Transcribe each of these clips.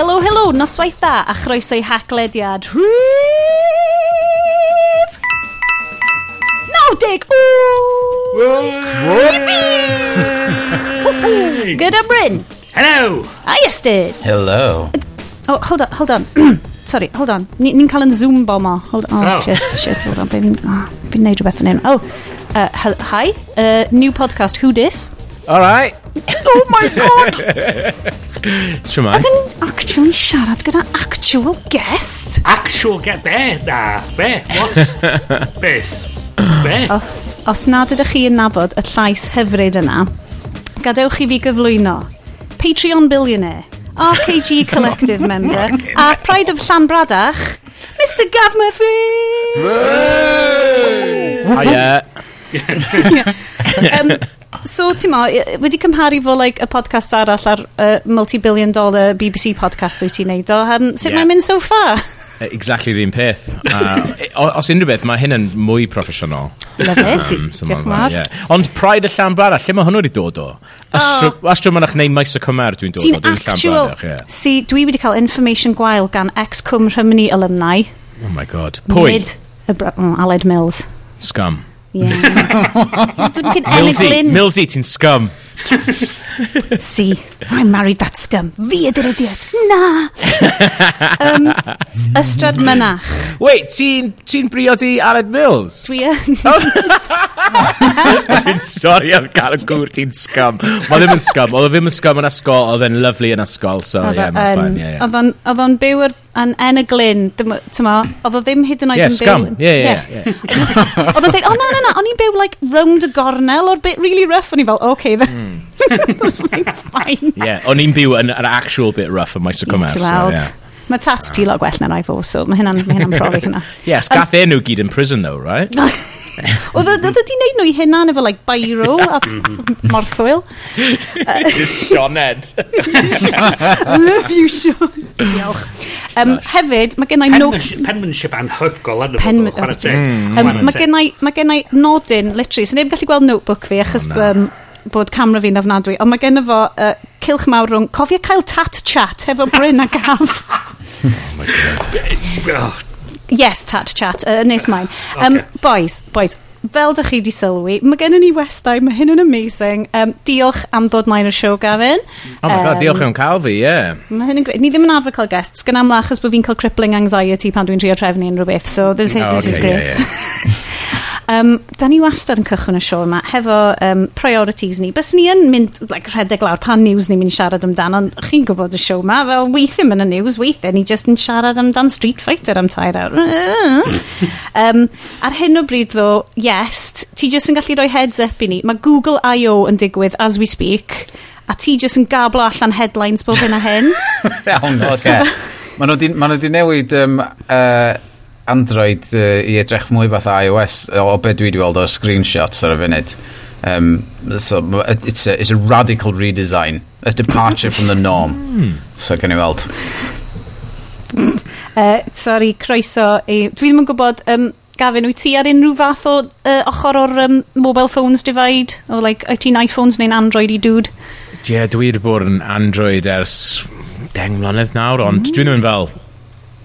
helo, helo, noswaith dda a chroeso i haglediad rhif... 90! Ww! Gyda Bryn. Hello! A Iestyn. Hello. Oh, hold on, hold on. Sorry, hold on. Ni'n ni cael yn Zoom bomber. Hold on. Oh, oh. shit, shit, hold on. Fi'n ah, oh, fi neud rhywbeth yn hyn. Oh, uh, hi. Uh, new podcast, Who Dis? Alright. oh my god! Siwmai. Ydyn ni'n actually siarad gyda actual guest? Actual get be? Na. Be? What? Beth? Be? O, os nad ydych chi yn nabod y llais hyfryd yna, gadewch i fi gyflwyno. Patreon billionaire, RKG Collective member, a Pride of Llanbradach, Mr Gav Murphy! Hiya! um, So, ti'n ma, wedi cymharu fo like, y podcast arall ar uh, multi-billion dollar BBC podcast wyt ti'n neud o. Um, sut yeah. mae'n mynd so far? Exactly yr un peth. Uh, os unrhyw beth, mae hyn yn mwy proffesiynol. Love it. Um, so Diolch mawr. Yeah. Ond Pride y Llan Brara, lle mae hwnnw wedi dod o? Astro, oh. astro mynach neu maes y cymer dwi'n dod o. Dwi'n actual... Branach, yeah. Si, dwi wedi cael information gwael gan ex-cwm Rhymni alumni. Oh my god. Pwy? Nid y mm, Aled Mills. Scum. Yeah. Milsey, Milsey, ti'n scum. See, I married that scum. Fi ydy'r idiot. Na! um, ystrad mynach. Wait, ti'n ti briodi Aled Mills? Dwi yn. Dwi'n sori am gael y gwr, ti'n scum. Mae ddim yn scum. Oedd ddim yn scum yn ysgol, Oedd e'n lyflu yn ysgol. So, ie, yeah, mae'n ffain. Oedd o'n byw yr yn en y glyn, tyma, oedd o ddim hyd yn oed yn byw. Scum, Yeah, yeah, yeah. Oedd o'n dweud, oh, na, na, na, o'n i'n byw, like, round y gornel o'r bit really rough, o'n i'n fel, okay, then. Mm. That's like, fine. Yeah, o'n i'n byw yn an actual bit rough yn Maes o Cymers. Ie, so, weld. Mae tats ah. ti lot gwell na rai fo, so mae hynna'n profi hynna. Yes, gath e enw gyd in prison, though, right? Oedd oedd ydi wneud nhw i hynna, efo like Bairo a mm-hmm. Morthwyl. Sioned. Love you, Sean. Diolch. Um, hefyd, mae gennau nod... Penmanship anhygol yn y bobl. Mae gennau nodyn, literally, sy'n neb gallu gweld notebook fi, achos um, bod camera fi'n ofnadwy, ond mae gen fo uh, cilch mawr rhwng cofio cael tat chat hefo Bryn a Gaf. oh my god. Yes, tat chat, uh, nes mine. Um. Boys, boys, fel dych chi di sylwi, mae gennym ni westau, mae hyn yn amazing. Um, diolch am ddod mae'n y siow, Gavin. Oh my um, god, diolch am cael fi, ie. Yeah. Mae hyn yn great. Ni ddim yn arfer cael guests, gan amla, achos bod fi'n cael crippling anxiety pan dwi'n trio trefnu unrhyw beth, so this, oh, this okay, is great. Yeah, yeah. Um, da ni wastad yn cychwyn y sioe yma hefo um, priorities ni. Bys ni yn mynd like, rhedeg lawr pan news ni'n mynd siarad amdano, ond chi'n gwybod y sioe yma, fel weithio yn y news, weithio ni jyst yn siarad amdan Street Fighter am tair awr. um, ar hyn o bryd ddo, yes, ti jyst yn gallu rhoi heads up i ni. Mae Google I.O. yn digwydd as we speak, a ti jyst yn gablo allan headlines bob hyn a hyn. Iawn, oce. Mae nhw wedi newid um, uh, Android uh, i edrych mwy fath iOS o beth dwi wedi weld o screenshots ar y funud um, so it's a, it's a radical redesign a departure from the norm hmm. so gen i weld uh, sorry croeso i, dwi ddim yn gwybod um, Gavin, wyt ti ar unrhyw fath o uh, ochr o'r um, mobile phones divide? O, like, wyt ti'n iPhones neu'n Android i dŵd? Ie, yeah, dwi wedi bod yn Android ers 10 mlynedd nawr, ond mm. dwi ddim yn fel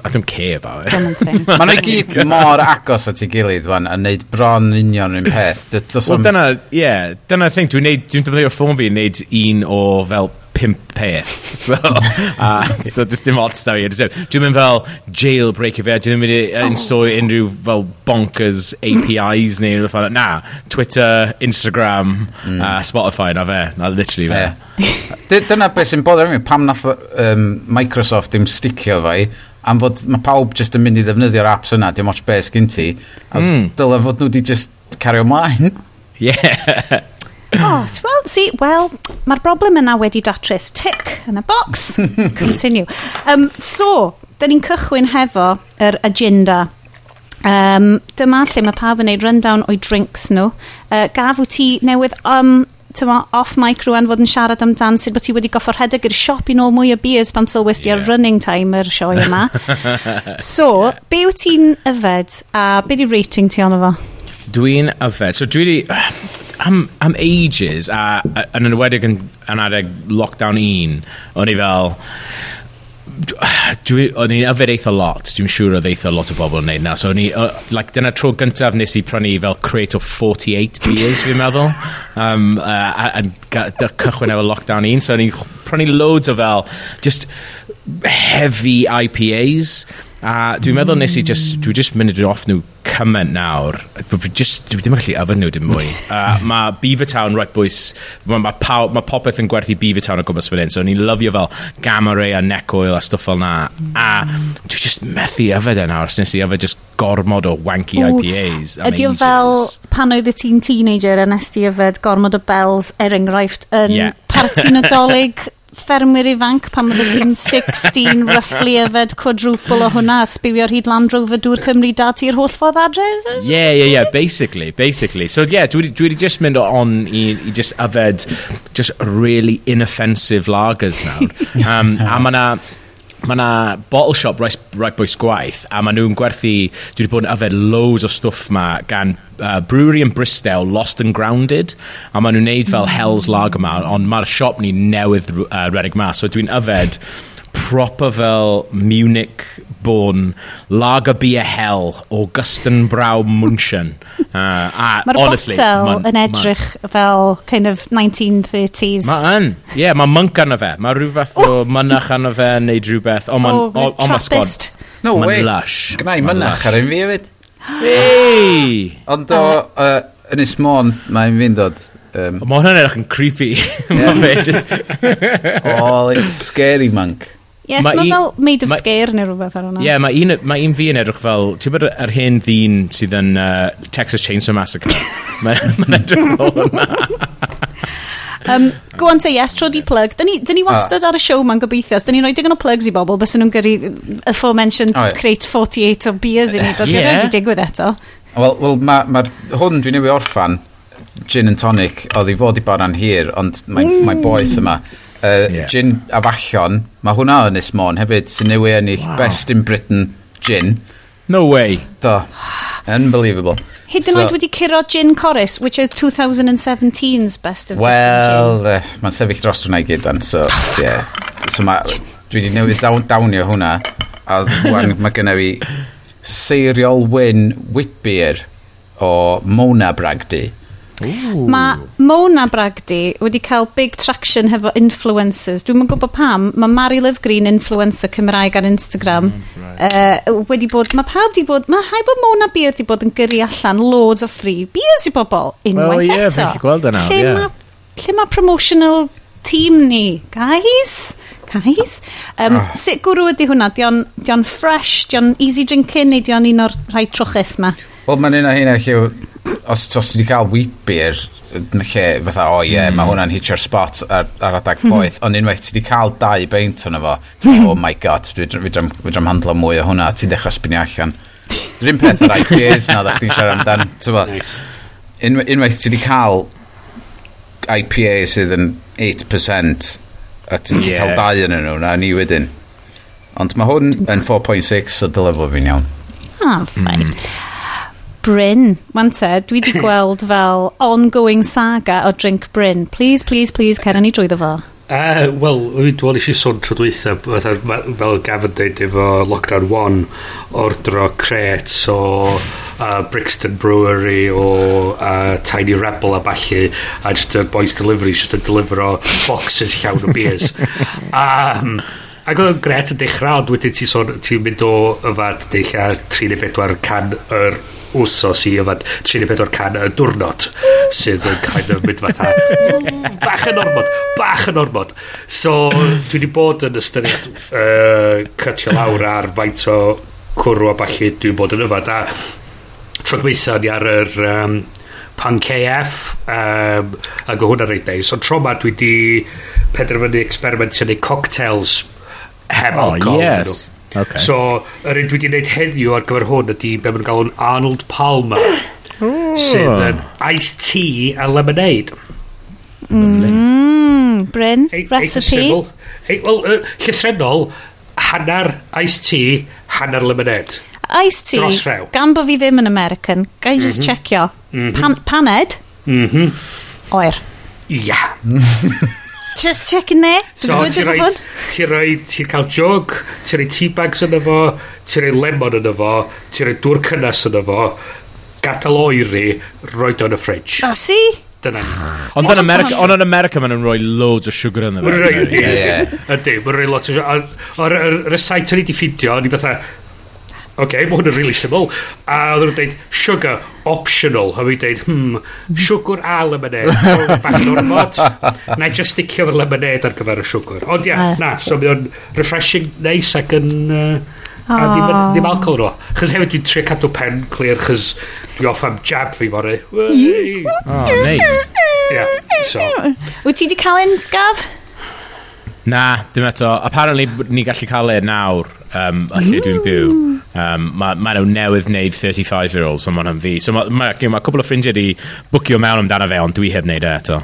I don't care about it. Mae'n nhw gyd mor agos at ei gilydd fan a wneud bron union yn peth. Wel, dyna, ie, dyna thing, dwi'n neud, dwi'n defnyddio ffôn fi yn neud un o fel pimp peth. So, uh, so dys dim ots na fi. Dwi'n mynd fel jailbreak i fe, dwi'n mynd i e, oh. install unrhyw fel bonkers APIs neu rhywbeth fel Na, Twitter, Instagram, uh, Spotify na fe. Na literally fe. Yeah. Dyna beth sy'n bod ar mi, pam nath um, Microsoft dim sticio fe am fod mae pawb just yn mynd i ddefnyddio'r apps yna, dim ots beth sgyn ti, a mm. dylai fod nhw wedi just cario ymlaen. Yeah. oh, well, see, well, mae'r broblem yna wedi datrys. Tick yn y box. Continue. Um, so, da ni'n cychwyn hefo yr agenda. Um, dyma lle mae pawb yn gwneud rundown o'i drinks nhw. Uh, gaf wyt ti newydd um, tyma, off mic rwan fod yn siarad amdan sut bod ti wedi goffo rhedeg i'r siop i nôl mwy o beers pan sylwes ti yeah. running time yr sioe yma. so, be wyt ti'n yfed a be di rating ti ono fo? Dwi'n yfed. So dwi wedi... Am, am ages, a, a, yn enwedig yn, yn adeg lockdown 1, o'n i fel dwi, o'n i'n yfed eitha lot, dwi'n siŵr oedd eitha lot o bobl yn neud na. So, ni, uh, like, dyna tro gyntaf nes i prynu fel crate o 48 beers, fi'n meddwl. Um, uh, a, a, a cychwyn efo lockdown un, so o'n i'n prynu loads o fel, just heavy IPAs. A dwi'n meddwl nes i just, dwi just mynd off nhw cymaint nawr. Dwi, just, dwi ddim allu yfed nhw dim mwy. uh, mae Beaver Town, right boys, mae ma paw, ma popeth yn gwerthu Beaver Town o gwmpas fan hyn. So ni'n lyfio fel gamma ray a neck oil a stwff fel na. A dwi just methu yfed e nawr. Nes i yfed just gormod o wanky Ooh, IPAs. Ydy o fel pan oedd y ti'n teenager a nes ti yfed gormod o bells, er enghraifft, yn yeah. parti nadolig ffermwyr ifanc pan oedd y 16 roughly yfed quadruple o hwnna a sbywio hyd Land Rover dŵr Cymru da ti'r holl ffordd adre? Yeah, yeah, yeah, basically, basically. So yeah, dwi wedi just mynd on i, i just yfed just really inoffensive lagers nawr. Um, a mae na mae yna bottle shop right, right Boys Gwaith a maen nhw'n gwerthu, dwi wedi bod yn yfed loads o stwff ma gan uh, Brewery in Bristol, Lost and Grounded a maen nhw'n neud fel hmm. Hell's Lager ma ond mae'r siop ni newydd uh, redeg ma. So dwi'n yfed proper fel Munich born lager beer hell o Gustenbrau Munchen. Uh, a, Mae'r honestly, botel ma, yn edrych ma, fel kind of 1930s. Mae yn. Ie, yeah, mae monk anna fe. Mae rhyw fath o mynach anna fe neu rhywbeth. O, mae'n oh, oh, ma sgod. No way. Lush. Gna i mynach ar un fi hefyd. Hei! Ond o, uh, Ynys Môn, mae'n fi'n dod Um, Mae hwnna'n edrych yn creepy. Yeah. Mae fe just... oh, like scary monk. Yes, mae ma fel made of ma, scare neu rhywbeth ar hwnna. Ie, yeah, mae un, ma un fi yn edrych fel... Ti'n bod yr hen ddyn sydd yn uh, Texas Chainsaw Massacre? mae'n ma edrych fel hwnna. Um, go on te, yes, tro di plug. Dyn ni, dyn ni ah. wastad ah. ar y show ma'n gobeithio. Dyn ni'n rhoi digon o plugs i bobl, bys nhw'n gyrru y aforementioned oh, yeah. crate 48 o beers i ni. Dod yeah. wedi digwydd eto. Wel, well, mae ma, hwn dwi'n newid orffan, gin and tonic, oedd i fod i baran hir, ond mae'n mm. mae boeth yma uh, yeah. gin a fallon, mae hwnna yn Ismon hefyd, sy'n newy ennill wow. Best in Britain gin. No way. Do. Unbelievable. Hyd yn oed wedi curo gin Corus, which is 2017's Best of well, Britain Well, uh, eh, mae'n sefyll dros hwnna i gyd dan, so, oh, yeah. So ma, dwi wedi newid dawn, dawnio hwnna, a wan, mae gynna fi seiriol win Whitbeer o Mona Bragdi. Ooh. Mae Mona Bragdi wedi cael big traction hefo influencers. Dwi'n yn gwybod pam, mae Mary Liv Green influencer Cymraeg ar Instagram. Mm, right. uh, wedi bod, mae pawb wedi bod, mae hai bod Mona Beer wedi bod yn gyrru allan loads o free beers i bobl unwaith well, yeah, eto. gweld yna. Lle yeah. mae ma promotional team ni, guys? Guys? Um, oh. Sut gwrw ydy hwnna? Dion, dion fresh, dion easy drinking neu dion un o'r rhai trwchus ma? Wel, mae'n un o hynna lle os, os ti wedi cael wheat beer yn lle fatha o oh, ie yeah, mm. mae hwnna'n hitio'r spot ar, ar adag mm-hmm. boeth. Ond unwaith ti wedi cael dau beint hwnna fo mm-hmm. oh my god dwi ddim handlo mwy o hwnna. Ti'n dechrau spinio allan. Rhywun peth ar IPAs na ddech chi'n siarad amdan nice. unwaith, unwaith ti wedi cael IPA sydd yn 8% a ti'n yeah. cael dau yn nhw na ni wedyn. Ond mae hwn yn 4.6 so dylefo fi'n iawn. Ah oh, fine. Mm. Bryn, ma'n te, dwi wedi gweld fel ongoing saga o drink Bryn. Please, please, please, cer ni drwyddo fo. Uh, Wel, dwi'n meddwl eisiau sôn tro dweitha, fel Gavin dweud efo Lockdown 1, ordro crets o uh, Brixton Brewery o uh, Tiny Rebel a balli, a just a boys delivery, just a deliver o boxes llawn o beers. um, ac oedd yn gret yn dechrau, ond wedyn ti'n sôn, ti'n mynd o yfad deilla 34 can yr er wsos i yfad 34 can y diwrnod sydd yn kind of mynd fatha bach yn ormod bach yn ormod. So dwi wedi bod yn ystyried uh, cytio lawr ar faint o cwrw a balli dwi'n bod yn yfad a tro gweitha ni ar yr um, pan KF um, ac o hwnna reit neis. Ond tro ma dwi wedi penderfynu experimentio neu cocktails heb oh, alcohol. yes. Okay. So, yr un dwi wedi gwneud heddiw ar gyfer hwn ydy be maen galw'n Arnold Palmer. sydd yn iced tea a lemonade. Mm, Bryn, e recipe. E, Wel, uh, llythrenol, hanner iced tea, hanner lemonade. Iced tea, Dros rew. gan bo fi ddim yn American, gai just mm -hmm. checio. Mm -hmm. Pan, paned? Mhm. Mm Oer. Ia. Yeah. Just checking there. So ti'n rhoi, ti'n rhoi, ti'n cael jog, ti'n rhoi tea bags yna fo, ti'n rhoi lemon yna fo, ti'n rhoi dŵr cynnas yna fo, gadael oeri, roed o'n y fridge. Ah, o, si? Dyna. Ond yn America, ond yn America maen nhw'n rhoi loads o sugar yn y fe. Ydy, ydy, maen rhoi lot o sugar. O'r recipe o'n i fatha, okay, mae hwn yn really simple. A oedd nhw'n dweud, sugar, optional. A fi'n dweud, hmm, sugar a lemonade. Bach yn ormod. Na i just sticio fy lemonade ar gyfer y sugar. Ond ia, yeah, na, so mae o'n refreshing, nice ac yn... Uh, a ddim, ddim alcohol nhw. Chos hefyd dwi'n trio cadw pen clir, chos dwi off am jab fi fory. Oh, nice. Yeah, so. Wyt ti di cael un gaf? Na, dim eto. Apparently, ni gallu cael e nawr, um, a lle dwi'n byw. Mm. Um, mae ma nhw newydd wneud 35-year-olds, ond mae'n fi. So mae ma, ma, ma cwbl o ffrindiau di bwcio mewn amdano fe, ond dwi heb wneud e eto.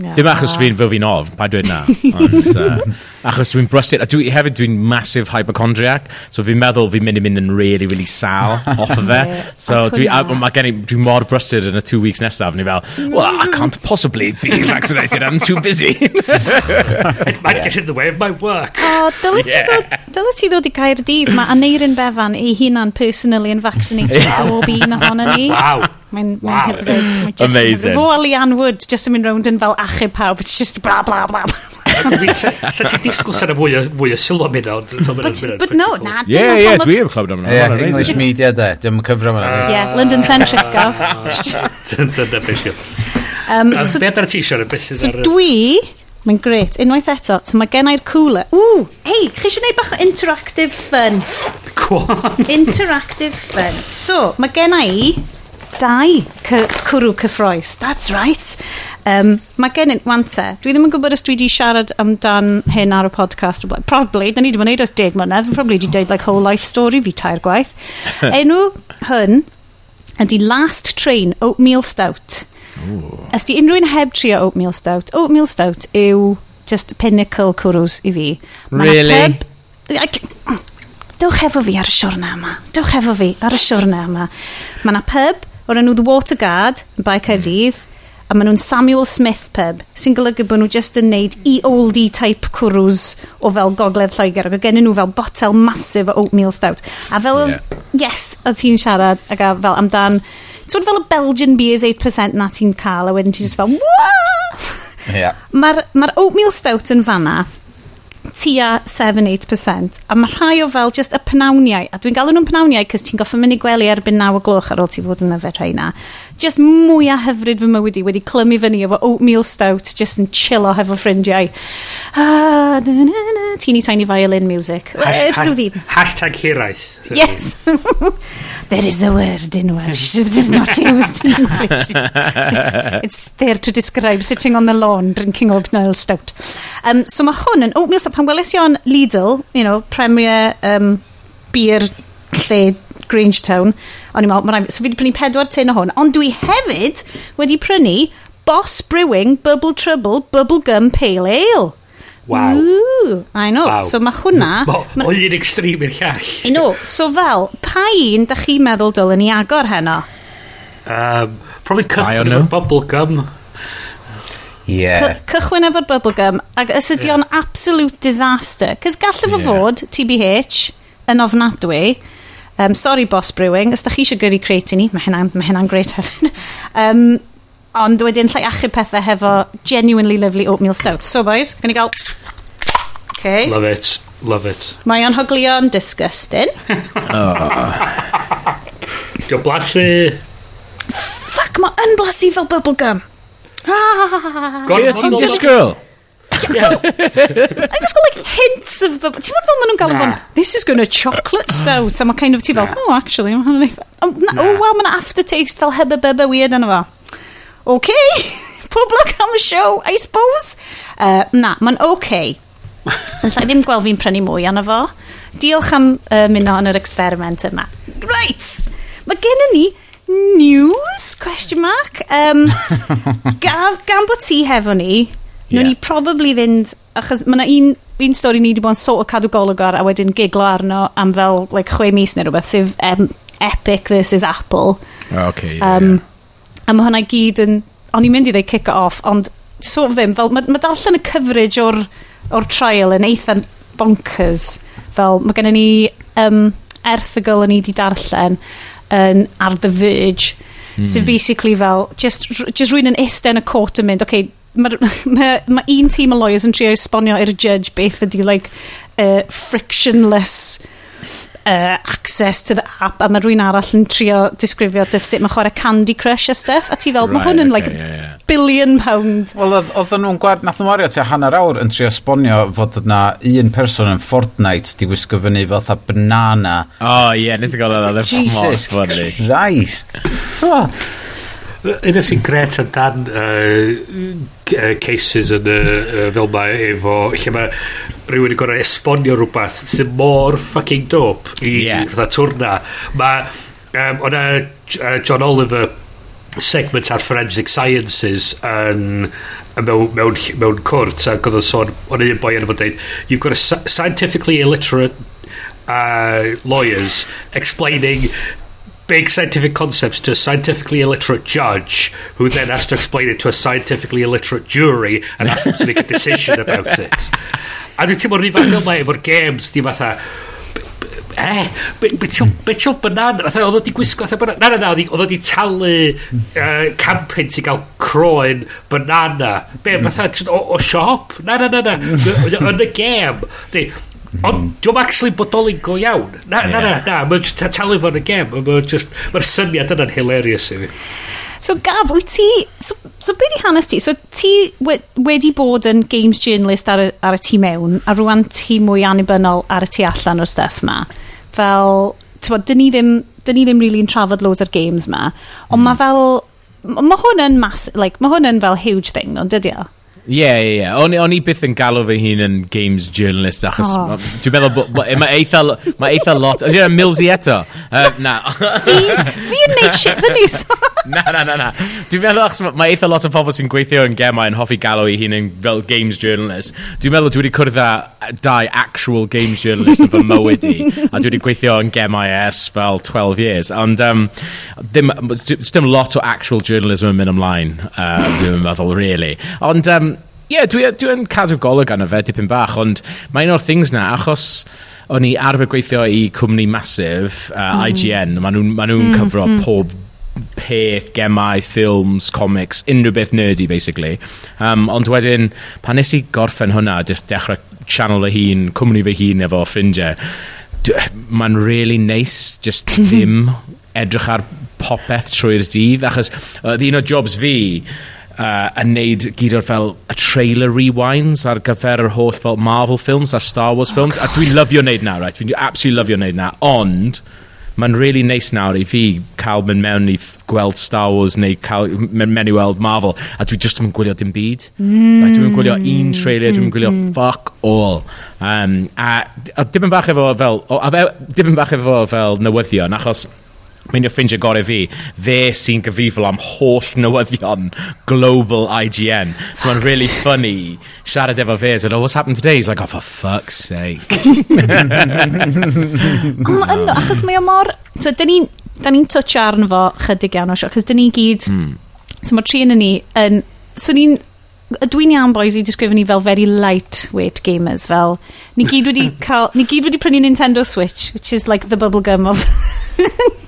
Yeah. Dim achos ah. fi'n fel fi'n of, pa dweud na. Ond, uh, achos dwi'n brysted, a dwi, hefyd dwi'n massive hypochondriac, so fi'n meddwl fi'n mynd i mynd yn really, really sal off of e. So dwi, a, ma gen i, dwi mor brysted yn y two weeks nesaf, ni fel, well, I mm. can't possibly be vaccinated, I'm too busy. It might get in the way of my work. O, oh, dylai yeah. ti ddod i gair dydd, mae Aneirin Befan ei hunan personally yn vaccinated o bob un ohono ni. Wow. Mae'n wow. mae hyfryd. Mae just Amazing. Fo a Leanne Wood, just yn mynd rownd yn fel achub pawb. It's just bla bla bla. Sa ti disgwyl sy'n fwy o fwy o sylw am hynna? But but no, na. Yeah, yeah, dwi yn clywed am hynna. English media de, dim yn cyfro hwnna. Yeah, London centric gaf. Dyna beth yw. Um, so, Be ada'r ti eisiau? So dwi, Mae'n gret. Unwaith eto, so mae gen i'r cooler. Ww, hei, chi eisiau gwneud bach o interactive fun? Interactive fun. So, mae gen i dau cy cwrw cyffroes. That's right. Um, mae gennym, wante, dwi ddim yn gwybod os dwi wedi siarad amdan hyn ar y podcast o blaen. Probably, da ni wedi bod yn neud os deg mlynedd, probably wedi deud like whole life story fi tair gwaith. Enw hyn ydy Last Train Oatmeal Stout. Ooh. Os di unrhyw'n heb trio Oatmeal Stout, Oatmeal Stout yw just pinnacle cwrws i fi. Really? Pub, dewch efo fi ar y siwrna yma. Dewch efo fi ar y siwrna yma. Mae yna pub o'r enw The Water Guard yn Bae Caerdydd a maen nhw'n Samuel Smith pub sy'n golygu bod nhw just yn neud e-oldie type cwrws o fel gogledd Lloegr ac o gen nhw fel botel masif o oatmeal stout a fel yeah. yes a ti'n siarad ac a fel amdan ti'n fel y Belgian beers 8% na ti'n cael a wedyn ti'n just fel yeah. mae'r ma oatmeal stout yn fanna tua 7-8%. A mae rhai o fel just y penawniau, a dwi'n galw nhw'n penawniau cys ti'n goffa mynd i gwely erbyn 9 o gloch ar ôl ti fod yn yfed rheina. Just mwy a hyfryd fy mywyd i wedi clymu fyny efo oatmeal stout, just yn chillo hefo ffrindiau. Ah, na, na, na teeny tiny violin music. Hashtag, hashtag hiraeth. Yes. there is a word in Welsh that is not used in English. It's there to describe sitting on the lawn drinking oatmeal stout. Um, so mae hwn yn oatmeal stout. Pan weles i o'n Lidl, you know, premier um, beer lle Grangetown, O'n i'n meddwl, so fi wedi prynu pedwar tin o hwn. Ond dwi hefyd wedi prynu Boss Brewing Bubble Trouble Bubble Gum Pale Ale. Waw. Ooh, I know. Wow. So mae hwnna... O un extreme i'r llall. I know. So fel, pa un da chi meddwl dylen ni agor heno? Um, probably cychwyn efo'r bubblegum. Yeah. Cy cychwyn efo'r bubblegum. Ac os ydy yeah. absolute disaster. Cys gallu fo yeah. fod, TBH, yn ofnadwy. Um, sorry, Boss Brewing. Os da chi eisiau gyrru creu i ni, mae hynna'n ma hynna great hefyd. um, Ond wedyn llai achub pethau hefo genuinely lovely oatmeal stout. So boys, gan i gael... Okay. Love it. Love it. Mae o'n hoglion disgusting. oh. Dio blasu. Fuck, mae yn blasu fel bubblegum. Ah. Gwyd ti'n disgwyl? Yeah. I just got like hints of the... Ti'n meddwl fel maen nhw'n galw fo'n... This is going to chocolate stout. A mae kind of ti fel, oh, actually, mae'n hynny'n eitha... Oh, wow, mae'n aftertaste fel hebe bebe weird yna fo. OK, poblog am y show, I suppose. Uh, na, mae'n OK. Alla i ddim gweld fi'n prynu mwy anna fo. Diolch am uh, mynd o'n yr experiment yma. Right! Mae gen i ni news, question mark. Um, gaf, gan bod ti hefo ni, yeah. ni probably fynd, achos mae yna un, un stori ni wedi bod yn sort o cadw golwg ar, a wedyn giglo arno am fel like, chwe mis neu rhywbeth, sef um, Epic versus Apple. Okay, yeah, um, yeah. A mae hwnna i gyd yn... O'n i'n mynd i ddeud kick it off ond sort of ddim. Fel, mae, ma darllen y coverage o'r, or trial yn eitha bonkers. Fel, mae gennym ni um, erthigol yn i di darllen yn Ar The Verge, mm. sydd so basically fel, just, just rwy'n yn isten y court yn mynd, okay, mae ma, ma un tîm o lawyers yn trio esbonio i'r judge beth ydy, like, uh, frictionless uh, access to the app a mae rhywun arall yn trio disgrifio dy sut mae chwarae Candy Crush a stuff a ti fel right, mae hwn yn okay, like yeah, yeah. billion pound. Wel oedd nhw'n gwad nath nhw'n wario tua hanner awr yn trio esbonio fod yna un person yn Fortnite di wisgo fyny fel tha banana. Oh ie yeah, nes i gael yna Jesus Christ. Twa Un sy'n gret am dan uh, cases yn uh, fel mae efo lle mae rhywun yn gorau esbonio rhywbeth sy'n mor fucking dope i yeah. fatha twrna mae um, o'na uh, John Oliver segment ar Forensic Sciences yn mewn, mewn, mewn cwrt ac oedd o'n sôn o'n un boi yn fod dweud you've got a scientifically illiterate uh, lawyers explaining big scientific concepts to a scientifically illiterate judge who then has to explain it to a scientifically illiterate jury and has them to make a decision about it. A dwi'n teimlo rhywfath fel mae efo'r games, di fatha, eh, be ti'n banan? Oedd o di gwisgo fatha banan? Na, na, na, oedd o di talu uh, campaign i gael croen banana. Be, fatha, o, o siop? Na, na, na, na. Yn y gêm. Ond hmm. diwm actually bodoli go iawn. Na, na, na, na. Mae'n just talu fo'n y gem. Mae'n just, mae'r syniad yna'n hilarious i fi. So Gaf, wyt ti... So, so be di hanes ti? So ti wedi bod yn games journalist ar y, ar y tu mewn, a rwan ti mwy anibynnol ar y tu allan o'r stuff ma. Fel, ti'n dyn ni ddim, dyn ni ddim really yn trafod loads o'r games ma. Ond mm. mae fel... Mae hwn yn mas... Like, mae hwn yn fel huge thing, ond dydy o? Ie, ie, ie. O'n i byth yn galw fy hun yn games journalist, achos oh. dwi'n meddwl, bod... mae eitha, ma eitha lot... Dwi'n meddwl, Milsey eto. Uh, na. fi, fi yn neud shit fy nes. na, na, na, na. Dwi'n meddwl, achos mae eitha lot o pobl sy'n gweithio yn gemau yn hoffi galw i hun yn fel games journalist. Dwi'n meddwl, dwi wedi cwrdd â dau actual games journalist yn fy mywyd i, a dwi wedi gweithio yn gemau e ers fel 12 years. Ond, um, ddim, dim lot o actual journalism yn mynd ymlaen, uh, dwi'n meddwl, really. Ond, um, yeah, dwi'n dwi cadw golwg arno fe dipyn bach, ond mae un o'r things na, achos o'n i arfer gweithio i cwmni masif, uh, mm. IGN, maen nhw'n ma nhw mm, cyfro mm. pob peth, gemau, ffilms, comics, unrhyw beth nerdy, basically. Um, ond wedyn, pan nes i gorffen hwnna, just dechrau channel y hun, cwmni fy hun efo ffrindiau, mae'n really nice just ddim edrych ar popeth trwy'r dydd, achos uh, un o jobs fi uh, yn neud gyd o'r fel y trailer rewinds ar gyfer yr holl fel Marvel films a Star Wars oh, films oh, a dwi'n lyfio wneud na right dwi'n absolutely lyfio wneud na ond mae'n really nice nawr i fi cael mynd mewn i gweld Star Wars neu cael mynd mewn i weld Marvel a dwi just yn gwylio dim byd mm. like, dwi'n gwylio un mm, trailer dwi'n gwylio mm. fuck all um, a, a dim yn bach efo fel o, a dim yn bach efo fel newyddion achos mynd i'r ffrindiau gorau fi, fe sy'n gyfrifol am holl newyddion global IGN. So mae'n really funny siarad efo fe. So, oh, what's happened today? He's like, oh, for fuck's sake. Ond, achos mae o mor... So, dyn ni'n ni touch arno fo chydig iawn o sio, achos dyn ni gyd... Mm. So, mae tri yn ni yn... So, ni'n dwi'n iawn boys i disgrifio ni fel very lightweight gamers fel ni gyd wedi cael ni gyd wedi prynu Nintendo Switch which is like the bubblegum of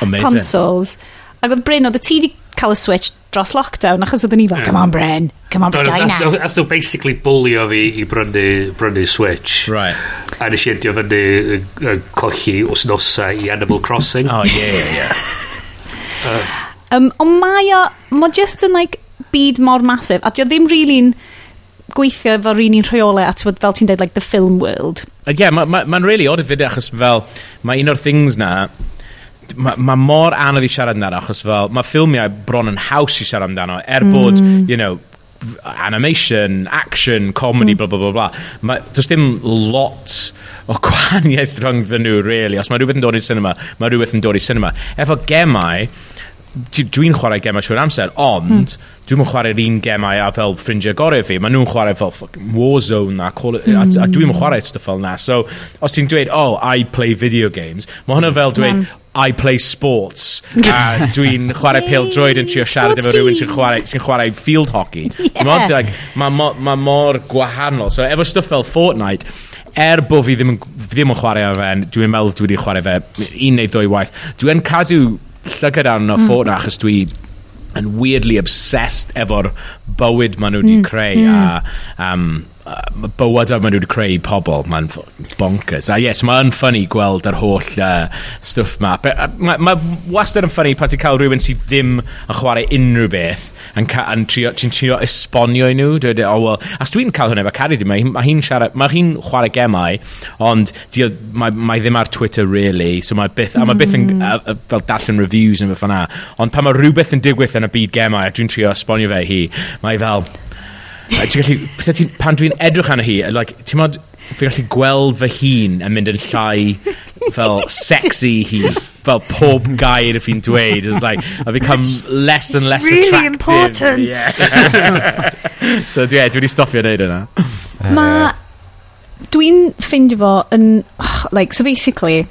Amazing. consoles. Ac oedd Bryn, oedd y ti wedi cael y Switch dros lockdown, achos oedden ni fel, come on Bryn, come on Bryn, Ath nhw basically bwlio fi i brynu, brynu Switch. Right. A nes i endio fyny yn cochi os nosa i Animal Crossing. oh, yeah, yeah, yeah. uh. um, ond mae o, mae just yn like, byd mor masif, a dio ddim really'n gweithio efo'r un i'n rheolau at fel ti'n dweud like the film world. Ie, yeah, mae'n ma, ma, ma really odd i fyd e, achos fel mae un o'r things na mae ma mor anodd i siarad amdano, achos fel, mae ffilmiau bron yn haws i siarad amdano, er bod, mm. you know, animation, action, comedy, mm. bla bla bla bla. Mae, does dim lot o gwahaniaeth rhwng ddyn nhw, really. Os mae rhywbeth yn dod i'r cinema, mae rhywbeth yn dod i'r cinema. Efo gemau, dwi'n chwarae gemau siwr amser, ond mm. dwi'n chwarae'r un gemau a fel ffrindiau gorau fi, maen nhw'n chwarae fel Warzone a, call, mm. a, a hmm. dwi'n chwarae stuff fel na. So, os ti'n dweud, oh, I play video games, mae hwnna fel dweud, mm. I play sports a dwi'n chwarae pêl droid yn trio siarad efo rhywun sy'n chwarae, sy chwarae field hockey yeah. Mod, like, mae ma, ma mor gwahanol so efo stuff fel Fortnite er bod fi ddim, ddim yn chwarae ar fe dwi'n meddwl dwi wedi chwarae fe un neu ddwy waith dwi'n cadw llygad arno mm. ffôn achos dwi yn weirdly obsessed efo'r bywyd maen nhw wedi mm. creu mm. a um, uh, bywyd maen nhw wedi creu pobl mae'n bonkers a yes mae'n ffynnu gweld yr holl uh, stwff ma mae ma, ma wastad yn ffynnu pan ti'n cael rhywun sydd ddim yn chwarae unrhyw beth yn, yn trio, ti'n trio esbonio i nhw, dweud, e, oh, well, as dwi'n cael hwnna, efo Cari ddim, mae hi'n ma hi siarad, mae hi'n chwarae gemau, ond mae, mae ma ddim ar Twitter really, so mae byth, mm. a mae byth yn, mm. a, a, fel darllen reviews yn fy ffana, ond pan mae rhywbeth yn digwydd yn y byd gemau, a dwi'n trio esbonio fe hi, mae fel, ti'n gallu, pan dwi'n edrych arno hi, like, ti'n modd, fi'n gallu gweld fy hun yn mynd yn llai fel sexy hi fel pob gair fi'n dweud. It's like a become come less and less really attractive. important. Yeah. so yeah, dwi wedi stopio neud yna ma eh. dwi'n ffeindio fo yn oh, like so basically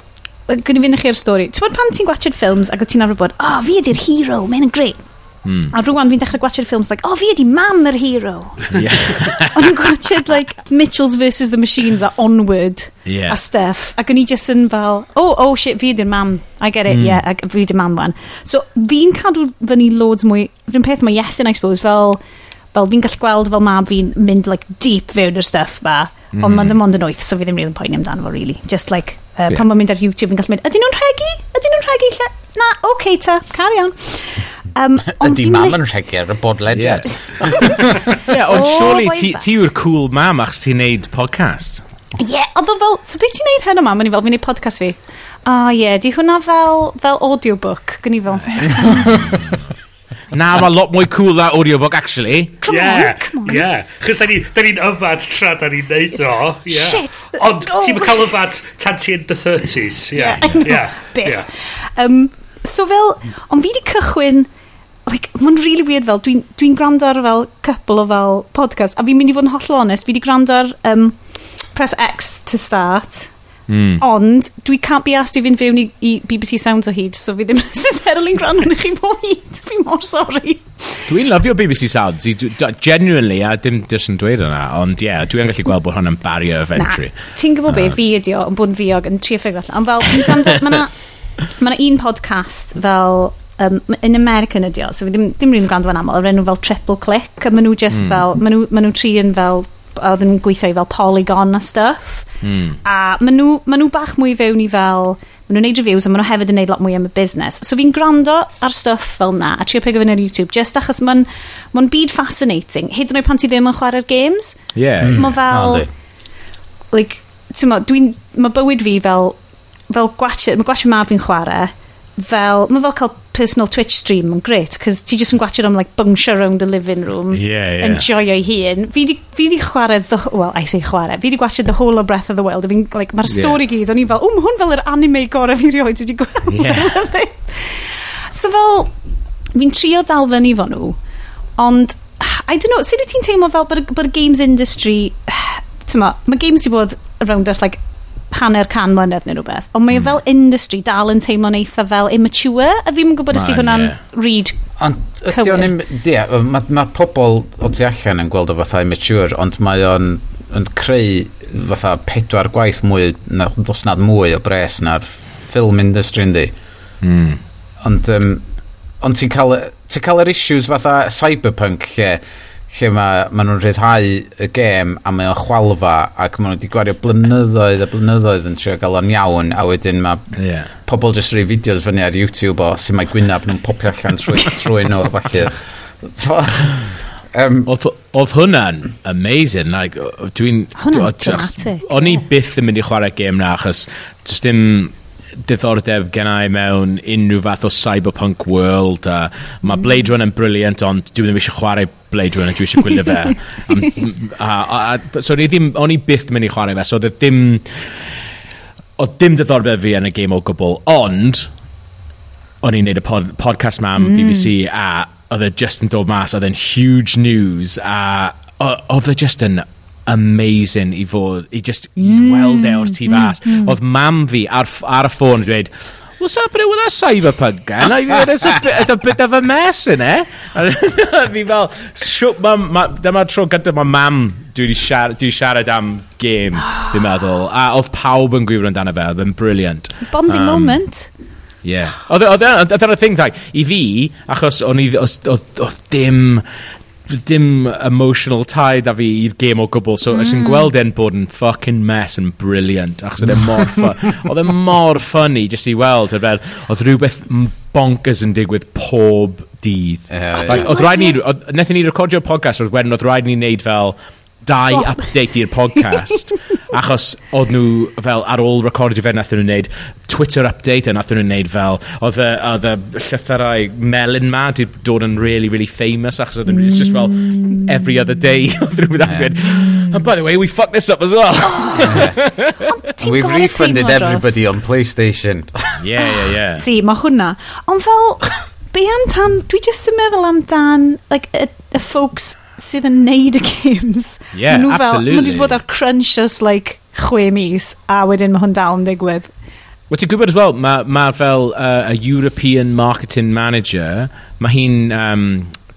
gwni i fynd chi'r stori. Ti'n bod pan ti'n gwachod ffilms ac o ti'n arfer bod oh fi ydy'r hero mae'n yn great. Mm. A rwan fi'n dechrau gwachod ffilms, like, oh, fi ydi mam yr hero. Yeah. o'n i'n gwachod like, Mitchells versus the Machines a Onward yeah. a stuff. Ac o'n i just yn fel, oh, oh, shit, fi ydi'r mam. I get it, mm. yeah, I, fi ydi'r mam wan. So, fi'n cadw fyny loads mwy, rhywun peth mae yes in, I suppose, fel, fel fi'n gallu gweld fel mam fi'n mynd, like, deep fewn yr stuff ba. Mm. Ond mae'n ond yn wyth, so fi ddim really poeni amdano fo, really. Just, like, uh, yeah. pan mae'n mynd ar YouTube, fi'n gallu mynd, ydyn nhw'n rhegi? Ydyn nhw'n rhegi? Na, oce okay, ta, carry on. Um, Ydy mam yn rhegi ar y bodlediad. Ie, ond surely ti yw'r cool mam achos ti'n neud podcast. Ie, yeah, ond fel, so beth ti'n neud heno mam? O'n i fel, fi'n neud podcast fi. O oh, ie, yeah, di hwnna fel, fel audiobook, gyn i fel. Na, mae lot mwy cool that audiobook, actually. Come yeah, on, come on. Yeah, chys da ni'n ni yfad tra da ni'n neud o. Yeah. Shit. Ond oh. ti'n cael yfad tan ti in the 30s. Yeah, yeah. yeah. yeah. Byth. Yeah. Um, so fel, ond fi di cychwyn like, mae'n really weird fel, dwi'n dwi, dwi gwrando ar fel couple o fel podcast, a fi'n mynd i fod yn holl onest, fi wedi gwrando ar um, press X to start, mm. ond dwi can't be asked i fynd fewn i, i BBC Sounds o hyd, so fi ddim necessarily'n gwrando yn chi mor hyd, fi mor sori. Dwi'n lyfio BBC Sounds, i, genuinely, a dim dys yn dweud yna, ond ie, yeah, dwi'n gallu gweld bod hwnna'n barrier of entry. Na, ti'n gwybod uh. be, ah. fi ydi o, yn bod yn fiog, yn trio ffigro allan, ond fel, mae'n ma un podcast fel um, in American ydi o, so fi ddim, ddim rhywun gwrando fan aml, o'r enw fel triple click, a maen nhw just mm. fel, maen nhw, maen nhw tri yn fel, oedd yn gweithio i fel polygon a stuff, mm. a maen nhw, maen nhw bach mwy fewn i fel, maen nhw'n neud reviews, a maen nhw hefyd yn neud lot mwy am y busnes. So fi'n gwrando ar stuff fel na, a trio pego fyny ar YouTube, just achos maen, ma byd fascinating, hyd yn oed pan ti ddim yn chwarae'r games. Yeah. Mm. Mae fel, no, like, ti'n mo, dwi'n, mae bywyd fi fel, fel gwachio, mae gwachio mab fi'n chwarae, fel, mae fel cael personal Twitch stream yn great, cos ti jyst yn gwachio am, like, bungsio around the living room. Yeah, yeah. Enjoy o'i hun. Fi di, fi di chwarae, the, well, I say chwarae, fi di gwachio the whole of Breath of the Wild. Fi'n, like, mae'r stori yeah. gyd, o'n i fel, wm, hwn fel yr anime gorau fi rioed wedi gweld. Yeah. so fel, fi'n trio dal fyny fo nhw, ond, I don't know, sut wyt ti'n teimlo fel bod y games industry, tyma, mae games di bod around us, like, hanner can mlynedd neu rhywbeth, ond mae mm. fel industry dal yn teimlo'n eitha fel immature, a fi'n gwybod ysdi hwnna'n yeah. read Ond ydy o'n... Ie, mae'r ma pobl o tu allan yn gweld o fatha immature, ond mae o'n yn creu fatha pedwar gwaith mwy, na, dos nad mwy o bres na'r film industry yndi. Mm. Ond, um, ond ti'n cael, ti cael yr issues fatha cyberpunk lle, yeah lle mae ma nhw'n rhyddhau y gêm a mae o'n chwalfa ac mae nhw wedi gwario blynyddoedd a blynyddoedd yn trio gael o'n iawn a wedyn mae yeah. pobl jyst rhoi fideos fyny ar YouTube o sy'n mae gwynaf nhw'n popio allan trwy, trwy nhw falle. um, Oedd hwnna'n amazing. Like, dwi'n... Hwnna'n dramatic. O'n i byth yn mynd i chwarae gêm na achos does dim diddordeb gennau mewn unrhyw fath o cyberpunk world a mae mm. Blade Runner yn briliant ond dwi ddim eisiau chwarae Blade Runner dwi eisiau gwylio fe um, a, a, a, so ni ddim o'n i byth mynd i chwarae fe so oedd e dim oedd dim diddordeb fi yn y game o gwbl ond o'n i'n neud y pod, podcast ma am mm. BBC a oedd e just yn dod mas oedd e'n huge news a oedd e just yn amazing i fod, i just mm. weld e o'r tu fas. Mm, mm. Oedd mam fi ar, ar y ffôn dweud, what's happening with that cyberpunk gun? I mean, it's a, bit, it's a bit of a mess in it. fi fel, siwp, ma, ma, dyma tro gyda mae mam dwi wedi siarad, dwi siarad am game, dwi'n meddwl. A oedd pawb yn gwybod amdano fe, oedd yn brilliant. Bonding um, moment. Yeah. Oedd yna'r thing, like, i fi, achos o'n i, oedd dim dim emotional tie da fi i'r game o gwbl, so mm. ysyn gweld e'n bod yn fucking mess yn brilliant, achos oedd e mor ffyn, oedd e mor ffynnu jyst i weld, fel, oedd rhywbeth bonkers yn digwydd pob dydd. Yeah, yeah. Like, oedd rhaid ni, nethon ni recordio podcast oedd wedyn, oedd rhaid ni wneud fel, dau oh. update i'r podcast achos oedd nhw fel ar ôl recordio fe nath nhw'n wneud Twitter update a nath nhw'n wneud fel oedd y, oedd y llythyrau melyn ma di dod yn really really famous achos oedd nhw'n mm. just fel mm. every other day oedd nhw'n yeah. And by the way we fucked this up as well oh. yeah. we've refunded everybody on Playstation yeah yeah yeah si mae hwnna ond fel be am tan dwi just yn meddwl amdan like y, y folks sydd yn neud y games. Yeah, nhw absolutely. Fel, nhw wedi bod ar crunches like chwe mis, a wedyn mae hwn dal yn digwydd. Wel, ti'n gwybod as well, mae ma fel uh, a European Marketing Manager, mae hi'n um,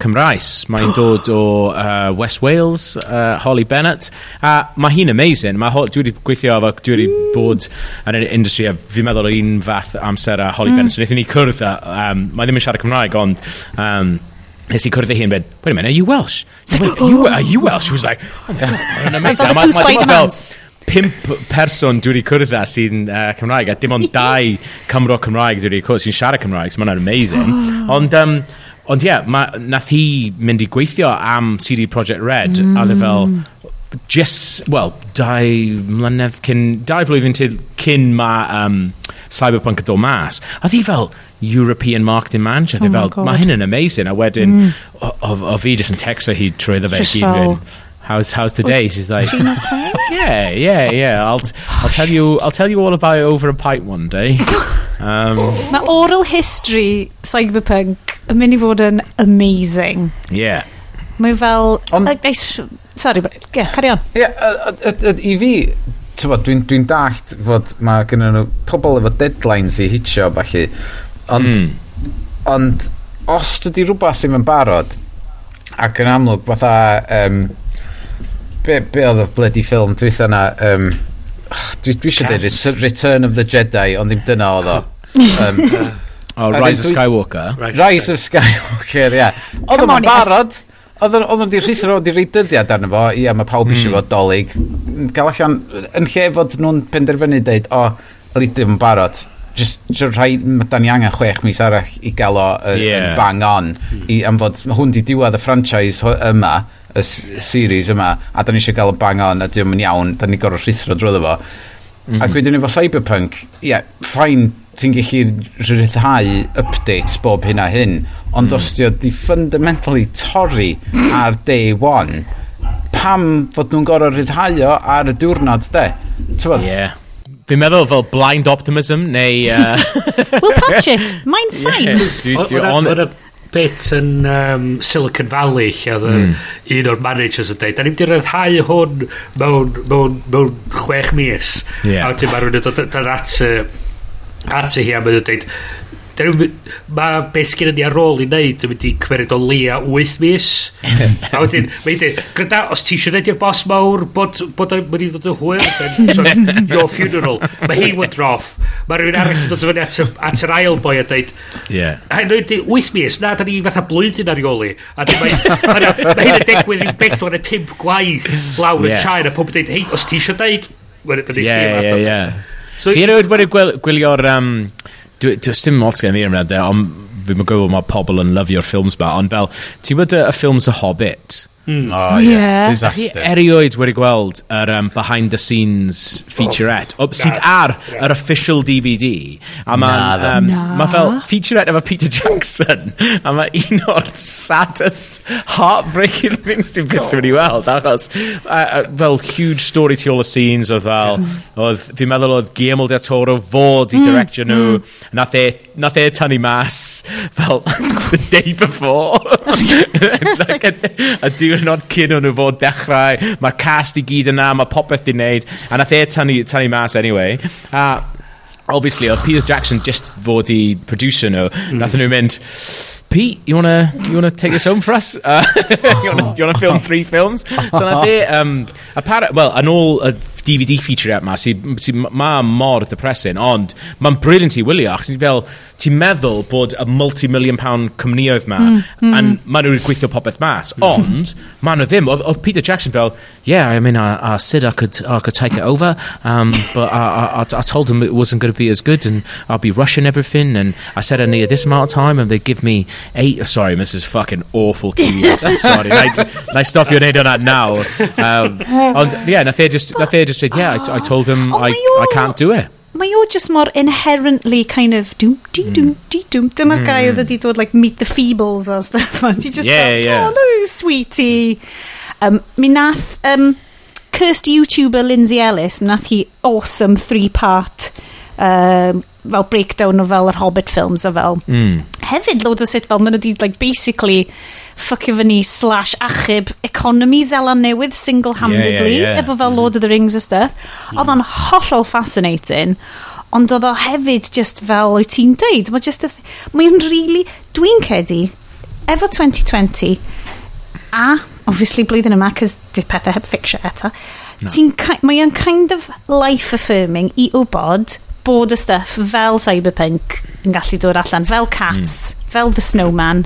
Cymraes. Mae'n dod o uh, West Wales, uh, Holly Bennett. A mae hi'n amazing. Ma dwi wedi gweithio efo, dwi wedi mm. bod yn yr industry, a fi'n meddwl o un fath amser a Holly mm. Bennett. So, wnaethon ni cwrdd, um, mae ddim yn siarad Cymraeg, ond... Um, Nes i cwrdd hi yn bed, wait a minute, are you Welsh? Like, wait, are, you, oh. are you Welsh? She was like, oh my god, mae'n amazing. I've got two Spider-Mans. Pimp person dwi wedi cwrdd â sy'n uh, Cymraeg, a dim ond dau Cymro Cymraeg dwi wedi cwrdd sy'n siarad Cymraeg, so mae'n amazing. Oh. Ond, um, ond ie, yeah, nath hi mynd i gweithio am CD Projekt Red, e mm. a dde fel, just, well, dau mlynedd cyn, dau flwyddyn cyn ma um, Cyberpunk yn dod mas, a ddi fel European Marketing Manager, ddi oh fel, mae hyn yn amazing, a wedyn, mm. o, o, o fi jyst yn texto hi trwy ddo fe gyd how's how's the day? She's like, yeah, yeah, yeah. I'll I'll tell you I'll tell you all about it over a pint one day. Um, Mae oral history cyberpunk yn mynd i fod yn amazing. Yeah. Mae fel... On, like, nice, sorry, yeah, carry on. Ie, yeah, i fi, dwi'n dwi dallt fod mae gennym nhw pobl efo deadlines i hitio, falle. Ond, mm. ond os dydy rhywbeth ddim yn barod, ac yn amlwg, fatha... Um, be, be oedd y bloody ffilm dwytha yna Um, dwi, dwi eisiau dweud Return of the Jedi, ond ddim dyna oedd o. Um, oh, Rise of Skywalker. Rise, of Skywalker, ia Yeah. Oedd o'n barod. Oedd o'n di rhithro, oedd di rei dyddiad arno fo, ia, mae pawb eisiau hmm. fod dolyg. Gael allan, yn lle fod nhw'n penderfynu dweud, o, lidim yn barod, just, just rhai, da ni angen chwech mis arall i gael o uh, yeah. bang on i, am fod hwn di diwedd y franchise yma y series yma a da ni eisiau gael o bang on a diwm yn iawn. Da ni gorau rhithro drwy fo. Mm -hmm. Ac mhm. wedyn efo Cyberpunk, ie, yeah, ffain ti'n gallu rhyddhau updates bob hyn a hyn, ond mm. os di o di fundamentally torri ar day one, pam fod nhw'n gorau rhyddhau o ar y diwrnod, de? Ie. Yeah. Fi'n meddwl fel blind optimism, neu... Uh... we'll patch it, mae'n fine. Yeah, studio, on, bit yn um, Silicon Valley lle oedd mm. un o'r managers yn dweud da ni'n diryddhau hwn mewn, mewn, mewn chwech mis yeah. a wedyn mae rhywun yn dod at y at y hi a mae'n dweud mae beth sgyn ni ar ôl i wneud yn mynd i cymerid o leia 8 mis a wedyn mae'n dweud gyda os ti eisiau neud i'r bos mawr bod, bod yn mynd i ddod yn hwyr then your funeral. Mae hi went off mae rhywun arall yn dod fyny at, at yr ail boi a dweud yeah. a nhw'n dweud 8 mis na da ni fatha blwyddyn ar ioli a mae hyn yn degwydd i'n bedwar neu pimp gwaith lawr yn yeah. China. Pob yn dweud hei os ti eisiau dweud yeah yeah yeah So, Fi erioed wedi gwylio'r um, Dwi'n dim lot gen i am yna, e, ond fi'n gwybod mae pobl yn lyfio'r ffilms ba, ond fel, ti'n bod y ffilms y Hobbit, Oh, Ie. yeah. Chi Disaster. erioed wedi gweld yr um, behind the scenes featurette. Oh, sydd ar yr official DVD a mae Naddo. um, Na. ma fel featurette efo Peter Jackson. A mae un o'r saddest heartbreaking things dwi'n byth wedi weld achos uh, fel huge story tu ôl y scenes oedd fel oedd fi'n meddwl oedd Guillermo del Toro fod i direction nhw. Nath e nath e tannu mas fel the day before. Like, a, a diwrnod cyn o'n nhw fod dechrau, mae'r cast i gyd yna, mae popeth di wneud, a nath e tynnu, tynnu mas anyway. A obviously, oedd Peter Jackson just fod i producer nhw, mm. nath nhw mynd, Pete, you wanna, you wanna take this home for us? Uh, you, wanna, you wanna film three films? So nath e, um, apparent, well, yn ôl y DVD featurette ma, sydd sy, ma mor depressing, ond mae'n brilliant i wylio, achos fel, ti'n meddwl bod y multi-million pound cwmnioedd ma, mm, mm. and maen nhw wedi gweithio popeth mas, ond, maen nhw ddim, oedd Peter Jackson fel, yeah, I mean, I, I said I could, I could take it over, um, but I, I, I told them it wasn't going to be as good, and I'll be rushing everything, and I said I needed this amount of time, and they give me eight, sorry, this is fucking awful sorry, na i stopio wneud hwnna nawr. Um, ond, yeah, nath e just, nath e just just said, yeah, oh. I, I told him oh, I, I can't do it. Mae o just mor inherently kind of doom, dee, doom, hmm. dee, doom. Dyma'r mm. guy oedd wedi dod like meet the feebles a stuff. And you just yeah, thought, yeah. oh no, sweetie. Um, mi nath, um, cursed YouTuber Lindsay Ellis, mi nath hi awesome three-part um, fel breakdown o fel yr Hobbit films a fel. Mm. Hefyd loads o sut fel maen nhw wedi like, basically ffwcio fyny slash achub economy Zelan newydd single-handedly yeah, yeah, yeah. efo fel mm-hmm. Lord mm. of the Rings a stuff. Mm. Oedd o'n hollol fascinating. Ond oedd o hefyd just fel wyt ti'n deud. Mae just mae'n really... Dwi'n cedi, efo 2020, a obviously blwyddyn yma, cys dydd pethau heb fficsio eto, no. o'n kind of life affirming i wybod bod y stuff fel Cyberpunk yn gallu dod allan, fel Cats, mm. fel The Snowman.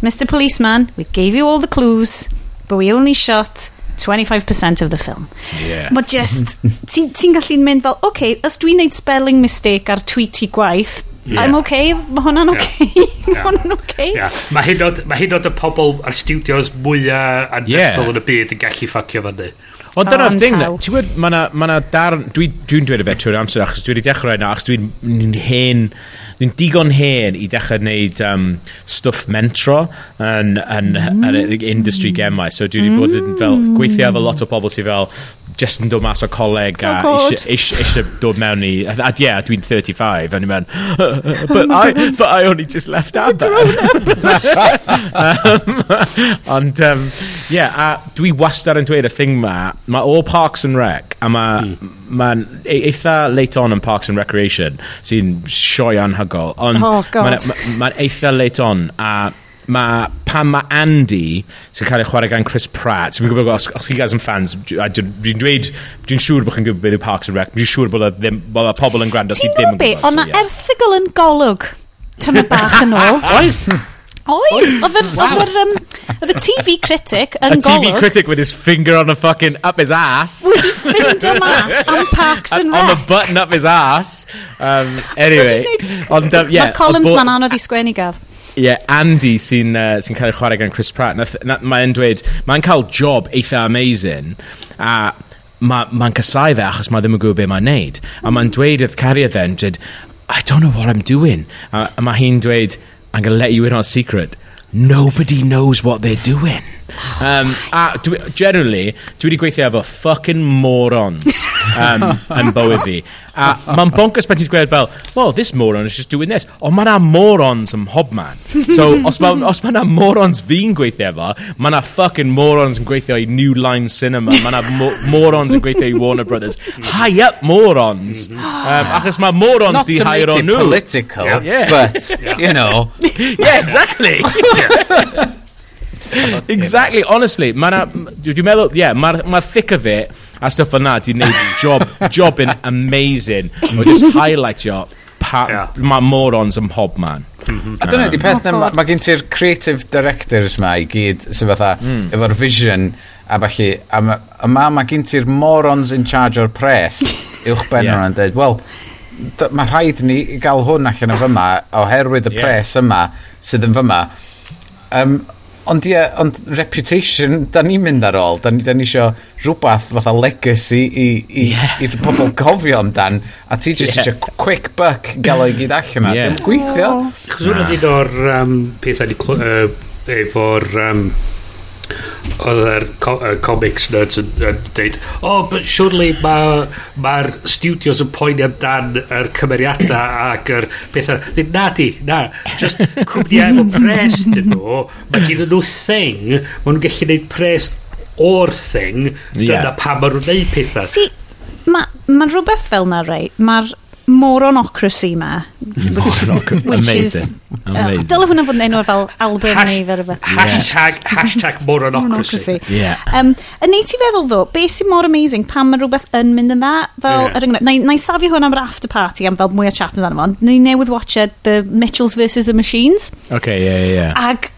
Mr Policeman, we gave you all the clues, but we only shot 25% of the film. Yeah. Mae just, ti'n ti gallu mynd fel, oce, okay, os dwi'n neud spelling mistake ar tweet i gwaith, Yeah. I'm okay, mae hwnna'n okay. mae hwnna'n okay. Yeah. Mae hyn oed y pobl a'r studios mwyaf anferthol yeah. yn y byd yn gallu ffacio fyny. Ond dyna'r thing, ti'n gwybod, mae yna ma darn, dwi'n dwi, dwi dweud y fe trwy'r amser achos dwi wedi dechrau yna, achos dwi'n hen, dwi'n digon hen i dechrau wneud um, stwff mentro yn, yn, mm. yn, yn, industry gemau. So dwi wedi bod yn fel, gweithio efo lot o pobl sydd fel, just yn dod mas o coleg oh, a eisiau dod mewn i... A yeah, dwi'n 35, and ni'n but, I, but I only just left out um, Ond, um, yeah, a dwi wastad yn dweud y thing ma, mae all Parks and Rec, a mae mm. ma hmm. e, eitha late on yn Parks and Recreation, sy'n sioe anhygol, ond oh, mae'n ma, ma eitha late on, a mae pan mae Andy sy'n cael ei chwarae gan Chris Pratt so, gwybod os, os chi guys yn fans dwi'n dweud dwi'n siŵr bod chi'n gwybod beth yw Parks and Rec dwi'n siŵr bod y pobl yn gwrando ti'n gwybod beth ond mae erthigol yn golwg tyma bach yn ôl Oedd, oedd yr, um, y TV critic yn golwg. A TV critic with his finger on a fucking up his ass. Wedi ffindo mas am Parks and Rec. On the button up his ass. Um, anyway. Ond, um, yeah. Mae columns ma'n anodd i sgwennu gaf. Ie, yeah, Andy sy'n uh, sy cael ei chwarae gan Chris Pratt, mae'n dweud, mae'n cael job eitha amazing, a mae'n ma casau fe achos mae ddim yn gwybod beth mae'n neud. A mae'n dweud wrth cariad fe, dweud, I don't know what I'm doing. A, a mae hi'n dweud, I'm going to let you in on a secret. Nobody knows what they're doing. Um, a dwi, generally, dwi wedi gweithio efo fucking morons. um, yn bywyd fi. A mae'n bonkers pan ti'n gweld fel, well, this moron is just doing this. Ond mae yna morons ym hobman. So, os mae ma yna morons fi'n gweithio efo, mae yna fucking morons yn gweithio i New Line Cinema. Mae yna mo morons yn gweithio i Warner Brothers. High up morons. Um, achos mae morons Not di hire o nhw. Not to make it political, yeah. but, you know. yeah, exactly. yeah exactly, honestly. Dwi'n meddwl, ie, yeah, mae'r ma thick of it a stuff yna di wneud job, job in amazing. O just highlightio pa, yeah. mae morons yn pob man. Mm-hmm. A dyna di um, peth na, mae gen ti'r creative directors ma i gyd, sy'n fatha, mm. efo'r vision, a falle, a ma, a ma, ma gen ti'r morons in charge o'r pres, uwch ben yeah. yn dweud, wel, mae rhaid ni gael hwn allan o fyma, oherwydd y yeah. pres yma, sydd yn fyma. Um, Ond ie, yeah, ond reputation, da ni'n mynd ar ôl. Da ni, da ni isio rhywbeth fatha legacy i, i, yeah. i'r pobl gofio amdan. A ti jyst yeah. isio quick buck gael o'i gyd allan yna. Yeah. Dim gweithio. Chos hwnna un o'r um, pethau ni uh, efo'r um, oedd yr co uh, comics nerds yn, yn dweud, oh, but surely mae'r ma, studios yn poeni amdan yr cymeriadau ac yr pethau. Dyn, na di, na, just cwmniau efo pres dyn nhw, mae gen nhw thing, mae nhw'n gallu gwneud pres o'r thing, dyna yeah. pa mae nhw'n gwneud pethau. Si, mae ma rhywbeth fel na, rei, mae'r moronocracy ma. Moronocracy. Which Amazing. is... Amazing. Uh, Dyle hwnna fod yn enw fel Albert neu fel rhywbeth. Hashtag, hashtag moronocracy. yeah. Um, yn neud ti feddwl ddo, beth sy'n mor amazing pan mae rhywbeth yn mynd yn dda? Fel, yeah. er enghraifft, na, na i safio hwn am yr after party am fel mwy o chat amdano fo. Na i newydd watched The Mitchells vs. The Machines. Okay, yeah, yeah. Ag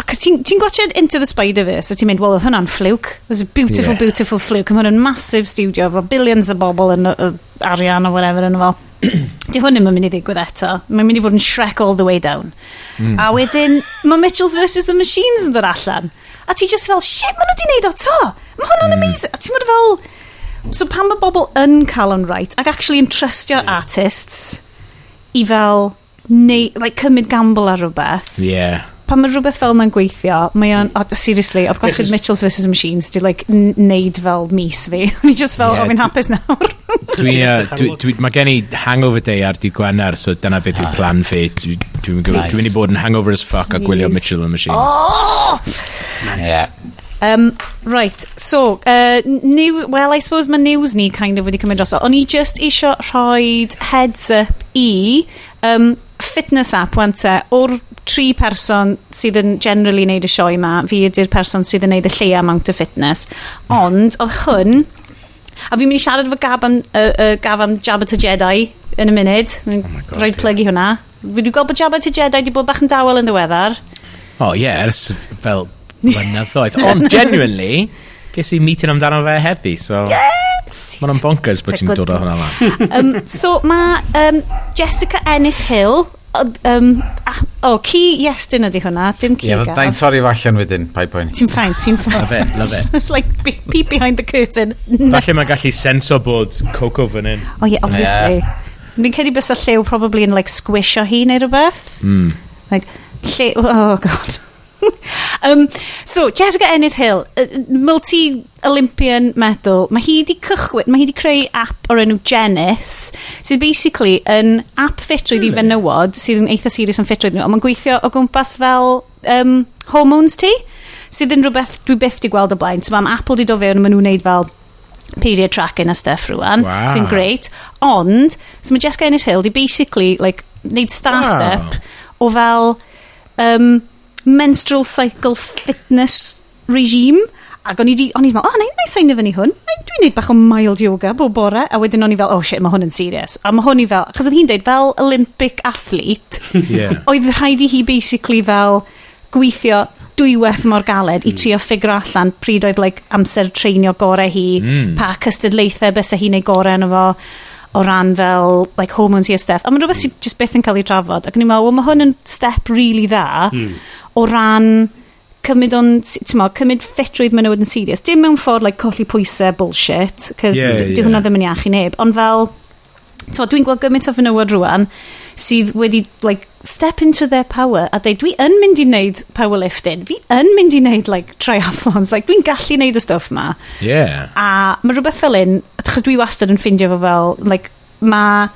Ac ti'n ti gwachod Into the Spider-Verse a ti'n mynd, well, oedd hwnna'n fluke. There's a beautiful, yeah. beautiful fluke. Mae hwnna'n massive studio efo billions o bobl yn uh, arian o whatever yn efo. Di hwn ddim yn mynd i ddigwydd eto. Mae'n mynd i fod yn Shrek all the way down. Mm. A wedyn, mae Mitchells vs The Machines yn dod allan. A ti just fel, shit, maen nhw wedi neud o to. Mae hwnna'n mm. amazing. A ti'n mynd fel... So pan mae bobl yn cael yn right ac actually yn trustio artists i fel neu, like, cymryd gamble ar rhywbeth. Yeah pan mae rhywbeth fel yna'n gweithio, mae o'n, oh, seriously, I've got Mitchells vs Machines, di like neud fel mis fi. Ni just fel, yeah, o, fi'n hapus nawr. dwi, uh, dwi, dwi, mae gen i hangover day ar dydd Gwener, so dyna beth yw plan fi. Dwi'n dwi, dwi, nice. dwi mynd i bod yn hangover as fuck a gwylio Mitchell and Machines. Oh! Nice. Yeah. Um, right, so, uh, new, well, I suppose mae news ni kind of wedi cymryd dros. O'n i just eisiau rhoi heads up i um, fitness app, wan te, o'r tri person sydd yn generally wneud y sioe ma, fi ydy'r person sydd yn wneud y lleia amount o fitness. Ond, oedd hwn, a fi'n mynd i siarad efo gaf am, uh, uh, gaf am Jabba to Jedi yn y munud, oh roed plygu hwnna. Fi wedi gweld bod Jabba to Jedi wedi bod bach yn dawel yn ddiweddar. O, oh, ie, yeah, ers fel blynyddoedd. Ond, genuinely, ges i meeting amdano fe heddi, so... Yes! Mae'n bonkers bod ti'n dod o hwnna lan. um, so, mae um, Jessica Ennis Hill um, o, oh, ci iestyn ydy hwnna, dim ci yeah, gath. Ie, torri fo allan wedyn, pai poen. Ti'n ffain, ti'n ffain. Love it, love it. It's like peep behind the curtain. Falle mae'n gallu senso bod Coco fan hyn. O oh, yeah, obviously. Yeah. Mi'n cedi bys y llew probably yn like squisho hi neu rhywbeth. Mm. Like, lle, oh god. um, so, Jessica Ennis Hill, multi-Olympian medal, mae hi wedi cychwyn, mae hi wedi creu app o'r enw Genis, sydd basically yn app ffitrwydd i fenywod, sydd yn eitha serious yn ffitrwydd nhw, ond mae'n gweithio o gwmpas fel um, hormones ti, sydd yn rhywbeth dwi byth wedi gweld o blaen. So, mae Apple wedi do fewn, maen nhw'n neud fel period tracking a stuff rwan, wow. sy'n great. Ond, so mae Jessica Ennis Hill di basically, like, neud start-up wow. o fel... Um, menstrual cycle fitness regime ac o'n i di, o'n i fel, o, oh, na i sain fyny hwn. Dwi'n neud bach o mild yoga bob bore. A wedyn o'n i fel, oh shit, mae hwn yn serious. A mae hwn i fel, achos oedd hi'n deud fel Olympic athlete, yeah. oedd rhaid i hi basically fel gweithio dwywaith mor galed mm. i trio ffigur allan pryd oedd like, amser treinio gore hi, mm. pa cystadlaethau bys hi'n ei gore yn efo o ran fel like, hormones i a stuff. A mae'n rhywbeth sy'n just byth yn cael ei trafod. Ac ni'n meddwl, well, mae hwn yn step really dda mm. o ran cymryd o'n, ti'n meddwl, cymryd ffitrwydd menywod yn serious. Dim mewn ffordd, like, colli pwysau bullshit, cos yeah, di yeah. hwnna ddim yn iach i neb. Ond fel, ti'n meddwl, dwi'n gweld gymaint o fenywod rwan, sydd wedi like, step into their power a dweud dwi yn mynd i wneud powerlifting. Fi yn mynd i wneud like, triathlons. Like, dwi'n gallu wneud y stwff ma. Yeah. a mae rhywbeth fel un achos dwi wastad yn ffindio fo fel like, mae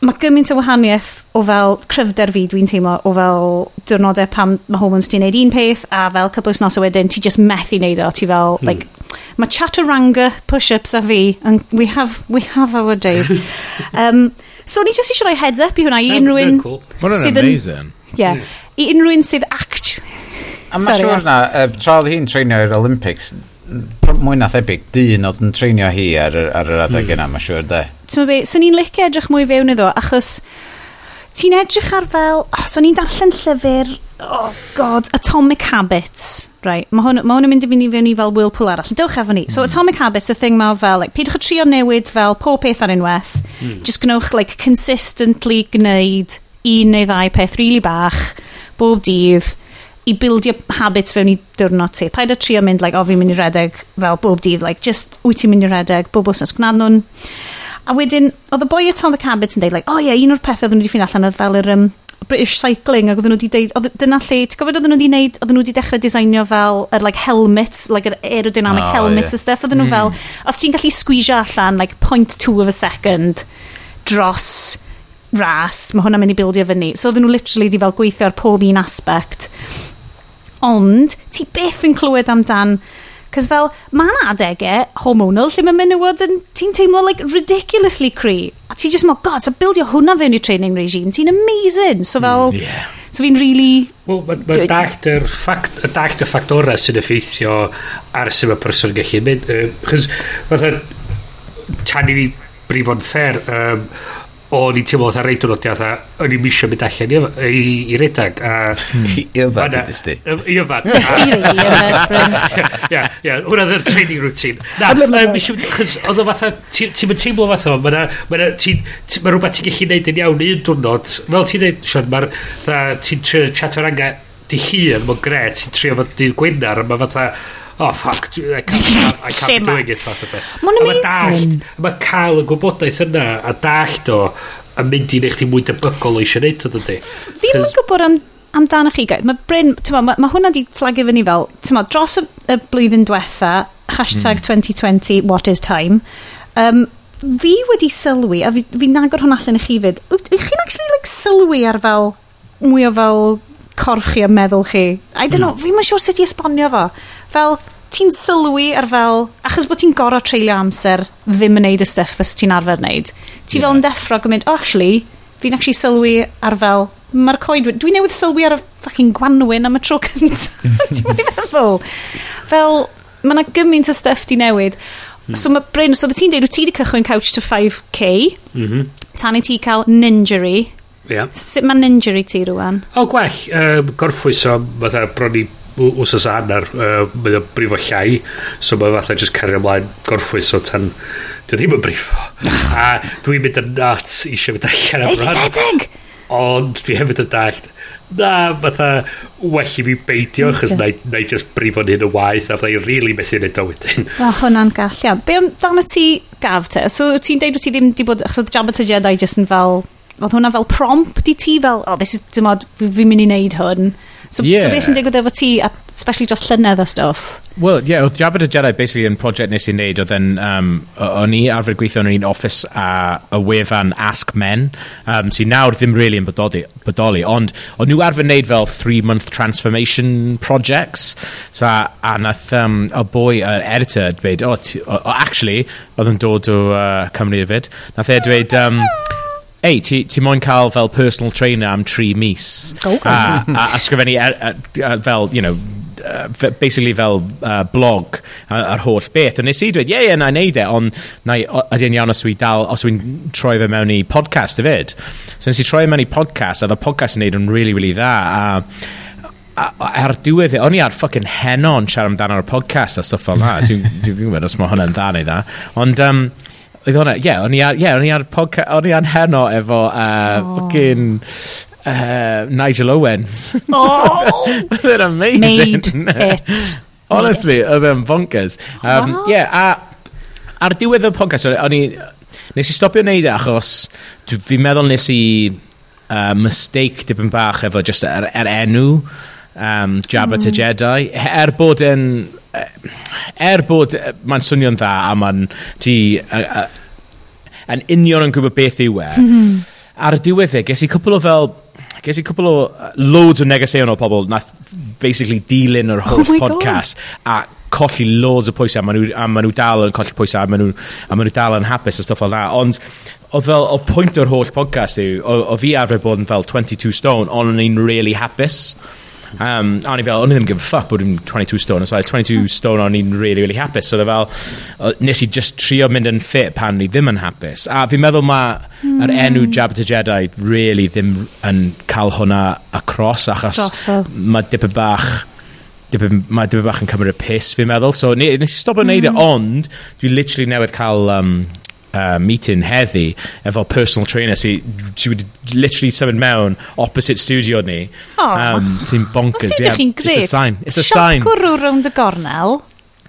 mae gymaint o wahaniaeth o fel cryfder fi dwi'n teimlo o fel diwrnodau pam mae hormones ti'n neud un peth a fel cwbl nos o wedyn ti just methu neud o. Ti fel hmm. like, mae chaturanga push-ups a fi and we have, we have our days. Um, So ni jyst eisiau rhoi heads up i hwnna i unrhyw un... Cool. Mae'n amazing. Yeah. I unrhyw un sydd act... A mae'n siwr na, uh, tra oedd hi'n treinio i'r Olympics, mwy na thebyg, dyn oedd yn treinio hi ar, ar yr adeg hmm. yna, mae siwr de. Ti'n meddwl, swn ni'n licio edrych mwy fewn iddo, achos ti'n edrych ar fel... Oh, so ni'n darllen llyfr... Oh god, Atomic Habits. Right, mae hwn, ma hwn yn mynd i fynd i fewn i fel Whirlpool arall. Dewch efo ni. Mm. So hmm. Atomic Habits, y thing mae fel, like, peidiwch o trio newid fel pob peth ar unwaith. Mm. Just gnewch, like, consistently gwneud un neu ddau peth rili really bach, bob dydd, i bildio habits fewn i diwrnod ti. Paid o trio mynd, like, o fi'n mynd i redeg fel bob dydd, like, just wyt ti'n mynd i redeg, bob os Gnad nhw'n. A wedyn, oedd y boi Atomic Habits yn dweud, like, o oh ie, yeah, un o'r pethau oedden nhw wedi ffyn allan oedd fel yr um, British Cycling, ac oedden nhw wedi deud, oedd, dyna lle, ti'n gofod oedden nhw wedi neud, oedden nhw wedi dechrau designio fel, yr, like, helmets, like, yr aerodynamic oh, helmets yeah. a stuff, oedden nhw mm. fel, os ti'n gallu sgwisio allan, like, 0.2 of a second, dros ras, mae hwnna'n mynd i bildio fyny. So oedden nhw literally wedi fel gweithio ar pob un aspect. Ond, ti beth yn clywed amdan Cos fel, mae'n adegau hormonal lle mae menywod yn, ti'n teimlo like ridiculously cry. A ti just mo, god, so buildio hwnna fewn i training regime, ti'n amazing. So fel, mm, yeah. so fi'n really... Wel, mae'n ma dallt yr ffact, dallt y ffactorau sy'n effeithio ar sy'n mae person gallu mynd. Chos, fatha, tan i fi brifo'n ffer, um, o'n i'n teimlo fatha reid o'n fatha, o'n i'n misio mynd allan i, i, i redag. A, hmm. I yfad i dysdi I yfad. Ddysdi i. Ia, ia, hwnna dda'r training routine. Na, misio, chys, oedd o fatha, ti'n mynd teimlo fatha, mae rhywbeth ti'n gallu neud yn iawn un diwrnod, fel ti'n neud, Sean, mae'r, ti'n trio chat o'r anga di hun, mae'n gret, ti'n trio fod di'r Gwynar, a mae fatha, oh fuck, I can't, I can't be doing it fath o beth. Mae'n amazing. Mae cael y gwybodaeth yna a dallt o a mynd i neu chdi mwy debygol o eisiau neud o dydy. Fi yn gwybod am amdano chi, gael, mae Bryn, mae ma hwnna di fflagio fyny fel, ma, dros y, y blwyddyn diwetha, hashtag mm. 2020, what is time, um, fi wedi sylwi, a fi, fi'n agor hwn allan i chi fyd, ych chi'n actually like, sylwi ar fel, mwy o fel corff chi a meddwl chi. I don't hmm. know, mm. fi'n siŵr sut i esbonio fo. Fel, ti'n sylwi ar fel, achos bod ti'n gorau treulio amser ddim yn neud y stuff bys ti'n arfer neud, ti yeah. fel yn deffro gymryd, oh, actually, fi'n actually sylwi ar fel, mae'r coed, dwi'n newydd sylwi ar y fucking gwanwyn am y tro cyntaf, ti'n meddwl? Fel, mae yna gymaint o stuff di newid. Mm. So mae Bryn, so ti'n deud, wyt ti wedi cychwyn Couch to 5k, mm -hmm. tan i ti cael Ninjury. Yeah. Sut mae Ninjury ti rwan? O, oh, gwell. Um, gorffwys o, fatha, bron i wsos a hanner uh, mae o'n brifo llai so mae fatha just cario ymlaen gorffwys o tan dwi ddim yn brifo. A dwi'n mynd yn nuts eisiau mynd allan am rhan. ond dwi hefyd yn dallt na fatha well i mi beidio achos na, na i just brifo'n hyn y waith a fatha i really methu wneud o wedyn. O hwnna'n gall iawn. Be amdano ti gaf te so ti'n deud wyt ti ddim di bod achos oedd Jabba to Jedi just yn fel oedd hwnna fel prompt i ti fel oh this is dim ond fi'n mynd i wneud hwn. So, yeah. so beth sy'n digwydd efo ti, especially dros llynedd o stuff? Well, yeah, oedd Jabba the Jedi basically yn prosiect nes i'n neud, oedd yn, um, o'n i arfer gweithio yn un office a y wefan Ask Men, um, sy'n nawr ddim really yn bodoli, bodoli ond o'n nhw arfer neud fel three-month transformation projects, so, a, a nath um, a boi, yr editor, dweud, oh, actually, oedd yn dod o uh, Cymru hefyd, nath e dweud, um, ei, ti, ti moyn cael fel personal trainer am tri mis. Oh. A, a, a sgrifennu a, e, a, e, a, e, fel, you know, uh, basically fel uh, blog a'r holl beth. A nes i dweud, ie, yeah, ie, yeah, na i neud e, ond na i, ydy'n iawn os dwi'n dal, os wy'n troi fe mewn i podcast hefyd. So nes i troi mewn i podcast, a dda podcast yn neud yn really, really dda. A, ar diwedd, o'n i ar ffucking henon siarad amdano'r podcast a stuff fel na. Dwi'n gwybod os mae hwnna'n dda neu dda. Ond, um, Oedd hwnna, ie, yeah, o'n i ar, yeah, o'n i ar podca, o'n i ar heno efo uh, oh. gyn uh, Nigel Owens. Oh! They're amazing. Made it. Honestly, oedd e'n bonkers. Um, wow. Yeah, a ar diwedd y podcast, o'n i, nes i stopio wneud e achos fi'n meddwl nes i uh, mistake dipyn bach efo just yr er, er enw um, Jabba mm. to Jedi. Er bod yn er bod mae'n swnio'n dda a mae'n ti yn union yn gwybod beth yw e, mhm. ar y diwedd e, ges i cwpl o fel ges i cwpl o loads o negeseuon o pobl nath basically dilyn yr holl oh podcast a colli loads o pwysau a maen nhw, ma nhw dal yn colli pwysau a maen nhw, a maen nhw dal yn hapus a stwff fel na ond oedd fel o pwynt o'r holl podcast yw o, o fi arfer bod yn fel 22 stone ond o'n i'n really hapus. Um, a o'n i fel, o'n i ddim give a fuck bod yn 22 stone. So, 22 stone o'n i'n really, really hapus. So, e fel, nes i just trio mynd yn fit pan ni ddim yn hapus. A fi'n meddwl mae mm. yr hmm. enw Jabba the Jedi really ddim yn cael hwnna across, achos mae dipyn bach dipyn, mae dipyn bach yn cymryd y piss, fi'n meddwl. So, nes i stop yn mm. it e, hmm. ond dwi literally newydd cael um, uh, meeting heddi efo personal trainer sy, sy wedi literally symud mewn opposite studio ni. O. Um, sy'n bonkers. Os yeah, chi'n gred. It's a sign. It's a Siop sign. gwrw rownd y gornel.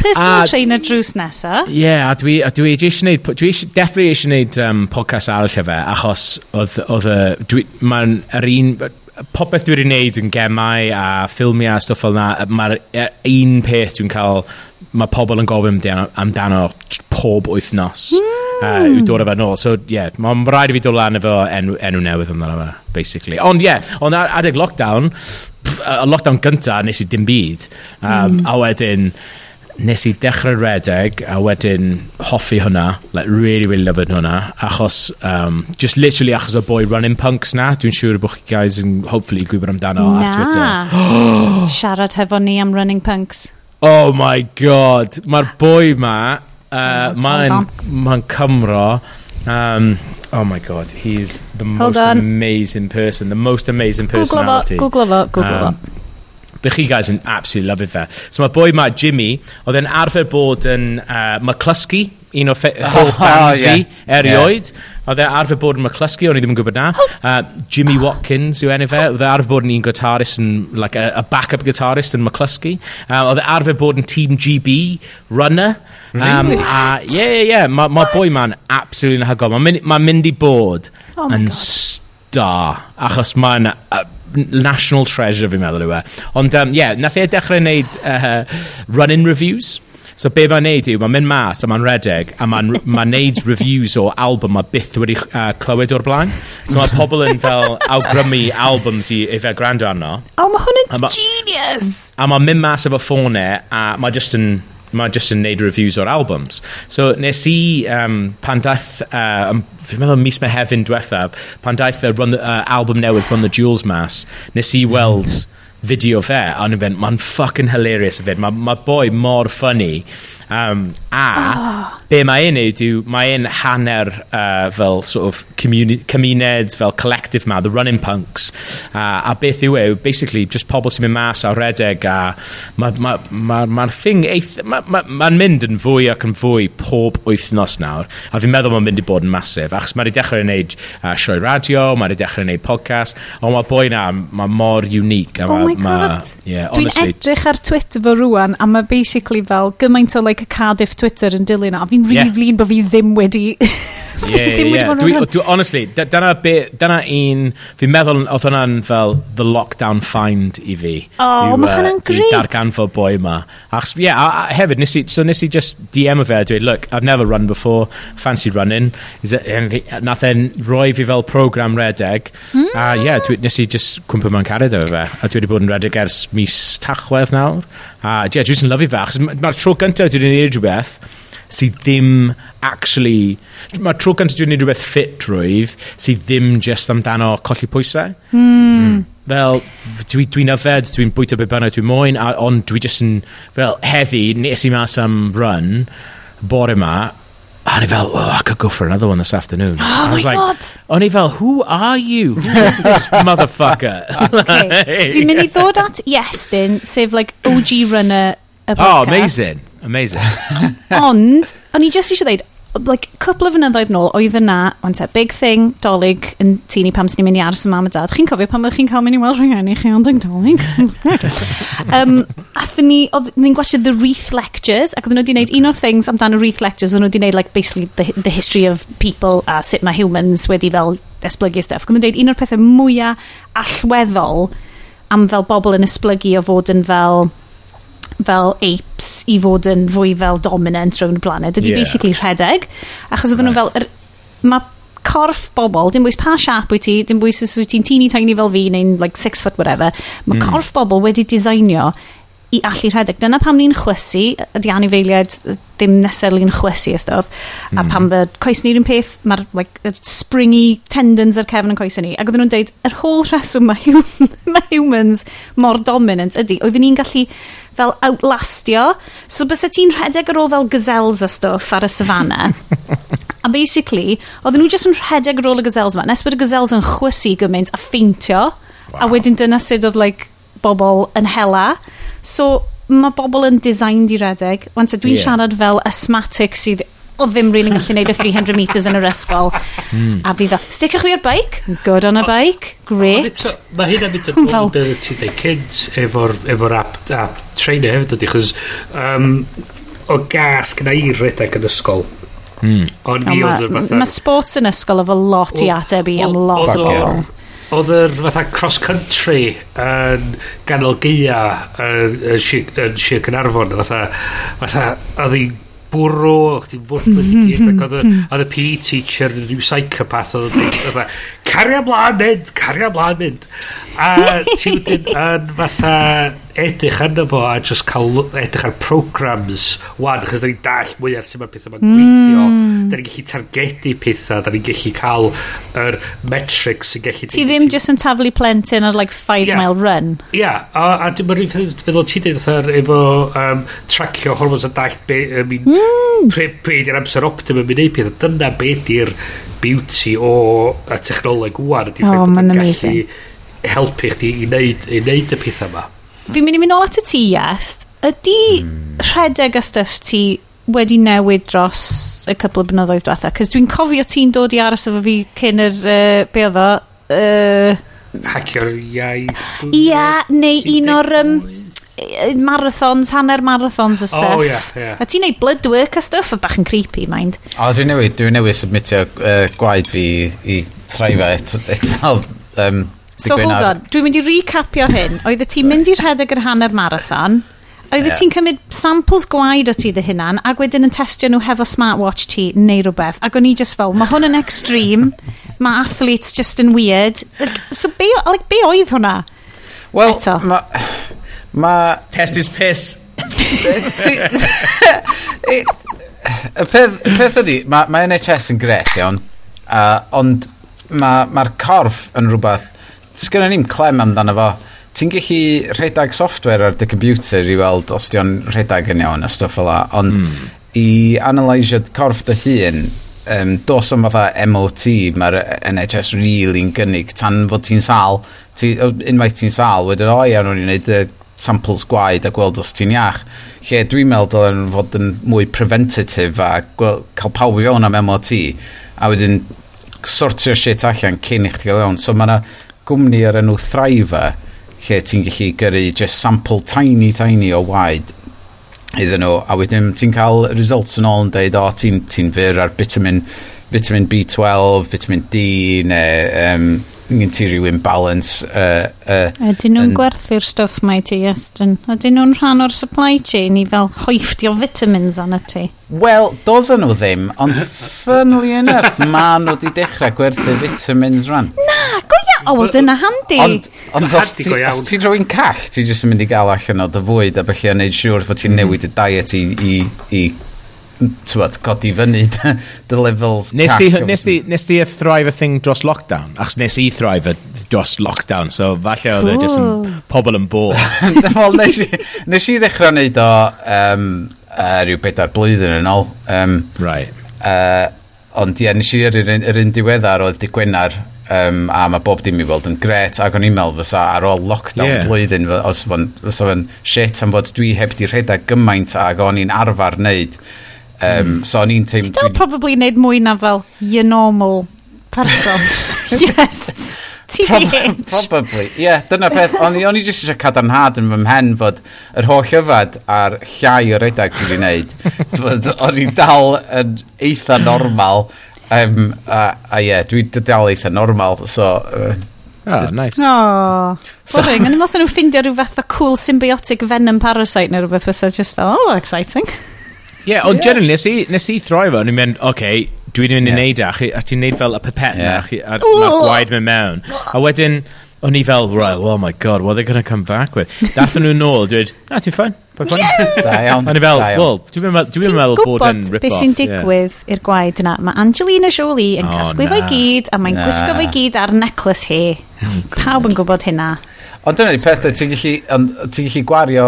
Personal a, trainer drws nesa. Ie, yeah, a dwi, a dwi eisiau gwneud, dwi eisiau, definitely eisiau gwneud um, podcast arall efo, achos oedd, oedd, dwi, mae'n yr un, popeth dwi wedi gwneud yn gemau a ffilmiau a stwff fel yna, mae'r un peth dwi'n cael, mae pobl yn gofyn amdano, amdano pob wythnos. Mm Hmm. uh, yw dod efo nôl. So, ie, yeah, mae'n rhaid i fi dod lan efo enw, enw newydd amdano fe, basically. Ond, ie, yeah, ond adeg lockdown, pff, y lockdown gynta nes i dim byd. Um, mm. A wedyn, nes i dechrau redeg a wedyn hoffi hwnna, like really, really lyfod hwnna, achos, um, just literally achos o boi running punks na, dwi'n siŵr bod chi guys yn hopefully gwybod amdano na. ar Twitter. Siarad hefo ni am running punks. Oh my god, mae'r boi ma Uh, mine, mine Cymro. Um, oh my god, he's the Hold most on. amazing person. The most amazing personality. Google fo, Google fo, um, But he guys yn absolutely love it there. So my boy Matt Jimmy, oedd e'n arfer bod yn uh, McCluskey, un o hoff fans fi erioed. Oedd e arfer bod yn Myclysgu, o'n i ddim yn gwybod na. Uh, Jimmy Watkins yw enw fe. Oedd e arfer bod yn un gitarist, yn, like a, a backup gitarist yn Myclysgu. Uh, oedd e arfer bod yn Team GB runner. Um. A, yeah, yeah, yeah. Mae boi ma'n absolutely yn hagol. Mae'n mynd, ma mynd i bod oh yn star. Achos mae'n... Uh, national treasure fi'n meddwl yw e. Ond, um, yeah, nath e dechrau wneud uh, run-in reviews. So be mae'n neud yw, mae'n mynd mas a mae'n redeg a mae'n ma neud reviews o album a byth wedi uh, clywed o'r blaen. So mae pobl yn fel awgrymu albums i efe gwrando arno. O, oh, mae hwn yn genius! A mae'n mynd mas efo ffone a mae just yn mae just yn neud reviews o'r albums. So nes i, um, pan daeth, uh, fi'n meddwl mis me hefyn diwethaf, pan daeth uh, run the, uh, album newydd Run the Jewels mas, nes i weld... Mm fideo fe, a nhw'n mynd, mae'n fucking hilarious y fyd. Mae ma boi mor funny, Um, a, oh. be mae e'n neud yw, mae e'n hanner uh, fel sort of cymuned, fel collective ma, the running punks. Uh, a beth yw e, basically, just pobl sy'n mynd mas a redeg a mae'r ma, ma, ma, thing eith... mae'n ma, ma mynd yn fwy ac yn fwy pob wythnos nawr. A fi'n meddwl mae'n mynd i bod yn masif, achos mae'n i dechrau wneud uh, sioe radio, mae'n i dechrau wneud podcast, ond mae boi na, mae mor unique. A oh ma, oh my god. Ma, yeah, Dwi'n edrych ar Twitter fo rwan, a mae basically fel gymaint o like, like y Cardiff Twitter yn dilyn. A fi'n rili yeah. flin bod fi ddim wedi... fi yeah, ddim yeah. wedi dwi, dwi, honestly, dyna, be, dyna un... Fi'n meddwl oedd hwnna'n fel the lockdown find i fi. Oh, mae hwnna'n great. I darganfod boi yma. Achos, yeah, a, a hefyd, nes i, so nes i just DM o fe a dweud, look, I've never run before, fancy running. Is it, nath e'n roi fi fel program redeg. Mm. A hmm. yeah, dwi, nes i just cwmpa mewn cared efo fe. A dwi wedi bod yn redeg ers mis tachwedd nawr. A yeah, dwi'n lyfu fe, achos mae'r tro gyntaf dwi dwi'n gwneud rhywbeth sydd ddim actually... Mae tro gan dwi'n gwneud rhywbeth ffit rwydd sydd ddim just amdano colli pwysau. Mm. Mm. Fel, dwi'n dwi yfed, dwi'n bwyta be bynnag dwi'n moyn, a, ond dwi just yn... Fel, heddi, nes i mas am run, bore ma, A ni fel, oh, I could go for another one this afternoon. Oh and I was my like, god! O'n i fel, who are you? Who is this motherfucker? okay. Fi'n mynd i ddod at Iestyn, sef like OG runner y oh, podcast. Oh, amazing. Amazing. Ond, o'n i just eisiau dweud, like, couple o fynyddoedd nôl, oedd yna, ond te, big thing, dolyg yn tini pam sy'n ni'n mynd i aros y mam a dad. Chi'n cofio pam ydych chi'n cael mynd i weld rhywun i chi ond yn dolyg? um, Athyn ni, oedd ni'n gwachio The Wreath Lectures, ac oedd nhw wedi gwneud un o'r things amdano Wreath Lectures, oedd nhw wedi gwneud, like, basically, the, the history of people a sut mae humans wedi fel esblygu stuff. Oedd Gwyddo'n dweud, un o'r pethau mwyaf allweddol am fel bobl yn esblygu o fod yn fel fel apes i fod yn fwy fel dominant rhwng y blaned ydy yeah. basically rhedeg achos oedden nhw fel er, mae corff bobl, dim bwys pa siap wyt ti, dim bwys os wyt ti'n teeny tiny fel fi neu'n like six foot whatever, mae mm. corff bobl wedi designio i allu rhedeg. Dyna pam ni'n chwysu, ydy anifeiliaid ddim neseli'n chwysu y stuff. Mm. A hmm. pam fy coes ni'r un peth, mae'r like, springy tendons ar cefn yn coes ni. Ac oedden nhw'n deud, yr holl reswm mae, hum mae humans mor dominant ydy. Oedden ni'n gallu fel outlastio. So bys ti'n rhedeg ar ôl fel gazelles a stuff ar y savanna. A basically, oedden nhw jyst yn rhedeg ar ôl y gazelles yma, nes bod y gazelles yn chwysu gymaint a ffeintio, wow. a wedyn dyna sydd oedd like, bobl yn hela. So, mae bobl yn designed i redeg. Wante, dwi'n yeah. siarad fel asthmatic sydd o ddim rili'n gallu neud y 300 metres yn yr ysgol. Mm. A fi dda, stickach fi ar bike, good on a bike, great. Mae hyn am mynd yn fel... beth ti'n dweud cynt efo'r efo app, app trainer hefyd ydy, chos um, o gas gyda i redeg yn ysgol. Mm. Ond ni oedd yn fatha... Mae sports yn ysgol efo lot i ateb i am lot o bobl oedd yr fatha cross country yn ganol gaea yn, yn, yn Sir Cynarfon fatha, fatha oedd hi'n bwrw, chdi'n fwrdd yn gyd ac oedd y PE teacher yn rhyw psychopath oedd cario mlaen mynd, cario mlaen mynd. A ti wedyn yn fatha edrych arno fo a just cael edrych ar programs wan, chos da ni'n dall mwy ar sut mae pethau mae'n gweithio. Mm. Da ni'n gallu targedu pethau, da ni'n gallu cael yr metrics sy'n gallu... Ti ddim just yn taflu plentyn ar like 5 yeah. mile run. Ia, yeah. a, a dim yn rhywbeth feddwl ti dweud efo um, tracio hormones a dall be, um, mm. pre, be amser optimum i wneud pethau. Dyna be di'r beauty o y technolog technoleg wwan ydy ffaith bod yn gallu helpu chdi i wneud, i wneud y pethau yma. Fi'n mynd i mynd ôl at y ti, Iest. Ydy mm. rhedeg a stuff ti wedi newid dros y cwbl o blynyddoedd diwetha? Cys dwi'n cofio ti'n dod i aros efo fi cyn yr, uh, be oedd o? Uh, Hacio'r iaith. Ia, neu un o'r... Um, marathons, hanner marathons a oh, stuff. Oh, yeah, yeah. A ti'n neud blood work a stuff, a bach yn creepy, mind. O, oh, dwi'n newid, dwi'n newid submitio uh, gwaed fi i thraifa eto. um, So hold on, dwi'n mynd i recapio hyn. Oeddet ti'n mynd i rhedeg yr hanner marathon, oeddet yeah. ti'n cymryd samples gwaed o ti dy hunan, ac wedyn yn testio nhw hefo smartwatch ti neu rhywbeth, ac o'n i just fel, mae hwn yn extreme, mae athletes just yn weird. Like, so be, like, be oedd hwnna? Wel, mae... Mae... Test is piss. Ti... y peth, y peth ydi, mae ma NHS yn gret iawn, uh, ond mae'r ma, ma corff yn rhywbeth, sgynna ni'n clem amdano fo, ti'n gallu rhedeg software ar dy computer i weld os di o'n rhedag yn iawn a stuff fel la, ond mm. i analysio corff dy hun, um, dos am fatha MOT, mae'r NHS really'n gynnig tan fod ti'n sal, ti, unwaith ti'n sal, wedyn o iawn o'n i'n neud samples gwaed a gweld os ti'n iach. Lle dwi'n meddwl dylen fod yn mwy preventative a gweld, cael pawb i fewn am MOT a wedyn sortio shit allan cyn i chdi gael iawn. So mae yna gwmni ar enw Thriver lle ti'n gallu gyrru just sample tiny tiny o waed iddyn nhw a wedyn ti'n cael results yn ôl yn dweud o ti'n ti fyr ar vitamin, vitamin B12, vitamin D neu um, gen ti rhywun balance uh, uh, Ydyn nhw'n gwerthu'r stwff mae ti, Estyn? Ydyn nhw'n rhan o'r supply chain i fel hoifftio vitamins anna ti? Wel, doedden nhw ddim, ond funnily enough, ma nhw wedi dechrau gwerthu vitamins rhan. Na, go O, wel dyna handi. Ond, ond os ti'n ti rwy'n call, ti'n jyst yn mynd i gael allan o dy fwyd a felly a neud siŵr fod ti'n newid y diet i, i, i tywed, codi fyny the levels nes di, nes di, nes di thrive a thing dros lockdown achos nes i thrive a dros lockdown so falle oedd e just yn pobl yn bo well, nes, i, nes i ddechrau wneud o um, uh, rhyw bedair blwyddyn yn ôl um, right. uh, ond ie yeah, nes i yr, yr, yr un diweddar oedd di Gwenar um, a mae bob dim i weld yn gret ac o'n i'n meddwl fysa ar ôl lockdown yeah. blwyddyn os fo'n shit am fod dwi heb di rhedeg gymaint ac o'n i'n arfer wneud. Um, so o'n i'n teimlo... Ti'n probably wneud mwy na fel your normal person. yes. TBH. Probably, ie. Yeah, dyna peth, o'n i, on i jyst eisiau cadarnhad yn fy mhen fod yr holl yfad a'r llai o redag dwi wedi wneud, fod o'n i dal yn eitha normal, um, a, a ie, yeah, dwi dal eitha normal, so... Uh, Oh, nice. Oh, so, boring. Yn ymwneud nhw'n ffeindio rhyw fath o cool symbiotic venom parasite neu rhywbeth fysa just fel, oh, exciting. Ie, yeah, ond yeah. generally, nes i, nes i throi fo, ni'n mynd, oce, okay, dwi'n mynd i yeah. wneud e, a, a ti'n neud fel y pipet yeah. na, a a mae gwaed mewn mewn. A wedyn, o'n i fel, right, oh my god, what are they going to come back with? Dath nhw nôl, dwi'n dweud, na, ti'n ffain, pa ffain. Da iawn. O'n i fel, well, dwi'n meddwl bod yn rip-off. beth sy'n digwydd i'r gwaed yna? Mae Angelina Jolie yn oh, casglu fo'i gyd, a mae'n gwisgo fo'i gyd ar necklace hi. Pawb yn gwybod hynna. Ond dyna ni peth, ti'n gallu gwario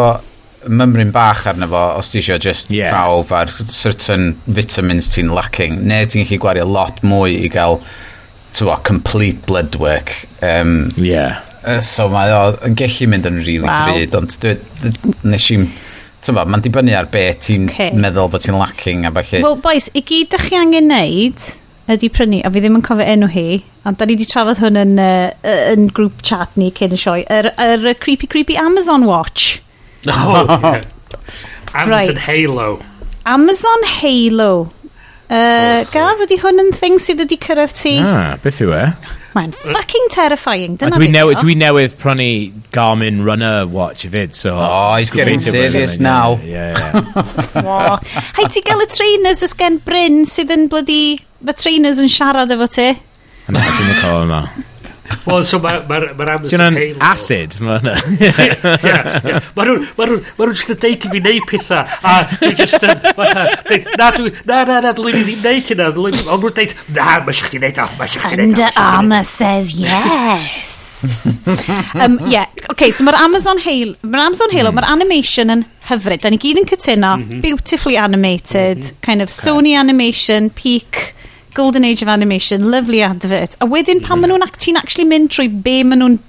mymryn bach arno fo os ti eisiau just yeah. prawf ar certain vitamins ti'n lacking neu ti'n gallu gwario lot mwy i gael tywa, complete blood work um, yeah. so mae o yn gallu mynd yn really wow. drud ond dwi, dwi, nes i'n Tyma, mae'n dibynnu ar be ti'n okay. meddwl bod ti'n lacking a falle Wel, boys i gyd ydych chi angen neud ydy prynu, a fi ddim yn cofio enw hi, ond da ni wedi trafod hwn yn, uh, yn grŵp chat ni cyn y sioe, yr, yr, er, creepy creepy Amazon Watch. Oh, yeah. Amazon Right. Halo. Amazon Halo. Uh, gaf ydy hwn yn thing sydd wedi cyrraedd ti? Ah, beth yw e? Mae'n fucking terrifying. A Dyna Dwi, newi, dwi newydd prynu Garmin Runner watch i fyd, so... Oh, he's getting Gobeithio bod serious hwnna'n- now. Yeah, yeah, yeah. Hai ti gael y trainers ys gen Bryn sydd yn bloody... Mae trainers yn siarad efo ti. Yna, hyn y col yma. Wel, so mae'r ma, ma, ma Amazon Halo... Dyna'n acid, mae hwnna. Ie, Mae nhw'n ma ma just yn deud i fi wneud pethau, a dwi'n just yn... Na, dwi... Na, na, na, dwi'n mynd i wneud hynna. Ond nhw'n deud, na, mae eisiau chdi wneud o, mae eisiau chdi wneud o. Under Armour says yes. um, yeah, okay, so mae'r Amazon Halo... Mae'r Amazon Halo, mm. mae'r animation yn hyfryd. Da ni gyd yn cytuno, mm -hmm. beautifully animated, mm -hmm. kind of Sony animation, peak Golden Age of Animation, lovely advert. A wedyn pan yeah. maen nhw'n ti'n actually mynd trwy be maen nhw'n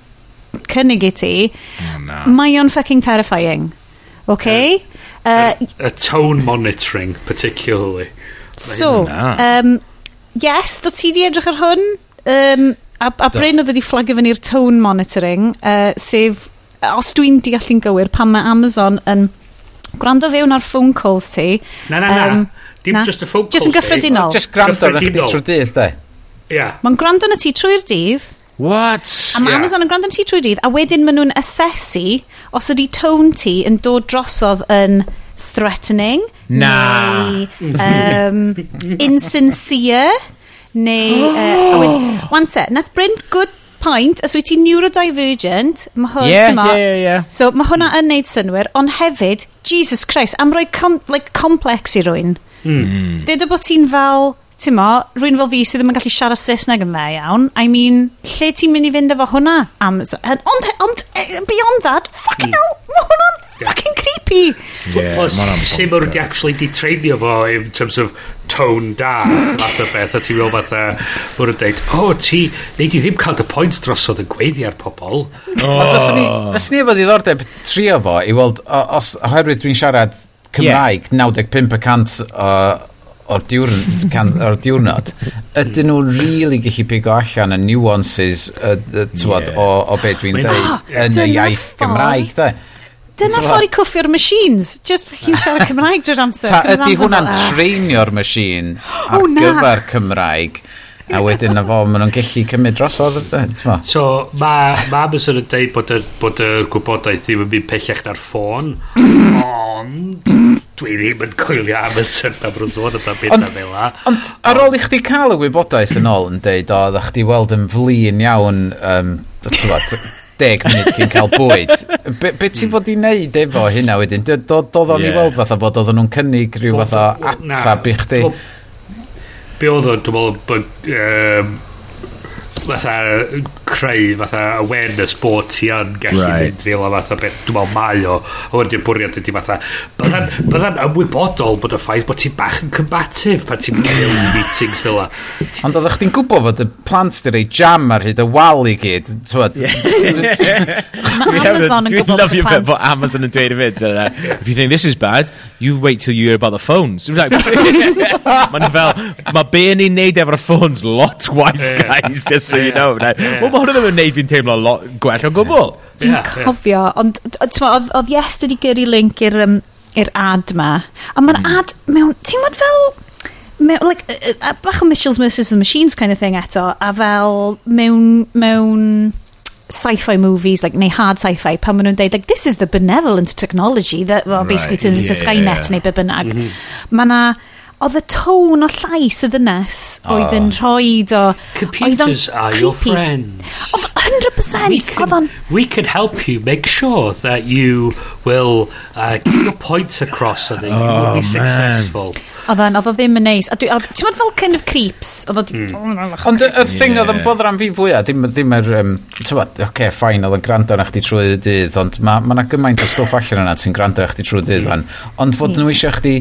cynnig i ti, oh, no. mae o'n fucking terrifying. Okay? Y uh, uh, uh, tone monitoring, particularly. So, um, yes, do ti di edrych ar hwn? Um, a, a Bryn oedd wedi fflagio fyny'r tone monitoring, uh, sef, os dwi'n deall yn gywir, pan mae Amazon yn gwrando fewn ar phone calls ti... Na, na, na. Um, Dim Na. just y phone. Just yn gyffredinol. Just gwrando yn eich trwy dydd, de. Ia. Mae'n gwrando yn y ti trwy'r dydd. What? A mae yeah. Amazon yn gwrando yn ti trwy'r dydd, a wedyn maen nhw'n asesu os ydy tone ti yn dod drosodd yn threatening, Na. neu um, insincere, neu... Uh, Wan te, nath Bryn good point, os wyt ti neurodivergent, mae hwn, yeah, ma, yeah, yeah, So mae hwnna yn neud synwyr, ond hefyd, Jesus Christ, am roi com like, complex i rwy'n. Hmm. Mm. Deda bod ti'n fel, ti'n mo, rwy'n fel fi sydd ddim yn gallu siarad Saesneg yn dda iawn. I mean, lle ti'n mynd i fynd efo hwnna? Amazon. Ond, ond, eh, beyond that, fucking mm. hell, mae hwnna'n yeah. fucking creepy. Yeah, Os, sy'n mwyn wedi actually di treinio fo in terms of tone da, fath o beth, a ti'n meddwl fatha, mwyn yn dweud, o, ti, neud i ddim cael dy pwynt drosodd yn gweiddi ar pobol Oh. Os ni efo ddiddordeb trio fo, i weld, os, oherwydd dwi'n siarad Cymraeg, yeah. 95% o, o'r, diwrn, can, or diwrnod, ydyn nhw'n really gallu pigo allan y nuances uh, uh, tywod, yeah. o, o beth dwi'n dweud yn y iaith Gymraeg. Da. Dyna ffordd i cwffio'r machines. Just hi'n siarad Cymraeg drwy'r amser. Ta, ydy hwnna'n treinio'r machine ar oh, gyfer Cymraeg? a wedyn na fo, maen nhw'n gallu cymryd drosodd. So, mae ma Amazon yn deud bod y, bod y gwybodaeth ddim yn mynd pellach na'r ffôn, ond dwi ddim yn coelio Amazon am rwy'n am beth na fel Ond ar ôl i chdi cael y wybodaeth yn ôl yn deud, o, dda chdi weld yn flin iawn, um, deg munud cyn cael bwyd. Be, be ti'n hmm. fod i wneud efo hynna wedyn? Doedd o'n yeah. i weld fatha bod oedden nhw'n cynnig rhyw fatha atab i chdi. bir o da but. bak, fatha creu fatha awareness bod ti yn gallu right. mynd rhywle fatha beth. Dwi'n meddwl mae o a wedyn bwriad ydy fatha bydda'n byddan ymwybodol bod y ffaith bod ti bach yn combatif pan ti'n cael meetings fel la ond oeddech chdi'n gwybod fod y plant di rei jam ar hyd y wal i gyd mae Amazon yn gwybod bod y beth bod Amazon yn dweud i fyd if you think this is bad you wait till you hear about the phones. Mae'n fel mae be ni'n neud efo'r phones? Lot gwaith guys just so you know. Wel, mae hwnna ddim yn neud fi'n teimlo lot gwell o gwbl. Fi'n cofio, ond oedd yes wedi gyrru link i'r um, i'r ad ma. A mae'r mm. ad mewn, ti'n bod fel, mewn, like, uh, bach o Mitchell's versus the Machines kind of thing eto, a fel mewn, mewn sci-fi movies, like, neu hard sci-fi, pan maen nhw'n dweud, like, this is the benevolent technology that, well, basically right, basically, turns yeah. into Skynet, neu be bynnag. Mm -hmm. Mae na Oedd y tôn o llais y ddynes oedd yn ah. rhoi o... Computers are creepy. your friends. Oedd 100%. We can, we can help you make sure that you will uh, get your points across and that you oh, will be oh, successful. Oedd o'n, oedd o ddim yn neis. A ti'n meddwl fel kind of creeps? Mm. Ond y thing oedd yn bodr am fi fwyaf, dim, dim yr... Um, ti'n oce, okay, ffain, oedd yn gwrando na chdi trwy dydd, ond mae ma yna gymaint o stwff allan yna sy'n gwrando na chdi trwy dydd. Mm. Ond fod nhw hmm. eisiau chdi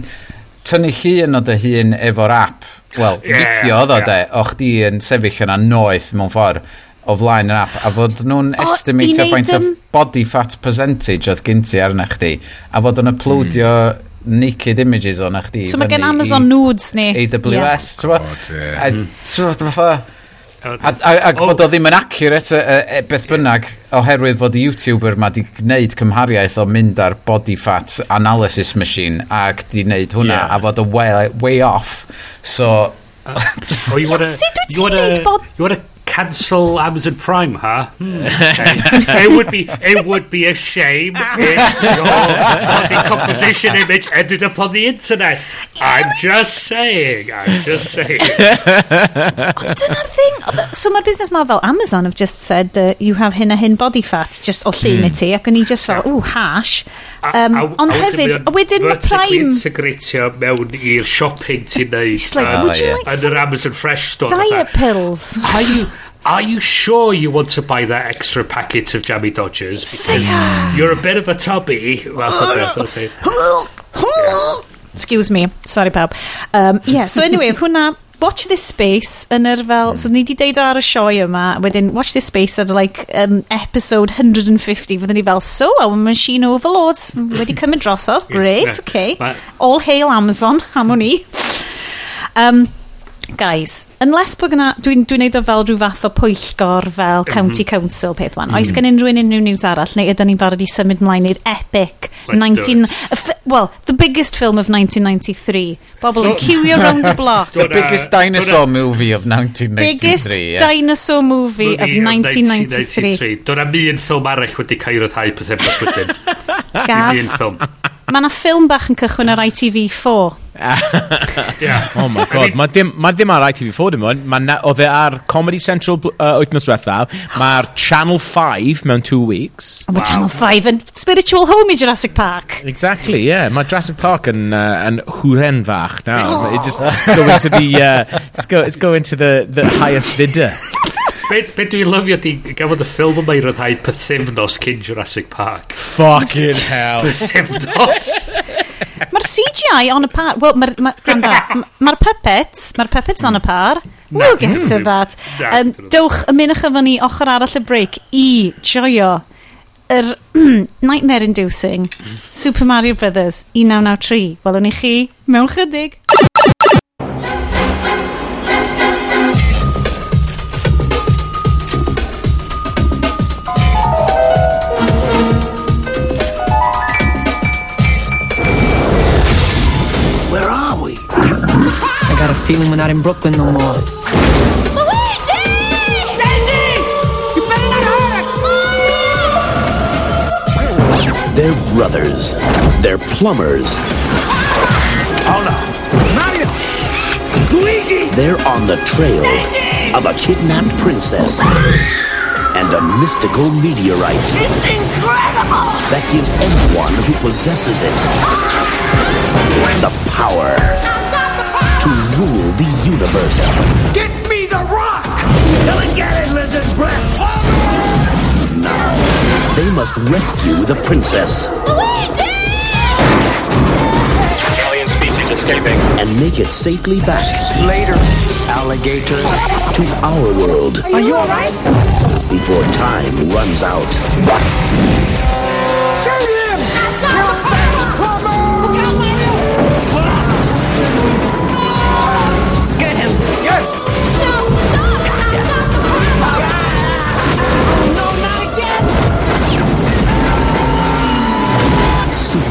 tynnu llun o dy hun efo'r app, wel, yeah, fideo oedd o yeah. de, o chdi yn sefyll yna noeth mewn ffordd o flaen yr app, a fod nhw'n estimatio faint o body fat percentage oedd gynti arna chdi, a fod yn uploadio mm. naked images o'na chdi. So mae gen Amazon Nudes ni. AWS, yeah. ti'n yeah. fatha... Ac fod o ddim yn accurate e, e, beth bynnag, oherwydd fod y YouTuber ma di gwneud cymhariaeth o mynd ar body fat analysis machine ac di wneud hwnna, yeah. a fod o way, way off. So... Uh, oh, you wanna, you wanna, you wanna cancel Amazon Prime, huh? Hmm, okay. it would be it would be a shame if your body composition image ended up on the internet. I'm just saying. I'm just saying. Dyna'r thing. Oedd- So mae'r busnes ma fel Amazon have just said that you have hyn a hyn body fat just o llun i ti ac o'n i just fel, ooh, hash. Um, ond hefyd, a wedyn mae Vertically Prime... integratio mewn i'r shopping ti'n neud. Just like, uh, would you yeah. like Yn some yr Amazon Fresh store. diet pills? Are you Are you sure you want to buy that extra packet of jammy dodgers? Because you're a bit of a tubby. Oh, Excuse me. Sorry, pawb. Um, yeah, so anyway, hwnna watch this space yn yr fel, hmm. so ni di deud ar y sioe yma, wedyn watch this space ar like um, episode 150, fydden ni fel, so our machine overloads. wedi cymryd drosodd, great, yeah, okay. All hail Amazon, am o'n i. Um, guys, unless bod gyna, dwi'n dwi neud o fel rhyw fath o pwyllgor fel mhm. county mm -hmm. council peth wan, mm. oes gen unrhyw un unrhyw news arall, neu ydyn ni'n barod i symud ymlaen i'r epic, Let's 19, well, the biggest film of 1993, bobl yn cywio round the block. the biggest dinosaur movie of 1993. Biggest yeah. dinosaur movie, of 1993. Dwi'n mi un ffilm arall wedi cael ei ryddhau pethau wedyn. Gaf. Un ffilm. Mae yna ffilm bach yn cychwyn ar ITV4. yeah. Oh my god, mae dim, ma dim ar ITV4 dim ond, oedd e ar Comedy Central uh, wythnos diwethaf, mae'r Channel 5 mewn two weeks. Wow. Mae Channel 5 yn spiritual home i Jurassic Park. Exactly, yeah. Mae Jurassic Park yn, uh, yn hwren fach now. Oh. It just go into the, uh, it's go, it's go into the, the highest bidder. be, be dwi'n lyfio di gafodd y ffilm yma i ryddhau pethefnos cyn Jurassic Park. Fucking hell. Pethefnos. Mae'r CGI on a par. Wel, mae'r ma, ma, ma puppets, mae'r puppets on a par. We'll get to mm. that. Um, dowch ymunwch efo ni ochr arall y break i joio yr Nightmare Inducing Super Mario Brothers 1993. Welwn ni chi mewn chydig. Got a feeling we're not in Brooklyn no more. They're brothers. They're plumbers. Oh no! Mario! Luigi! They're on the trail of a kidnapped princess and a mystical meteorite It's incredible! that gives anyone who possesses it the power to rule the universe. Get me the rock! Come and get it, lizard breath! Now, they must rescue the princess Luigi! Alien species escaping. and make it safely back Later, alligator. to our world Are you alright? before time runs out. Shoot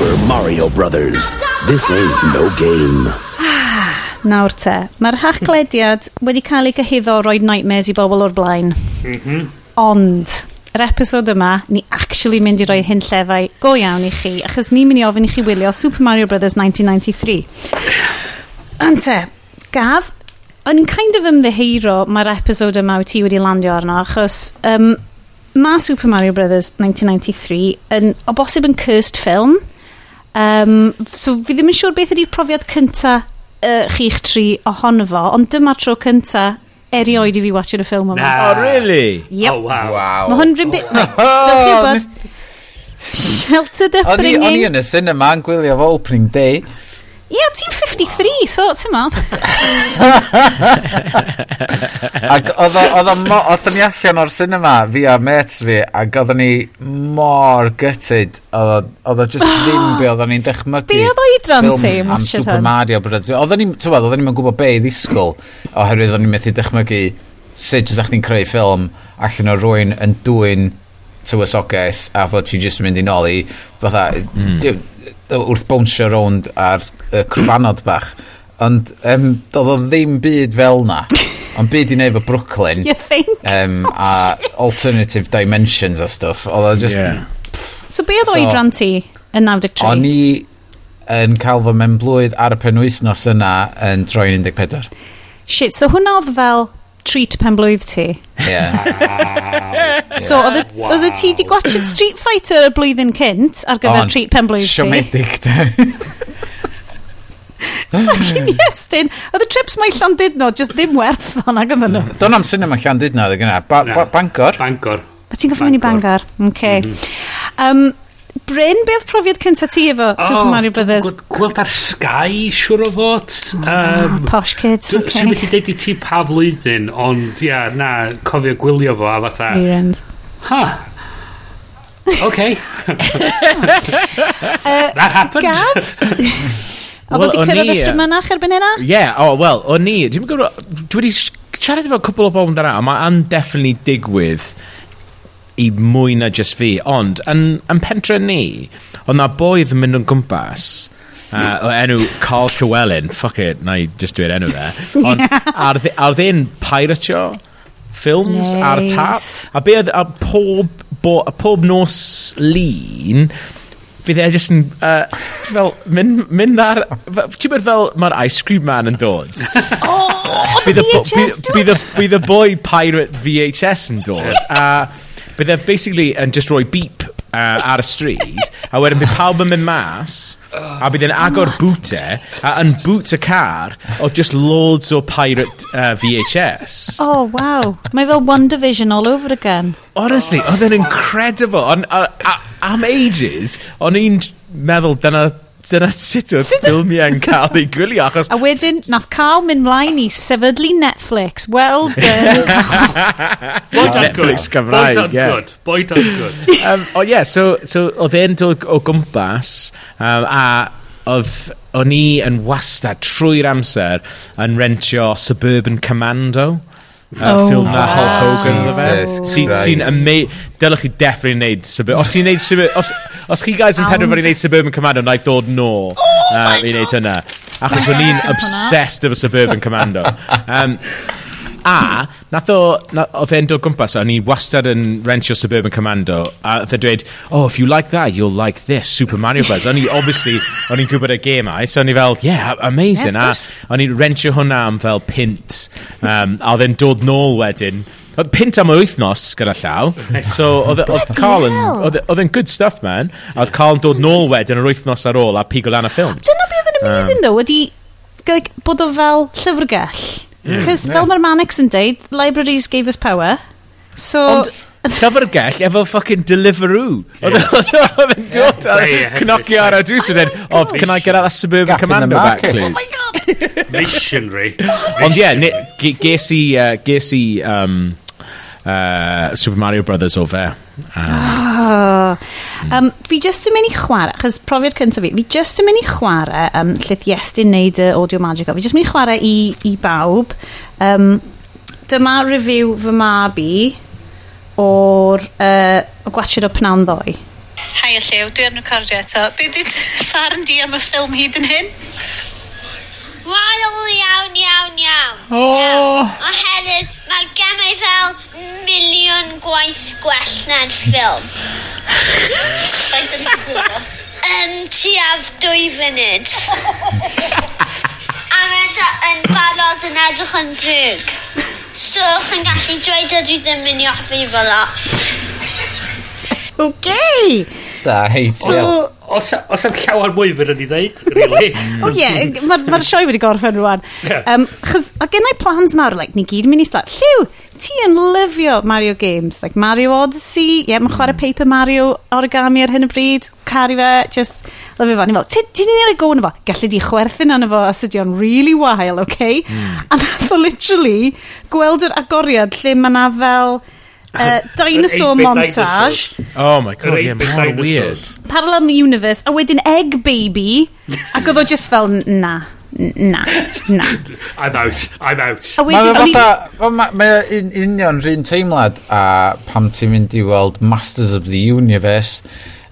Super Mario Brothers. This ain't no game. Ah, nawr te, mae'r hachlediad wedi cael ei gyhyddo roi nightmares i bobl o'r blaen. Mhm. Ond, yr episod yma, ni actually mynd i roi hyn llefau go iawn i chi, achos ni'n mynd i ofyn i chi wylio Super Mario Brothers 1993. Ante, gaf, o'n kind of ymddeheiro mae'r episod yma wyt ti wedi landio arno, achos um, mae Super Mario Brothers 1993 yn, o bosib yn cursed film, Um, so fi ddim yn siŵr beth ydy'r profiad cynta uh, chi'ch tri ohono fo, ond dyma tro cynta erioed i fi watchio'r y ffilm yma. Nah. Oh, really? Yep. Oh, wow. wow. Mae hwn rhywun bit... Oh, wow. Shelter upbringing. O'n i yn y cinema yn gwylio fo opening day. Ie, ti'n 53, so, ti'n ma. ac oedd o, oedd ni allan o'r cinema, fi a mates fi, ac oedd ni mor gutted, oedd o just ddim be oedd ni'n dechmygu. Be oedd oedran ti? Am Super Mario Bros. Oedd ni'n, ti'n oedd ni'n gwybod be i ddisgwyl, oherwydd oedd ni'n methu dechmygu sut ydych chi'n creu ffilm allan o rwy'n yn dwy'n tywysoges a fod ti jyst mynd i noli fatha mm wrth bownsio rownd ar y crfanod bach. Ond um, doedd o ddim byd fel na. Ond byd i wneud fo Brooklyn. you think? Um, a alternative dimensions a stuff. Oedd o just... Yeah. So be oedd so, oedran ti yn 93? O'n i yn cael fy memblwydd ar y penwythnos yna yn troi'n 14. Shit, so hwnna oedd fel treat pen blwydd ti. Yeah. so, oedd yeah. wow. y ti di gwachod Street Fighter y blwyddyn cynt ar gyfer On, treat pen blwydd ti? Siomedig, da. Fucking yes, dyn. Oedd y trips mae Llandudno just ddim werth o'n ag ydyn nhw. Do'n am cinema Llandudno, oedd yna. Ba ba Bangor. Bangor. O ti'n goffi mynd i Bangor? Okay. Mm -hmm. um, Bryn, beth profiad cynta ti efo Super Mario Brothers? Gweld ar Sky, siwr o fod. Um, posh kids, oce. Okay. Swn wedi deud i ti pa flwyddyn, ond ia, na, cofio gwylio fo a fatha. Reirend. Ha, OK. uh, That happened. Gav? o fod i cyrraedd y strymynach erbyn hynna? Yeah, oh, well, o'n i, dwi'n gwybod, dwi wedi siarad efo cwbl o bobl amdana, a mae am definitely digwydd i mwy na just fi. Ond, yn, yn pentre ni, oedd na boedd yn mynd yn gwmpas, uh, o enw Carl Llewellyn, fuck it, na i just dweud enw fe. Ond, ar, ar ddyn piratio ffilms nice. ar tap, a be oedd a pob, bo, a pob nos lun, fydd e jyst yn, uh, fel, mynd, mynd ar, ti'n bod fel, mae'r ice cream man yn dod. oh, oedd VHS dod? Bydd y boi pirate VHS yn dod, a... Uh, Bydd e basically uh, yn just roi beep uh, ar y stryd, a wedyn bydd pawb yn mynd mas, a bydd e'n agor boot e, a yn boot y car, o just loads o pirate uh, VHS. Oh, wow. Mae fel One Division all over again. Honestly, oedd e'n incredible. On, uh, am ages, o'n i'n meddwl dyna dyna sut oedd ffilmiau'n cael ei gwylio. Achos... A wedyn, nath Carl mynd mlaen i sefydlu Netflix. Well done, Boy done Netflix good. Cymraeg, Boy done yeah. good. Boy done good. um, o oh, yeah, so, so oedd e'n dod o gwmpas, um, a oedd o'n i yn wastad trwy'r amser yn rentio Suburban Commando uh, oh, ffilm na Hulk Hogan sy'n sy'n amazing dylech chi deffro'n neud os ti'n neud Os chi guys yn penderfynu wneud Suburban Commando, na i ddod nôl uh, i wneud hynna. Achos o'n i'n obsessed efo Suburban Commando. Um, A, nath o, na, oedd e'n dod gwmpas, o'n i wastad yn rentio Suburban Commando, a oedd e dweud, oh, if you like that, you'll like this, Super Mario Bros. o'n i, obviously, o'n i'n gwybod y game ai, so o'n i fel, yeah, amazing. Yeah, a o'n i'n rentio hwnna am fel pint, um, a oedd e'n dod nôl wedyn, Oedd pint am yr wythnos gyda llaw. So, oedd e- Carl yn... Oedd e- yn good stuff, man. A oedd Carl yn dod nôl wedyn yr wythnos ar ôl a pigo lan y ffilm. Dyna beth oedd yn amazing, um. though, wedi bod o fel llyfrgell. Mm. Cos fel mae'r Mannix yn deud, libraries gave us power. So... Ond, Llyfrgell efo fucking Deliveroo. Oedd e- yn dod a cnocio ar y drws yn oh, oh can I get out that Suburban Commando back, please? Oh my god! Missionary. Ond ie, ges i uh, um, uh, Super Mario Brothers o fe. Um, oh. um, fi jyst yn mynd i chwarae, achos profiad cyntaf fi, fi jyst yn mynd i chwarae, um, llyth Iestyn neud y Audio Magical. fi jyst yn mynd i chwarae i, i bawb. Um, dyma review fy mab i o'r uh, o gwachod o Pnawn ddoe. Hai y lliw, dwi yn recordio eto. Be di darn di am y ffilm hyd yn hyn? wael iawn, iawn, iawn. Oh. Iawn. Oherwydd mae'r gemau fel miliwn gwaith gwell na'r ffilm. Yn tuaf dwy funud. a mae yn barod yn edrych yn ddrwg. So, chi'n gallu dweud ydw i ddim yn i offi fel o okay. Da, hei, so, Os, os am llawer mwy fydd ni ddeud, really. o ie, mae'r ma sioe wedi gorffen rwan. Um, chos, a gennau plans mawr, like, ni gyd yn mynd i slat. Lliw, ti yn lyfio Mario games, like Mario Odyssey, ie, yeah, mae'n chwarae mm. Paper Mario origami ar hyn o bryd, caru fe, just lyfio fo. Ni fel, ti, ti'n ni'n ei go yna fo? Gallu di chwerthin yna fo, os ydi o'n really wael, okay? Mm. A nath o literally gweld yr agoriad lle mae na fel Uh, dinosaur montage. Oh my god, ie, yeah, mor weird. Parallel universe. A wedyn egg baby. ac oedd o just fel, na. Na, na. I'm out, I'm out. A wedyn... Mae'n fatha, mae un, union rhywun teimlad a pam ti'n mynd i weld Masters of the Universe,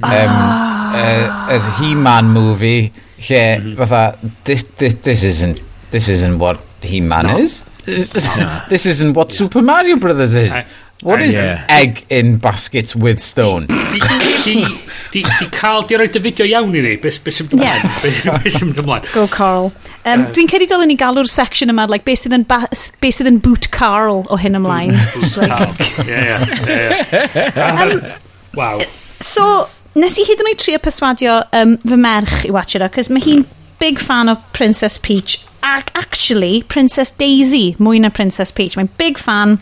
um, oh. uh, yr He-Man movie, lle, mhm. fatha, this, this, this isn't, this isn't what He-Man no. is. This, no. this isn't what yeah. Super Mario Brothers is. I, What is yeah. egg in baskets with stone? Di, di, di, di cael, di roed y fideo iawn i ni, beth be sy'n mynd ymlaen? Be sy'n mynd ymlaen? Go Carl. Um, uh, Dwi'n cedi dylen ni galw'r section yma, like, beth sydd yn, ba, be sydd yn boot Carl o hyn ymlaen. Boot Carl. Ie, ie, ie. um, wow. So, nes i hyd yn oed trio perswadio um, fy merch i watcher o, cos mae hi'n big fan o Princess Peach ac actually Princess Daisy mwy na Princess Peach. Mae'n big fan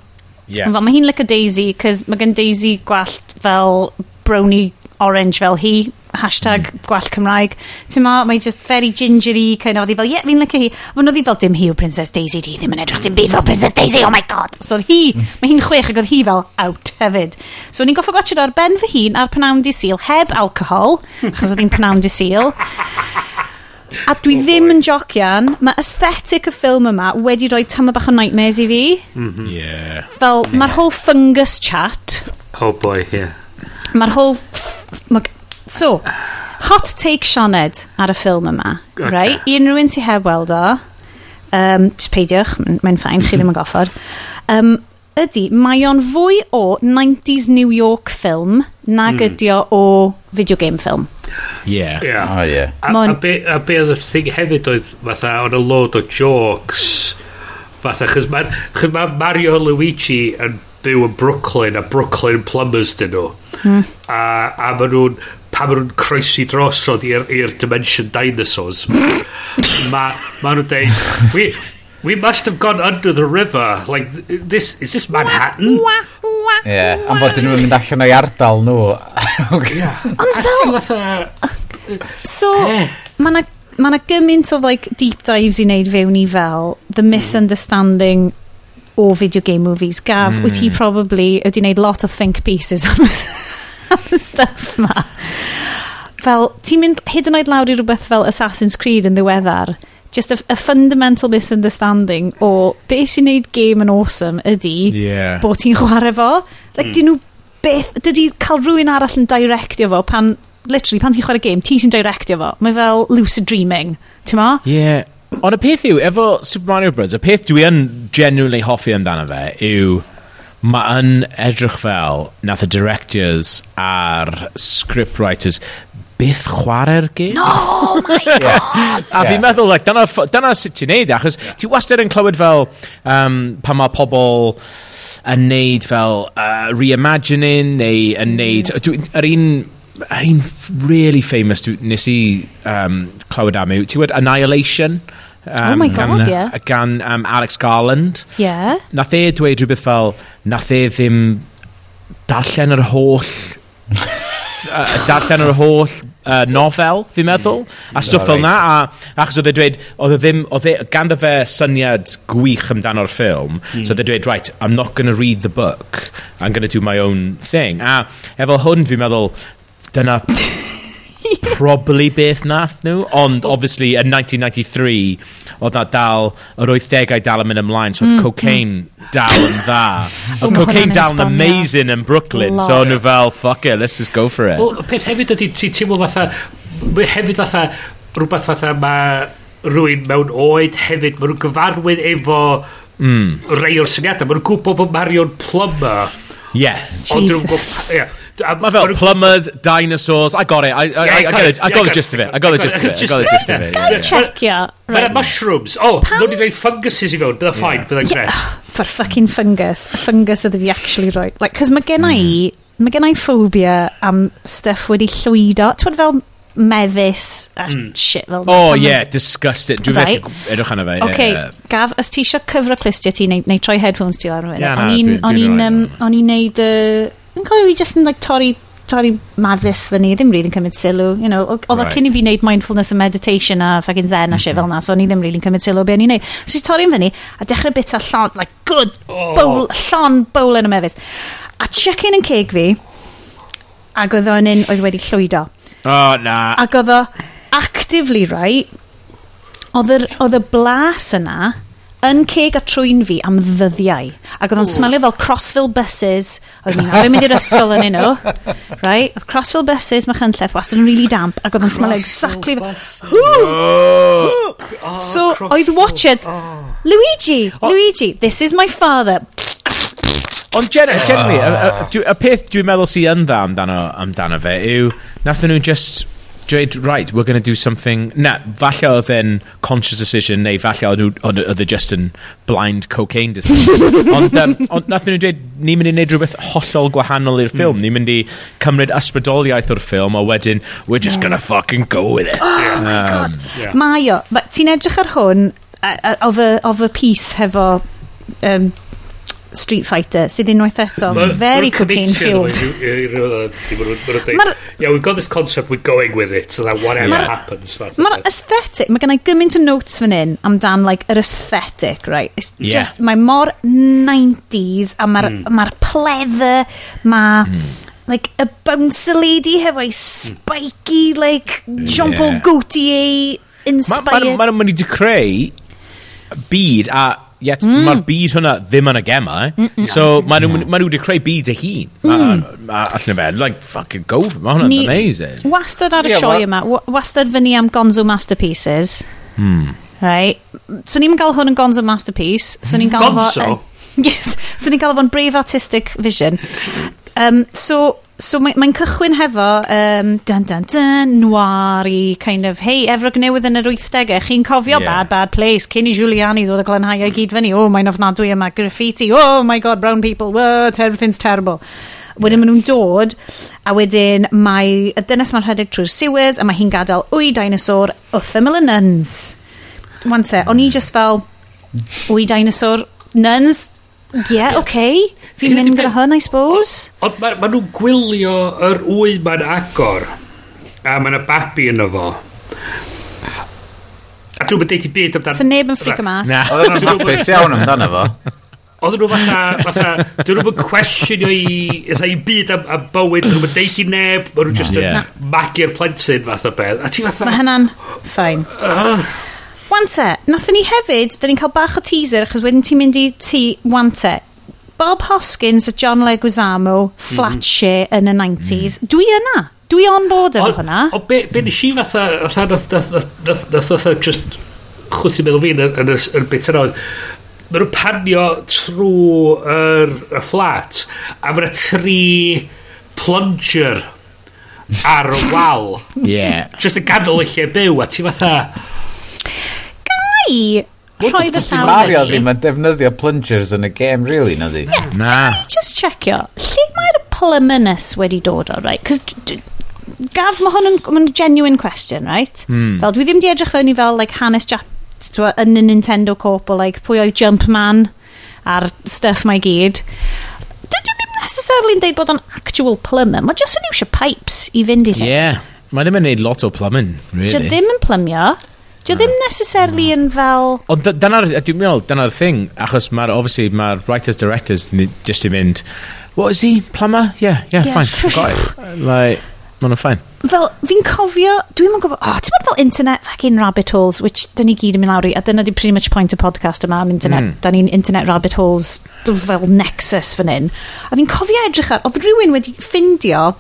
Yeah. Fel, mae hi'n lic Daisy, cos mae gen Daisy gwallt fel brownie orange fel hi, hashtag mm. gwall Cymraeg. Ti'n ma, mae just very gingery, kind of, oedd hi fel, ie, yeah, fi'n lycio hi. Ond oedd hi fel, dim hi yw Princess Daisy, di ddim yn edrych dim byd fel Princess Daisy, oh my god. So oedd hi, mm. mae hi'n chwech ac oedd hi fel out hefyd. So ni'n goffa gwachod ar ben fy hun ar pnawn di syl, heb alcohol, achos oedd hi'n pnawn di syl. A dwi oh ddim yn jocian, mae aesthetic y ffilm yma wedi rhoi tyma bach o nightmares i fi. Mm -hmm. yeah. Fel, yeah. mae'r whole fungus chat. Oh boy, yeah. Mae'r whole... Ma so, hot take Sioned ar y ffilm yma. Okay. Right? I unrhyw un sy'n heb weld o, um, peidiwch, mae'n ffain, chi ddim yn goffod. Um, ydy, mae o'n fwy o 90s New York ffilm nag mm. ydy o o video game ffilm. Yeah. yeah. Oh, yeah. A, Mon... a, be, a be oedd y thing hefyd oedd fatha o'n a load o jokes fatha chys mae ma Mario Luigi yn byw yn Brooklyn a Brooklyn Plumbers dyn nhw mm. a, a maen nhw'n pa maen nhw'n croesi drosod i'r Dimension Dinosaurs ma, ma nhw'n deud we, we must have gone under the river. Like, this, is this Manhattan? Yeah, am bod nhw'n mynd allan o'i ardal nhw. Ond fel... So, mae yna ma gymaint o like, deep dives i wneud fewn i fel the hmm. misunderstanding o video game movies. Gav, mm. wyt ti hmm. probably wedi wneud lot of think pieces am, am y stuff ma. Fel, ti'n mynd hyd yn oed lawr i rhywbeth fel Assassin's Creed yn ddiweddar, just a, a fundamental misunderstanding o beth sy'n neud game yn awesome ydy yeah. bod ti'n chwarae fo. Like, mm. dyn nhw beth, dydy cael rhywun arall yn directio fo pan, literally, pan ti'n chwarae game, ti sy'n directio fo. Mae fel lucid dreaming, ti'n ma? Yeah. Ond y peth yw, efo Super Mario Bros, y peth dwi yn genuinely hoffi amdano fe yw mae yn edrych fel nath y directors a'r scriptwriters byth chwarae'r gêm. No, oh my god! A fi'n meddwl, like, dyna, dyna sut ti'n neud, e, achos yeah. ti wastad yn clywed fel um, pan mae pobl yn neud fel uh, reimagining neu yn neud... Mm. Yr un yr un really famous dwi, nes i um, clywed am yw, ti'n Annihilation? Um, oh my god, gan, yeah. Gan um, Alex Garland. Yeah. Nath e dweud rhywbeth fel, nath e ddim darllen yr holl... uh, darllen yr holl uh, nofel, fi'n meddwl, a stwff fel na, a achos oedd e dweud, oedd e ddim, oedd e, gan fe syniad gwych amdano'r ffilm, mm. so oedd e dweud, right, I'm not going to read the book, I'm going to do my own thing. A efo hwn, fi'n meddwl, dyna probably beth nath nhw, ond obviously yn 1993, oedd na dal, yr 80au dal yn mynd ymlaen, so oedd mm, cocaine mm. dal yn dda. Oedd cocaine dal yn amazing yn Brooklyn, Lord. so nhw fel, fuck it, let's just go for it. Well, peth hefyd ydy, ti'n teimlo fatha, hefyd fatha, rhywbeth fatha mae rhywun mewn oed hefyd, mae nhw'n gyfarwydd efo mm. rei o'r syniadau, mae nhw'n gwybod bod Marion Plummer. Yeah. Ond Jesus. Yeah Mae fel plumbers, dinosaurs, I got it, I, I, yeah, I, I, got it, I got the gist of it, I got the gist of it, I got the gist of it. Gai checio. right. mushrooms, oh, ddod i roi funguses i fewn, bydda ffain, bydda gret. For fucking fungus, a fungus ydy ni actually roi. Like, cos mae gen i, mm-hmm. mae gen i phobia am stuff wedi llwydo, ti'n fel mefus a mm. shit fel na. Oh, yeah, disgust it. Dwi'n right. edrych arno fe. Okay, yeah. Gaf, os ti eisiau cyfro plistio ti neu, neu troi headphones ti lawr yn fyny. O'n i'n neud yn cofio fi just yn like, torri torri maddus fy ni, ddim rili'n really cymryd sylw. You know, oedd right. cyn i fi wneud mindfulness and meditation a fucking zen a shit fel na, so o'n i ddim rili'n really cymryd sylw beth o'n i'n neud. So i torri'n fyny a dechrau bit a llon, like good, oh. bowl, llon bowl yn y mefus. A chicken yn ceg fi, ac oedd o'n un oedd wedi llwydo. Oh, na. Ac oedd o actively right, oedd y blas yna, yn ceg a trwy'n fi am ddyddiau. Ac oedd o'n smelio fel Crossville buses. Oedd ni'n arwy'n mynd i'r ysgol yn un o. Right? Oedd Crossville buses, mae chynlleth wastad yn really damp. Ac oedd o'n smelio exactly... Ah, ah. Oh, so, oedd watched... Luigi. Luigi, this is my father. Ond gen, generally, ah. y peth dwi'n meddwl sy'n dda amdano, amdano fe yw, nath nhw just dweud, right, we're going to do something... Na, falle oedd e'n conscious decision, neu falle oedd oedd just yn blind cocaine decision. ond um, on, nath nhw dweud, ni'n mynd i wneud rhywbeth hollol gwahanol i'r hmm. ffilm. Mm. Ni'n mynd i cymryd ysbrydoliaeth o'r ffilm, a wedyn, we're just going to fucking go with it. Oh yeah. my god. Um, yeah. Mae o. Ti'n edrych ar hwn, oedd y piece hefo... Um, Street Fighter sydd unwaith eto ma, very cocaine fueled yeah we've got this concept we're going with it so that whatever yeah. happens mae'r aesthetic mae gennau gymaint o notes fan hyn amdan like yr aesthetic right it's yeah. just mae mor 90s a mae'r mm. ma pleather mae mm. like a bouncer lady hefo'i spiky like Jean Paul yeah. Gaultier inspired mae'n ma, ma, ma, ma, ma, ma, ma, ma, ma, ma, byd a yet mm. mae'r byd hwnna ddim yn y gemau. Mm -mm. So maen nhw, ma nhw wedi creu byd y hun. Mm. Allan fe, like, fucking go for Mae hwnna'n amazing. Wastad ar y yeah, sioe yma, wastad fyny am Gonzo Masterpieces. Hmm. Right. So ni'n gael hwn yn Gonzo Masterpiece. So ni'n gael Gonzo? Fo, yes. So ni'n gael fo'n brave artistic vision. Um, so, so mae'n mae cychwyn hefo, um, dun dun dun, noiri, kind of, hei, efrog newydd yn yr 80au, chi'n cofio yeah. bad, bad place, cyn i Giuliani ddod y glenhau i gyd fyny, oh, mae'n ofnadwy yma, graffiti, oh my god, brown people, oh, everything's terrible. Wedyn yeah. maen nhw'n dod, a wedyn mae y dynes mae'n rhedeg trwy'r sewers, a mae hi'n gadael wy dinosaur wrth y nuns. Wan te, o'n i just fel, wy dinosaur nuns, Yeah. Okay. Fi'n mynd gyda hwn, I suppose. Ond maen ma nhw'n gwylio yr wy ma'n agor. A maen y babi yno fo. A dwi'n mynd deud i byd amdano... So neb yn ffric y mas. Na, oedd nhw'n hapus iawn amdano fo. Oedden nhw fatha, fatha, dyn nhw'n cwestiynio i, fatha i byd am, am bywyd, dyn nhw'n deud i neb, maen nhw'n just yn magu'r plentyn fath o beth. A ti fatha... Mae hynna'n ffain. Uh, Wante, nathon ni hefyd, da ni'n cael bach o teaser, achos wedyn ti'n mynd i ti, wante. Bob Hoskins a John Leguizamo, flat mm. share yn y 90s. Mm. Dwi yna. Dwi on board efo hwnna. O, be, be nes i fatha, fatha, nath, nath, nath, nath, nath, just chwthu meddwl fi yn y bit yna oedd, mae nhw'n panio trwy'r y fflat, a mae yna tri plunger ar y wal. Yeah. Just yn ganol eich lle byw, a ti fatha i rhoi fy llaw Mario ddim yn defnyddio plungers yn y game, really, na di? Yeah, na. just checkio? lle mae'r pluminus wedi dod o, right? Cos gaf mae hwn yn genuine question, right? Mm. Fel, dwi ddim di edrych fewn i fel, like, hanes Jap yn y Nintendo Corp o, like, pwy oedd Jumpman a'r stuff mae gyd. Dydw ddim necessarily yn deud bod o'n actual plumber. Mae jyst yn iwsio pipes i fynd i lle. Yeah. Mae ddim yn neud lot o plumbing, really. Dydw ddim yn plymio. Dio ddim necessarily yn fel... Ond dyna'r, dwi'n meddwl, dyna'r thing, achos mae'r, obviously, mae'r writers-directors just i mynd, what is he, plumber? Yeah, yeah, yeah fine, got it. Like, Mae'n fine. Fel, fi'n cofio, dwi'n mwyn gofio, oh, ti'n meddwl fel internet fucking rabbit holes, which dyn ni gyd yn mynd lawr i, a dyna di pretty much point y podcast yma am internet, mm. da ni'n internet rabbit holes fel nexus fan hyn. A fi'n cofio edrych ar, oedd rhywun wedi ffindio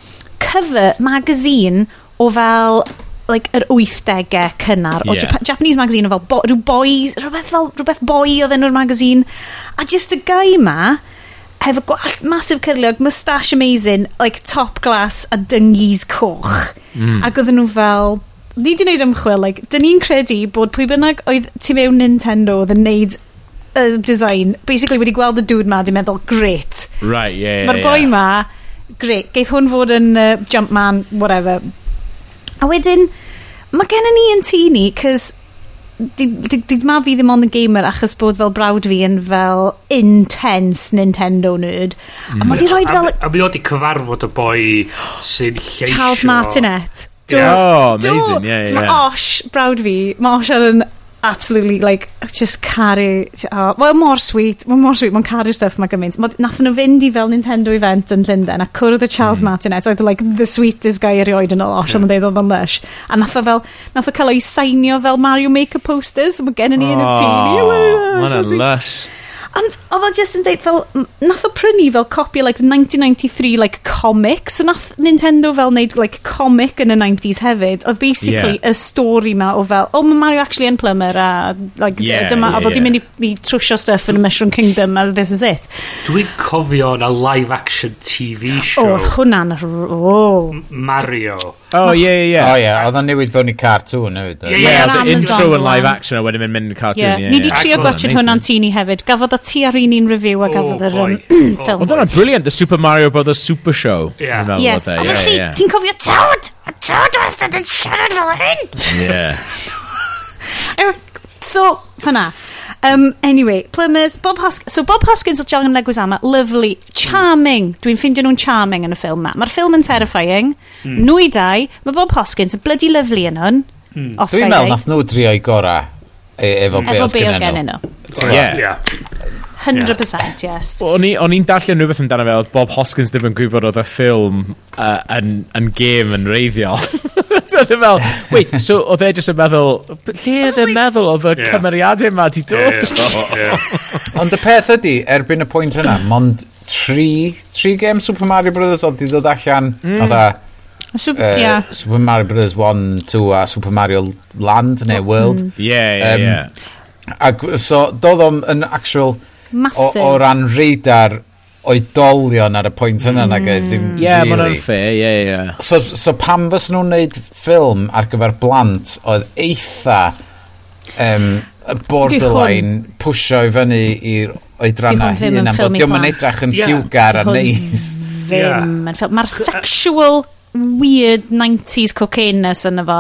cover magazine o fel like, yr 80au cynnar yeah. o Jap Japanese magazine o fel bo, rhyw boys, rhywbeth fel, rhywbeth boi oedd enw'r magazine. A just y gai ma, hefo gwallt masif cyrliog, moustache amazing, like top glass a dyngies coch. Mm. Ac oedden nhw fel, ni di wneud ymchwil, like, dyn ni'n credu bod pwy bynnag oedd tu mewn Nintendo oedd yn neud y design, basically wedi gweld y dude ma, di meddwl, great. Right, yeah, yeah Mae'r boi yeah. ma, great, geith hwn fod yn uh, Jumpman, whatever, A wedyn, mae gennym ni yn tŷ ni, cys di, ma fi ddim ond yn gamer achos bod fel brawd fi yn fel intense Nintendo nerd. A mae mm. di roed fel... A mi oedd i cyfarfod y boi sy'n lleisio... Charles Martinet. Do, yeah. oh, amazing, do. yeah, yeah. So mae Osh, brawd fi, mae Osh ar yn absolutely like just caru oh, well mor sweet well mor sweet mae'n caru stuff mae gymaint. Nathon nhw fynd i fel Nintendo event yn Llundain a cwrdd y Charles mm. Martinet oedd like the sweetest guy erioed yn y losh yeah. ond yn dweud oedd o'n lush a nath o fel nath o cael o'i sainio fel Mario Maker posters mae gen i ni yn y tîn mae'n lush Ond oedd o just yn deud fel, nath o prynu fel copi like 1993 like comic, so nath Nintendo fel neud like comic yn y 90s hefyd, oedd basically yeah. y stori ma o fel, oh mae Mario actually yn plumber a like, yeah, dyma, yeah, oedd o di mynd i trwsio stuff yn y Mushroom Kingdom a this is it. Dwi'n cofio na live action TV show. Oedd hwnna'n, oh. Mario. Oh, yeah, yeah. Oh, yeah, oedd o'n newid fewn i cartoon hefyd. Yeah, yeah, yeah. intro yn live action a wedyn mynd mynd cartoon. Yeah. Ni di trio gwachod hwnna'n tini hefyd, gafodd so ti ar un un review a gafodd yr um, ffilm. Oedd hwnna'n brilliant, The Super Mario Brothers Super Show. Yeah. Yes, e, a felly, ti'n cofio Toad? A Toad wastad yn siarad fel hyn? Yeah. so, hwnna. Um, anyway, Plumbers, Bob Hoskins. So Bob Hoskins a John Leguizamo, lovely, charming. Dwi'n ffeindio nhw'n charming yn y ffilm ma. Mae'r ffilm yn terrifying. Mm. Nwy dau, mae Bob Hoskins yn bloody lovely yn hwn. Mm. Dwi'n meddwl nath nhw drio drio'i gorau e- efo, efo be oedd gennyn nhw. Yeah. yeah. 100% yes. O'n i'n darllen rhywbeth amdano fe, oedd Bob Hoskins ddim yn gwybod oedd y ffilm uh, yn, yn game yn reiddiol. so dwi'n fel, wait, so oedd e jyst yn meddwl, lle oedd e'n meddwl oedd y yeah. cymeriadau yma di dod? Yeah, yeah. Ond y peth ydy, erbyn y pwynt yna, mond tri, tri game Super Mario Brothers oedd di dod allan, mm. oedd e... Super, uh, yeah. Super Mario Brothers 1, 2 a Super Mario Land neu World. Yeah, yeah, Um, yeah. Ac so, doedd o'n yn actual... Massive. O, o ran radar oedolion ar y pwynt yna mm. nag oedd ddim yeah, really. Ie, mae'n unfair, ie, yeah, ie. Yeah. So, so pam fys nhw'n neud ffilm ar gyfer blant oedd eitha um, borderline pwysio i fyny i'r oedrana hyn am bod diolch yn edrych yn yeah. lliwgar a neis. Ddim yn ffilm. Mae'r sexual weird 90s cocaine-ness mm. yn efo.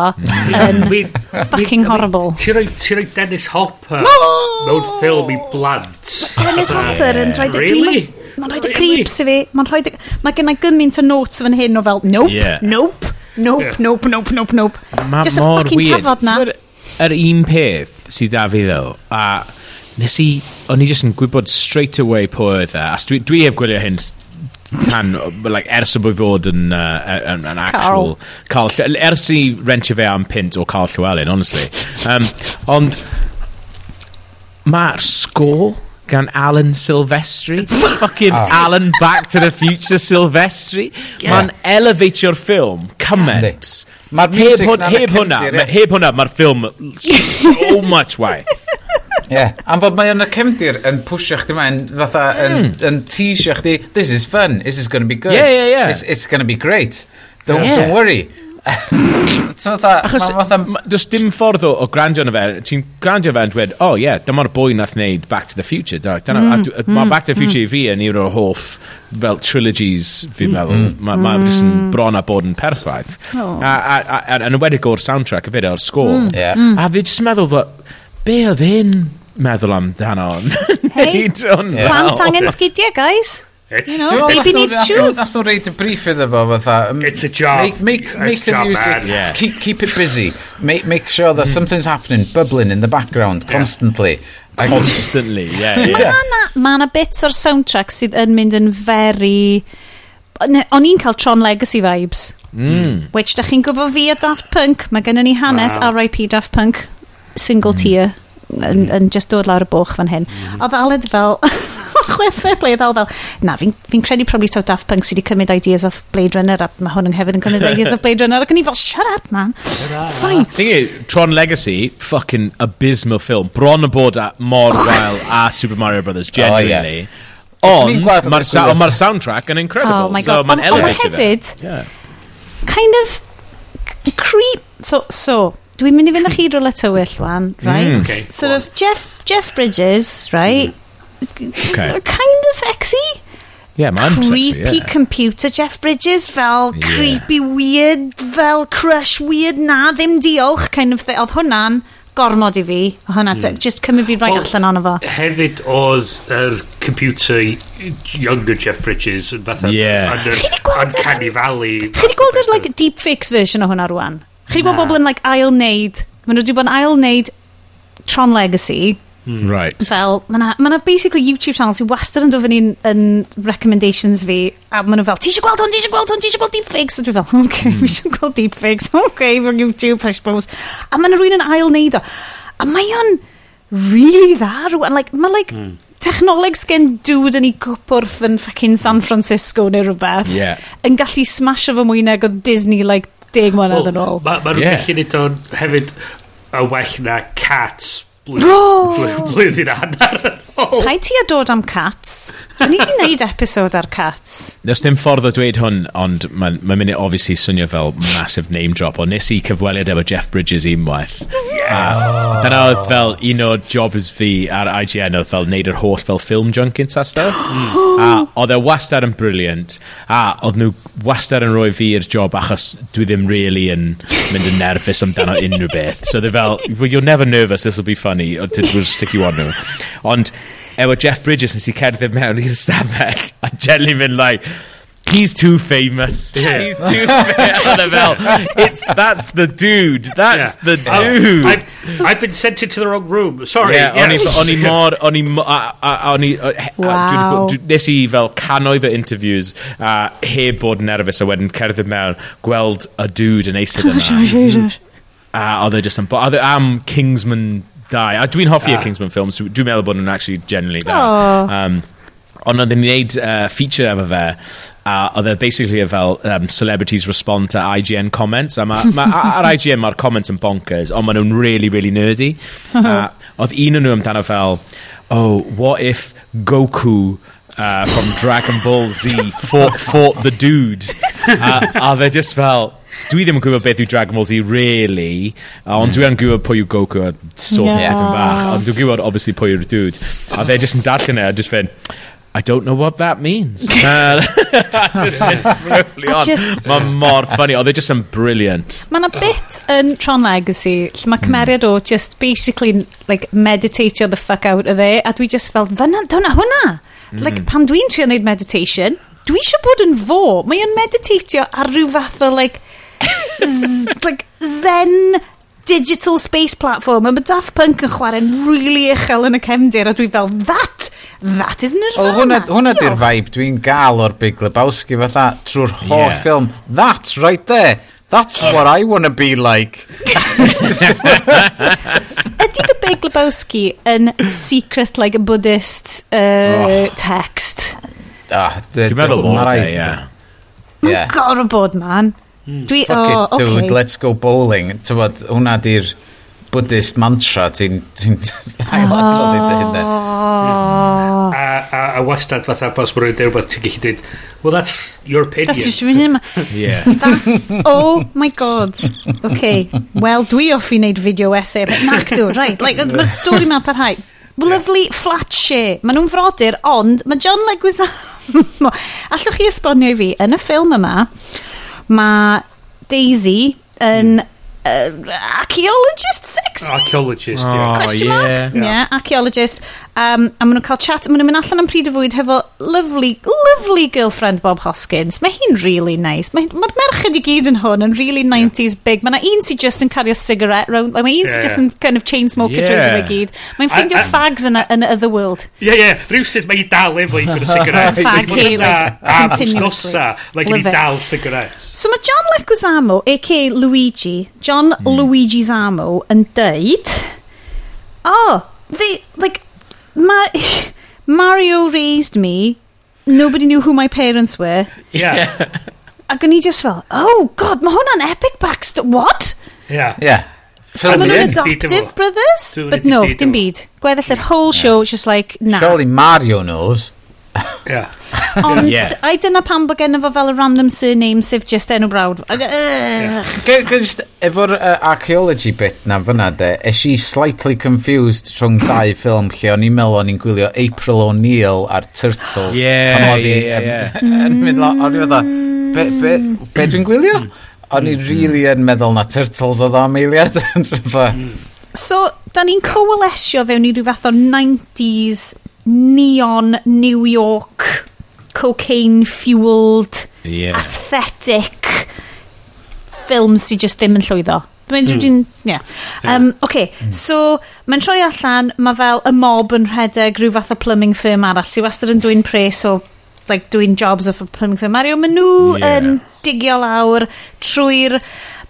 yn fucking horrible. Ti roi roi Dennis Hopper mewn ffilm i blant. Dennis Hopper yn rhaid... Really? Mae'n rhaid y creeps i fi. Mae'n rhaid... Mae gennau gymaint o notes fan hyn o fel, nope, nope, nope, nope, nope, nope, nope. Just a fucking tafod na. Yr un peth sydd da fi ddo, a nes i, o'n i jyst yn gwybod straight away po oedd e, a dwi, dwi heb gwylio hyn tan, like, ers y bod fod yn, uh, yn, yn actual... Carl. Carl ers i rentio fe am pint o Carl Llywelyn, honestly. Um, ond, mae'r sgôr gan Alan Silvestri. Fucking oh. Alan Back to the Future Silvestri. Yeah. Mae'n elevatio'r ffilm, cymaint. Mae'r music heb, hwn, heb hwnna, heb hwnna, mae'r ffilm so much waith. Yeah. Am fod mae yn y cefndir yn pwysio chdi mae'n fatha yn, mm. yn teasio chdi, this is fun, this is going to be good. Yeah, yeah, yeah. It's, it's going to be great. Don't, yeah. don't worry. fatha, Achos, ma, fatha... Does dim ffordd o, o grandio yn y fe, ti'n grandio fe yn dweud, oh yeah, dyma'r bwy nath wneud Back to the Future. Da, dyna, mm, a, mm, mae hmm. Back to the Future mm. i fi yn un o'r hoff fel trilogies fi'n meddwl. Mm. Ma, ma yn hmm. bron a bod yn perchraith. Oh. A, a, a, a, yn wedi o'r soundtrack y fyd, o'r sgôl. Mm. Yeah. A hmm. fi jyst yn meddwl, be oedd hyn? meddwl amdano. Hei, plant angen sgidiau, guys. It's, you know, baby needs shoes. Nath o reid y brief iddo fo, fatha... Um, it's a job. Make, make, it's make the job, music, man. Yeah. Keep, keep it busy. Make, make sure that mm. something's happening, bubbling in the background, yeah. constantly. Constantly, yeah. yeah. Mae yna bits o'r soundtrack sydd yn mynd yn very... O'n i'n cael Tron Legacy vibes. Mm. Which, da chi'n gwybod fi a Daft Punk, mae gennym ni hanes wow. R.I.P. Daft Punk, single mm. tier yn, yn just dod lawr y boch fan hyn. Oedd Aled fel, chwefau blwydd fel fel, na, fi'n fi credu probably so Daft Punk sydd wedi cymryd ideas of Blade Runner a mae hwn yn hefyd yn cymryd ideas of Blade Runner ac yn i fel, shut up man. Fine. Thing is, Tron Legacy, fucking abysmal film. Bron y bod a mor wael a Super Mario Brothers, genuinely. Oh, yeah. Ond mae'r sa ma soundtrack yn incredible. Oh my God. So mae'n elevated. Ond hefyd, yeah. kind of creep... So, so Dwi'n mynd i fynd â chi rola tywyll, wan, right? Mm. Okay. Sort of Jeff, Jeff Bridges, right? Okay. Kind of sexy. Yeah, man. Creepy sexy, yeah. computer Jeff Bridges, fel yeah. creepy weird, fel crush weird, na, ddim diolch, kind of thing. Oedd hwnna'n gormod i fi. O hwnna, mm. just cymryd fi rai well, allan ono fo. Hefyd oedd yr er computer younger Jeff Bridges yn fatha yeah. yn yr uncanny valley. Chi wedi gweld yr like, deepfakes version o hwnna rwan? Chi gwybod bobl yn like, ail wneud, maen nhw wedi bod yn ail wneud Tron Legacy. Hmm. Right. Fel, mae yna ma basically YouTube channel sy'n wastad yn dod fyny yn, yn recommendations fi, a maen nhw fel, ti eisiau gweld hwn, ti eisiau gweld hwn, ti eisiau gweld deepfakes? A dwi fel, OK, mm. mi eisiau gweld deepfakes, OK, for YouTube, I suppose. A mae yna rhywun yn ail neud o. A mae o'n really dda rwan. Like, mae like, mm. technoleg sgen dude yn ei gwpwrth yn fucking San Francisco neu rhywbeth. Yeah. Yn gallu smash o fy mwyneg o Disney like deg mlynedd yn ôl. Mae ma nhw'n yeah. gallu neud o'n hefyd y well na cats blwyddyn blwy, blwy, blwy, blwy, blwy, blwy, blwy, blwy, blwy, Pa'i ti a dod am cats? O'n i wedi gwneud episod ar cats. Nes dim ffordd o dweud hwn, ond mae'n ma mynd obviously swnio fel massive name drop, ond nes i cyfweliad efo Jeff Bridges unwaith. Yes! Dyna oedd fel un o jobs fi ar IGN oedd fel neud yr holl fel film junkins a stuff. Mm. a oedd e wastad yn briliant, a oedd nhw wastad yn rhoi fi'r job achos dwi ddim really yn mynd yn nervous amdano unrhyw beth. So they're fel, well, you're never nervous, this will be funny, we'll stick you on nhw. Ond And with Jeff Bridges, since he carried him out, he stand back. I generally been like, he's too famous. Yeah. He's too famous. It's that's the dude. That's yeah. the dude. I've, I've, been sent into the wrong room. Sorry. Yeah, yes. only mod, only only uh, uh, uh, wow. this evil canoiva interviews. Uh, here, board nervous. I went and carried them down. Gweld a dude and ace of them. Are they just some? But are they, um, Kingsman Da, a dwi'n hoffi y ah. Kingsman films, dwi'n meddwl bod nhw'n actually generally da. Oh. Um, ond oedden ni'n gwneud uh, feature efo fe, a oedd e basically e fel um, celebrities respond to IGN comments, a ma, ma, ar IGN mae'r comments yn bonkers, ond maen nhw'n really, really nerdy. a oedd un o'n nhw amdano fel, oh, what if Goku uh, from Dragon Ball Z fought, fought the dude. a, uh, a fe just fel, dwi ddim yn gwybod beth yw Dragon Ball Z, really, uh, ond mm. dwi hmm. yn gwybod pwy yw Goku a sort yeah. of bach, oh. ond dwi'n gwybod, obviously, pwy yw'r dude. A fe just yn darllen e, a just fynd, I don't know what that means. uh, just went swiftly on. Just... Mae mor funny. Oedd e just yn brilliant. Mae yna bit yn Tron Legacy lle mae hmm. cymeriad mm. o just basically like meditatio the fuck out of it. a dwi just fel, fyna, dyna hwnna. Mm. Like, pan dwi'n trio wneud meditation, dwi eisiau bod yn fo. Mae yn meditatio ar rhyw fath o, like, z, like zen digital space platform. Mae Daft Punk yn chwarae'n really uchel yn y cefndir, a dwi fel, that That is Nirvana. Wel, hwnna, hwnna di'r vibe dwi'n gael o'r Big Lebowski fatha trwy'r holl yeah. ffilm. That's right there. That's what I want to be like. Ydy The Big Lebowski yn secret like a Buddhist uh, oh. text? Ah, Dwi'n meddwl bod na, ie. Mae'n gorau bod, man. Hmm. Dwi, Fuck oh, it, dude, okay. let's go bowling. Tywod, hwnna di'r... Buddhist mantra ti'n ti ailadrodd i dy hynna. Oh. A, a, a wastad fatha bos mwyn rhaid rhywbeth ti'n gallu dweud, well that's your opinion. That's just really my... Yeah. Oh my god. Okay, well dwi offi wneud video essay. Nac dw, right, like, mae'r stori ma'n parhau. Lovely flat share. Mae nhw'n frodyr, ond mae John Leguizamo... Allwch chi esbonio i fi, yn y ffilm yma, mae Daisy yn... Mm uh, archaeologist sex Archaeologist, Oh, yeah. Question yeah. mark? Yeah, archaeologist. Um, a maen nhw'n cael chat, maen nhw'n mynd allan am pryd y fwyd hefo lovely, lovely girlfriend Bob Hoskins. Mae hi'n really nice. Mae'r mae merched i gyd yn hwn yn really 90s yeah. big. Mae yna un sy'n just yn cario cigarette round, like, mae un yeah. sy'n just yn kind of chain smoker yeah. drwy'r fe gyd. Mae'n ffeindio fags yn y other world. Ie, yeah, ie. Yeah. Rhywsyd mae i dal efo i gwneud cigarette. Fag hi, like, continuously. Like, yn dal cigarette. So mae John Leguizamo, a.k.a. Luigi, John mm. Luigi Zamo, yn deud, oh, they, like, Ma Mario raised me. Nobody knew who my parents were. Yeah. Ac o'n i just fel, oh god, mae hwnna'n epic backstory. What? Yeah. Yeah. So maen nhw'n adoptive brothers? But no, dim byd. Gweddill yr whole show, just like, na. Surely Mario knows. yeah. Ond yeah. I dyna pam bod gen fo fel a random surname sef just enw brawd. Gwyd efo'r uh, archaeology bit na fyna de, es i slightly confused rhwng dau ffilm lle o'n i'n meddwl o'n i'n gwylio April O'Neil a'r Turtles. Yeah, yeah, yeah. Yn mynd lo, o'n i'n meddwl, be, be, be dwi'n gwylio? O'n i'n really yn meddwl na Turtles oedd o ameiliad. so, da ni'n coalesio fewn i ryw fath o 90s neon New York cocaine-fueled yeah. aesthetic ffilms sydd just ddim yn llwyddo. Dwi'n mm. dwi'n... Yeah. yeah. Um, okay. mm. so mae'n troi allan, mae fel y mob yn rhedeg rhyw fath o plumbing firm arall. Si wastad yn dwi'n pres o like, doing jobs of a plumbing firm Mario, maen nhw yeah. yn digio lawr trwy'r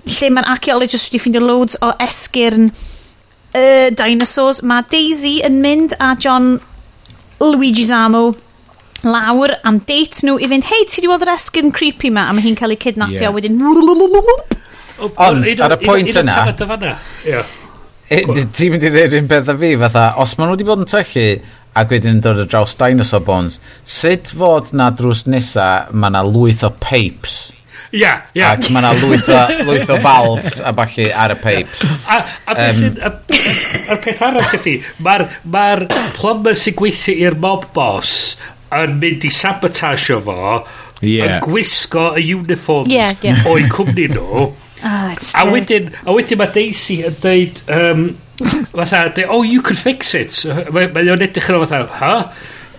lle mae'r archaeologist wedi ffeindio loads o esgyrn uh, dinosaurs. Mae Daisy yn mynd a John Luigi Zamo lawr am date nhw i fynd, hei, ti di weld yr esgyn creepy ma, a mae hi'n cael ei cydnapio yeah. wedyn... Ond, ar y pwynt yna... Ti'n mynd i ddweud un beth a fi, fatha, os maen nhw wedi bod yn trellu ac wedyn yn dod o draws dinosaur bones, sut fod na drws nesa mae na lwyth o pipes Ia, yeah. Yeah. Ac mae na lwyth, o, lwyth o valves a falle ar y pipes. A, a beth sy'n... Um, A'r peth arall ydy, mae'r ma, plumber sy'n gweithio i'r mob boss yn mynd i sabotasio fo yeah. yn gwisgo y uniforms yeah, yeah. o'i cwmni nhw oh, a wedyn a wedyn mae Daisy yn dweud um, fatha de, oh you can fix it mae ma o'n edrych yn o fatha huh?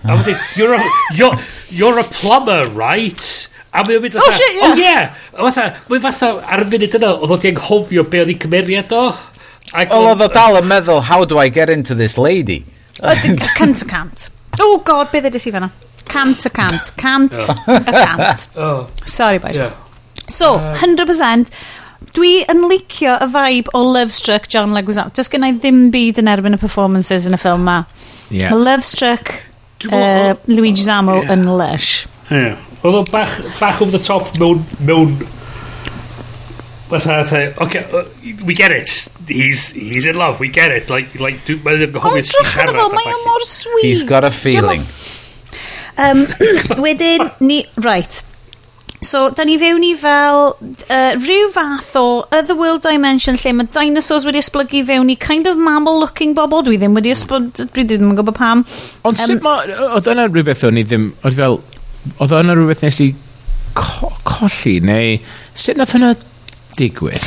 a wedyn you're a, you're, you're a plumber right A mae o'n mynd fatha, oh, shit, yeah. oh yeah. A fatha, mae fatha ar y munud yna, oedd o'n anghofio be oedd ei cymeriad o. Oedd o dal yn meddwl, how do I get into this lady? Cant o cant. Oh god, beth ydych chi fanna? Cant a cant. Cant a cant. Oh. Sorry, boys. Yeah. So, uh. 100%. Dwi yn licio y vibe o Lovestruck John Leguizamo. Does gen i ddim byd yn erbyn y performances yn y ffilm ma. Yeah. Mae Lovestruck uh, Luigi Zamo yn lush. Yeah. Oedd o bach, bach over the top mewn, mewn Fatha, fatha, okay, uh, we get it. He's, he's in love, we get it. Like, like, dwi'n meddwl gofyn sy'n charad. Ond mae o mor sweet. He's got a feeling. Um, wedyn, ni, right. So, da ni fewn i fel uh, rhyw fath o otherworld dimension lle mae dinosaurs wedi esblygu fewn i kind of mammal-looking bobl. Dwi ddim wedi esblygu, dwi ddim yn gwybod pam. Ond um, sut mae, oedd yna rhywbeth o'n i ddim, oedd fel, oedd yna rhywbeth nes i co colli, neu sut nath hwnna digwydd.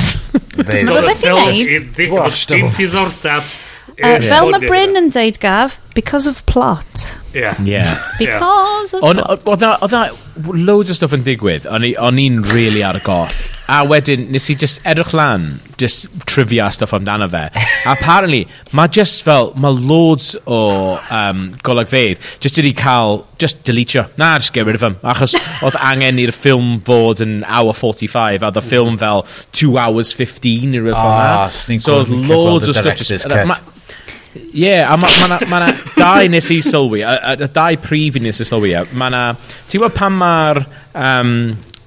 Mae rhywbeth i wneud. Watched Dim diddordab. Fel mae Bryn yn deud gaf, because of plot. Yeah. Yeah. Because yeah. of... Oedd loads o stuff yn digwydd, o'n i'n really ar y goll. A wedyn, nes i just edrych lan, just trivia stuff amdano fe. Apparently, mae just fel, mae loads o um, golygfeidd, just wedi cael, just deletio. Na, just get rid of them. Achos oedd angen i'r ffilm fod yn hour 45, a oedd y ffilm fel 2 hours 15 neu rhywbeth oh, fel So, loads o stuff. Just, Ie, yeah, a mae ma, ma, ma dau nes i sylwi, a, a, a dau prif i nes i sylwi, mae na... Ti'n gwybod pan mae'r um,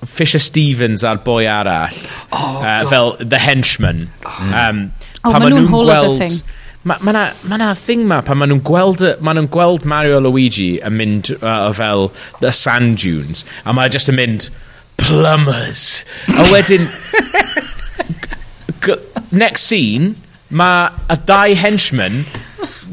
Fisher Stevens a'r boi arall, oh, uh, fel The Henchman, oh. um, oh, pan maen nhw'n gweld... Mae ma na, ma na thing ma, pan maen nhw'n gweld, ma nhw gweld Mario Luigi yn mynd uh, fel The Sand Dunes, a mae just yn mynd, plumbers. a wedyn, next scene, mae y dau henchmen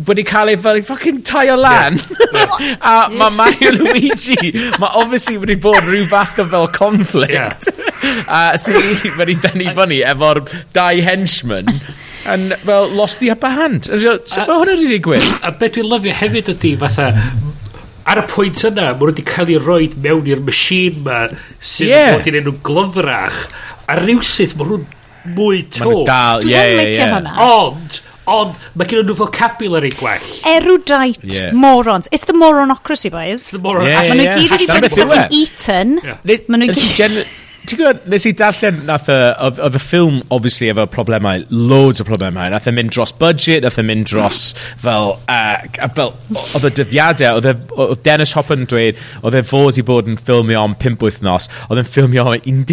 wedi cael ei fel fucking tai o lan. A mae Mario Luigi, mae obviously wedi bod rhyw fath o fel conflict. A sy'n wedi benni fyny efo'r dau henchmen. And, fel lost the upper hand. Sut mae hwnna wedi digwydd? A beth dwi'n lyfio hefyd ydy fatha ar y pwynt yna, mae wedi cael ei roi mewn i'r machine ma sy'n yeah. bod yn enw glyfrach a rhywsyd mae nhw'n mwy to. Maen nhw dal, ie, ie, ie. Ond, ond mae gen nhw vocabulary gwell. Erudite yeah. morons. It's the moronocracy, boys. It's the moron. Yeah, yeah, Maen nhw gyd wedi bod yn e? eaten. Maen nhw gyd... Ti'n gwybod, nes i darllen, nath y, oedd y ffilm, obviously, efo problemau, loads o problemau. Nath e mynd dros budget, nath e mynd dros fel, uh, fel oedd y dyddiadau, oedd e, Dennis Hopper yn dweud, oedd e fod i bod yn ffilmio am 5 wythnos, oedd e'n ffilmio am 17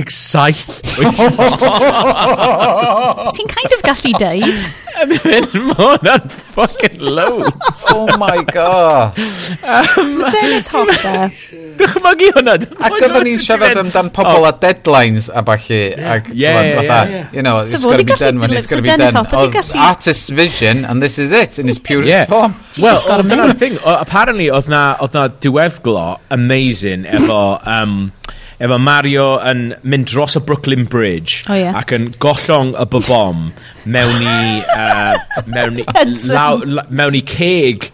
wythnos. Ti'n kind of gallu deud yn mynd mor yn fucking loads. oh my god. Um, Dennis Hopper. Dychmygu hwnna. Ac oedden ni'n siarad amdan pobl a deadlines a balli. Ac yeah, yeah, You know, it's going to be done when it's going to be done. Oedd artist's vision and this is it in its purest form. Well, dyna'r thing. Apparently, oedd na diweddglo amazing efo... Um, efo Mario yn mynd dros y Brooklyn Bridge oh, yeah. ac yn gollong y bobom mewn i, uh, mewn, i law, la, mewn i ceg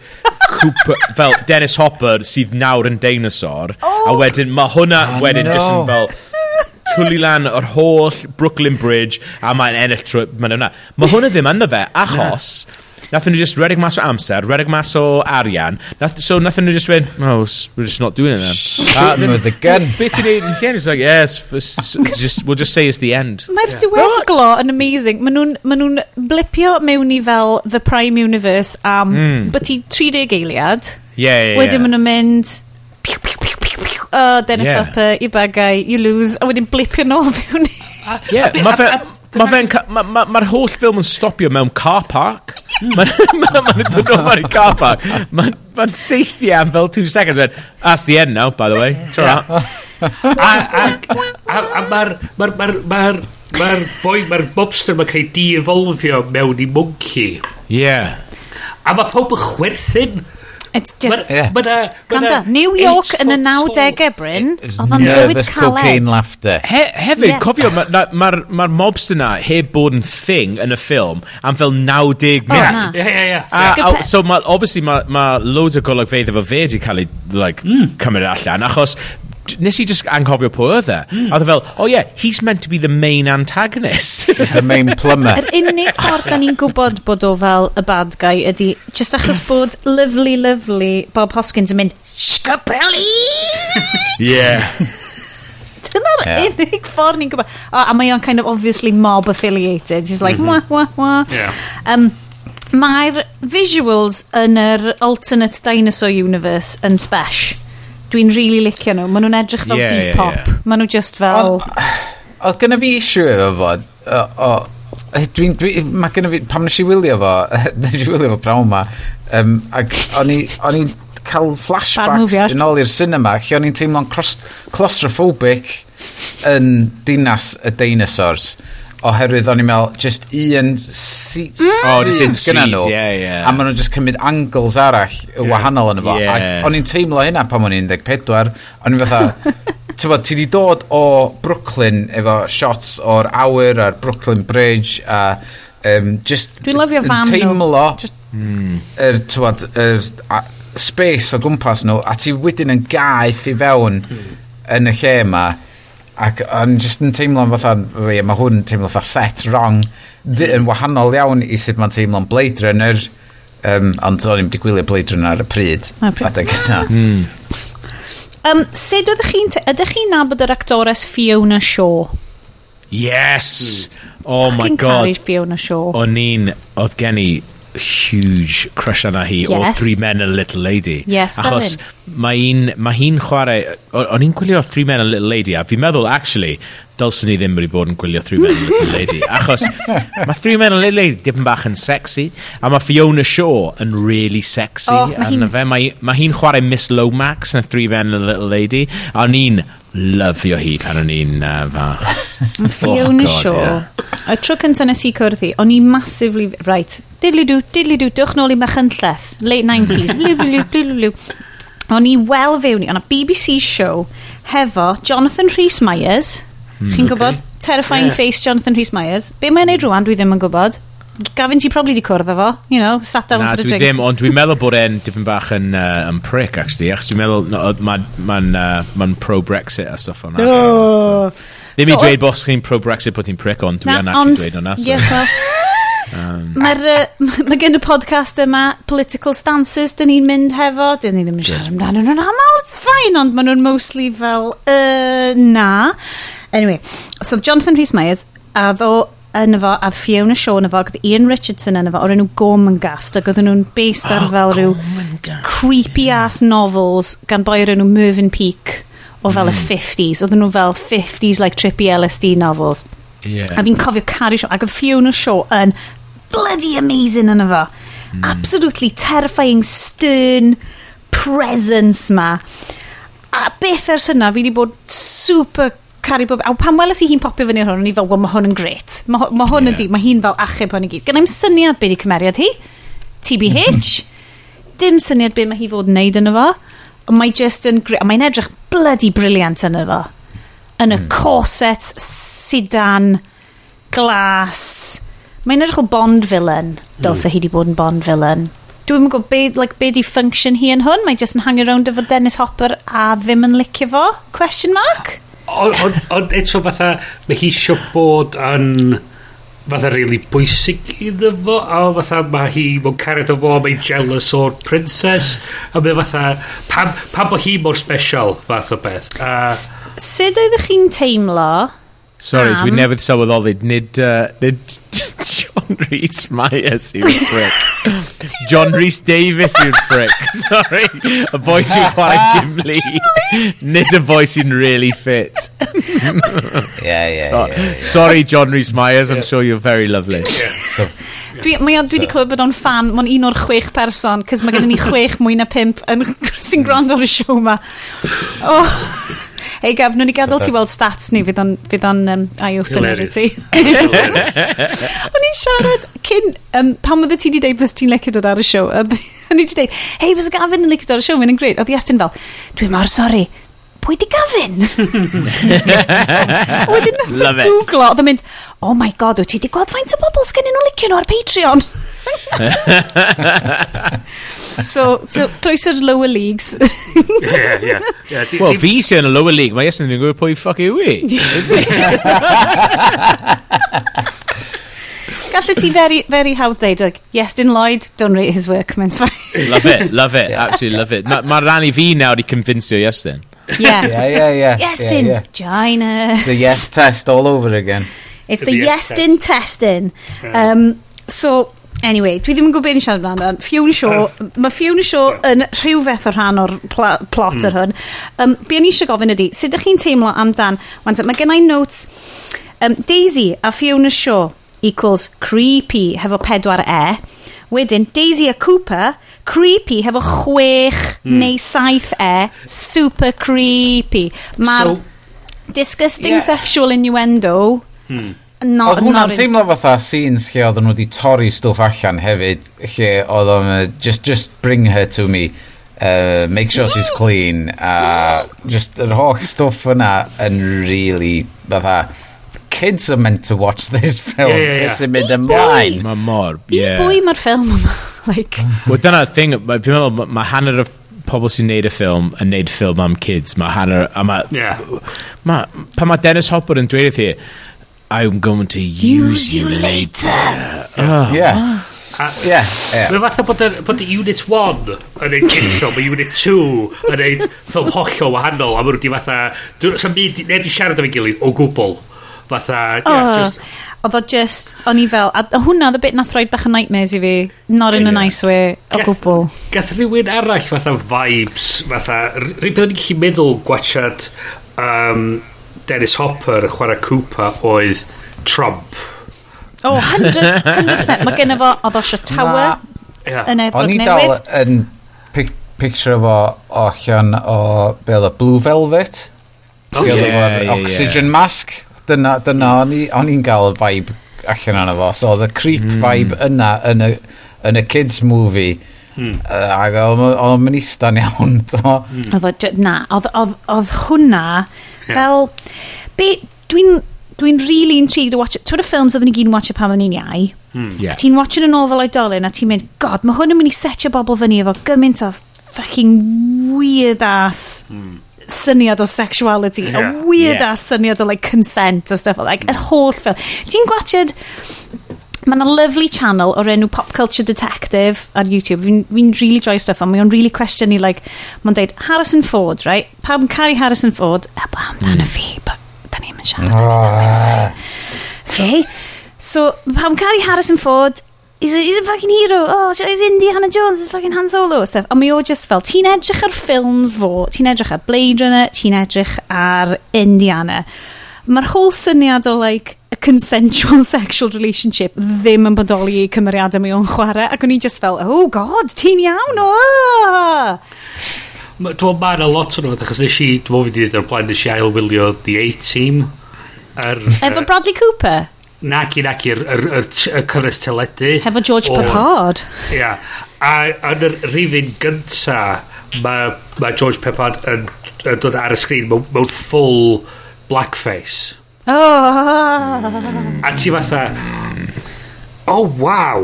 Cooper, fel Dennis Hopper sydd nawr yn dinosaur oh. a wedyn mae hwnna oh, wedyn no. just yn fel twli lan yr holl Brooklyn Bridge a mae'n ennill trwy... mae'n hwnna. Mae hwnna ddim ynddo fe, achos... Yeah. Nothing nhw just redeg mas o amser, redeg mas o arian. Nath, so nothing nhw just win, oh, we're just not doing it then. Ah, Shooting with the gun. Beth ti'n neud yn llen? It's like, yes, it's, just, we'll just say it's the end. Mae'r yeah. diweddglo yn amazing. Maen nhw'n ma nhw blipio mewn i fel The Prime Universe am, um, mm. but 30 eiliad. Yeah, yeah, Wedyn yeah. maen nhw'n mynd, piw, piw, piw, piw, piw. Oh, Dennis yeah. Hopper, i bagau, you lose. A wedyn blipio nôl fewn i. Yeah, mae fe... Mae fe'n... Mae'r ma, ma holl ffilm yn stopio mewn car park. Mae'n ma, ma dod o mewn car park. Mae'n ma seithi am fel two seconds. Man. That's the end now, by the way. Ta a, a, a, mae'r... Mae'r... Mae'r... Mae'r... Mae'r boi... Mae'r mobster mae'n cael ei di-evolfio mewn i monkey. Yeah. A mae pawb yn chwerthin. It's just... Yeah. But, uh, but, uh, New York yn y 90au, Bryn, oedd o'n bywyd caled. cocaine laughter. He, hefyd, yes. cofio, mae'r ma, ma, ma, ma mobster na heb bod yn thing yn y ffilm am fel 90 oh, minutes. Yeah, yeah, yeah. A, a, so, ma, obviously, mae ma loads o golygfeidd efo fe wedi cael ei like, mm. cymryd e allan, achos nes i just anghofio pwy oedd e. Mm. A oedd e fel, oh yeah, he's meant to be the main antagonist. he's the main plumber. Yr er unig ffordd da ni'n gwybod bod o fel y bad guy ydy, just achos bod lovely, lovely Bob Hoskins yn mynd, Sgapeli! yeah. Dyna'r yeah. unig ffordd ni'n gwybod. Oh, a mae o'n kind of obviously mob affiliated. He's like, mm -hmm. wah, wah, wah. Yeah. Um, Mae'r visuals yn yr alternate dinosaur universe yn spesh. Dwi'n really licio nhw. Maen nhw'n edrych fel yeah, D-pop. Yeah, yeah. Maen nhw just fel... Oedd gynna fi issue efo fod. Eh, dwi'n... Dwi, mae gynna fi... Pam nes i wylio fo... nes i wylio fo prawn ma. Um, ac o'n i'n cael flashbacks yn ôl i'r cinema lle o'n i'n teimlo'n claustrophobic yn dinas y dinosaurs oherwydd o'n i'n meddwl just un seat mm. o, oh, un gyda nhw yeah, yeah. a maen nhw'n just cymryd angles arall yeah. wahanol yn y fo yeah. ac o'n i'n teimlo hynna pan o'n i'n 14 o'n i'n fatha ti'n bod, ti di dod o Brooklyn efo shots o'r awyr a'r Brooklyn Bridge a um, just dwi'n lyfio fan teimlo nhw just... mm. er, bod, er, a, space o gwmpas nhw a ti wedyn yn gaeth i fewn mm. yn y lle yma Ac o'n jyst yn teimlo'n fatha, fi, mae hwn yn teimlo fatha set wrong, Th yn wahanol iawn i sut mae'n teimlo'n Blade Runner, um, ond o'n i'n digwylio Blade Runner ar y pryd. Adeg yna. Um, sut ydych chi'n... Ydych chi'n nabod yr actores Fiona Shaw? Yes! Mm. Oh Fucking my god. Fiona Shaw. O'n i'n... Oedd gen i huge crush arna hi yes. o Three Men and a Little Lady. Yes, Achos mae hi'n ma hi chwarae... O'n i'n gwylio Three Men and a Little Lady a fi'n meddwl, actually, dylsyn ni ddim wedi bod yn gwylio Three Men and Little Lady. Achos mae Three Men and Little Lady dipyn bach yn sexy, a mae Fiona Shaw yn really sexy. Oh, mae hi'n... Mae, mae hi chwarae Miss Lomax yn Three Men and Little Lady, a o'n i'n lyfio hi pan o'n i'n uh, fach. Oh, Fiona oh, God, Shaw. Yeah. Y tro cyntaf nes i cwrdd hi, o'n i massively... Right, diddly-doo, diddly-doo, dwch nôl i Machynlleth, late 90s, Blu, blu, blu, blu, blu. O'n i wel fewn i, o'n a BBC show hefo Jonathan Rhys Myers, Mm, Chi'n okay. gwybod? Terrifying yeah. face Jonathan Rhys Myers. Be mae'n neud rwan, dwi ddim yn gwybod. Gavin, ti probably di cwrdd efo, you know, sat down Na, for a drink. ddim, ond dwi'n meddwl bod e'n dipyn bach yn, uh, yn prick, actually, achos dwi'n meddwl no, mae'n ma uh, ma pro-Brexit a stuff o'n no. Uh, ddim so, i dweud bos chi'n pro-Brexit bod ti'n prick, ond dwi'n actually ond, dweud o'na. So. Yeah, Um, Mae'r uh, mae gen y podcast yma political stances dyn ni'n mynd hefo dyn ni ddim yn siarad amdano nhw'n aml it's fine ond maen nhw'n mostly fel uh, na Anyway, so Jonathan Rhys Myers, a ddo yn efo, a Fiona Shaw yn efo, ac Ian Richardson yn efo, o'r enw Gormangast, ac oedden nhw'n based ar oh, fel rhyw creepy yeah. ass novels gan boi o'r enw Mervyn Peak o fel mm. y 50s. Oedden nhw fel 50s, like trippy LSD novels. Yeah. A fi'n cofio Carrie Shaw, ac oedd Fiona Shaw yn bloody amazing yn efo. Mm. Absolutely terrifying, stern presence ma. A beth ers hynna, fi wedi bod super caru bob... A pan weles i hi'n popio fyny hwn, o'n i fel, well, mae hwn yn gret. Mae ma hwn yeah. yn di, mae hi'n fel achub hwn i gyd. Gynna i'm syniad beth i cymeriad hi. TBH. Dim syniad beth mae hi fod wneud yn efo. Mae just yn gret. Mae'n edrych bloody briliant yn efo. Yn y mm. corset, sidan, glas. Mae'n edrych o Bond villain. Dylse hmm. hi di bod yn Bond villain dwi'n gwybod be, like, be di function hi yn hwn. Mae just yn hangio rownd efo Dennis Hopper a ddim yn licio fo? Question mark? Ond on, on eto fatha, mae hi eisiau bod yn fatha really bwysig iddo fo a fatha mae hi mewn cariad o fo mae'n jealous o'r princess a mae fatha pam, pam bod hi mor special fath o beth. A... S sut oeddech chi'n teimlo Sorry, am... dwi newydd sylweddoli, nid, uh, nid John Rhys Myers yw'r prick. John Rhys Davis yw'r prick, sorry. Y boi sy'n chwarae Gimli. nid y boi sy'n really fit. yeah, yeah, so, yeah, yeah, Sorry, John Rhys Myers, I'm sure you're very lovely. So, dwi, mae dwi wedi clywed bod o'n fan, mae'n un o'r chwech person, cys mae gennym ni chwech mwy na pimp sy'n hmm. gwrando ar y siow yma. Oh. Hei, gaf, nhw'n i gadael ti weld stats ni, fydd o'n, fydd on um, eye-opener i ti. o'n i'n siarad cyn, um, pam oedd ti wedi dweud fes ti'n licio dod ar y siow, o'n i wedi dweud, hei, fes Gavin yn licio dod ar y siow, mae'n gred. Oedd Iestyn fel, dwi'n mor sori, pwy di Gavin? Wedyn nath o googlo, oedd yn mynd, oh my god, wyt ti wedi gweld faint o bobl sgennyn nhw licio nhw ar Patreon? So, so croeso'r lower leagues. yeah, yeah, yeah. Di, Wel, fi sy'n yn y lower league, mae Iesyn yn gwybod pwy ffoc yw i. Gallu ti very, very hawdd ddeud, yes, Dyn Lloyd, don't rate his work, mae'n ffaith. Love it, love it, absolutely love it. Mae ma ran i fi nawr i convincio Iesyn. Yeah. yeah, yeah, yeah. Yes, yeah, Dyn, yeah. Gina. The yes test all over again. It's the, the yes, yes, test. Testing. Uh-huh. Um, so, Anyway, dwi ddim yn gwybod beth ni'n siarad amdano. Fiwn Show, oh. uh, mae Fiwn Show yeah. yn rhyw o rhan o'r pl plot mm. hwn. Um, be ni eisiau gofyn ydy, sut ydych chi'n teimlo amdan? Wan, mae gennau notes, um, Daisy a Fiona Shaw equals creepy hefo pedwar e. Wedyn, Daisy a Cooper, creepy hefo chwech mm. neu saith e, super creepy. Mae'r so, disgusting yeah. sexual innuendo... Hmm No, oedd hwnna'n teimlo fatha scenes lle oedd nhw wedi torri stwff allan hefyd, lle oedd o'n just, just bring her to me, uh, make sure she's clean, a uh, just yr holl stwff yna yn really, fatha, kids are meant to watch this film, yeah, yeah, yeah. beth sy'n mynd ymlaen. Mae mor, ie. I bwy mae'r ffilm yma, like. Wel, dyna'r thing, fi'n meddwl, mae hanner y pobl sy'n neud y ffilm yn neud ffilm am kids, mae hanner, a mae, yeah. ma, pan mae Dennis Hopper yn dweud i I'm going to use you later. Oh. Yeah. A, yeah, yeah. Mae'n fath o bod, y Unit 1 yn ein cynllio, mae Unit 2 yn ein ffilm hollol wahanol, a mae'n rwy'n fatha, sa'n byd, neb i siarad efo'i gilydd o gwbl. Fatha, yeah, oh. just... Oedd o just, o'n i fel, a hwnna oedd y bit nath roed bach o nightmares i fi, not in yeah. a nice way, o gwbl. Gath rhywun arall fatha vibes, fatha, rhywbeth o'n i'n gallu meddwl gwachad um, Dennis Hopper yn chwarae Cooper oedd Trump. O, oh, 100%. 100%. Mae gen fo, oedd osio Tower yeah. yn Efrog Newydd. O'n i dal yn pic picture fo allan o, be oedd o, Blue Velvet. Oh, yeah, yeah, oxygen yeah. mask. Dyna, dyna mm. o'n i'n gael y vibe allan o'n fo. So, oedd y creep mm. vibe yna yn y, yn y kids movie Mm. Ac oedd yn istan iawn. Oedd, o, na, oedd hwnna fel... Dwi'n dwi'n really intrigued to watch it. Twyd y ffilms oedden ni gyn watch it pan oedden ni'n iau. Mm. Yeah. Ti'n watching yn ôl fel oedolyn a ti'n mynd, god, mae hwn yn mynd i setio bobl fyny efo gymaint o fucking weird ass mm. syniad o sexuality. Yeah. A weird yeah. ass syniad o like consent a stuff like that. Mm. Yr holl ffilm. Ti'n gwachod Mae yna lovely channel o'r enw Pop Culture Detective ar YouTube. Fi'n fi really joy stuff ond mae o'n really question i, like, mae'n deud Harrison Ford, right? Pam caru Harrison Ford, a ba, amdano mm. fi, but da ni'n mynd siarad. Ah. Okay. So, pam caru Harrison Ford, He's a, he's a fucking hero. Oh, he's Indiana Jones. He's fucking Han Solo. Stuff. A mi o just fel, ti'n edrych ar ffilms fo, ti'n edrych ar Blade Runner, ti'n edrych ar Indiana. Mae'r whole syniad o, like, consensual sexual relationship ddim yn bodoli i cymeriadau mae o'n chwarae ac o'n i just fel oh god ti'n iawn oh! Dwi'n ma a lot o'n nhw achos nes i dwi'n mwyn fi ar blaen nes i ail wylio The A-Team er, Efo Bradley Cooper? Nac i nac i'r cyfres teledu Hefo George Papard Ia A yn yr rhifin gynta Mae ma George Papard yn, yn dod ar y sgrin mewn, mewn full blackface Oh. A ti fatha, oh waw.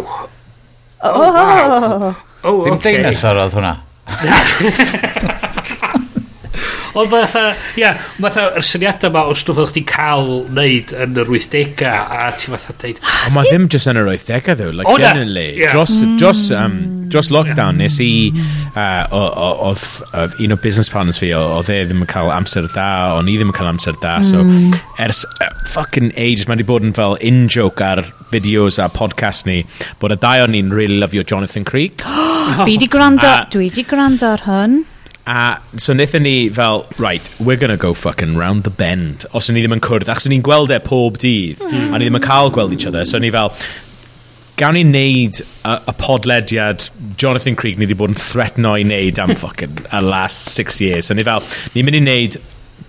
Oh, oh, wow. oh, oh Dim okay. deinosor oedd hwnna. Ond fatha, ia, fatha, yr syniadau yma o stwff oedd chdi'n cael neud yn yr 80au, a ti fatha deud... Ah, Ond mae ddim jyst yn yr 80au, ddew, like, genuinely. Yeah. Dros, mm. dros, um, dros lockdown, nes i, uh, oedd un o business partners fi, oedd e ddim yn cael amser da, o'n i ddim yn cael amser da, so, mm. ers uh, fucking ages, mae wedi bod yn fel in-joke ar videos a podcast ni, bod y dau o'n ni'n really lyfio Jonathan Creek. fi di gwrando, dwi di gwrando ar hwn. A so wnaethon ni fel, right, we're gonna go fucking round the bend. Os ni ddim yn cwrdd, achos ni'n gweld e pob dydd, mm. a ni ddim yn cael gweld each other, so ni fel, gawn ni wneud y, y podlediad Jonathan Creek ni wedi bod yn threatno i wneud am fucking y last six years. So ni fel, ni'n mynd i wneud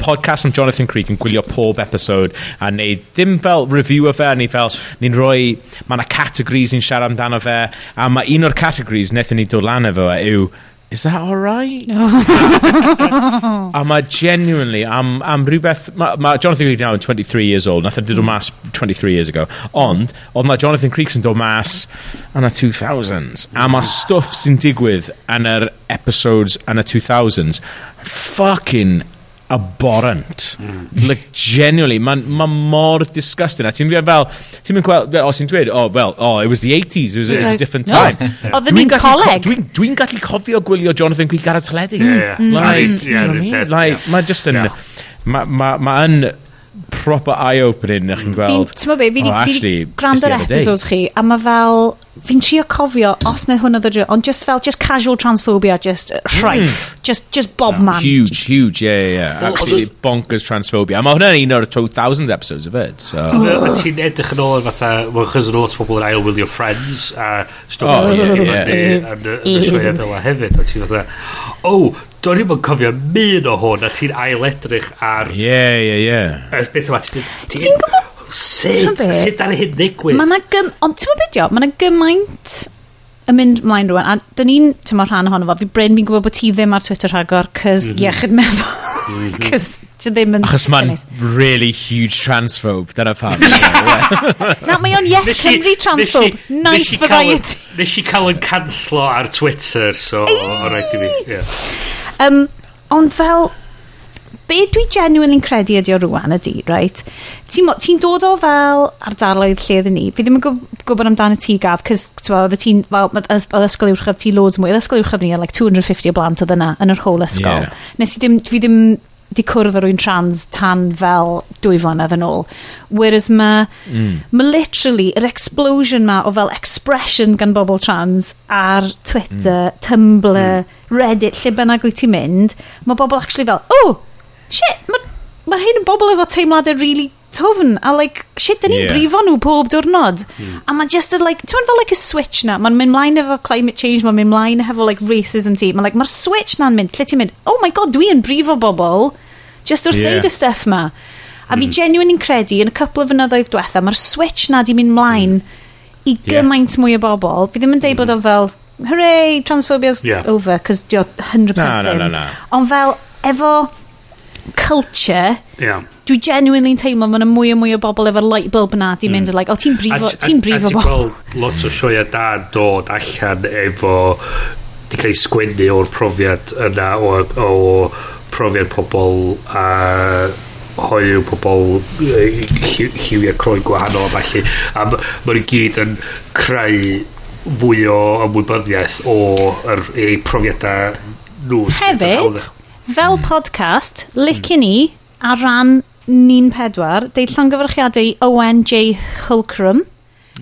podcast am Jonathan Creek yn gwylio pob episode a wneud ddim fel review o fe ni fel ni'n rhoi mae yna categories ni'n siarad amdano fe a mae un o'r categories wnaethon ni dod lan efo yw is that all right? Oh. a mae genuinely, am, am rhywbeth... Mae ma Jonathan Creek now yn 23 years old, nath o dod o mas 23 years ago, ond, oedd mae Jonathan Creek yn dod mas yn y 2000s, a mae stwff sy'n digwydd yn yr episodes yn y 2000s, fucking abhorrent. Mm. Like, genuinely, mae'n ma mor disgusting. A ti'n rhaid fel, ti'n mynd gweld, o, ti'n dweud, oh, well, oh, it was the 80s, it was, it was a different no. time. Yeah. Oedden ni'n coleg. Dwi'n dwi gallu cofio gwylio Jonathan Creek ar y teledu. Yeah, yeah. Like, mm. yeah, you know yeah, like, yeah. mae just yn, yeah. mae ma, ma yn proper eye-opening, ych chi'n gweld. Ti'n meddwl be, fi wedi oh, gwrando ar episodes chi, a mae fel, fi'n trio cofio os na hwnna ddod ond just fel just casual transphobia just uh, rhaif mm. just, just bob no, man huge huge yeah yeah, yeah. Well, absolutely well, bonkers transphobia a mae hwnna'n un o'r 2000 episodes of it so. a ti'n edrych yn ôl fatha mae'n chys yn lot o bobl yn ail with your friends a stwff oh, yeah, yeah. yn y sioe fel a hefyd a ti'n fatha o do'n i'n cofio min o hwn a ti'n ail edrych ar yeah yeah yeah beth yma ti'n ti'n gwybod Sut? Sut ar hyn ddigwydd? Mae yna gym... Ond ti'n meddwl beth Mae yna gymaint yn mynd mlaen rwan, a dyn ni'n tyma rhan ohono fo, fi Bryn, fi'n gwybod bod ti ddim ar Twitter rhagor, cys mm -hmm. iechyd meddwl. Mhm. Cys ti ddim yn... Achos mae'n really huge transphobe, dyna pam. Na, mae o'n yes Cymru transphobe, nice variety. Nes i cael yn canslo ar Twitter, so o rhaid i fi. Um, ond fel, be dwi genuinely'n credu ydi o rwan ydi, right? Ti'n ti dod o fel ardaloedd lle ydyn ni. Fi ddim yn gwybod amdano ti gaf, cys oedd ti'n, fel, oedd ysgol uwchradd ti loads mwy. Oedd ysgol uwchradd ni like 250 o blant oedd yna yn yr whole ysgol. Yeah. Nes i ddim, fi ddim di cwrdd â rwy'n trans tan fel dwy flynedd yn ôl. Whereas mae, mm. ma literally, yr explosion ma o fel expression gan bobl trans ar Twitter, mm. Tumblr, mm. Reddit, lle bynnag wyt ti'n mynd, mae bobl actually fel, oh, shit, mae ma hyn yn bobl efo teimladau really tofn, a like, shit, dyn ni'n yeah. brifo nhw pob diwrnod. Mm. A mae just, a, like, ti'n fel, like, a switch na, mae'n mynd mlaen efo climate change, mae'n mynd mlaen efo, like, racism ti, mae'n like, mae'r switch na'n mynd, lle ti'n mynd, oh my god, dwi yn brifo bobl, just wrth yeah. ddeud y stuff ma. A fi hmm. genuine yn credu, yn y cwpl o fynyddoedd diwetha, mae'r switch na di mynd mlaen mm. i gymaint yeah. mwy o bobl. Fi ddim yn deud mm. bod hmm. o fel, hooray, transphobia's yeah. over, cos di o 100% na, na, ddim. na. no. Ond fel, efo culture yeah. dwi genuinely'n teimlo mae yna mwy o mwy o bobl efo'r light bulb na di mynd mm. like, o ti'n brifo ti'n brifo bobl a ti'n gweld lot o sioia da dod allan efo di cael ei sgwennu o'r profiad yna o, o profiad pobl a hoiw pobl lliwiau croen gwahanol a falle a mae'n gyd yn creu fwy o ymwybyddiaeth o er, ei profiadau nhw hefyd Fel podcast, licen ni ar ran 14, deud llongyfarchiadau Owen J. Hulcrum.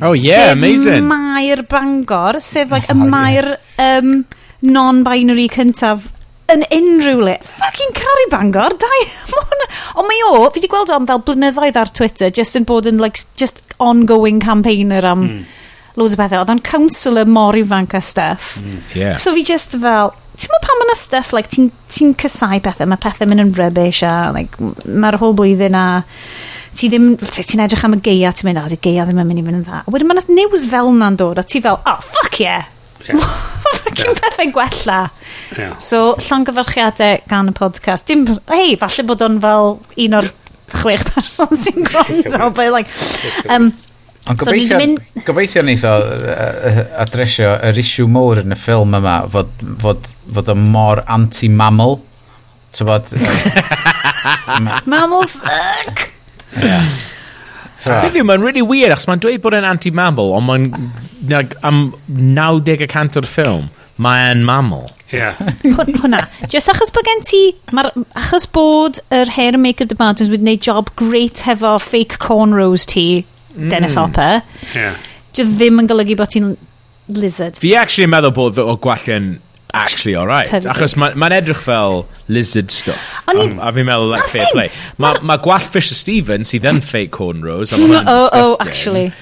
Oh yeah, sef amazing. Mair Bangor, sef like y oh, yeah. um, non-binary cyntaf yn unrhyw le. Fucking Cari Bangor, dau. Ond mae o, fi wedi gweld o am fel blynyddoedd ar Twitter, just yn bod yn like, just ongoing campaigner am mm. loads o bethau. Oedd o'n counsellor mor ifanc a stuff. Mm, yeah. So fi just fel, ti'n meddwl pan mae'n stuff, like, ti'n ti, ti cysau pethau, mae pethau mynd yn rubbish a like, mae'r holl blwyddyn a ti ddim, ti'n edrych am y geia, ti'n mynd, o, di geia ddim yn mynd i fynd yn dda. a Wedyn mae'n news fel na'n dod a ti fel, oh, fuck yeah! yeah. Fucking yeah. pethau gwella. Yeah. So, llongyfarchiadau gan y podcast. Dim, hei, falle bod o'n fel un o'r chwech person sy'n gwrando, but like, um, Ond gobeithio, so, mynd... gobeithio neith o adresio yr isiw mowr yn y ffilm yma fod, fod, fod o mor anti-mammal. Tybod? Mammals suck! Yeah. Beth yw, mae'n really weird achos mae'n dweud bod e'n anti-mammal ond mae'n am 90% o'r ffilm mae'n mammal. Yeah. Hwna. Just achos bod gen ti, achos bod yr hair and makeup department wedi gwneud job great hefo fake cornrows ti Dennis hmm. Hopper. Yeah. Dio ddim yn golygu bod ti'n lizard. Fi actually yn meddwl bod o gwallian actually alright. Achos mae'n ma edrych fel lizard stuff. Oni, um, a fi'n meddwl like fair play. Mae ma, gwall Fisher Stevens sydd yn fake cornrows. Oh, oh, actually.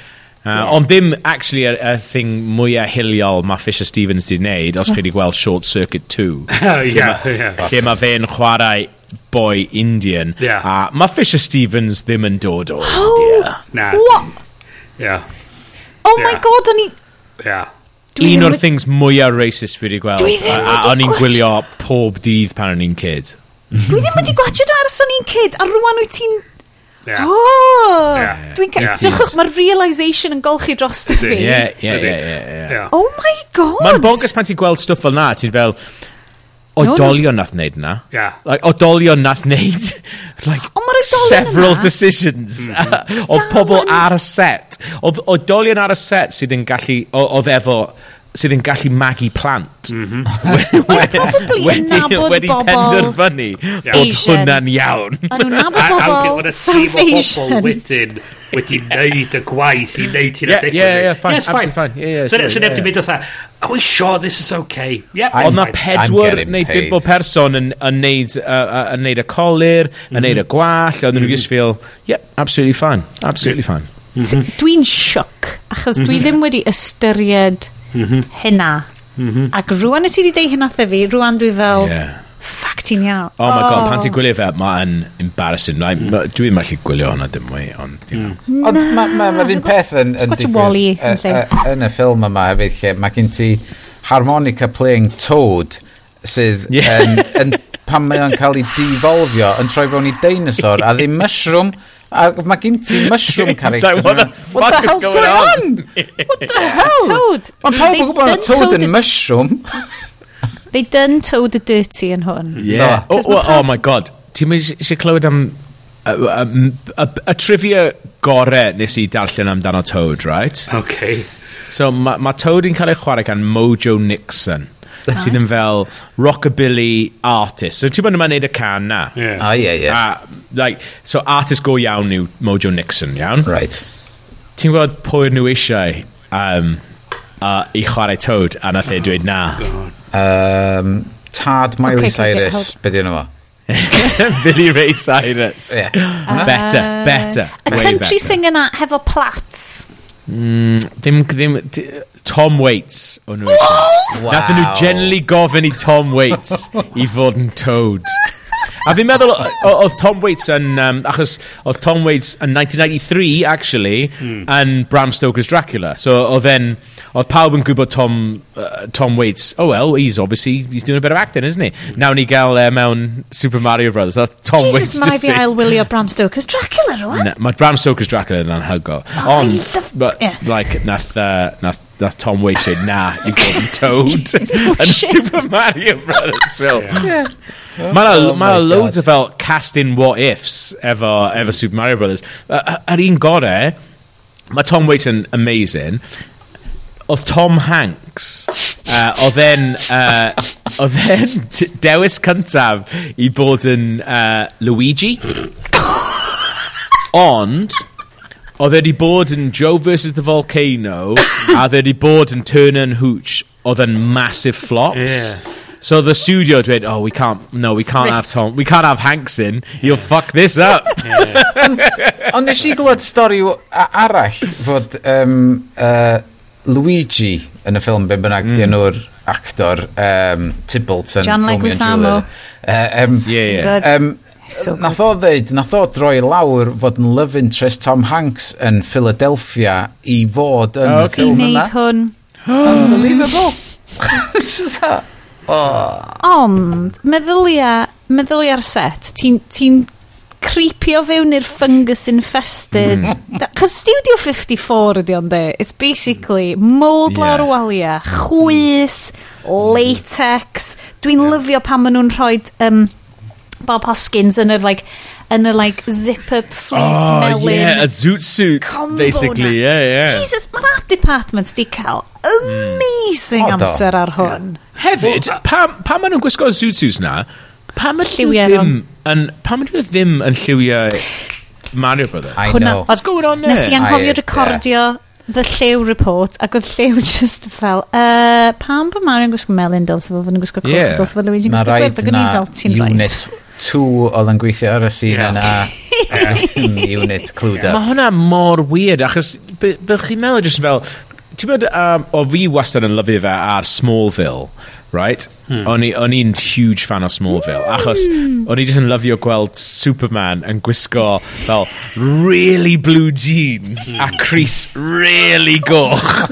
Uh, yeah. Ond ddim, actually, y, y thing mwyaf hiliol mae Fisher Stevens wedi wneud, os chi wedi gweld Short Circuit 2. oh, yeah, yeah. Lle mae fe'n chwarae boy Indian. Yeah. A mae Fisher Stevens ddim yn dod o oh, India. Nah. What? Yeah. Oh yeah. my god, o'n i... Yeah. Dwi un o'r with... things mwyaf racist fi wedi gweld. Dwi ddim wedi. O'n i'n gwylio pob dydd pan o'n i'n kid. Dwi ddim wedi gwachod dy aros o'n i'n kid, a rwan wyt ti'n... Yeah. Oh! Yeah. Dwi'n cael... Yeah. Drychwch, mae'r realisation yn golchi dros dy fi. Ie, ie, ie. Oh my god! Mae'n bogus pan ti'n gweld stwff fel na, ti'n fel oedolion nath wneud na. Yeah. Like, oedolion nath wneud like, oh, several yna. decisions mm -hmm. o pobl ar y set. Oedd oedolion ar y set sydd yn gallu, oedd efo sydd yn gallu magu plant. Mm -hmm. wedi, wedi, wedi penderfynu yeah. bod hwnna'n iawn. A nhw'n nabod bobl South Asian wedyn wedi wneud y gwaith i wneud hynna yeah, yeah, yeah, fine, yeah, it's fine. Yeah, yeah, so neb di mynd o'n are we sure this is okay? Yep, ond na pedwar neu bimbo person yn, yn, neud, uh, yn neud y colir yn mhm. neud y gwall ond nhw'n mhm. just feel yep, absolutely fine absolutely fine. Dwi'n sioc, achos dwi mhm. ddim wedi ystyried Mhm. hynna. Mm -hmm. Ac rwan y ti wedi deud hynna fi, rwan dwi fel... Yeah. Ffac ti'n iawn. Oh, my god, pan ti'n oh. gwylio fe, mae'n embarrassing. Right? Mm. Dwi'n mallu gwylio hwnna dim mwy, ond... Mm. Ond mae'r ma, ma, ma peth yn, yn digwydd yn y ffilm yma hefyd lle mae gen ti harmonica playing Toad sydd yeah. yn, yn, pan mae o'n cael ei difolfio yn troi fewn i dinosaur a ddim mushroom A mae gen ti mushroom character. like, what, the, what, what the hell's going, on? on? what the hell? Toad. Mae pawb yn gwybod na toad yn mushroom. They done toad the dirty yn hwn. Yeah. No. Oh, oh, oh, oh my god. Ti'n mynd eisiau clywed am y trivia gore nes i darllen amdano Toad, right? Okay. So mae ma Toad yn cael ei chwarae gan Mojo Nixon sydd yn fel rockabilly artist. So ti'n bod yma'n neud y can na. Yeah. Ah, yeah, yeah. A, like, so artist go iawn yw Mojo Nixon, iawn? Right. Ti'n gwybod pwy nhw eisiau um, uh, i chwarae Toad a nath e oh, dweud na. Um, tad Miley okay, Cyrus, beth yna fo? Billy Ray Cyrus. Yeah. Uh, better, better. A country better. singer na hefo plats. Mm, ddim, ddim, Tom Waits oh, o'n eisiau. Wow. Nath nhw generally gofyn i Tom Waits i fod yn Toad. A fi'n meddwl, oedd Tom Waits yn, um, achos oedd Tom Waits yn 1993, actually, mm. yn Bram Stoker's Dracula. So oedd then, oedd pawb yn gwybod Tom, uh, Tom Waits, oh well, he's obviously, he's doing a bit of acting, isn't he? Hmm. Nawn ni gael uh, mewn Super Mario Brothers. Oedd Tom Jesus, Waits mae fi ail wylio Bram Stoker's Dracula rwan. Na, mae Bram Stoker's Dracula yn anhygo. Oh, Ond, the... but, yeah. like, nath, uh, nath nath Tom Waits say, nah, you've got toad. and Super Mario Brothers film. Yeah. Mae Oh ma my loads o fel casting what-ifs efo, efo Super Mario Brothers. Uh, Ar un gore, mae Tom Waits amazing. Oedd Tom Hanks, uh, oedd e'n, uh, oedd e'n dewis cyntaf i bod yn uh, Luigi. Ond, oedd wedi bod yn Joe vs the Volcano, a oedd e wedi bod yn Turner and Hooch, oedd yn massive flops. Yeah. So the studio dweud, oh, we can't, no, we can't Risk. have Tom, we can't have Hanks in, you'll fuck this up. Ond nes i glywed stori arall fod um, uh, Luigi yn y ffilm ben bynnag mm. dyn nhw'r actor um, Tibbleton. John Leguizamo. Uh, um, yeah, yeah. Um, so nath o ddeud, nath o droi lawr fod yn love interest Tom Hanks yn Philadelphia i fod yn oh, okay. ffilm yna. I wneud hwn. Unbelievable. Just that. Oh. Ond, meddylia, meddylia'r set, ti'n ti creepio fewn i'r fungus infested. Hmm. Cos Studio 54 ydi ond e. It's basically mold yeah. lawr walia, chwys, latex. Dwi'n yeah. lyfio pan maen nhw'n rhoi um, Bob Hoskins yn yr like yn y like zip-up fleece oh, melyn. yeah, a zoot suit, Combo basically, na. yeah, yeah. Jesus, mae'r art department di cael amazing mm. amser ar hwn. Yeah. Hefyd, well, pam pa maen nhw'n gwisgo zoot suits na, pam ydyn nhw ddim yn, pam ydyn nhw ddim yn lliwiau Mario Brothers? I Hwna, know. What's going on there? Nes i anghofio recordio. The Llew Report, ac oedd Llew just fel, uh, pam bod Mario'n gwisgo melyn dylse fo, fod yn gwisgo coch, yeah. dylse fo Luigi'n gwisgo gwerth, ac o'n i fel, ti'n rhaid. 2 oedd yn gweithio ar y scene yeah. yna unit clwyd yeah. Mae hwnna mor weird achos bych chi'n meddwl jyst fel ti'n bod um, o fi wastad yn lyfio fe ar Smallville right? Hmm. O'n i'n huge fan o Smallville, achos o'n i just yn lyfio gweld Superman yn gwisgo fel really blue jeans a Chris really goch.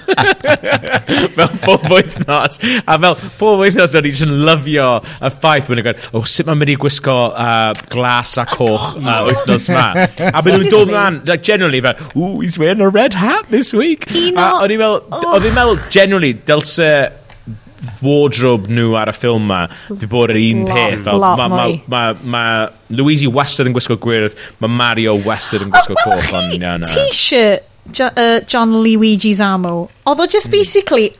fel pob wythnos. A fel pob wythnos o'n i just yn lyfio y ffaith when i'n gweld, o, oh, sut mae'n mynd i gwisgo uh, glas a coch uh, wythnos ma. A byd nhw'n dod mlaen, like, generally fel, ooh, he's wearing a red hat this week. A o'n i'n meddwl, o'n i'n meddwl, generally, dylse wardrobe nhw ar y ffilm ma di bod yr un peth fel, lot ma, ma, ma, ma Louise wastad yn gwisgo gwyrdd mae Mario wastad yn gwisgo oh, coch ond na na. t-shirt jo, uh, John Luigi's Amo oedd o just hmm. basically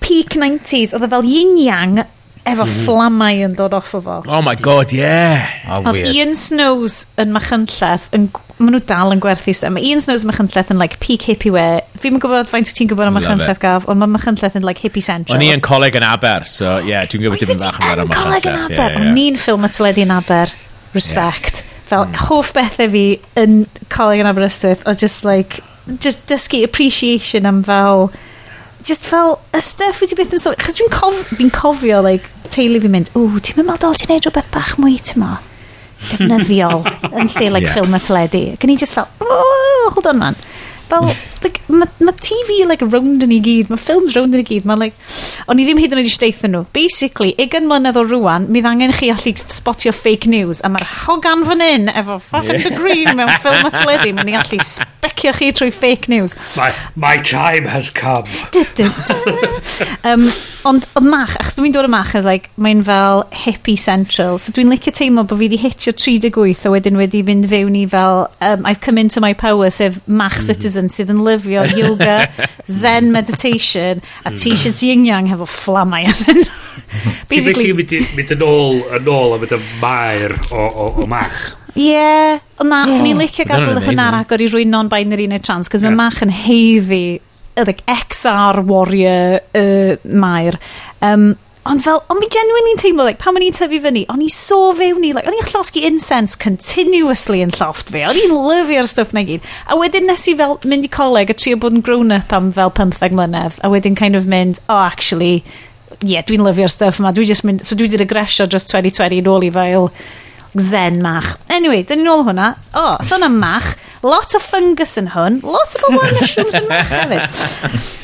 peak 90s oedd o fel yin yang efo mm -hmm. fflamau yn dod off o fo. Oh my god, yeah. Oh, Oedd Ian Snows yn Machynlleth, yn, maen nhw dal yn gwerthu sy'n. Mae Ian Snows yn Machynlleth yn like peak hippie we. Fi'n gwybod faint wyt ti'n gwybod am Machynlleth gaf, ond mae Machynlleth yn like hippie central. O'n i yn coleg yn Aber, so yeah, dwi'n gwybod dim e bach am Machynlleth. coleg yn Aber, o'n i'n ffilm y teledu yn Aber, respect. Yeah. Fel mm. hoff bethau fi yn coleg yn Aberystwyth, o just like, just dysgu appreciation am fel... Fel just fel, y stuff wyt ti byth yn sôn, chos dwi'n cof, dwi cofio, like, teulu fi'n mynd, ww, ti'n mynd dal ti'n neud rhywbeth bach mwy, ti'n ma? Defnyddiol, yn lle, like, yeah. ffilm a teledu. Gyn i just fel, ww, hold on man. Fel, like, mae ma TV like round yn ei gyd, mae ffilms round yn ei gyd, mae like, o'n i ddim hyd yn oed i steithio nhw. Basically, ugen mlynedd o rwan, mi ddangen chi allu spotio fake news, a mae'r hogan fan hyn efo fucking yeah. green mewn ffilm a teledu, mae'n i allu specio chi trwy fake news. My, my time has come. um, ond o mach, achos bod fi'n dod o mach, like, mae'n fel hippie central, so dwi'n licio teimlo bod fi wedi hitio 38 a wedyn wedi mynd fewn i fel um, I've come into my power, sef mach mm -hmm. citizen sydd yn lyfio yoga, zen meditation, a mm. t-shirt yin yang hefo fflamau yn Basically... Ti'n mynd yn ôl, yn ôl a mynd yn maer o, o, o mach. Ie, yeah. ond na, swn i'n licio gadael hwnna'n agor i rwy'n non-binary neu trans, cos mae yeah. mach yn heiddi, like XR warrior uh, maer. Um, Ond fel, ond mi genuinely'n teimlo, like, pan o'n i'n tyfu fyny, o'n i so fewn i, like, o'n i'n llosgu incense continuously yn llofft fi, o'n i'n lyfio'r stwff na gyd. A wedyn nes i fel mynd i coleg a trio bod yn grown-up am fel 15 mlynedd, a wedyn kind of mynd, oh, actually, yeah, dwi'n lyfio'r stuff yma, dwi just mynd, so dwi wedi regresio dros 2020 yn ôl i fel zen mach. Anyway, dyn ni'n ôl hwnna. O, oh, so yna mach, lot o fungus yn hwn, lot o bobl mushrooms yn mach hefyd.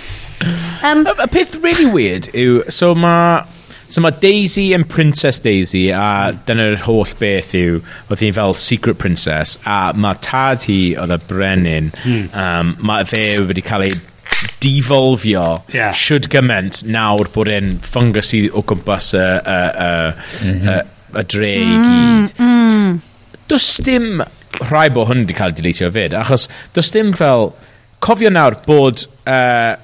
Um, y peth really weird yw, so mae So mae Daisy yn Princess Daisy a dyna'r holl beth yw oedd hi'n fel Secret Princess a mae tad hi oedd y brenin mm. um, mae fe wedi cael ei devolfio yeah. should gyment nawr bod e'n fungus i o gwmpas y, y, y, mm-hmm. y, y dre i mm, gyd mm, mm. does dim rhai bod hwn wedi cael ei deletio fyd achos does dim fel cofio nawr bod uh,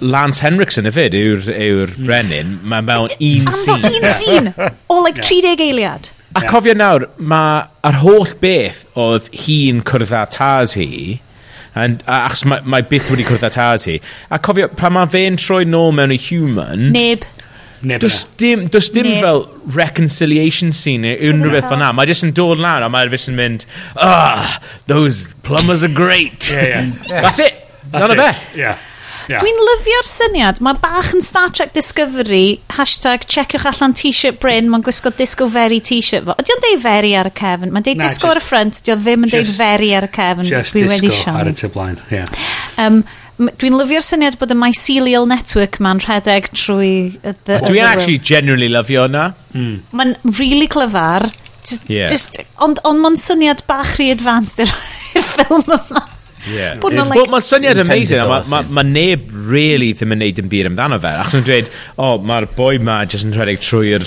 Lance Henriksen y fyd yw'r yw hmm. brenin, mae mewn un sîn. Un sîn! O, like 30 eiliad. A cofio nawr, mae ar holl beth oedd hi'n cwrdd â tas hi, And, a, achos mae, mae byth wedi cwrdd â tas hi. A cofio, pan mae fe'n troi nôl mewn i human... Neb. Does dim, does dim ne. fel reconciliation scene neu unrhyw beth fan'na. Mae jyst yn dod lawr a mae'r fus yn mynd, ah, those plumbers are great. yeah, yeah. yeah. That's it. That's None it. of it. Yeah. Yeah. Dwi'n lyfio'r syniad. Mae bach yn Star Trek Discovery, hashtag checiwch allan t-shirt Bryn, mae'n gwisgo Disco Very t-shirt fo. Ydy o'n deud Very ar y cefn? Mae'n deud nah, Disco just, ar y ffrant, di o ddim yn deud Very ar y cefn. Just Dwi Disco wedi siarad. ar y tu blaen, yeah. Um, Dwi'n lyfio'r syniad bod y mycelial network ma'n rhedeg trwy... The, Dwi'n actually world. generally lyfio yna. Mm. Mae'n really clyfar. Just, yeah. just, ond on mae'n syniad bach rhy advanced i'r ffilm yma. Yeah. Bod yeah. like, well, mae'n syniad amazing. Mae ma, ma neb really ddim yn neud yn byd amdano fe. Ac yn dweud, o, oh, mae'r boi ma jyst yn rhedeg trwy'r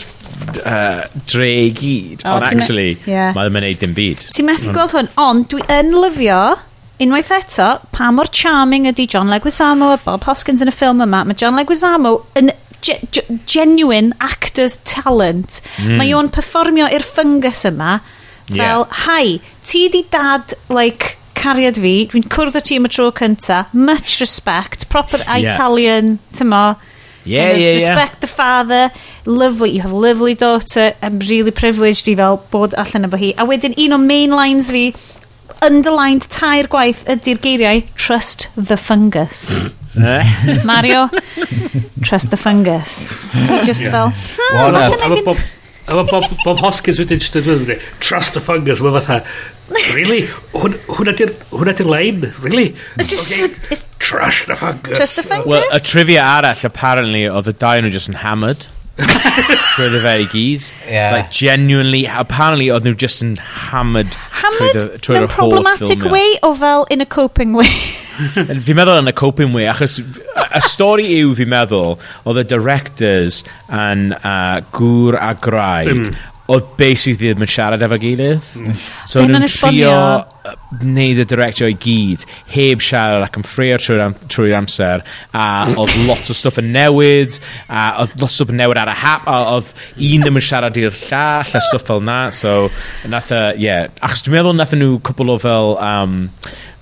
uh, dre i gyd. Oh, ond actually, yeah. mae ddim yn neud yn byd. Ti'n methu gweld hwn, ond dwi yn lyfio Unwaith eto, pa mor charming ydy John Leguizamo a Bob Hoskins yn y ffilm yma, mae John Leguizamo yn ge ge genuine actor's talent. Mm. Mae o'n performio i'r ffyngus yma fel, yeah. hi, ti di dad, like, cariad fi, dwi'n cwrdd o ti am y tro cynta, much respect, proper yeah. Italian, tymo, Yeah, kind of yeah, respect yeah. the father lovely you have a lovely daughter I'm really privileged i fel bod allan efo hi a wedyn un o main lines fi underlined tair gwaith ydy'r geiriau trust the fungus. Eh? Mario, trust the fungus. Just fel, hmm, falle na A mae Bob, Bob Hoskins wedyn just yn dweud, trust the fungus, mae fatha, really? Hwna di'r lein? Really? Okay. Trust the fungus. Trust the fungus? Well, a trivia arall, apparently, oedd y dau nhw just yn hammered. trwy'r fe i gyd. Yeah. Like, genuinely, apparently, oedd nhw just yn hammered Hammered trwy'r holl film. problematic way o fel in a coping way? fi'n meddwl yn y coping way, achos y y stori yw, fi'n meddwl, oedd y directors yn uh, gŵr a graig, mm. oedd basically ddim yn siarad efo gilydd. Mm. So Sut o'n nhw'n esbonio? trio wneud y director i gyd heb siarad ac yn ffreir trwy'r am, trwy amser a oedd lot o stwff yn newid a oedd lot o stwff yn newid ar y hap a oedd un ddim yn siarad i'r llall a stwff fel na so nath e, y yeah achos dwi'n meddwl nath e nhw cwbl o fel um,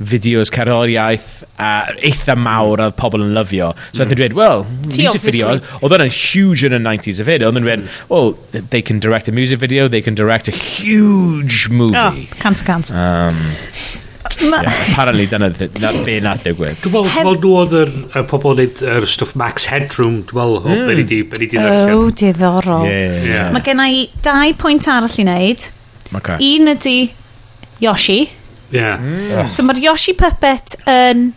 fideos cerddoriaeth uh, eitha mawr oedd pobl yn lyfio. So mm. nath e mhm. dweud well music video. Oedd hwnna'n huge yn y 90s hefyd oedd nhw'n dweud well they can direct a music video they can direct a huge oh, movie. oh, cant a cant. Um, Ma... Yeah, apparently dyna na, be na ddigwydd. E dwi'n meddwl Heb... nhw oedd yr, yr pobl wneud yr stwff Max Headroom, dwi'n meddwl, mm. ben i di, ben i di ddarllen. Oh, diddorol. Yeah, yeah. yeah. Mae gen i dau pwynt arall i wneud. Okay. Un ydy Yoshi. Yeah. Mm. So mae'r Yoshi puppet yn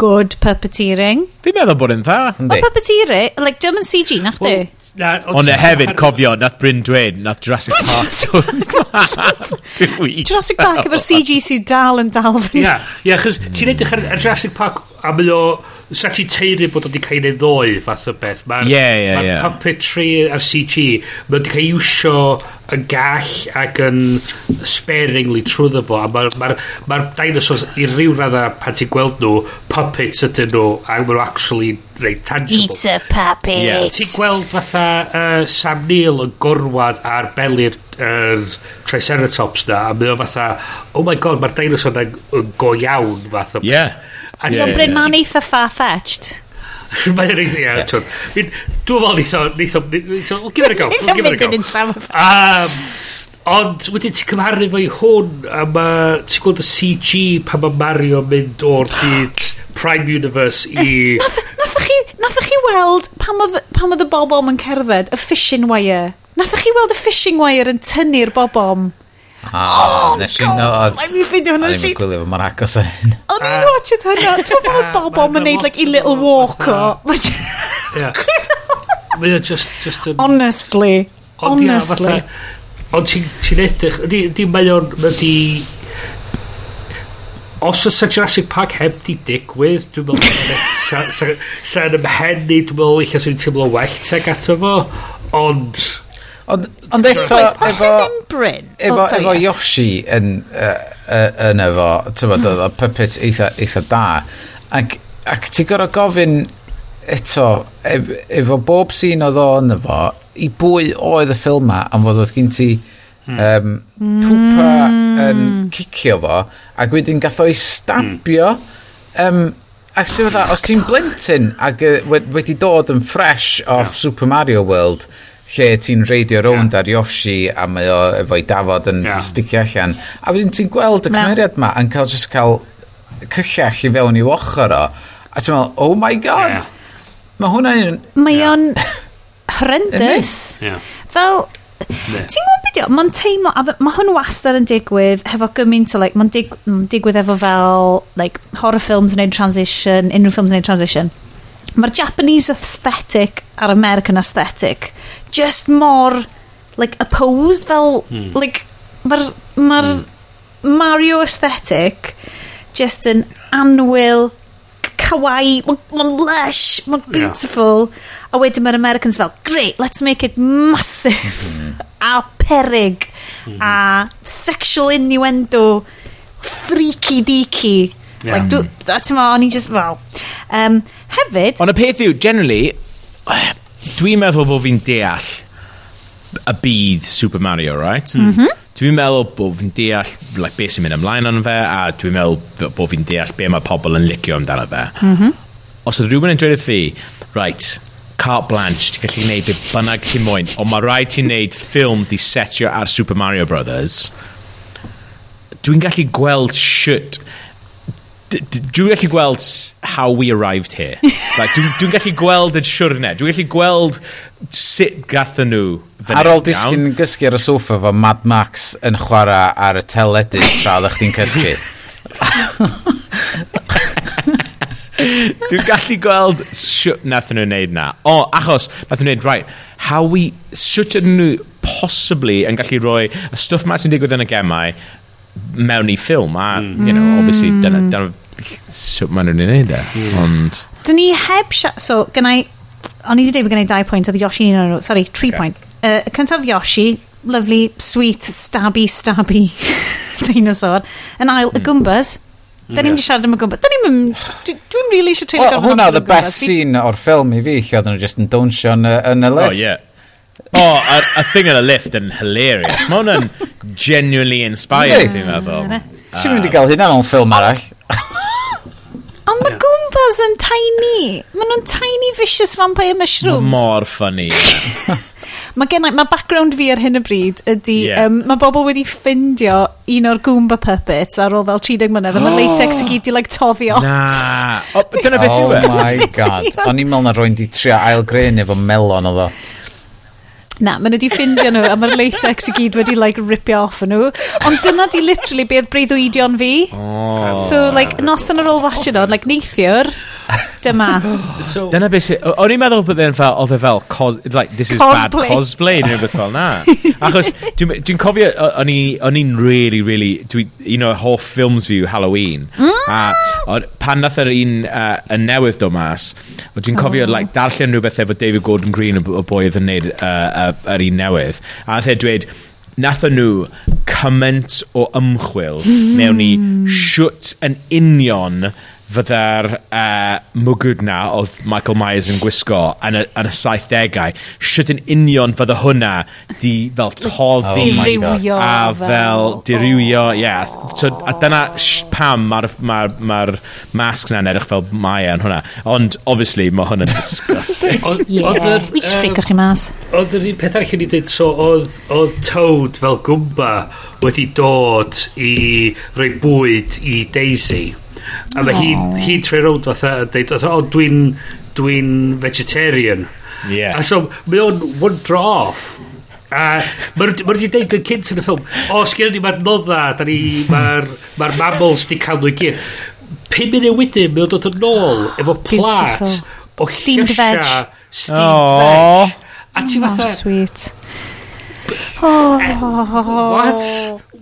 good puppeteering. Fi'n meddwl bod e. yn dda. Mae puppeteering, like, dim yn CG, nach di? Ond e hefyd, cofio, nath Bryn dweud, nath Jurassic Park. Jurassic Park efo'r CG sy'n dal yn dal fi. Ia, achos ti'n edrych ar Jurassic Park a mae o sa ti teiri bod wedi cael ei ddoi fath o beth mae'r yeah, yeah, ma yeah. puppetry a'r CG mae wedi cael iwsio yn gall ac yn sparingly trwyddo fo a mae'r ma, ma, ma dinosaurs i ryw radda pan ti'n gweld nhw puppets ydyn nhw a mae'n nhw actually reit tangible eat a puppet yeah. ti'n gweld fatha uh, Sam Neill yn gorwad ar belir yr uh, Triceratops na a mae o fatha oh my god mae'r dinosaur yn go iawn fatha yeah Ac yeah, Bryn ma'n eitha far-fetched. Mae'n eitha, ia, tw'n. Dwi'n meddwl neitha, neitha, neitha, give it a go. give it a mynd yn um, Ond wedyn ti'n cymharu fo i hwn a mae ti'n gweld y CG pan mae Mario mynd o'r byd Prime Universe eh, i... Nathach chi, nathach chi weld pam oedd y bobom yn cerdded, y fishing wire. Nathach chi weld y fishing wire yn tynnu'r bobom? Oh, nes i nod. Mae'n i ffeindio hwnna'n sydd. Mae'n gwylio, mae'n agos o hyn. O'n i'n watched hynna. Ti'n meddwl bod bobl yn neud, like, i little walk o. Mae o just... just um, Honestly. Honestly. Ond ti'n edrych... Di mae o'n... Mae di... Os oes y Jurassic Park heb di digwydd, dwi'n meddwl... Sa'n ymhenni, dwi'n meddwl eich as yw'n teimlo well teg ato fo, ond Ond on eto, efo... Bryn? Efo, oh, sorry, efo yes. Yoshi yn, uh, uh, yn efo, ti'n bod, oedd o puppet eitha, eitha da. Ac, ac ti'n gorau gofyn eto, ef, efo bob sy'n oedd o yn efo, i bwy oedd y ffilm ma, am fod oedd gen ti um, cwpa mm. um, cicio fo, ac wedyn gath o'i stabio, um, Ac ti'n fydda, os ti'n blentyn ac wedi dod yn fresh off. Super Mario World, lle ti'n reidio rownd yeah. ar Yoshi a mae o efo'i dafod yn yeah. sticio allan. A wedyn ti'n gweld y cymeriad ma yn cael just cael cyllell i fewn i ochr o a ti'n meddwl oh my god. Yeah. mae hwnna'n un... mae o'n horrendous. Yeah. fel ti'n gwybod beth mae'n teimlo a mae hwn wastad yn digwydd hefo gymaint o like mae'n dig, digwydd efo fel like horror films yn transition unrhyw films yn transition. Mae'r Japanese aesthetic a'r American aesthetic just mor like opposed fel mm. like mae'r ma. Hmm. Mario aesthetic just yn anwyl kawaii mae'n ma lush mae'n beautiful yeah. a wedyn mae'r Americans fel great let's make it massive hmm. a perig mm -hmm. a sexual innuendo freaky deaky yeah. like, ti'n ma, o'n i just, well um, hefyd ond y peth yw, generally Dwi'n meddwl bod fi'n deall y byd Super Mario, right? Mm -hmm. Dwi'n meddwl bod fi'n deall like, beth sy'n mynd ymlaen yn fe, a dwi'n meddwl bod fi'n deall be mae pobl yn licio amdano fe. Mm -hmm. Os oedd rhywun yn dweud wrth fi, right, carte blanche, ti'n gallu gwneud beth bynnag ti'n moyn, ond mae rhaid ti'n gwneud ffilm di setio ar Super Mario Brothers, dwi'n gallu gweld shit Dwi'n gallu gweld how we arrived here. like, dwi'n dwi gallu gweld y siwrne. Dwi'n gallu gweld sut gathen nhw Ar ôl disgyn gysgu ar y soffa fo Mad Max yn chwarae ar y teledu tra oeddech chdi'n cysgu. Dwi'n gallu gweld sut nath nhw'n neud na. O, achos, nath nhw'n neud, right, how we, sut ydyn nhw possibly yn gallu rhoi y stwff ma sy'n digwydd yn y gemau mewn i ffilm a, mm. you know, obviously, dyna, dyna sut maen nhw'n ei wneud e. Ond... Dyn ni heb siarad... So, gynnau... O'n i wedi dweud bod gynnau dau pwynt, oedd Yoshi un o'n nhw. Sorry, tri okay. pwynt. Uh, cyntaf Yoshi, lovely, sweet, stabby, stabby dinosaur. Yn ail, y hmm. Goombas. Da ni'n yeah. siarad am y Goombas. Da ni'n... Dwi'n really eisiau treulio well, Hwna oedd y best scene o'r ffilm i fi, lle oedden nhw just yn dawnsio yn y oh, lift. Oh, yeah. Oh, a, a thing yn y lift yn hilarious. Mae hwnna'n genuinely inspired, fi'n meddwl. Ti'n mynd i gael hynna mewn ffilm arall? Ond mae yeah. Goombas yn tiny. Maen nhw'n tiny vicious vampire mushrooms. Mor funny. Yeah. mae gen mae background fi ar hyn y bryd ydy, yeah. um, mae bobl wedi ffindio un o'r Goomba puppets ar ôl fel 30 mlynedd, oh. mae latex i gyd i like tofi off. Na. O, dyna beth yw e? Oh my god. O'n i'n meddwl na rwy'n di trio ailgreu efo melon o ddo. Na, maen nhw wedi ffindio nhw a mae'r latex i gyd wedi like ripio off nhw. Ond dyna di literally beth breuddwydion fi. Oh. So like, noson ar ôl watching on, like neithiwr, Dyma. so, Dyna beth sy'n... O'n i'n meddwl bod e'n fel, oedd e fel, cos, like, this is cosplay. bad cosplay, neu beth fel na. Achos, dwi'n dwi cofio, o'n i'n really, really, dwi, un o'r hoff ffilms fi yw Halloween. Mm. A on, pan nath yr un uh, yn newydd do mas, dwi'n cofio, oh. like, darllen rhywbeth efo David Gordon Green, y boi oedd yn neud uh, yr un newydd. A nath e dweud, nath nhw cymaint o ymchwil mewn i mm. siwt yn union fydda'r uh, mwgwd na oedd Michael Myers yn gwisgo yn y, yn y 70au, sydd yn union fydda hwnna di fel toddi oh dirywio a fel dirywio, ie. Yeah. So, a dyna pam mae'r ma, ma, ma masg na'n edrych fel Maya yn hwnna. Ond, obviously, mae hwnna'n disgusting. yeah, we just ffrico chi mas. Oedd yr un peth arall i ni dweud, so oedd Toad fel gwmba wedi dod i roi bwyd i Daisy A mae hi, hi troi rownd fatha a dweud, o dwi'n dwi vegetarian. Yeah. A so, mae o'n one draw off. A mae'n mae wedi deud yn cynt yn y ffilm, o, sgyn ni mae'r nodda, da ni, mae'r ma mammals di cael nhw i gyd. Pum munud wedyn, mae o'n dod yn ôl efo plat o steamed veg. Steamed oh. veg. A ti oh, fatha... Oh, sweet. Oh. What?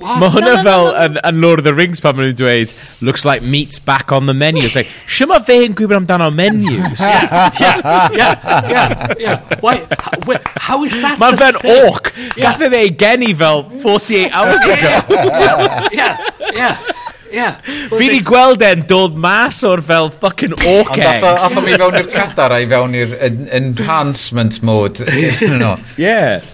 What? Mae hwnna fel yn, no, yn Lord of the Rings pan maen nhw'n dweud looks like meat's back on the menu. It's like, sy'n ma fe yn gwybod amdano menus? yeah, yeah, yeah, yeah. Why, how, how is that Mae fe'n orc. Yeah. Gath ei geni fel 48 hours ago. yeah, yeah. Yeah. Fi di gweld e'n dod mas o'r fel fucking orc eggs. Ond atho mi fewn i'r cadar a'i fewn i'r enhancement mode. yeah.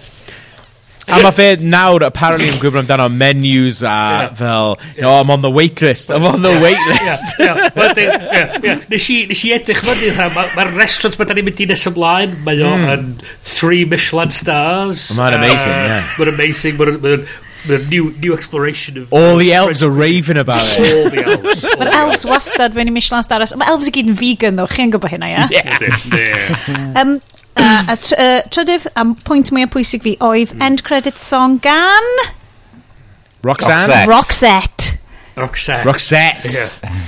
A mae fe nawr, apparently, yn gwybod amdano menus a fel, you oh, I'm on the wait list, I'm on the wait list. Nes i edrych fyny, mae'r restaurant mae da ni'n mynd i nes ymlaen, mae o'n hmm. three Michelin stars. Mae'n amazing, ie. Mae'n amazing, mae'n Mae'n new, new exploration of... All the elves are raving about it. All the elves. Mae'r elves wastad fe'n i Michelin Star. Mae elves i gyd yn vegan, ddo. Chi'n gwybod hynna, ia? Yeah. um, uh, a tr uh, trydydd, am pwynt mwy o pwysig fi, oedd hmm. end credit song gan... Roxanne? Roxette. Roxette. Roxette. Yeah.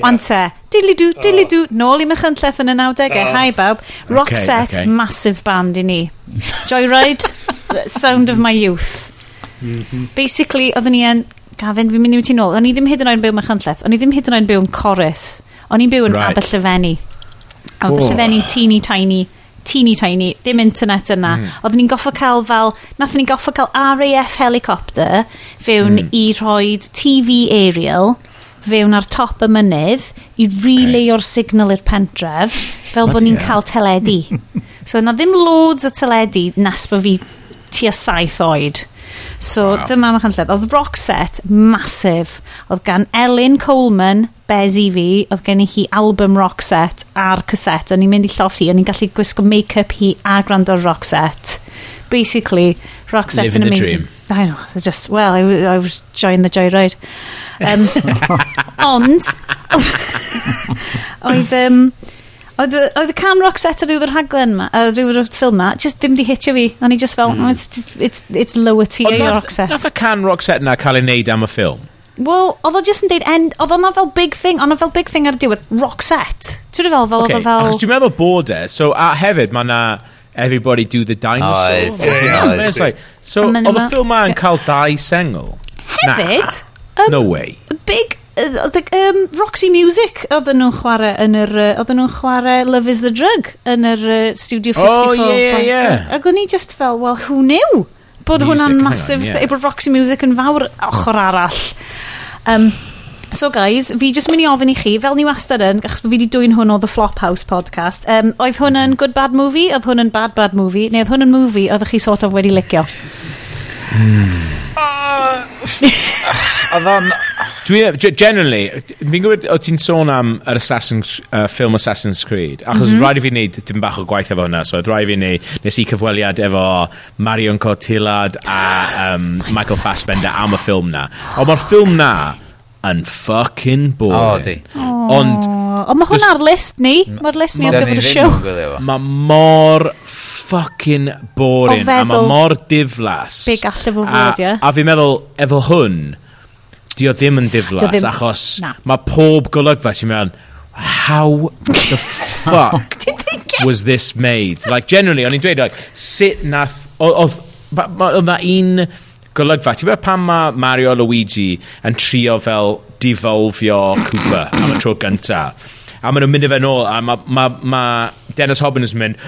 Ond te, diddly-dw, oh. diddly-dw, nôl i mychynlleth yn y 90au, oh. hi bawb. Roxette, okay. massive band i ni. Joyride, sound of my youth. Basically, oedden ni yn... Gafin, fi'n mynd i wyt ti'n ôl. O'n i ddim hyd yn oed yn byw yn Machynlleth. O'n i ddim hyd yn oed yn byw yn Corus. O'n i'n byw yn right. Aberllyfenni. Aberllyfenni teeny tiny teeny tiny, dim internet yna. Mm. Oedden ni'n goffo cael fel, nathon ni'n goffo cael RAF helicopter fewn mm. i rhoi TV aerial fewn ar top y mynydd i relay okay. o'r signal i'r pentref fel bod ni'n yeah. cael teledu. so yna ddim loads o teledu nes bod fi tua saith oed. So wow. dyma Machynlleth. Oedd rock set masif. Oedd gan Elin Coleman, bez i fi, oedd gen i hi album rock set a'r cassette. O'n i'n mynd i llofft hi, o'n i'n gallu gwisgo make-up hi a gwrando rock set. Basically, rock set Living the amazing... Dream. I know, I just, well, I, I was enjoying the joyride. Um, ond, oedd... Um, Oedd y Cam Rock set ar rhywy'r rhaglen ma, ar rhywy'r ffilm ma, just ddim di hitio fi. O'n i just fel, mm. oh, it's, just, it's, it's lower tier your rock set. Nath y Cam Rock set na cael ei wneud am y ffilm? Wel, oedd o just yn deud, end, oedd o'na fel big thing, o'na fel big thing ar y diwedd, rock set. Ti'n rhywbeth fel, okay, fel... Achos dwi'n meddwl bod e, so a hefyd mae na Everybody Do the Dinosaur. Oh, yeah, yeah, like, so, oedd y ffilm ma'n cael dau sengl? Hefyd? Nah, um, no way. Big um, Roxy Music oedden nhw'n chwarae yn yr oedden nhw'n chwarae Love is the Drug yn yr uh, Studio 54 oh yeah yeah ac oedden ni just fel well who knew bod hwnna'n masif yeah. bod Roxy Music yn fawr ochr arall um, So guys, fi jyst mynd i ofyn i chi, fel ni wastad yn, achos fi wedi dwy'n hwn o The Flophouse podcast, um, oedd hwn yn good bad movie, oedd hwn yn bad bad movie, neu oedd hwn yn movie oedd chi sort of wedi licio? Hmm. Uh, oedd o'n... Dwi, e, generally, fi'n gwybod o ti'n sôn am yr Assassin's, uh, film Assassin's Creed, achos mm -hmm. rhaid i fi wneud dim bach o gwaith efo hwnna, so rhaid i fi wneud, nes i cyfweliad efo Marion Cotillard a um, Michael Fassbender am y ffilm na. Ond mae'r ffilm na yn fucking boring. O, oh, di. Ond... O, mae hwn ar list ni. Mae'r list ni ar gyfer y siow. Mae mor fucking boring. O feddwl. A mae mor diflas. Be gallaf o fod, ie. A, a fi'n meddwl, efo hwn, di o ddim yn diflas, ddim, achos na. mae pob golygfa ti'n meddwl, how the fuck was this made? Like, generally, o'n i'n dweud, like, sut nath... Oedd na un golygfa, ti'n meddwl pan mae Mario Luigi yn trio fel devolfio Cooper am y tro gynta. A maen nhw'n mynd i fe nôl, a mae ma, ma Dennis Hobbin yn mynd,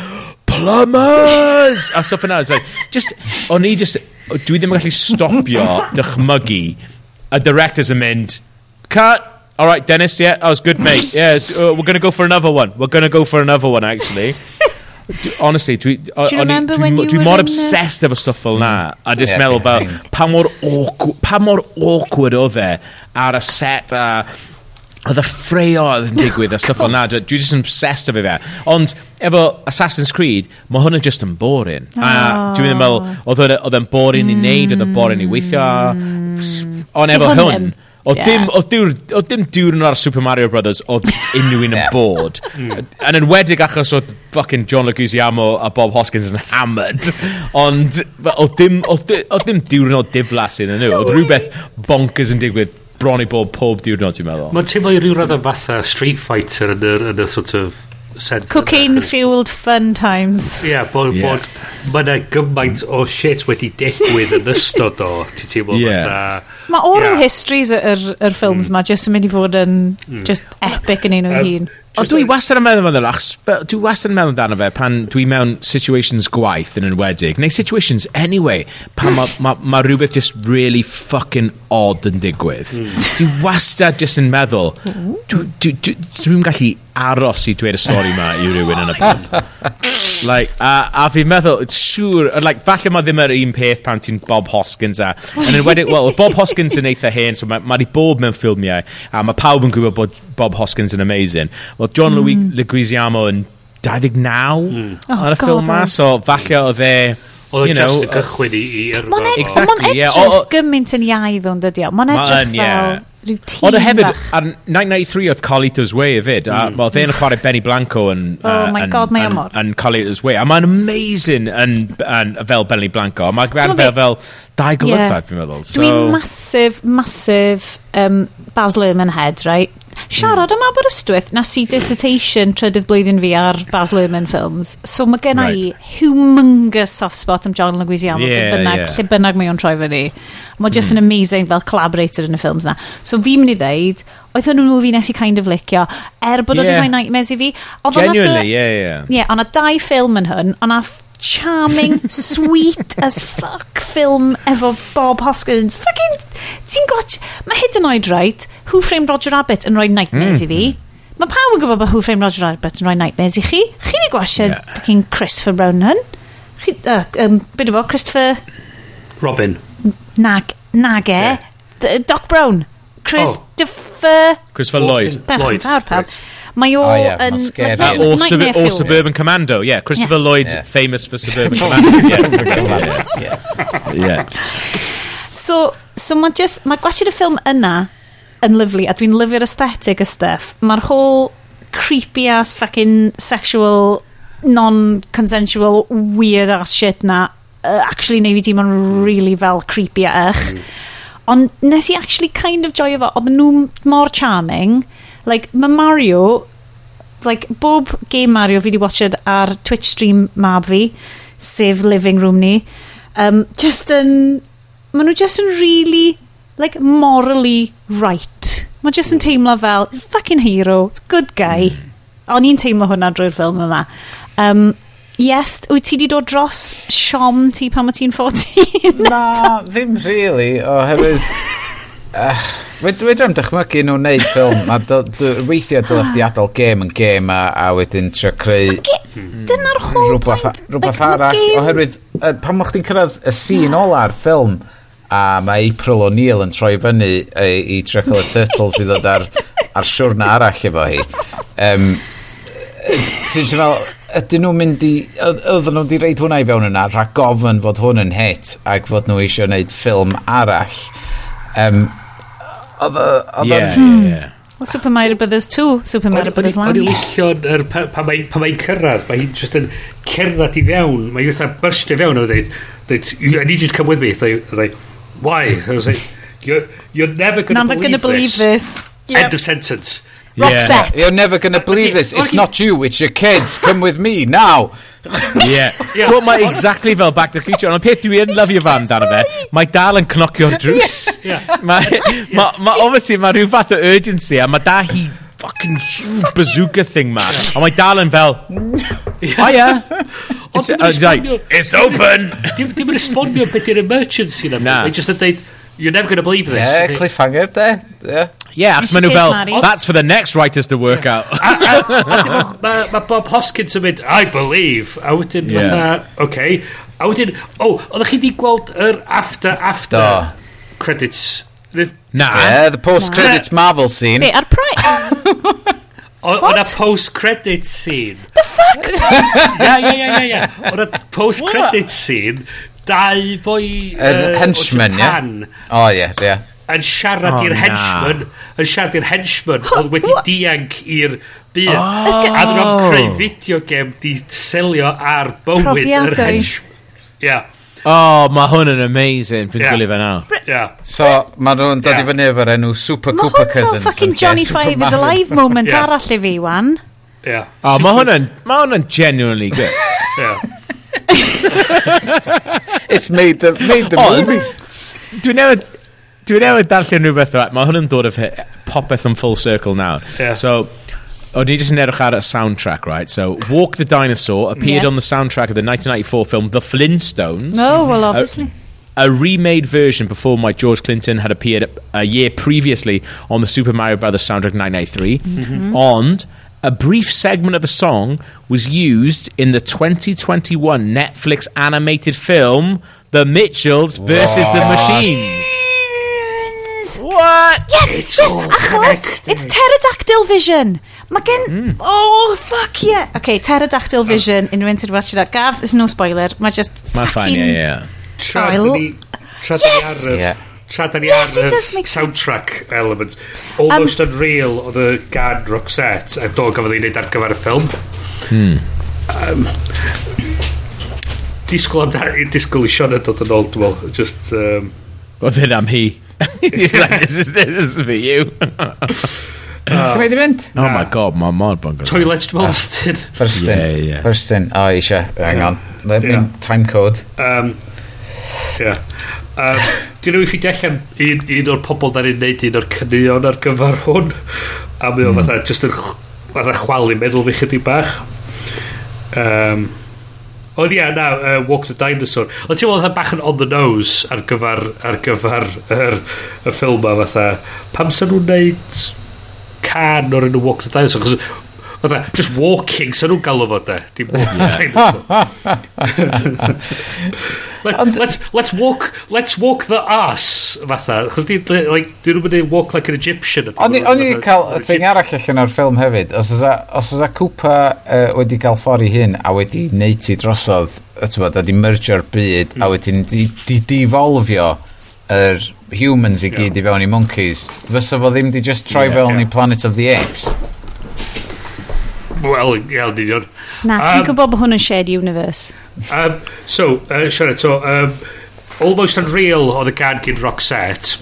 plumbers! a stuff yna, it's like, just, o'n i just, dwi ddim yn gallu stopio dychmygu a directors yn mynd, cut, all right, Dennis, yeah, that was good, mate. Yeah, uh, we're going to go for another one. We're going to go for another one, actually. D- Honestly, dwi, o- Do you o'n remember dwi, when mo- you dwi were mor in the- obsessed efo stuff fel na. A just Yeah, meddwl fel, thing. pa mor awkward, pa mor awkward oedd e ar y set a oedd y ffreo oedd yn digwydd a stuff o'n nad, dwi just yn obsessed efo fe. Ond efo Assassin's Creed, mae hwnna just yn boring. Oh. A dwi'n meddwl, oedd yn boring mm. i wneud, oedd yn boring i weithio. Ond efo hwn, oedd yeah. dim, o diwr, o dim diwrnod ar Super Mario Brothers oedd unrhyw un yn bod. Yn enwedig achos oedd fucking John Leguizamo a Bob Hoskins yn hammered. Ond oedd dim, o dim diwrnod diflas yn nhw. Oedd rhywbeth bonkers yn digwydd bron i bob pob diwrnod, ti'n meddwl. Mae'n teimlo i ryw radd am fatha Street Fighter yn y, yn y sort of sense. Cocaine-fueled fun times. Ie, yeah, bod, yeah. bod mae yna gymaint o shit wedi digwydd yn ystod o, ti'n teimlo yeah. fatha... Mae oral yeah. histories yr, yr ffilms mm. ma jyst yn mynd i fod yn mm. just epic yn un o'i um, hun. O, dwi wastad yn meddwl amdano fe, dwi wastad yn meddwl amdano fe pan dwi mewn situations gwaith yn enwedig, neu situations anyway, pan mae ma, ma rhywbeth just really fucking odd yn digwydd. Mm. Dwi wastad just yn meddwl, dwi'n dwi, dwi, dwi, gallu aros i dweud y stori ma i rhywun yn y pub. like, a, a fi'n meddwl, siŵr, like, falle mae ddim yr un peth pan ti'n Bob Hoskins a... Yn enwedig, wel, Bob Hoskins yn eitha hen, so mae ma di bob mewn ffilmiau, a mae pawb yn gwybod bod Bob Hoskins yn amazing. Wel, John mm. Louis Leguizamo yn 29 mm. Oh, ar y oh, ffilm ma, so falle oedd e... Oedd e you know, just y cychwyn i, i erfa. Mae'n edrych, exactly, ma edrych yeah, gymaint yn iaidd o'n dydio. Mae'n edrych ma fel rhyw Ond Oedd e hefyd, ar 1993 oedd Colito's Way hefyd, a mm. oedd e'n chwarae Benny Blanco yn... Oh uh, oh my an, god, mae amor. Yn Colito's Way, a mae'n amazing yn, yn, fel Benny Blanco, a mae'n fel, fel, fel dau golygfa, yeah. fi'n meddwl. So... Dwi'n masif, masif um, Baz Luhrmann head, right? siarad am Aberystwyth na si dissertation trydydd blwyddyn fi ar Baz Luhrmann films so mae gen i right. humongous soft spot am John Leguizamo yeah, lle bynnag, yeah. lle bynnag mae o'n troi fyny mae just mm. an amazing fel collaborator yn y ffilms na so fi'n mynd i ddeud oedd hwn yn movie nes i kind of licio er bod yeah. oedd rhoi nightmares i fi ond Genuinely, yeah, yeah. Yeah, ond a dau ffilm yn hwn ond a charming, sweet as fuck ffilm efo Bob Hoskins. Fucking, ti'n gwach... Mae hyd yn oed right, Who Framed Roger Rabbit yn rhoi nightmares mm. i fi. Hmm. Mae pawb yn gwybod bod Who Framed Roger Rabbit yn rhoi nightmares i chi. Chi ni gwasio yeah. fucking Christopher Brown hyn. Chi, uh, um, byd fo, Christopher... Robin. Nag, nag e. Yeah. Doc Brown. Christopher... Oh. Christopher Lloyd. Lloyd. Lloyd. Lloyd. Lloyd. Mae o oh, yeah, yn... Uh, or, sub or Suburban Commando, yeah. Christopher yeah. Lloyd, yeah. famous for Suburban Commando. yeah. yeah. yeah. So, so mae just, mae gwachod y ffilm yna yn lyflu, a dwi'n lyfio'r aesthetic y stuff. Mae'r whole creepy ass fucking sexual non-consensual weird ass shit na uh, actually neu fi dim really fel creepy a ych. Mm. Ond nes i actually kind of joio fo, oedd nhw mor charming. Mm Like, mae Mario... Like, bob game Mario fi wedi watched ar Twitch stream mab fi, sef Living Room ni, um, just yn... Maen nhw just yn really, like, morally right. Mae just yn teimlo fel, fucking hero, good guy. Mm. O'n i'n teimlo hwnna drwy'r ffilm yma. Um, Yes, wyt ti wedi dod dros siom ti pan mae ti'n 14? Na, ddim really, oherwydd... Uh, Wedi am dychmygu nhw'n neud ffilm, a weithiau dylech di adael gêm yn gêm a, a wedyn trio creu... Dyna'r whole rhywbeth, point. Rhywbeth like, arall, oherwydd uh, pan mwch chdi'n cyrraedd y scene ola'r ffilm, a mae April O'Neill yn troi fyny e, i, i trio cael y Turtles i ddod ar, ar siwrna arall efo hi. Um, ti'n ti'n fel, ydyn nhw'n mynd i... Oedden nhw'n di reid hwnna i fewn yna, rhag gofyn fod hwn yn hit, ac fod nhw eisiau gwneud ffilm arall. Um, Oedd o... Well, Super Mario Brothers 2, Super Mario Brothers Land. O'n i'n licio'n, er, pa, pa mae'n pa mae cyrraedd, mae hi'n just yn cerdded i fewn, mae'n eitha byrstio fewn, a dweud, dweud, I need you to come with me. They, they, why? I was like, you're, you're never going to believe, gonna believe this. this. Yep. End of sentence. Rock set. You're never going to believe this. It's not you, it's your kids. Come with me now yeah. yeah. But mae exactly fel Back to the Future. Ond y peth dwi yn lyfio fan dan fe, mae dal yn cnocio'r drws. Yeah. Mae, ma, ma, obviously, mae rhyw fath o urgency a mae da hi fucking huge bazooka thing ma. A mae dal yn fel, yeah. oh yeah. It's, uh, like, it's open! Dim yn respondio beth yw'r emergency na. Na. Mae'n just yn dweud, you're never going to believe this. Yeah, cliffhanger, there. Yeah. Yeah, achos Mr. maen nhw fel, Case Mario. that's for the next writers to work out. Mae ma Bob Hoskins yn mynd, I believe. A wedyn, Yeah. fatha, okay. A wedyn, oh, oeddech chi di gweld yr after, after Do. credits? Na. Yeah, the post-credits Marvel scene. Be, ar Pride? O na post-credit scene. The fuck? Ia, ia, ia, ia, ia. O na post-credit scene, dau boi... Er, uh, henchmen, ie? O, ie, ie. Yn siarad oh, i'r henchman, yn siarad i'r henchman, oh, oedd wedi dianc i'r byd. Oh. A dyn nhw'n creu fideo gem di selio ar bywyd yr henchman. Ie. Oh, mae hwn yn amazing. Fi'n yeah. gwylio fe nawr. Yeah. So, mae nhw'n dod i fyny efo'r enw Super ma Cooper Cousins. Mae hwn fel fucking Johnny Five is Alive moment yeah. arall i fi, wan. Yeah. Oh, mae hwn yn, ma hwn yn genuinely good. yeah. It's made the, made the Ond, movie. Dwi'n newid, dwi'n newid darllen rhywbeth, right, mae hwn yn dod o fe- popeth yn full circle now. Yeah. So, o'n i just yn edrych ar y soundtrack, right? So, Walk the Dinosaur appeared Yeah. on the soundtrack of the 1994 film The Flintstones. No, well, obviously. A remade version performed by George Clinton had appeared a year previously on the Super Mario Brothers soundtrack 1993. Mm-hmm. Ond, a brief segment of the song was used in the 2021 Netflix animated film The Mitchells versus the Machines. What? Yes, It's yes, all achos, connected. it's pterodactyl vision. Mae gen... Hmm. Oh, fuck yeah. Okay, pterodactyl vision, unrhyw un sydd wedi watch that. Gav, is no spoiler. Mae just Mae'n fucking... ffain, ie, ie. Tra Oh, l- ni... Tra da ni Yes! ar y... Ie. tra da ni yes, ar y soundtrack sense. element almost um, unreal oedd y gan Roxette a do gafodd ei wneud ar gyfer y ffilm hmm. um, disgwyl am dar disgwyl i Sean yn dod yn ôl dwi'n just um, oedd hyn am hi he's like this is, this is for you uh, Cymru di fynd? Oh my god, mae mor bongo. Toilet dwi'n meddwl. Ah. First in. First in. Oh, o, eisiau. Hang on. Let me time code. Um, yeah. Um, Dwi'n rwy'n ffeindio allan un, un o'r pobl da'n ni'n neud un o'r cynnion ar gyfer hwn. A mae o mm. fatha, just yn fatha chwalu meddwl fi chydig bach. Um, Ond ia, na, uh, Walk the Dinosaur. Ond ti'n meddwl bach yn on the nose ar gyfer, ar gyfer yr, y ffilm ma fatha. Pam sy'n nhw'n neud can o'r enw Walk the Dinosaur? Chos Fatha, just walking, sa'n nhw'n galw fod e. Dim Let, let's, let's walk let's walk the ass fatha chos di like di nhw'n mynd walk like an Egyptian o'n i cael y thing arall allan o'r ffilm hefyd os oes a Cooper uh, wedi cael ffordd i hyn a wedi neud i drosodd y ytwod a di merger byd mm. a wedyn di, di devolfio yr humans i gyd yeah. i fewn i monkeys fysa fo ddim di just troi yeah, fewn yeah. i Planet of the Apes Wel, iawn, union. Na, ti'n um, gwybod bod hwn yn shared universe. Um, so, uh, siarad, so, um, Almost Unreal oedd y gan gyn Roxette.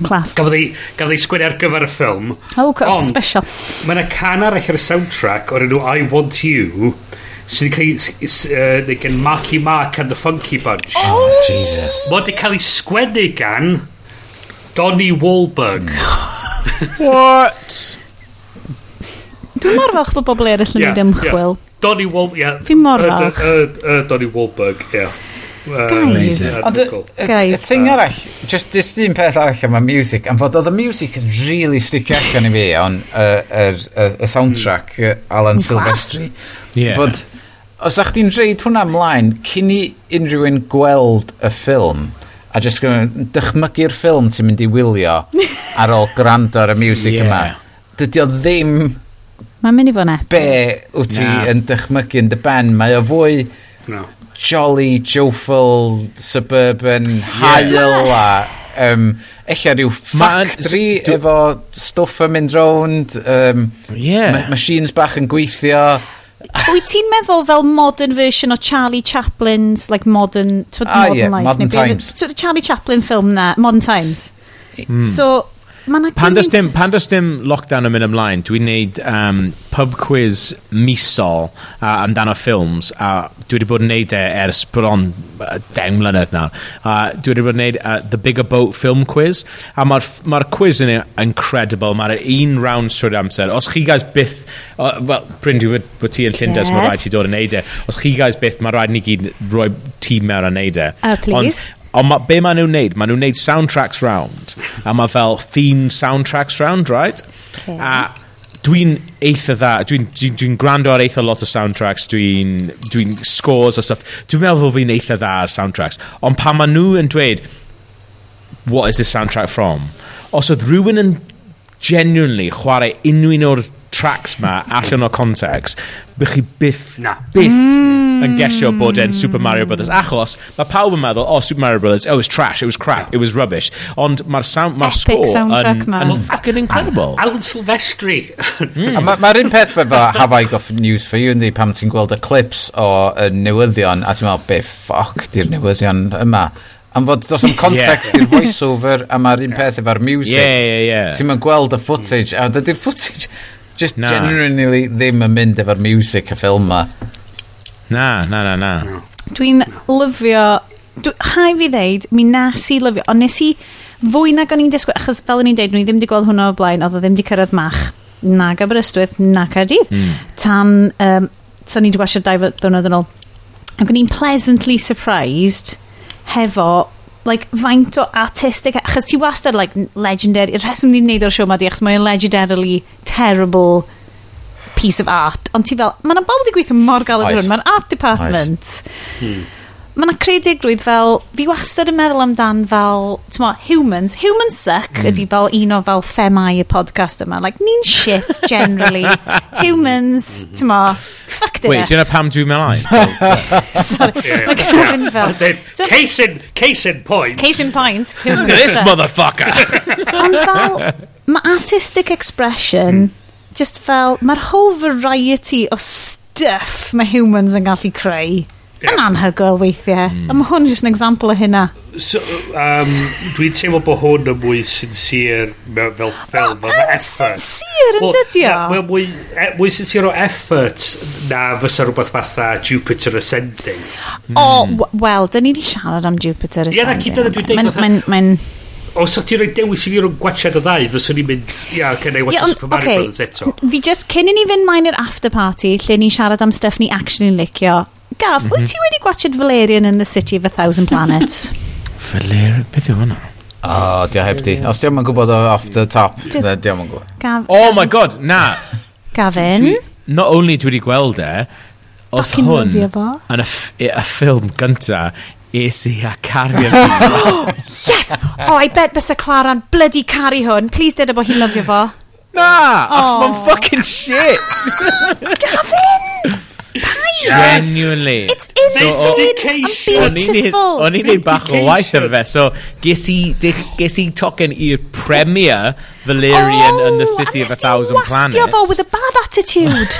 Clas. Gafodd ei, gafodd ei sgwini ar gyfer y ffilm. Oh, on, special. Mae yna can arall ar y soundtrack o'r enw I Want You sydd wedi cael ei gen Marky Mark and the Funky Bunch. Oh, oh Jesus. Mae wedi cael ei sgwennu gan Donny Wahlberg. What? Dwi'n mor falch bod bobl eraill yn neud ymchwil. Donny Wahlberg, ie. Fi'n mor falch. Donny Wahlberg, ie. Guys. Ond y thing arall, just, just un peth arall am y music, am fod oedd y music yn really sticio allan i fi ond y soundtrack Alan Silvestri. Yeah. Fod, os a'ch ti'n reid hwnna ymlaen, cyn i unrhyw un gweld y ffilm, a just dychmygu'r ffilm ti'n mynd i wylio ar ôl gwrando ar y music yeah. yma, dydy o ddim Mae'n mynd i fod yn epic. Be wyt ti Na. yn dychmygu yn dy ben? Mae o fwy No. jolly, joyful, suburban, hael a... Um, Ella rhyw Ma- factory s- dw- efo stwff yn mynd rownd, um, yeah. ma- machines bach yn gweithio. Wyt ti'n meddwl fel modern version o Charlie Chaplin's, like modern, twyd, Ah, modern ie, life? Modern neu be- Times. t'wod y Charlie Chaplin film na, Modern Times. Hmm. So, Pan does dim, pan does dim lockdown yn mynd ymlaen, dwi'n neud um, pub quiz misol uh, amdano ffilms, a dwi wedi bod yn neud e ers bron uh, 10 mlynedd nawr. Uh, dwi wedi bod yn neud uh, The Bigger Boat Film Quiz, a mae'r ma, quiz yn e, incredible, mae'r e un round trwy'r amser. Os chi guys byth, uh, well, Bryn, dwi wedi bod ti yn Llundas, yes. mae rhaid ti dod yn neud e. Os chi guys byth, mae rhaid ni gyd roi tîm mewn a neud e. Oh, please. Ond, Ond ma, be maen nhw'n neud? Maen nhw'n neud soundtracks round. A mae fel theme soundtracks round, right? Okay. A dwi'n eitha dda, dwi'n dwi, dwi, dwi gwrando ar eitha lot o soundtracks, dwi'n dwi, scores a stuff, dwi'n meddwl fod fi'n eitha dda ar soundtracks, ond pan maen nhw yn dweud, what is this soundtrack from? Os oedd rhywun yn genuinely chwarae unrhyw un o'r tracks ma allan o context, bych chi byth, na. byth mm. yn gesio bod e'n Super Mario Brothers. Achos mae pawb yn meddwl, oh, Super Mario Brothers, oh, it was trash, it was crap, it was rubbish. Ond mae'r sound, ma score yn, yn fucking incredible. Alan Silvestri. mm. Mae'r ma un peth efo Have I Got News For You ynddi, pam ti'n gweld y clips o y newyddion a ti'n meddwl, be ffoc di'r newyddion yma. Am fod dos am context i'r voiceover a mae'r un peth efo'r music. Yeah, yeah, yeah. Ti'n mynd gweld y footage a dydy'r footage just na. genuinely ddim yn mynd efo'r music y ffilm ma. Na, na, na, na. Dwi'n lyfio... Dwi, hai fi ddeud, mi nas i lyfio, ond nes i fwy nag o'n i'n disgwyl, achos fel o'n i'n deud, nhw i ddim wedi gweld hwnna o blaen, oedd o ddim wedi cyrraedd mach na Gabrystwyth, na Caerdydd, mm. tan, um, tan ni wedi gwasio dau ddwrnod yn ôl. Ac o'n i'n pleasantly surprised hefo like, faint o artistic... Achos ti wastad, like, legendary... Y rheswm ni'n neud o'r siw ma di, achos mae'n legendarily terrible piece of art. Ond ti fel, mae'n bobl wedi gweithio mor galed hwn. Mae'n art department. Nice. Hmm mae yna creadigrwydd fel, fi wastad yn meddwl amdan fel, ti'n mo, humans. Humans suck mm. ydy fel un o fel themau y podcast yma. Like, ni'n shit, generally. humans, mhm. ti'n mo, fuck dyn Wait, dyna pam dwi'n meddwl? Sorry, mae Kevin fel... Case in, case in point. Case in point. This motherfucker. Ond fel, mae artistic expression, hmm. just fel, mae'r whole variety o stuff mae humans yn gallu creu yeah. yn anhygoel weithiau. Mm. A mae hwn jyst yn example o hynna. So, um, dwi'n teimlo bod hwn yn mwy sincere fel fel ffilm. Oh, yn sincere yn dydio? Mae mwy, e, mwy sincere o effort na fysa rhywbeth fatha Jupiter Ascending. Mm. O, oh, wel, dyn ni wedi siarad am Jupiter Ascending. Ie, na cyd yna dwi'n deud. Mae'n... mae'n os o'ch ti'n rhoi dewis i fi rhwng gwachad o ddau, fyswn i'n mynd, ia, yeah, can I watch yeah, um, Super Mario okay. Brothers eto? Fi just, cyn i ni fynd mai'n i'r after party, lle ni siarad am stuff ni actually licio, Gaf, mm -hmm. wyt mhm. ti wedi gwachod Valerian in the City of a Thousand Planets? Valerian, beth yw hwnna? O, oh, di o heb di. Os di o'n gwybod off the top, di o'n gwybod. Gaf, oh my god, na! Gavin? Dwi, not only dwi wedi gweld e, oedd hwn yn y ffilm gynta es i a cario fi. yes! Oh, I bet bysa Clara'n bloody caru hwn. Please did e bod hi'n lyfio fo. Na! Oh. Os mae'n fucking shit! Gavin! Paid! Genuinely. It's insane so, and beautiful. O'n i'n neud bach o waith ar fe, so ges i, ges i i'r premier Valerian oh, and the City of a Thousand Planets. Oh, a fo with a bad attitude.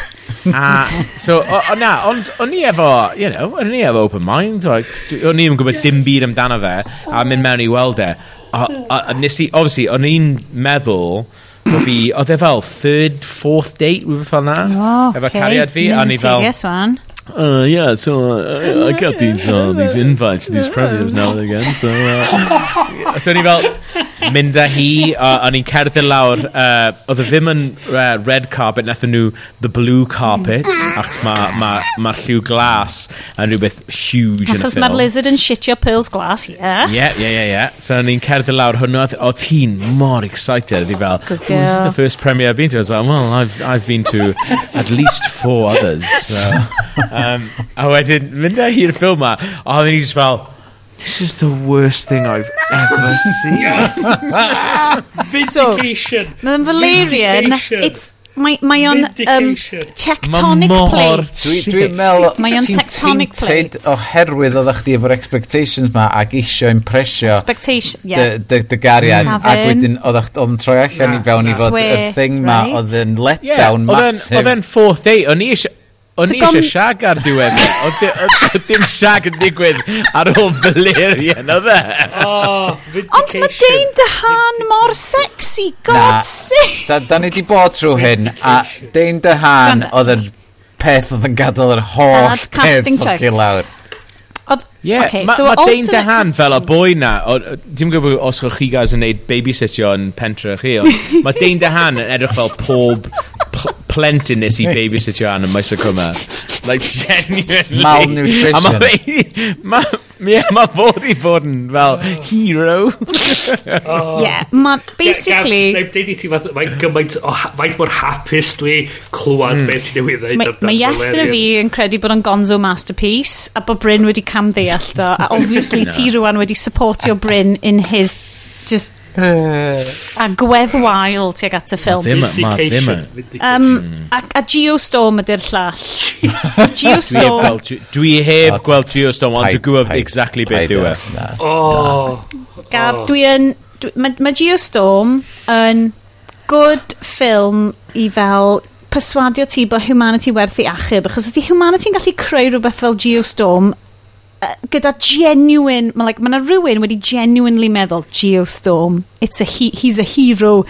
a, so, o, o na, ond o'n i efo, you know, o'n i efo open mind, o'n i ddim yn gwybod dim byd amdano fe, a oh. mynd mewn i weld e. A, a, a nes i, obviously, o'n i'n meddwl, bod fi, oedd e fel third, fourth date, rhywbeth fel na, Oh, efo cariad fi, a ni fel, Serious one. Uh, yeah, so uh, I got these uh, these invites these premieres now and again. So, uh, so ni fel mynd â hi, o'n i'n cerdded lawr, uh, oedd e ddim yn uh, red carpet, nethon nhw the blue carpet, mm. achos mae'r ma, ma, lliw glas yn rhywbeth huge achos yn y mae'r lizard yn shitio pearls glas, yeah. Yeah, yeah, yeah, yeah. So o'n i'n cerdded lawr hwnnw, oedd hi'n mor excited, oedd hi fel, oh, this is the first premiere I've been to. I was like, well, I've, I've been to at least four others. So, um, a wedyn, mynd â hi'r ffilm ma, oedd hi'n just fel, This is the worst thing I've ever seen. Vindication. So, mae'n Valerian, it's Mae, mae o'n um, tectonic ma plate. Dwi'n meddwl... Mae o'n tectonic plate. oherwydd oeddech chdi efo'r expectations ma ac isio impresio... Expectation, yeah. Dy, dy gariad. Mm. Ac wedyn oeddech oedd yn troi allan i fewn i fod y thing ma right? oedd yn letdown yeah, massive. Oedd e'n fourth date. O'n i eisiau O'n i eisiau gom... siag ar diwedd. Oedd dim siag yn digwydd ar ôl Valerian, oedd e? Ond mae Dane Dehan mor sexy, god sake! Da, da ni di bod trwy hyn, a Dane Dehan oedd yr peth oedd yn gadael yr holl peth ffocin lawr. Oedd, yeah, okay, ma, so ma Dane Dehan fel y boi na, ti'n gwybod os chi guys yn neud babysitio yn pentre chi, ond mae Dane Dehan yn edrych fel pob plentyn nes i babysitio an yn maes o cwma. Like, genuinely. Malnutrition. A ma, ma, yeah, ma fod i fod yn fel hero. oh. Yeah, ma basically... Deud i ti, fath, mae'n gymaint o... Faint mor hapus dwi clywed mm. beth ti'n newydd dweud. Mae Iestyn fi yn credu bod o'n gonzo masterpiece a bod Bryn wedi cam ddeall do. A obviously ti rwan wedi supportio Bryn in his just a gweddwael tuag at y ffilm. Ddim yn, ma ddim. yn. Um, a, a Geostorm ydy'r llall. Geostorm. dwi heb gweld Geostorm, ond dwi'n gwybod exactly beth yw e. e. Oh. Gaf, dwi yn... Mae ma Geostorm yn good ffilm i fel perswadio ti bod humanity werth i achub, achos ydy humanity'n gallu creu rhywbeth fel Geostorm gyda genuine mae like, ma rhywun wedi genuinely meddwl Geostorm it's a he, he's a hero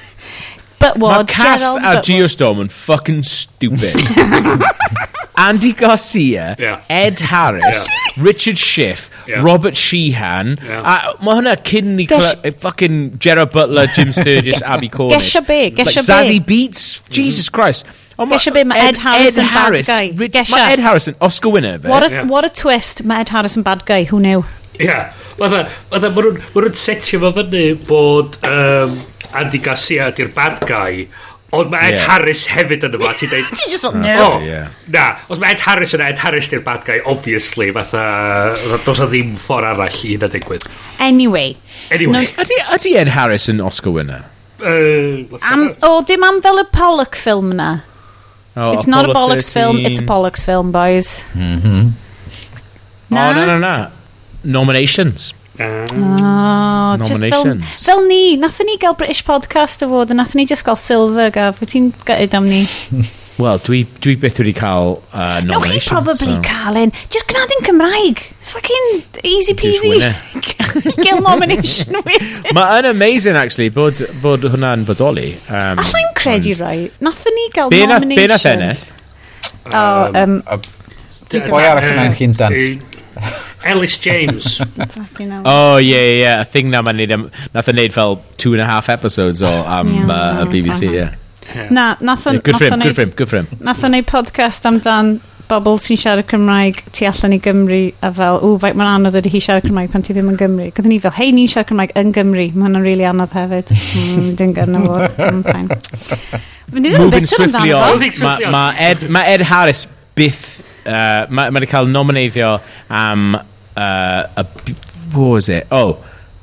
but Mae what cast Gerald a Butwood. Geostorm yn fucking stupid. Andy Garcia, Yeah. Ed Harris, Richard Schiff, Yeah. Robert Sheehan, Yeah. a mae hwnna cyn ni Gesh- cla- fucking Gerard Butler, Jim Sturgis, Abby Cornish. Gesha be, like gesha Zazie be. Beats, Jesus Christ. Gesio be, mae Ed, Harris yn bad guy. Mae Ed Harris yn Oscar winner, fe. What a, yeah. what a twist, mae Ed Harris yn bad guy, who knew? Ia, yeah. mae nhw'n setio fo fyny bod um, Andy Garcia ydy'r bad guy, Ond mae Ed yeah. Harris hefyd yn yma, ti'n dweud... Ti'n just want no. Oh, yeah. Na, os mae Ed Harris yn Ed Harris di'r bad guy, obviously, fatha, dos o ddim ffordd arall i na digwydd. Anyway. Anyway. No, ydy, ydy Ed Harris yn Oscar winner? Uh, am, o, dim am fel y Pollock ffilm na. Oh, It's not a Apollo Bollocks film, it's a 13. Bollocks film, boys. Mm-hmm. Oh, no, no, no. Nominations. Oh, just fel, Nominations. fel ni, nathon ni gael British Podcast Award, a nathon ni just gael Silver, gaf. Wyt ti'n gutted am ni? Wel, dwi, dwi beth wedi cael uh, nomination. Nwch no, chi probably so. cael un. Just gnad yn Cymraeg. Fucking easy peasy. Gael nomination wedyn. Mae yn amazing, actually, bod, bod hwnna'n bodoli. Um, Allai'n credu um, rai. Nathon ni gael be nomination. Be nath ennill? Oh, oh um, Boi arall yna'n chyndan. Ellis James. Fucking hell. oh, yeah, yeah. yeah. I think na mae'n neud, nath o'n neud fel two and a half episodes o am yeah, uh, BBC, uh -huh. yeah. Uh-huh. Yeah. Na, nath o'n... Good frame, good frame, good frame. Nath o'n neud podcast amdan bobl sy'n siarad Cymraeg tu allan i Gymru a fel, ww, faint mae'n anodd ydy hi siarad Cymraeg pan ti ddim yn Gymru. Gwydden ni fel, hei, ni'n siarad Cymraeg yn Gymru. Mae hwnna'n really anodd hefyd. Mm, Dwi'n gynnu fo. Mm, Moving swiftly on, mae ma Ed, ma Ed Harris byth... Uh, mae ma wedi cael nominaiddio am... Uh, a, what was it? Oh,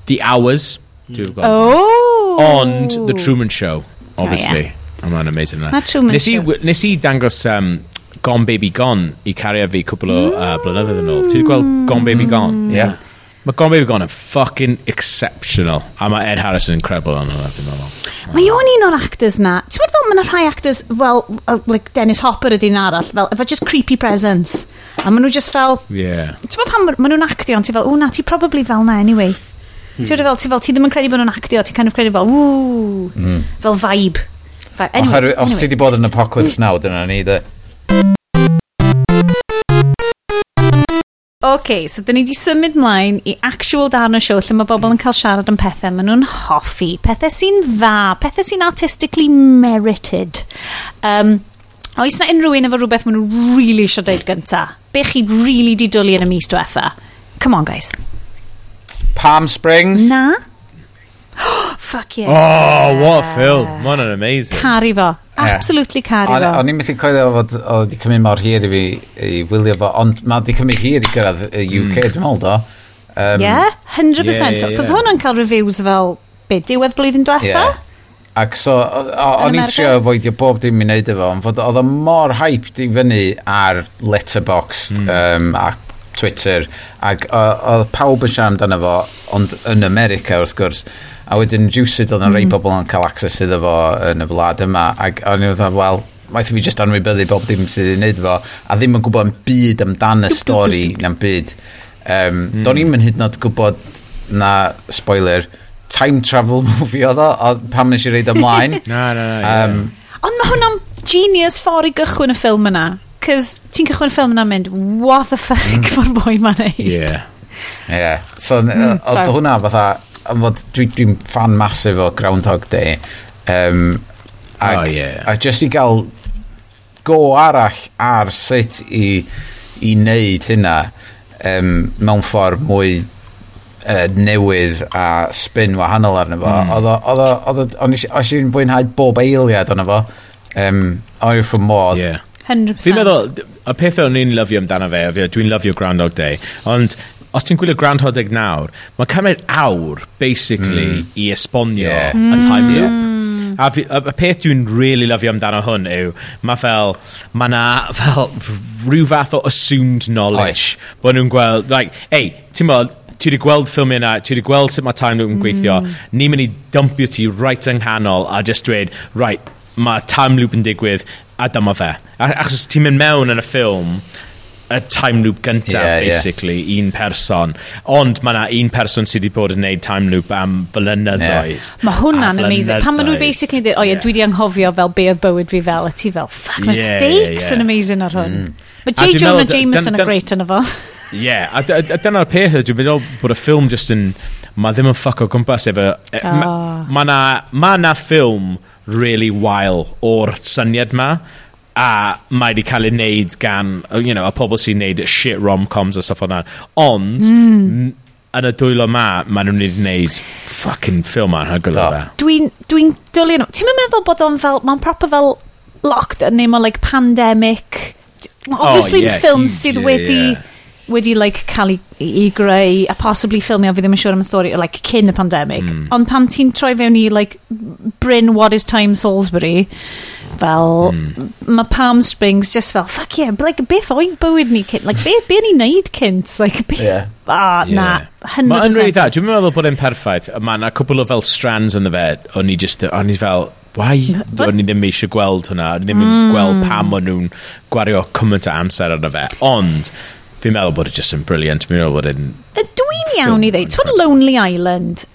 The Hours. Mm. Oh! Ond The Truman Show, obviously. Oh, yeah. Oh, mae'n amazing yna. Nes i, nes i dangos um, Gone Baby Gone i cario fi cwbl o uh, blynyddoedd yn ôl. Ti wedi gweld Gone Baby Gone? Mm. Ie. Yeah. Mae Gone Baby Gone yn fucking exceptional. A mae Ed Harris yn incredible yn hwnna, dwi'n meddwl. Mae o'n un o'r actors na. Ti'n meddwl fel mae yna rhai actors, fel, uh, like Dennis Hopper ydy'n arall, fel, efo just creepy presence. A maen nhw just fel... Yeah. Ti'n meddwl pan maen nhw'n actio, ond ti'n fel, o na, ti probably fel na anyway. Hmm. Ti'n fel, ti fel, ti ddim yn credu bod nhw'n actio, ti'n kind of credu fel, ww, mm. fel vibe. Anyway, Oherwydd, os anyway. ti di bod yn apocalypse now, dyna ni, de. OK, so dyn ni wedi symud mlaen i actual darn o sio lle mae bobl yn cael siarad am pethau maen nhw'n hoffi, pethau sy'n dda, pethau sy'n artistically merited. Um, oes na unrhyw un efo rhywbeth maen nhw really eisiau dweud gynta? Be chi really di dwlu yn y mis diwetha? Come on, guys. Palm Springs? Na. Fuck yeah. Oh, what a film. Mae'n an amazing. Caru fo. Absolutely caru fo. O'n i'n methu coelio fod o wedi cymryd mor hir i fi i wylio fo, ond mae wedi cymryd hir i gyrraedd y UK, mm. dwi'n meddwl do. Um, yeah, 100%. Cos yeah, yeah, yeah. hwnna'n cael reviews fel, be, diwedd blwyddyn diwetha? Yeah. Ac so, o'n i'n trio foedio bob dim i wneud efo, ond oedd o mor hyped i fyny ar Letterboxd mm. um, a Twitter, ac oedd pawb yn siarad amdano fo, ond yn America wrth gwrs, a wedyn rhywsyd oedd yn rei mm. pobl yn cael access iddo fo yn y wlad yma ac o'n i'n dweud, wel, maeth fi jyst anwybyddu bob dim sydd wedi'i wneud fo a ddim yn gwybod yn byd amdan y stori na'n byd um, mm. do'n i'm yn hyd yn oed gwybod na spoiler time travel movie oedd o, o pam nes i reid ymlaen na, na, na, um, ond mae hwnna'n genius ffordd i gychwyn y ffilm yna cys ti'n cychwyn y ffilm yna'n mynd what the fuck mm. mae'r boi ma'n neud yeah. yeah. so mm, oedd hwnna fatha am fod dwi'n dwi fan masif o Groundhog Day um, ac, oh, yeah. a just i gael go arall ar sut i, i wneud hynna um, mewn ffordd mwy uh, newydd a spin wahanol arno fo mm. oedd oedd oedd oes i'n fwynhau bob eiliad arno fo um, oedd wrth modd yeah. 100% Fi'n meddwl, y peth o'n i'n lyfio amdano fe, e, dwi'n lyfio Groundhog Day, ond os ti'n gwylio Groundhog Day nawr, mae'n cymryd awr, basically, mm. i esbonio yeah. y hmm. time loop. Mm. A, fi, a, a peth dwi'n really lyfio amdano hwn yw, mae fel, mae na fel rhyw fath o assumed knowledge. Oes. Bod nhw'n gweld, like, ei, ti'n bod, ti wedi gweld ffilm yna, ti wedi gweld sut mae time loop yn gweithio, mm. ni'n mynd i dumpio ti right yng nghanol a just dweud, right, mae time loop yn digwydd a dyma fe. Achos ti'n mynd mewn yn y ffilm y time loop gyntaf, yeah, basically, yeah. un person. Ond mae yna un person sydd wedi bod yn gwneud time loop am blynyddoedd. Yeah. Mae hwnna'n amazing. Pan maen nhw basically dweud, o ie, dwi wedi anghofio fel be oedd bywyd fi fel, a ti fel, fuck, mae yeah, stakes yn yeah. amazing ar hwn. Mm. Mae J. Jonah Jameson yn great yn efo. Ie, a dyna'r peth dwi'n meddwl bod y ffilm just yn... Mae ddim yn ffuck o gwmpas efo... E, ah. Mae yna ffilm really wael o'r syniad ma a mae wedi cael ei wneud gan, you know, a pobl sy'n wneud shit rom-coms a stuff o'n. Ond, mm. yn y dwylo ma, maen nhw'n wedi wneud fucking ffilm ar hynny gyda. Dwi'n dwi dwlu nhw. Ti'n meddwl bod o'n fel, mae'n proper fel locked yn name like pandemic. Oh, obviously oh, yeah, ffilm sydd yeah, wedi... Yeah wedi like, cael ei greu a possibly ffilmio fi ddim yn siŵr am y stori like, cyn y pandemic mm. ond pan ti'n troi fewn i like, Bryn What is Time Salisbury fel mm. mae palm springs just fel fuck yeah like, beth oedd bywyd ni cynt like, beth be ni'n neud cynt? Like, beth yeah. oh, yeah. na 100% mae'n really dda. Dwi'n meddwl bod e'n perffaith. Mae yna cwbl o fel strands yn y fe o'n i just o'n i fel why o'n i ddim eisiau gweld hwnna? O'n i ddim mm. gweld pam o'n nhw'n gwario cymaint o amser ar y fe. Ond fi'n meddwl bod e just yn brilliant. Fi'n meddwl bod e'n dwi'n iawn i ddweud twyd Lonely Island?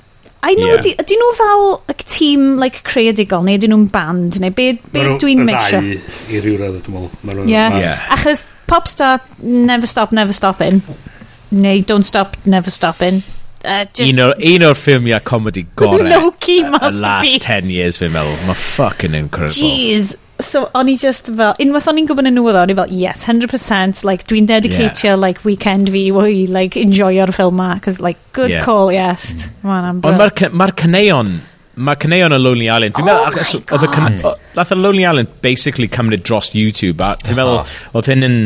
I know, yeah. di, nhw fel like, tîm like, creadigol, neu ydyn nhw'n band, neu be, be dwi'n make sure? i ryw radd, dwi'n meddwl. Yeah. yeah. Achos Popstar, Never Stop, Never Stopping, neu Don't Stop, Never Stopping. Uh, just un, o'r, un o'r ffilmiau comedy gorau no key masterpiece. the last 10 years fi'n meddwl. Mae fucking incredible. Jeez so o'n i just fel, unwaith o'n i'n gwybod yn nhw o'n i fel, yes, 100%, like, dwi'n dedicatio, yeah. like, weekend fi, i, like, enjoyo'r ffilm ma, cos, like, good yeah. call, yes. Ond mae'r ma cyneuon, mae cyneuon o Lonely Island, dwi'n oh meddwl, nath o Lonely Island basically cymryd e dros YouTube, a dwi'n meddwl, oedd hyn yn,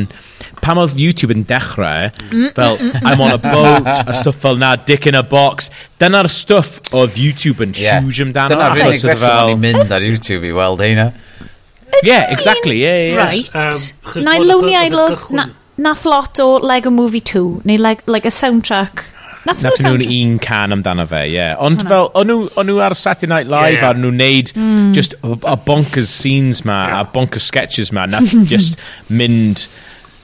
pam oedd YouTube yn dechrau, mm, fel, mm, mm, I'm on a boat, a stwff fel na, dick in a box, dyna'r stwff oedd YouTube yn yeah. huge amdano. Dyna'r unig e beth o'n i'n mynd ar YouTube i weld heina. Yeah, exactly. Yeah, yeah, yeah. Right. Um, na i Lonely Island, na, nath lot o Lego Movie 2, neu like, like a soundtrack. Nath Nath nhw'n un can amdano fe, ie. Yeah. Ond fel, o'n nhw ar Saturday Night Live yeah. a nhw'n neud mm. just a, a bonkers scenes ma, yeah. a bonkers sketches ma, nath just mynd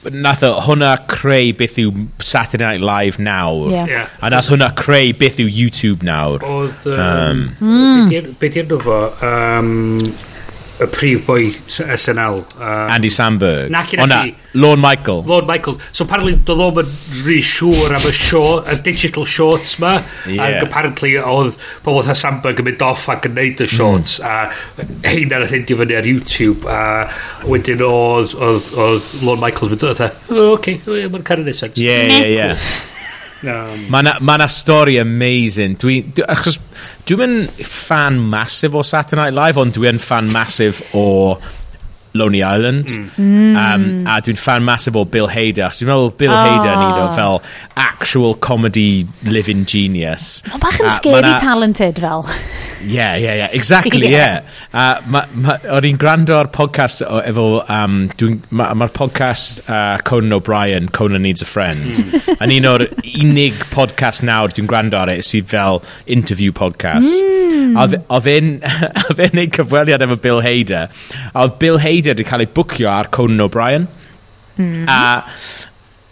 nath hwnna creu beth yw Saturday Night Live nawr yeah. Yeah. a nath hwnna creu beth yw YouTube nawr oedd um, um, mm. beth fo um, y prif boi SNL. Um, Andy Samberg. Nac i, nac i. Lorne Michael. Lorne Michael. So apparently doedd yn rhi siŵr am y show, y digital shorts ma. Yeah. And apparently oedd pobl oedd Samberg yn mynd off ac yn neud y mm. shorts. Mm. A heina nath endio fyny ar YouTube. A wedyn oedd, oedd, oedd Lorne Michael's mynd oedd, oh, okay, mae'n cael yn ei sens. Yeah, yeah, yeah. No. Mae na, ma na stori amazing. Dwi, dwi, achos dwi'n fan masif o Saturday Night Live, ond dwi'n fan masif o Lonely Island. Mm. mm. Um, mm. a dwi'n fan masif o Bill Hader. Dwi'n meddwl Bill oh. Hader yn un o ah. fel actual comedy living genius. Mae'n bach yn scary talented fel. Yeah, yeah, yeah. Exactly, yeah. yeah. Uh, ma, ma, o'n i'n gwrando ar podcast o, efo... Um, Mae'r ma podcast uh, Conan O'Brien, Conan Needs a Friend. Mm. yn un o'r unig podcast nawr dwi'n gwrando ar it sydd fel interview podcast. Mm. Oedd e'n neud cyfweliad efo Bill Hader. Oedd Bill Hader peidio wedi cael ei bwcio ar Conan O'Brien. Mm. A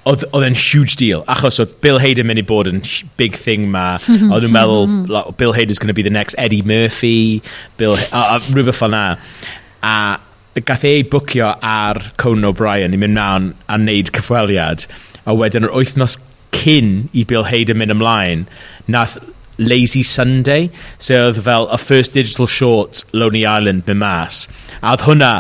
oedd e'n huge deal, achos oedd Bill Hader mynd i bod yn big thing ma. Oedd nhw'n meddwl, like, Bill Hader's going to be the next Eddie Murphy, Bill, a, a rhywbeth fel na. A gath ei bwcio ar Conan O'Brien i mynd mewn a wneud cyfweliad. A wedyn yr wythnos cyn i Bill Hader mynd ymlaen, nath Lazy Sunday, so oedd fel a first digital short Lonely Island mynd mas. A oedd hwnna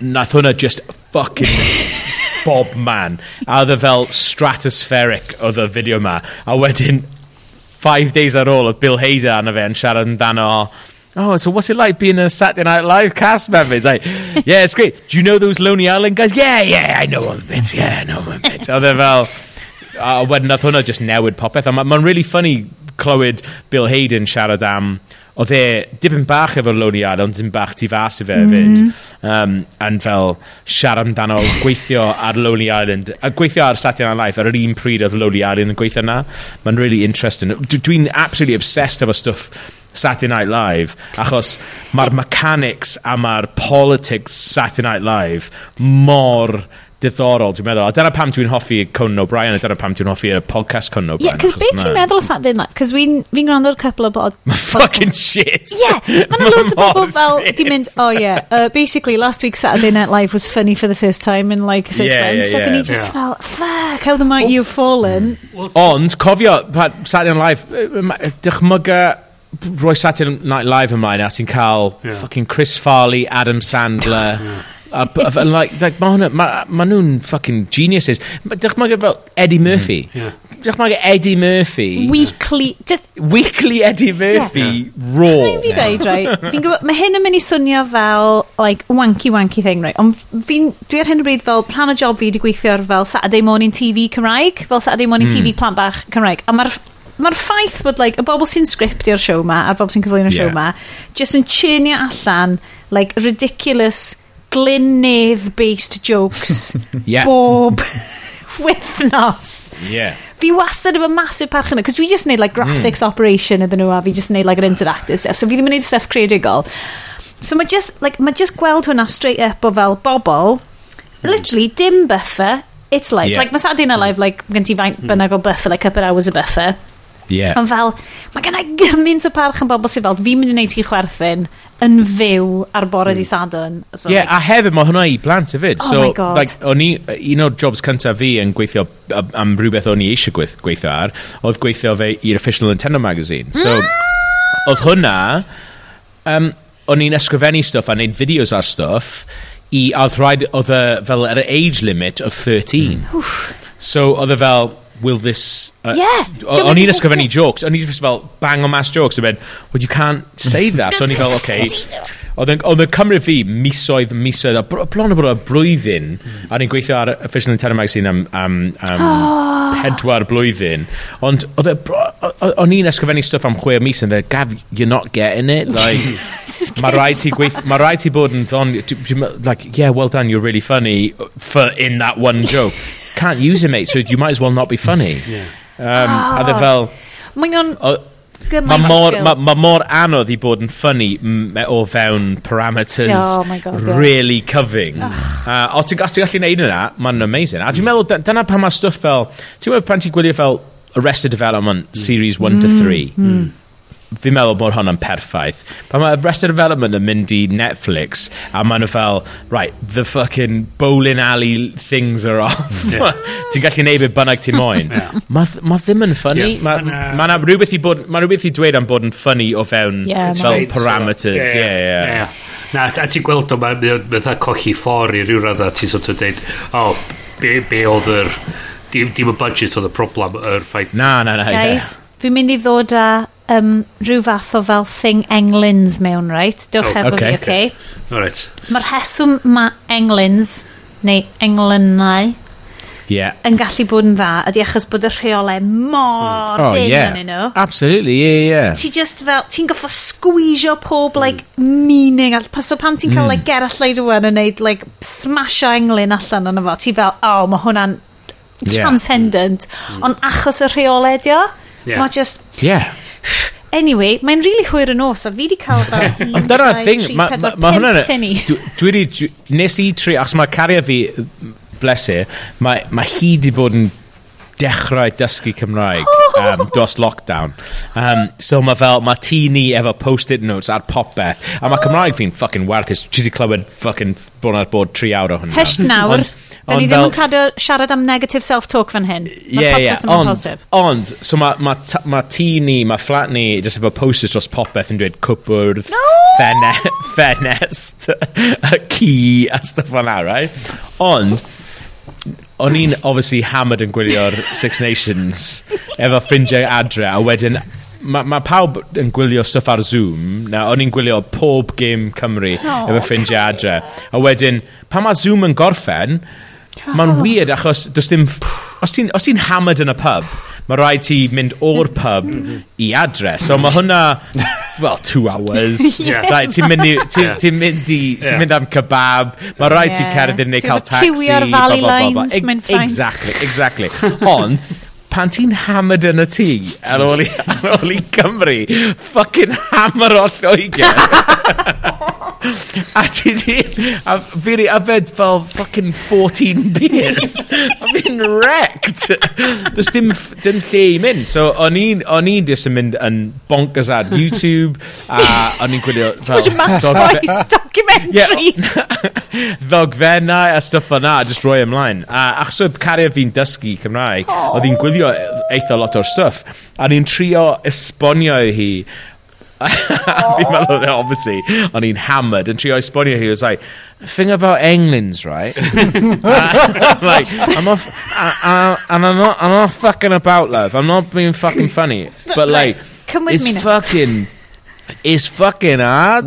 nath hwnna just fucking bob man a oedd e fel stratospheric oedd y fideo ma a wedyn five days ar ôl oedd Bill Hader arno fe yn siarad amdano Oh, so what's it like being a Saturday Night Live cast member? It's like, yeah, it's great. Do you know those Lonely Island guys? Yeah, yeah, I know them a bit. Yeah, I know them a bit. Oedd e fel... A wedyn nath hwnna just newid popeth. A ma- really funny clywed Bill Hayden siarad am... oedd e dipyn bach efo'r loniad, ond dim bach tu fas i fe mhm. hefyd. Mm um, and fel siarad amdano gweithio ar Lonely Island, a gweithio ar Saturday Night Live ar yr un pryd oedd Lonely Island yn gweithio yna. Mae'n really interesting. Dwi'n absolutely obsessed efo stwff Saturday Night Live, achos mae'r mechanics a mae'r politics Saturday Night Live mor diddorol, dwi'n meddwl. A dyna pam dwi'n hoffi Conan O'Brien, a dyna pam dwi'n hoffi y podcast Conan O'Brien. Yeah, cos beth ti'n meddwl o Saturday Night? Cos fi'n fi ar couple o bod... Fucking shit! Ie, mae'n loads o bobl fel, di mynd, oh yeah, uh, basically last week Saturday Night Live was funny for the first time in like six yeah, months. Yeah, yeah, Ac o'n i just fel, fuck, how the might you've fallen. Ond, cofio, Saturday Night Live, dychmyga roi Saturday Night Live ymlaen a ti'n cael yeah. fucking Chris Farley, Adam Sandler, yeah. A, and like, like ma, hwnna, mae ma nhw'n fucking geniuses. Dych mae fel Eddie mm, Murphy. Mm, yeah. Dych mae Eddie Murphy. Weekly, just... Weekly Eddie Murphy, yeah. raw. Fi'n dweud, right, fi'n gwybod, mae hyn yn mynd i swnio fel, like, wanky wanky thing, right, ond fi'n, dwi ar hyn o bryd fel, rhan o job fi wedi gweithio ar fel Saturday morning TV Cymraeg, fel Saturday morning mm. TV plant bach Cymraeg, a mae'r mae'r ffaith bod like, y bobl sy'n sgriptio'r siow ma a'r bobl sy'n cyflwyno'r yeah. siow ma just yn chinio allan like ridiculous glynnydd-based jokes yeah. bob wythnos. Yeah. Fi wastad efo massive parch yna, cos dwi just neud like graphics mm. operation iddyn nhw a fi just neud like an interactive stuff, so fi ddim yn neud stuff creadigol. So mae just, like, mae just gweld hwnna straight up o fel bobl, hmm. literally dim buffer, it's like, yeah. like mae Saturday Night Live, like, gen ti faint hmm. bynnag o buffer, like, up hours o buffer. Yeah. Ond fel, mae gen i gymaint o parch yn bobl sy'n fel, fi'n mynd i wneud ti chwerthin yn fyw ar bore mm. di sadwn. So, yeah, like, a hefyd mae hwnna i blant hefyd. Oh so, my god. Like, o'n i, un o'r jobs cyntaf fi yn gweithio am rhywbeth o'n i eisiau gweithio ar, oedd gweithio fe i'r Official Nintendo Magazine. So, mm. oedd hwnna, um, o'n i'n ysgrifennu stuff a wneud fideos ar stuff, i, a oedd rhaid, oedd fel yr age limit of 13. Mm. So, oedd e fel, will this... Uh, yeah! O'n i'n ysgrifennu jokes, o'n i'n fel bang on mass jokes, yn well, you can't say that. so o'n i'n fel, okay... Oedd y Cymru fi misoedd, misoedd, bron o bod o blwyddyn, mm. a ni'n gweithio ar Official Nintendo Magazine am, am, am oh. pedwar blwyddyn, ond e o'n i'n ysgrifennu stuff am chwe mis yn dweud, Gav, you're not getting it, like, mae rhaid ti gweith, mae rhaid ti bod yn ddon, like, yeah, well done, you're really funny, uh, for in that one joke. can't use him, mate, so you might as well not be funny. Yeah. Um. Ah. A dde fel... Mae'n o'n... Mae mor, ma, ma mor anodd i bod yn ffynnu o fewn parameters oh my God, really yeah. cyfing. uh, os ti'n gallu neud yna, mae'n amazing. A dwi'n meddwl, dyna pan mae stwff fel... Ti'n meddwl pan ti'n gwylio fel Arrested Development, mm. Series 1 mm. to 3. Mm fi'n meddwl bod hwnna'n perffaith. Pan mae Arrested Development yn mynd i Netflix, a maen nhw fel, right, the fucking bowling alley things are off. Yeah. ti'n gallu neud beth bynnag ti'n moyn. yeah. Mae ma ddim yn ffynnu. Yeah. Mae ma, ma na rhywbeth i, bod, ma rhywbeth i dweud am bod yn ffynnu o fewn yeah, fel right, parameters. Yeah, yeah. yeah. yeah. Na, a ti'n gweld o, mae'n ma, cochi ffordd i ryw radda, ti'n sort of dweud, oh, be, be oedd yr... Dim, dim y budget oedd y problem, yr ffaith. Na, na, na. Guys, yeah. fi'n mynd i ddod â um, rhyw fath o fel thing englins mewn, right? Dewch oh, efo okay, fi, okay? okay. Alright. Mae'r heswm mae englins, neu englynau, yeah. yn gallu bod yn dda, ydy achos bod y rheolau mor mm. oh, dyn yeah. yn nhw. Absolutely, yeah, yeah. Ti just fel, ti'n goffo squeezio pob, like, mm. meaning. So pan ti'n mm. cael, hmm. like, Gerall Leidwan yn neud, like, smasho englyn allan yn efo, ti fel, oh, mae hwnna'n transcendent, yeah. mm. ond achos y rheolau dio, yeah. mae just... Yeah Anyway, mae'n really hwyr yn nos, a fi wedi cael fel 1, 2, 3, 4, 5 tynnu. Dwi wedi, nes i tri, achos mae cariad fi, blesu, mae, mae hi wedi bod yn dechrau dysgu Cymraeg um, dros lockdown. Um, so mae fel, mae ti ni efo post-it notes ar popeth, a mae Cymraeg fi'n fucking werthus. Ti wedi clywed fucking bod ar bod tri awr o hwnna. Hysht nawr. Ond, Da ni ddim yn cadw siarad am negative self-talk fan hyn. Ie, ie, ond, ond, so mae ma, ma tŷ ni, mae flat ni, jyst efo posters dros popeth yn dweud cwbwrdd, no! ffenest, ffenest, ci a stuff o'n ar, right? Ond, o'n i'n obviously hammered yn gwylio'r Six Nations efo ffrindiau adre, a wedyn mae ma pawb yn gwylio stuff ar Zoom. Na, o'n i'n gwylio pob game Cymru oh, efo ffrindiau adre. A wedyn, pan mae Zoom yn gorffen, Mae'n oh. weird achos does dim... Os ti'n ti hammered yn y pub, mae rhaid ti mynd o'r pub i adre. So mae hwnna, well, two hours. yeah. Right, ti'n mynd, ti, ti mynd, i, ti mynd am kebab, mae rhaid yeah. ti cerdded neu cael taxi. Ti'n cywio'r valley lines, mae'n ffain. Exactly, exactly. Ond, pan ti'n hammered yn y tŷ ar ôl i, ar ôl i Cymru, fucking hammer o Lloegr. a ti di, a fi a yfed fel fucking 14 beers. a fi'n wrecked. Does dim, dim lle i mynd. So, o'n i'n just yn mynd yn bonkers ad YouTube, a o'n i'n gwylio... fel... gwylio Max Documentaries. ddogfennau a stuff yna, a just roi ymlaen. A achos oedd cariad fi'n dysgu Cymraeg, oedd hi'n gwylio eitha lot o'r stuff. A ni'n trio esbonio i hi Fi'n meddwl, that obviously, o'n i'n hammered and trio esbonio he was like, thing about England's, right? I'm like, I'm not, I, I, and I'm not, I'm not fucking about love. I'm not being fucking funny. But like, Come with it's me fucking, it's fucking hard.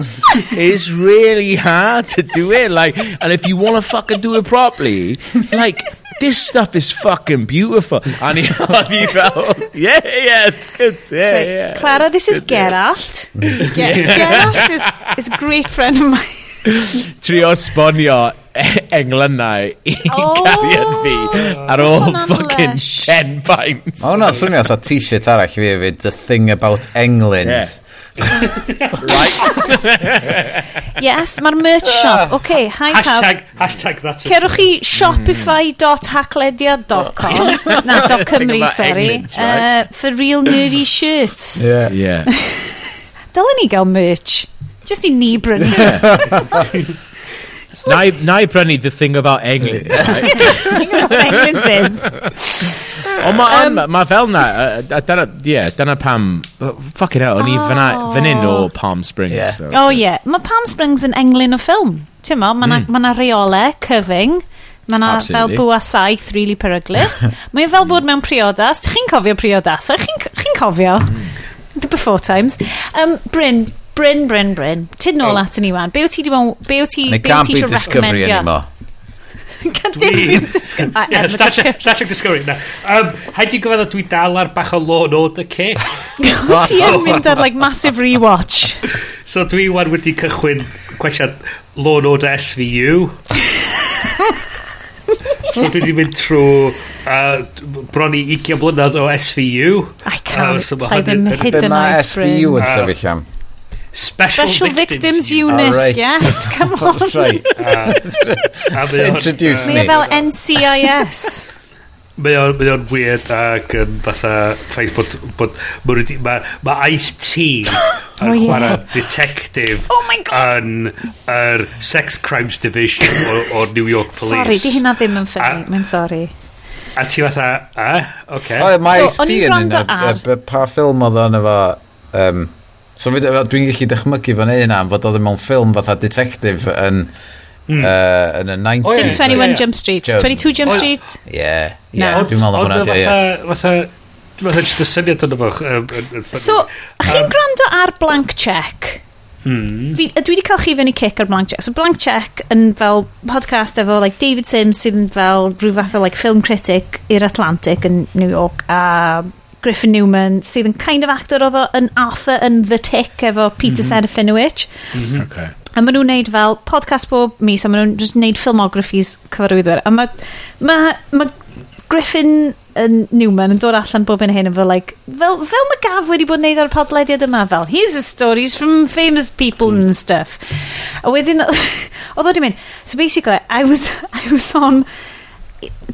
it's really hard to do it. Like, and if you want to fucking do it properly, like, this stuff is fucking beautiful. And he, he felt, yeah, yeah, it's good. Yeah, Sorry, yeah. Clara, this is Geralt. Ge- Geralt is, is a great friend of mine. trio sbonio E- englynau i oh, cariad fi ar ôl fucking 10 pints. O, hwnna swnio oedd t-shirt arall i fi hefyd, The Thing About England. Yeah. right? yes, mae'r merch shop. Oce, okay, hi hashtag, hashtag that's that. Cerwch chi shopify.hacklediad.com. Hmm. na, dot Cymru, sorry. England, right? uh, for real nerdy shirts. Yeah. yeah. Dylen ni gael merch. Just i ni brynu. Yeah. Na i, na i brynu the thing about England. England Ond mae um, ma fel na, a dyna, yeah, dyna pam, fucking out, o'n i oh. fan hyn o Palm Springs. Yeah. So. Oh yeah, mae Palm Springs yn englyn o ffilm. Ti'n mo, mae mm. ma hmm. reole, cyfing, Mae yna fel bwa saith really peryglis. Mae'n fel bod hmm. mewn priodas. Chi'n cofio priodas? Chi'n chi cofio? Mm. The before times. Um, Bryn, Bryn, Bryn, Bryn. Tyd nôl oh. at ni wan. Be wyt ti di mewn... Be wyt ti... Neu can't be discovery anymore. Can dim discovery. Yeah, Star Trek, Star Trek Discovery. Na. Um, Haid i gofyn dwi dal ar bach o lôn o the cake. Wyt ti yn mynd ar like, massive rewatch. so dwi wan wedi cychwyn gwesiad lôn o the SVU. so dwi wedi mynd trwy uh, bron i 20 blynedd o SVU. I can't uh, so play them hidden out. Dyma SVU yn sefyll am. Special, Special Victims, Victims Unit, ah, right. yes, come on. right. Uh, Introduce uh, me. Mae fel NCIS. Mae o'n, mae o'n weird ac yn fatha ffaith bod, bod mae ma, ma Ice-T oh, yn oh, chwarae detective oh my God. yn yr Sex Crimes Division o'r New York Police. Sorry, di hynna ddim yn ffynnu, mae'n sorry. A ti fatha, a, oce. Okay. Oh, o, mae so, Ice-T yn un, pa ffilm oedd o'n efo, um, So dwi'n gallu dychmygu fan un am fod oedd e mewn ffilm fatha detective yn, mm. uh, yn y 90s. Dim 21 yeah. Jump Street. Jump. 22 Jump Street? Ie. Yeah. Yeah. Dwi'n meddwl hwnna. Fatha, fatha, fatha just y syniad yn fo. So, chi'n gwrando ar blank check? Hmm. Fi, dwi wedi cael chi fyny cic ar Blank Check. So Blank Check yn fel podcast efo like, David Sims sydd yn fel rhyw fath o like, film critic i'r Atlantic yn New York a Griffin Newman, sydd yn kind of actor oedd yn Arthur yn The Tick efo Peter mm -hmm. Serafinowicz. Mm -hmm. okay. A maen nhw'n neud fel podcast bob mis, a maen nhw'n just neud filmographies cyfarwyddwyr. A mae ma, ma Griffin yn Newman yn dod allan bob yn hyn yn fel, like, fel, fel mae Gaf wedi bod yn neud ar y podlediad yma, fel, here's the stories from famous people and stuff. A wedyn, oedd wedi mynd, so basically, I was, I was on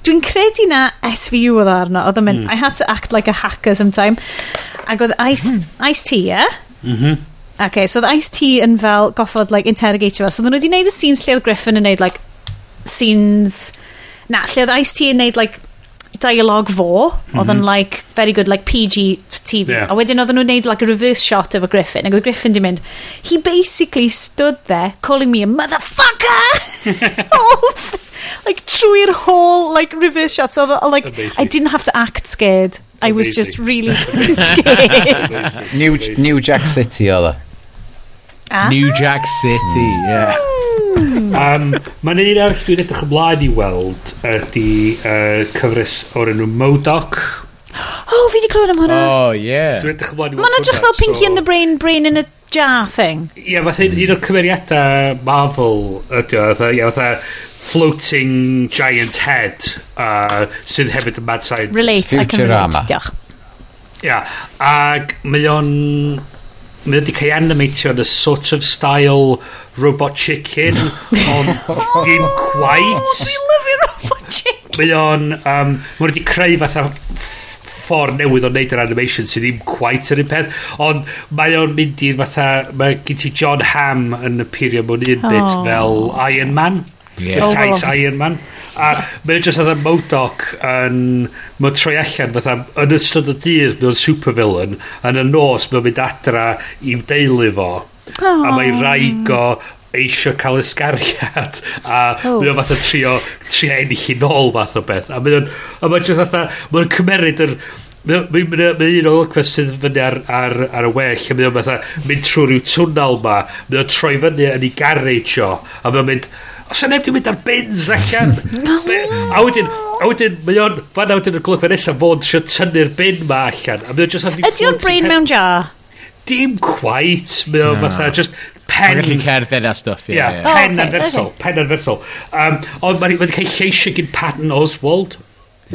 dwi'n credu na SVU oedd arno. Oedd yn mynd, mm. I had to act like a hacker sometime. Ac oedd Ice, hmm. ice Tea, ie? Yeah? Mm -hmm. Okay, so oedd Ice Tea yn fel goffod, like, interrogatio fo. So oedden nhw wedi gwneud y scenes lle oedd Griffin yn gwneud, like, scenes... Na, lle oedd Ice Tea yn gwneud, like, dialogue fo, oedd yn, like, very good, like, PG TV. Yeah. A wedyn oedden nhw'n neud, like, a reverse shot of a Griffin. Ac oedd Griffin di mynd, he basically stood there calling me a motherfucker! All- like, trwy'r whole, like, reverse shot. So, oedd- like, Amazing. I didn't have to act scared. I was just really fucking scared. New, New Jack City oedd e. Ah. New Jack City, yeah. Um, Mae'n un arall dwi'n edrych ymlaen i weld ydy uh, cyfres o'r enw Modoc. Oh, fi di clywed am hwnna. Oh, yeah. Dwi'n edrych ymlaen i weld Mae'n edrych fel Pinky so... in the Brain, Brain in a Jar thing. Ie, yeah, fath un o'r cymeriadau Marvel ydy o, fatha floating giant head uh, sydd hefyd yn mad science. Relate, I can relate, diolch. Ia, yeah. ac mae o'n mae wedi cael animatio yn y sort of style robot chicken ond ddim quite oh, I love you robot chicken mae o'n um, mae wedi creu fatha ffordd newydd o wneud yr animation sydd ddim quite yr un peth ond mae o'n mynd i fatha mae gen ti John Hamm yn y period mewn un oh. bit fel Iron Man yeah. Oh, llais Iron Man A mae'n just fatha Modoc yn... Mae'n troi allan fatha yn ystod y dydd mewn supervillain yn y nos mae'n mynd adra i'w deulu fo. Oh. A mae rhaeg o eisiau cael ysgariad a oh. mae'n o'n fatha trio, trio ennill i nôl fath o beth a mae'n a mae'n just fatha mae'n cymeryd yr Mae'n un o lygfa sydd fyny ar, ar, ar y well a mae'n fatha mynd trwy rhyw twnal ma mae'n troi fyny yn ei garage o a mae'n mynd os yna neb di mynd ar bins allan Be- a wedyn a wedyn mae o'n fan a wedyn y glwg nesaf fod sio tynnu'r bin ma allan a mae o'n just Ydy o'n brain mewn jar? dim quite mae o'n fatha just Mae'n pen gallu cerdded a stuff, ie. Ie, ie. pen okay, anferthol, pen anferthol. Um, ond mae'n ma cael lleisio gyn Patton Oswald,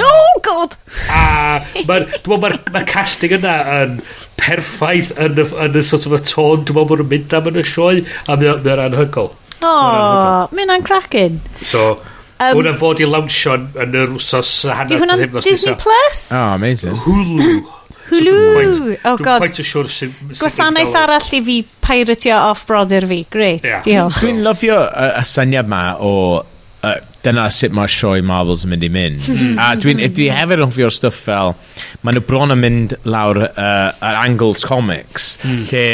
Oh god! a mae'r ma, ma, ma casting yna yn perffaith yn y, yn y sort of y tôn, dwi'n meddwl bod nhw'n mynd am yn y sioe, a mae'n o- anhygol. O, oh, mae hwnna'n cracin. So, um, hwnna'n fod i lawnsio yn yr wsos hanner hwnna'n Disney Plus? Oh, amazing. Hulu. Hulu. So quite, oh, god. Dwi'n quite siwr sy'n... Gwasanaeth arall i fi pairatio off brodyr fi. Great, yeah. diolch. Dwi'n lyfio y, y syniad ma o uh, dyna sut mae'r sioe Marvels yn mynd i mynd. Hmm. a dwi'n dwi hefyd yn ffio'r stuff fel, maen nhw bron yn mynd lawr yr uh, Angles Comics, mm. lle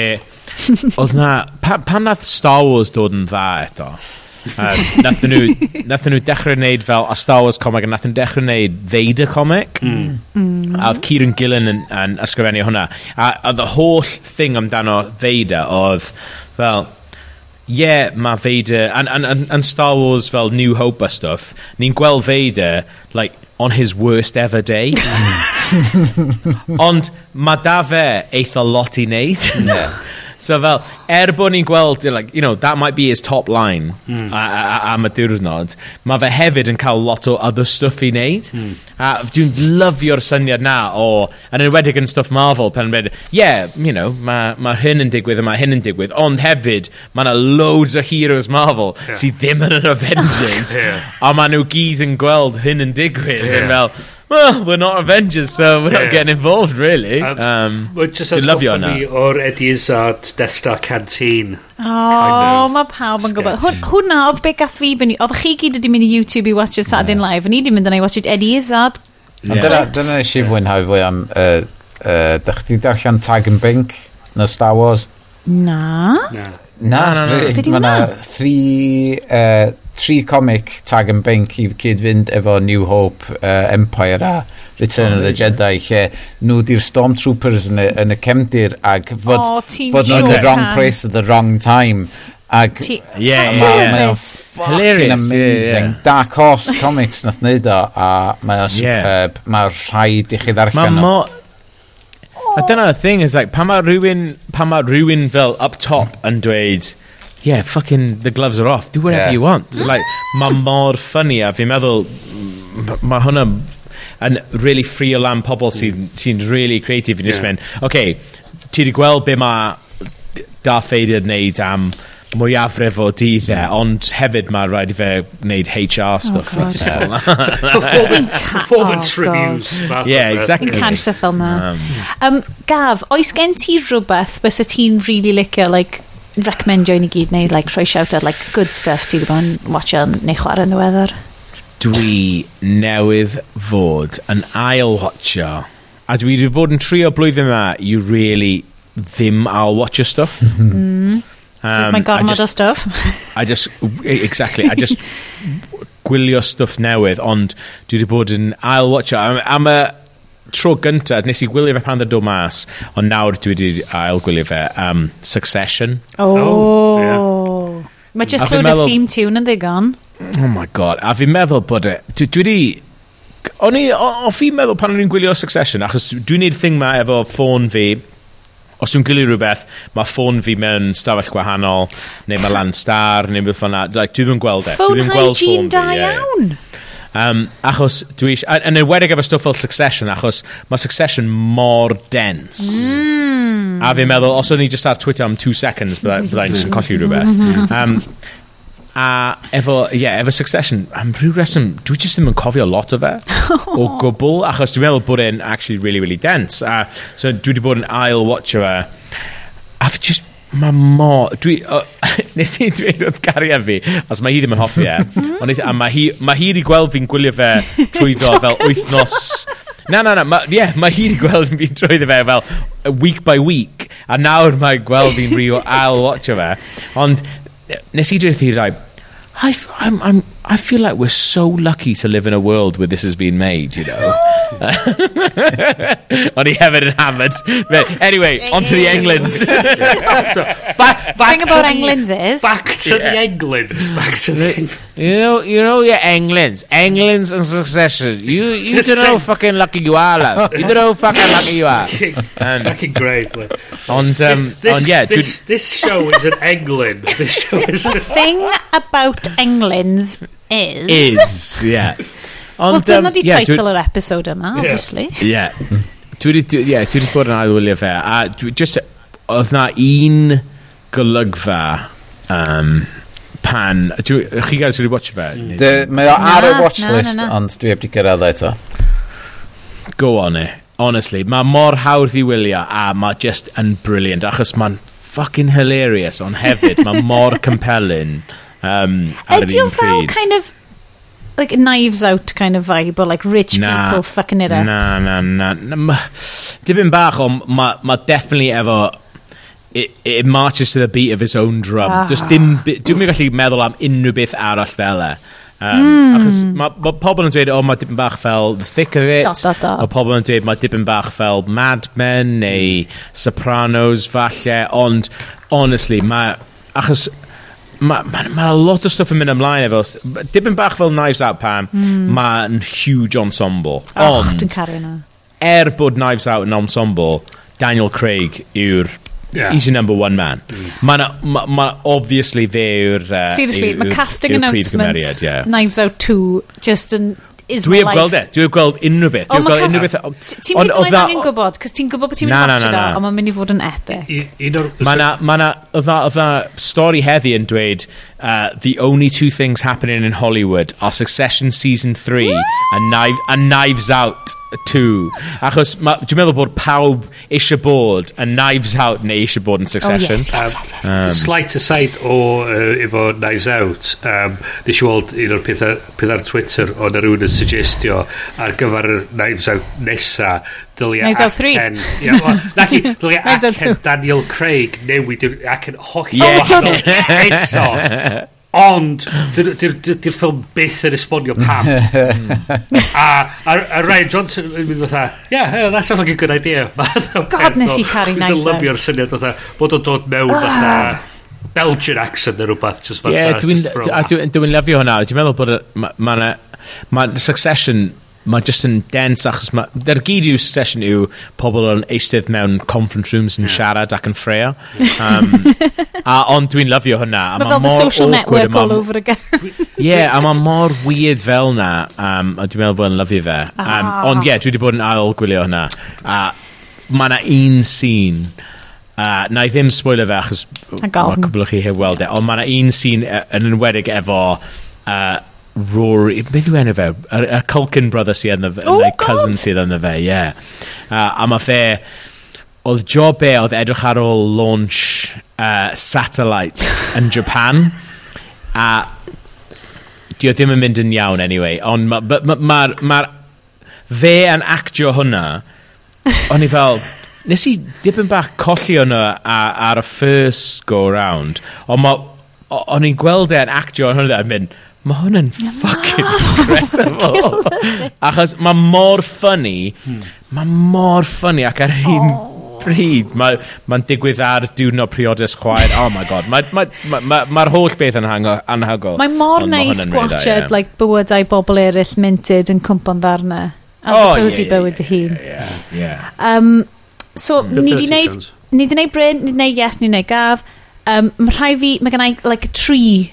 Oedd na... Pa, pan nath Star Wars dod yn dda eto? Um, nath nhw, nath nhw dechrau wneud fel a Star Wars comic a nath nhw dechrau wneud Vader comic mm. Mm. a oedd Kieran Gillen yn, yn ysgrifennu hwnna a, oedd y holl thing amdano Vader oedd fel ie, yeah, mae Vader, and, and, and, and Star Wars fel New Hope a stuff, ni'n gweld Vader, like, on his worst ever day. Mm. Ond mae da fe eitha lot i wneud. Yeah. So fel, er bod ni'n gweld, like, you know, that might be his top line mm. a, a, a, am y diwrnod, mae fe hefyd yn cael lot o other stuff i wneud. Mm. A dwi'n lyfio'r syniad na o, yn enwedig yn stuff Marvel, pen byd, yeah, you know, mae ma hyn yn digwydd a mae hyn yn digwydd, ond hefyd, mae yna loads o heroes Marvel yeah. sydd ddim yn yr Avengers, yeah. a mae nhw gyd yn gweld hyn yn digwydd. Yeah. Fel, well, we're not Avengers, so we're yeah. not getting involved, really. Um, um, well, just as love you on that. o'r Eddie Izzard Death Star Canteen. O, oh, of mae pawb yn gwybod. Hwna oedd be gath fi fyny. Oedd chi gyd wedi mynd i YouTube i watch it Saturday yeah. Live, a ni wedi mynd yna i watch it Eddie Izzard. Yeah. Dyna, dyna nes i fwynhau fwy am... Uh, uh, Dych chi darllen Tag and Bink na Star Wars? Na. Na. Na, na, 'di Mae yna three... Uh, tri comic tag and bank i cyd fynd efo New Hope, uh, Empire a Return oh, of the Jedi lle nhw di'r Stormtroopers yn y, yn y cemdir ac fod, oh, fod nhw the y wrong place at the wrong time. Ac Ti yeah, yeah, yeah. mae o'n fucking amazing yeah, yeah. Dark Horse Comics nath neud o a mae o'n superb. Yeah. mae'r rhaid i chi ddarllen o. A dyna'r thing is like, pan mae rhywun, pan mae rhywun fel up top yn dweud, yeah, fucking the gloves are off. Do whatever yeah. you want. Mm. like, mae mor ffynnu a fi'n meddwl, mae hwnna yn really ffrio lan pobl sy'n mm. sy, really creative yn yeah. just mynd, okay, ti wedi gweld be mae Darth Vader yn neud am mwyafrif o dyddau, mm. ond hefyd mae rhaid i fe wneud HR oh, stuff. Oh, so, performance, performance oh, reviews. Yeah, exactly. Yn cancer ffilm na. Um, um, Gaf, oes gen ti rhywbeth bys y ti'n really licio, like, recommendio i ni gyd neu like, rhoi shout out like, good stuff ti'n gwybod watcha neu chwarae yn ddiweddar? Dwi newydd fod yn ail-watcho a dwi wedi bod yn trio blwyddyn yma i really ddim ail-watcho stuff. Mm. um, mae'n gormod o stuff. I just e, exactly I just gwylio stuff newydd ond dwi wedi bod yn ail-watcho am, am y tro gyntaf, nes i gwylio fe pan ddod o mas, ond nawr dwi wedi ail gwylio fe, um, Succession. Oh. oh yeah. Mae just clywed y meddwl... theme tune yn ddigon. Oh my god, a fi'n meddwl bod e... Dwi wedi... O'n i... O fi'n meddwl pan o'n i'n gwylio Succession, achos dwi'n neud thing ma efo ffôn fi, os dwi'n gwylio rhywbeth, mae ffôn fi mewn stafell gwahanol, neu mae lan star, neu beth fanna. Like, dwi'n gweld e. Ffôn hygiene da iawn. Yeah. Um, achos dwi eisiau... Yn ywedig efo stwff fel Succession, achos mae Succession mor dense. Mm. A fi'n meddwl, os o'n i just ar Twitter am two seconds, byddai'n byddai just yn colli rhywbeth. Um, A efo, yeah, efo Succession, am rhyw reswm, dwi jyst ddim yn cofio lot o fe o gwbl, achos dwi'n meddwl bod e'n actually really, really dense. A, so dwi wedi bod yn ail-watch fe. A fi just, mae mor... Dwi, uh, nes i dweud oedd garia fi, os mae hi ddim yn hoffi e, mhm. ond nes, a mae hi, ma hi wedi gweld fi'n gwylio fe trwyddo fel wythnos... Na, na, na, ma, yeah, mae hi wedi gweld fi trwyddo fe fel uh, week by week, a nawr mae gweld fi'n rio al-watcho fe, ond nes i dweud i rai, I, I'm, I'm, I feel like we're so lucky to live in a world where this has been made, you know. Ond i hefyd yn hammered. But anyway, on to the Englands. Back, back thing to about the- Englands is- Back to the Englands. Back to the... You know, you know your Englands, Englands and Succession. You, you don't know how fucking lucky you are, love. You don't know how fucking lucky you are. And Fucking great. like. on, um, this, on yeah, this, this show is in England. This show is in thing about Englands is. Is, yeah. Ond, well, dyna di yeah, title yr episode yma, obviously. Yeah. dwi wedi yeah, dwi bod yn ailwylio fe, a dwi just, oedd na un golygfa um, pan, dwi, chi gael wedi watch fe? Mm. Mae o ar y watch list, ond dwi heb di gyrraedd eto. Go on it. Honestly, mae mor hawdd i wylio a mae just yn brilliant achos mae'n fucking hilarious ond hefyd mae mor compelling um, ar yr un pryd. kind of like a knives out kind of vibe or like rich na, people fucking it up. Na, na, na. na Dibyn bach ond ma, ma definitely efo it, it marches to the beat of its own drum. Ah. just dim, dwi'n mynd gallu meddwl am unrhyw beth arall fel e. Um, mm. Achos mae ma pobl yn dweud, o, oh, mae dipyn bach fel The Thick of It. Mae pobl yn dweud, mae dipyn bach fel Mad Men neu hmm. Sopranos, falle. Ond, honestly, mae... Achos mae ma, ma lot o stuff yn mynd ymlaen efo. Dibyn bach fel Knives Out Pam, mm. mae'n huge ensemble. Och, dwi'n caru yna. Er bod Knives Out yn ensemble, Daniel Craig yw'r Yeah. He's your number one man. Hmm. Mae'n ma, ma, obviously fe yw'r... Uh, Seriously, mae casting announcements, yeah. Knives Out 2, just yn is Dwi heb gweld e. Dwi heb gweld unrhyw beth. Dwi oh, heb gweld unrhyw beth. Ti'n mynd o'n angen gwybod, cos ti'n gwybod bod ti'n mynd i watch o, ond mae'n mynd i fod yn epic. Mae na, oedd na stori heddi yn dweud, uh, the only two things happening in Hollywood are Succession Season 3 and, knife, and Knives Out. 2. Achos ma, dwi'n meddwl bod pawb eisiau bod yn Knives Out neu eisiau bod yn Succession. Oh, yes, yes, yes, yes, yes. Um, Slight aside o uh, efo Knives Out, um, nes i weld un o'r pethau, peth ar Twitter o na rhywun yn suggestio ar gyfer Knives Out nesa dylia Knives Out 3 yeah, well, naci, dylia acen Daniel Craig newid acen holl yeah. oh, eto Ond, dy'r ffilm byth yn esbonio pam. a, a, a Ryan Johnson yn mynd fatha, yeah, yeah, that sounds like a good idea. God, nes i caru naif. Dwi'n eh? lyfio'r syniad fatha, bod o'n dod mewn ah. fatha... Belgian accent neu rhywbeth. Just fatha, yeah, dwi'n lyfio hwnna. Dwi'n meddwl bod ma, ma, ma, ma Succession mae just yn dense achos mae... Dy'r gyd yw session yw pobl yn eistedd mewn conference rooms yn yeah. siarad ac yn ffreo. Um, a ond dwi'n lyfio hynna. Mae ma fel the social awkward, network ma, all over again. yeah, a mae mor weird fel na. Um, a dwi'n meddwl bod yn lyfio fe. Um, ah. Ond ie, yeah, dwi wedi bod yn ail gwylio hwnna A mae na un sîn... Uh, na i ddim spoiler fe achos mae'r cwbl o chi heb weld e ond mae yna un sîn e, yn enwedig efo uh, Rory, beth yw enw fe? Y, y Culkin brother sydd yna fe, oh, neu cousin sydd yn y fe, ie. Yeah. Uh, a mae fe, oedd job e oedd edrych ar ôl launch uh, satellites yn Japan, a di o ddim yn mynd yn iawn anyway, ond mae'r, ma, ma, ma, ma, fe yn actio hwnna, o'n i fel, nes i dipyn bach colli hwnna ar, ar y first go round, ond o'n i'n gweld e'n actio yn hwnna yn mynd, mae hwn yn fucking incredible. Achos mae mor ffynnu, mae mor ffynnu ac ar un oh. pryd, mae'n ma digwydd ar diwrnod priodus chwaer. Oh my god, mae'r ma, ma, ma, ma holl beth yn anhygol. Mae mor neis gwachod like, bywydau bobl eraill minted yn cwmpa'n ddarna, As oh, opposed yeah, i bywyd dy hun. Yeah, yeah, um, so, mm. ni di wneud... Ni di wneud bryn, ni di wneud yes, ni di wneud gaf. Um, mae rhai fi, mae gennau like, tri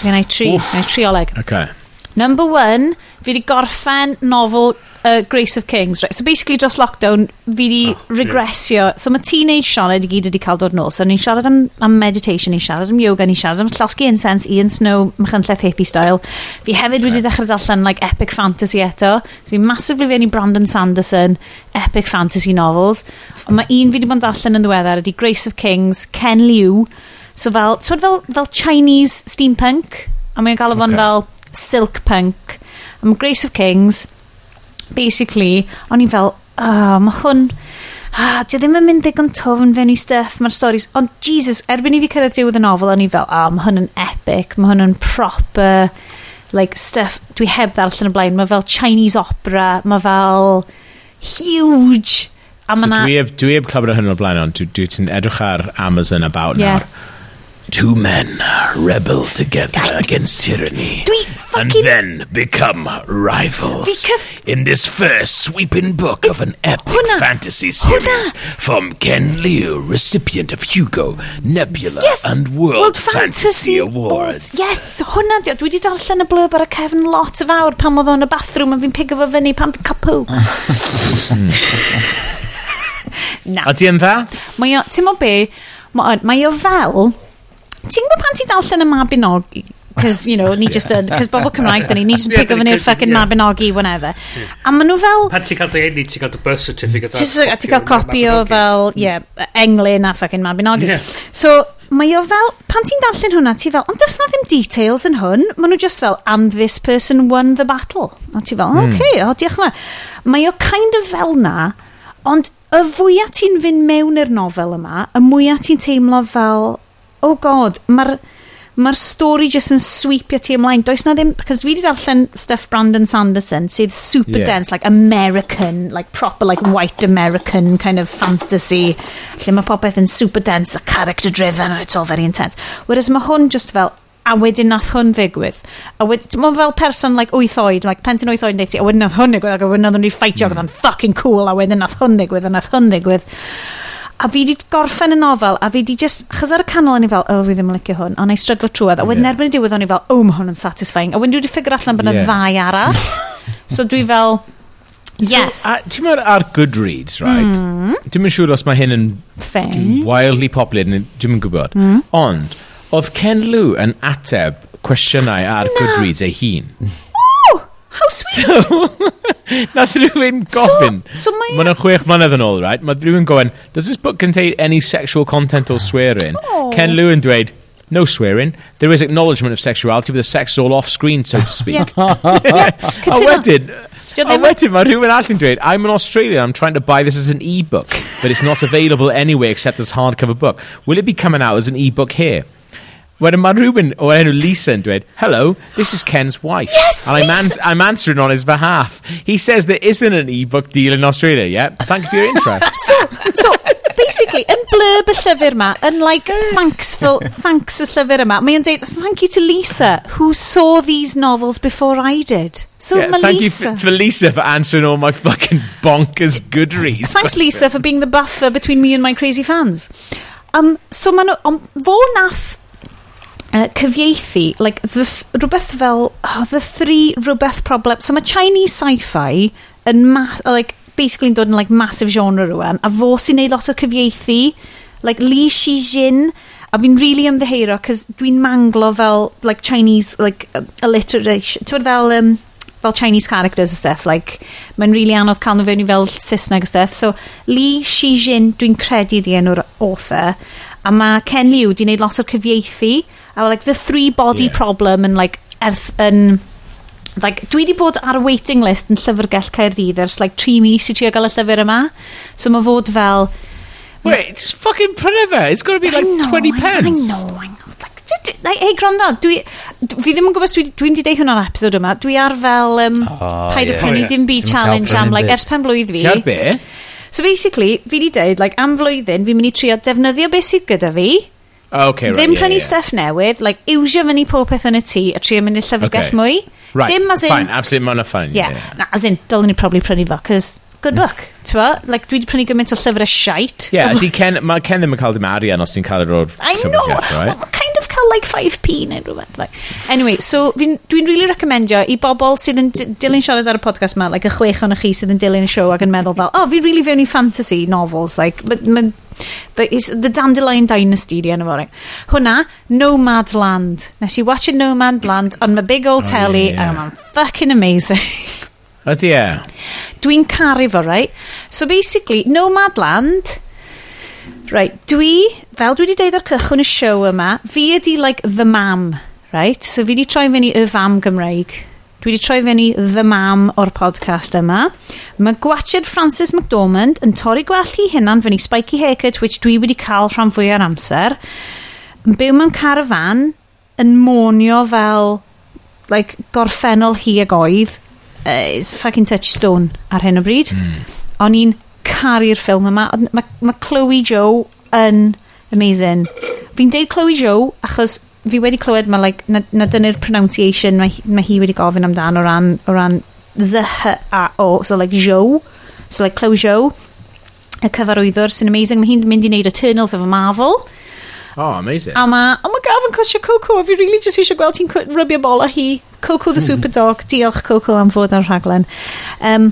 Fi i tri. Na i tri oleg. Okay. Number one, fi di gorffen novel uh, Grace of Kings. Right? So basically, dros lockdown, fi di oh, regresio. Yeah. So mae teenage Sianed i gyd wedi cael dod nôl. So ni'n siarad am, am meditation, ni'n siarad am yoga, ni'n siarad am llosgi incense, Ian Snow, Machynlleth hippie style. Fi hefyd wedi dechrau darllen like, epic fantasy eto. So fi massively fe'n i Brandon Sanderson, epic fantasy novels. Ond mae un fi wedi bod yn darllen yn ddiweddar ydy Grace of Kings, Ken Liu, So fel, ti'n fel, fel Chinese steampunk, a mae'n gael fo'n okay. fel silk punk. Am Grace of Kings, basically, o'n i'n fel, ah, oh, mae hwn, ah, di e ddim yn mynd ddigon tofn fewn i stuff, mae'r storys, ond Jesus, erbyn i fi cyrraedd diwedd y nofel, o'n i fel, ah, oh, mae hwn yn epic, mae hwn yn proper, like, stuff, dwi heb ddarllen y blaen, mae fel Chinese opera, mae fel huge, a so mae na... Dwi heb, dwi heb clywed o hyn o'r blaen, ond dwi, dwi ti'n edrych ar Amazon about yeah. nawr Two men rebel together against tyranny. Dwi and then become rivals. Fi In this first sweeping book of an epic Hwnna- fantasy hwnna- series from Ken Liu, recipient of Hugo, Nebula, Yes, and World, Fantasy, Awards. Yes, hwnna di o. Dwi wedi darllen y blurb ar y cefn lot y fawr pan oedd o'n y bathroom a fi'n pigo fo fyny pan fi'n capw. Na. A di yn dda? Mae o, ti'n mo be, mae o- mae o fel, Ti'n gwybod pan ti darllen y Mabinogi? Cos, you know, ni just yn... Cos bobl Cymraeg, dyn ni, ni just yn pigo fyny'r ffucking Mabinogi, whenever. A maen nhw fel... Pan ti'n cael dy enni, ti'n cael dy birth certificate. A ti'n cael copi o fel, yeah, hmm. englyn a ffucking Mabinogi. So, mae o fel, pan ti'n darllen hwnna, ti fel, ond does na ddim details yn hwn, maen nhw just fel, and this person won the battle. A ti fel, mm. okay, o, diolch yma. Mae o kind of fel na, ond y fwyaf ti'n fynd mewn i'r nofel yma, y mwyaf ti'n teimlo fel, oh god, mae'r mae'r stori just yn sweepio ti ymlaen. Does na ddim, because dwi wedi darllen stuff Brandon Sanderson, sydd super yeah. dense, like American, like proper like white American kind of fantasy, lle mae popeth yn super dense a character driven and it's all very intense. Whereas mae hwn just fel, a wedyn nath hwn ddigwydd. A wedyn, mae fel person like 8 oed, like pentyn 8 oed neu ti, a wedyn nath hwn ddigwydd, ac a wedyn nath hwn i ffeitio, mm. oedd fucking cool, a wedyn nath hwn ddigwydd, a nath hwn ddigwydd. A fi di gorffen y nofel, a fi di just... Chos ar y canol o'n i fel, oh, fi ddim yn licio hwn, ond i stryglo trwedd. A wedyn yeah. erbyn y diwedd o'n i fel, oh, mae hwn yn satisfying. A wedyn dwi wedi ffigur allan bod yna yeah. ddau arall. so dwi fel, yes. So, Ti'n meddwl ar Goodreads, right? Mm. Dwi'n mynd siŵr os mae hyn yn wildly popular, dwi'n mynd gwybod. Mm. Ond, oedd Ken Lou yn ateb cwestiynau ar no. Goodreads ei hun. How sweet! So, nath rhywun gofyn. So, so mae... Mae'n e- chwech mlynedd yn ôl, right? Mae rhywun gofyn, does this book contain any sexual content or swearing? Oh. Ken Lewin dweud, no swearing. There is acknowledgement of sexuality, but the sex is all off screen, so to speak. a wedyn, a wedyn mae rhywun all yn dweud, I'm an Australian, I'm trying to buy this as an e-book, but it's not available anywhere except as hardcover book. Will it be coming out as an e-book here? Wedyn mae rhywun o enw Lisa yn dweud, hello, this is Ken's wife. Yes, and I'm. I'm answering on his behalf. He says there isn't an e-book deal in Australia yet. Thank you for your interest. So, so basically, yn blurb y llyfr yma, yn like thanksful, thanks y llyfr yma, mae'n deud, thank you to Lisa, who saw these novels before I did. So Yeah, thank Lisa... you f- for Lisa for answering all my fucking bonkers Goodreads. Thanks, Lisa, for being the buffer between me and my crazy fans. Um, so maen nhw, um, fo nath uh, cyfieithu, like, the, rhywbeth fel, oh, the three rhywbeth problem. So mae Chinese sci-fi yn, ma like, basically yn dod yn, like, massive genre rwan, a fo sy'n neud lot o cyfieithu, like, Li Shijin, a fi'n really ymddeheiro, cos dwi'n manglo fel, like, Chinese, like, uh, alliteration, ti'n fel, um, fel Chinese characters a stuff, like, mae'n really anodd cael nhw fewn i fel Saesneg a stuff. So, Li Shijin, dwi'n credu di enw'r author, a mae Ken Liu di wneud lot o'r cyfieithu, a like the three body yeah. problem yn like erth yn like, dwi di bod ar waiting list yn llyfrgell Caerdydd ers like 3 mis i trio gael y llyfr yma so mae fod fel wait just fucking prynu fe it's gotta be like know, 20 I, pence I know, I know like, hey granda dwi, fi ddim yn gwybod, dwi, dwi'n di deud hwnna ar episod yma, dwi ar fel um, oh, paid yeah. o prynu oh, dim byd challenge am, like, ers pen blwydd fi. Ti ar be? So basically, fi wedi deud, like, am flwyddyn, fi'n mynd i trio defnyddio beth sydd gyda fi, Oh, okay, right, Ddim yeah, prynu yeah. stuff newydd, like, iwsio fyny popeth yn y tŷ a trio mynd i llyfrgell okay. mwy. Right, Dim as in... Fine, absolutely, mae'n fine. Yeah, yeah. Na, as in, dylwn ni probably prynu fo, cos good mm. book, ti'n Like, dwi wedi prynu gymaint o llyfrau siait. Ie, yeah, Ken, mae Ken ddim yn cael dim arian os ti'n cael yr o'r I know, cash, right? well, kind of cael like 5p neu rhywbeth. Like. Anyway, so dwi'n really recommendio i bobl sydd yn dilyn siarad ar y podcast ma, like y chwech o'n chi sydd yn dilyn y siow ac yn meddwl fel, oh, fi really fewn i fantasy novels, like, mae'n The, the Dandelion Dynasty di enw fawr. Hwna, Nomadland. Nes i watch Nomad on my big old oh, telly yeah, yeah. and I'm fucking amazing. Ydy e. Dwi'n caru fo, right? So basically, Nomadland... Right, dwi, fel dwi wedi deud ar cychwyn y siow yma, fi ydi like the mam, right? So fi wedi troi fyny y fam Gymraeg Dwi wedi troi fyny The Mam o'r podcast yma. Mae gwachod Francis McDormand yn torri gwell i hynna'n fyny spiky haircut, which dwi wedi cael rhan fwy ar amser. Yn byw mewn carafan, yn monio fel like, gorffennol hi ag oedd. Uh, it's fucking touchstone ar hyn o bryd. Mm. O'n i'n caru'r ffilm yma. Mae ma Chloe Joe yn amazing. Fi'n deud Chloe Joe achos fi wedi clywed mae like, na, na dyna'r pronunciation mae, mae hi wedi gofyn amdan o ran, o ran Z-H-A-O, so like Joe so like Cleo Joe y cyfarwyddwr sy'n amazing, mae hi'n mynd i wneud Eternals of Marvel. Oh, amazing. A mae, oh my god, yn costio Coco, a fi really just eisiau gweld ti'n rybio bol a hi. Coco the Superdog, diolch Coco am fod ar rhaglen. Um,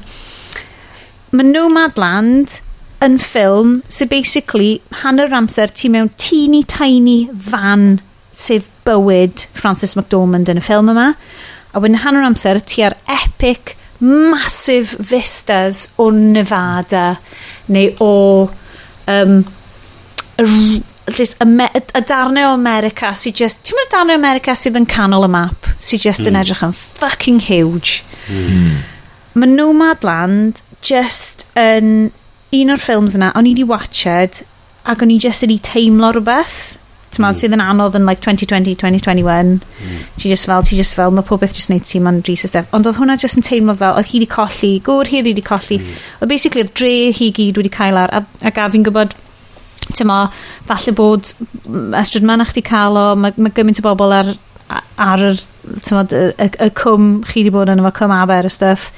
mae Nomadland yn ffilm sy'n so basically hanner amser ti mewn teeny tiny fan sef bywyd Francis McDormand yn y ffilm yma. A wedyn hanner amser, ti ar epic, massive vistas o Nevada, neu o... Um, just, y darnau o America sy'n just... Ti'n meddwl darnau o America sydd yn canol y map, sy'n just mm. yn hmm. edrych yn fucking huge. Mm. Mae Nomadland just yn... Un o'r ffilms yna, o'n i wedi watched, ac o'n i just wedi teimlo rhywbeth Ti'n mm. sydd yn anodd yn like 2020, 2021. Mm. Ti just fel, ti just fel, mae pob beth just wneud ti'n man dris a stuff. Ond oedd hwnna just yn teimlo fel, oedd hi wedi colli, gwr hi wedi colli. Mm. Oedd basically oedd dre hi gyd wedi cael ar, a, a gaf fi'n gwybod, ti'n ma, falle bod ystryd man chdi cael o, mae ma gymaint o bobl ar, ar yr, mod, y, y, cwm chi wedi bod yn efo cwm aber y stuff.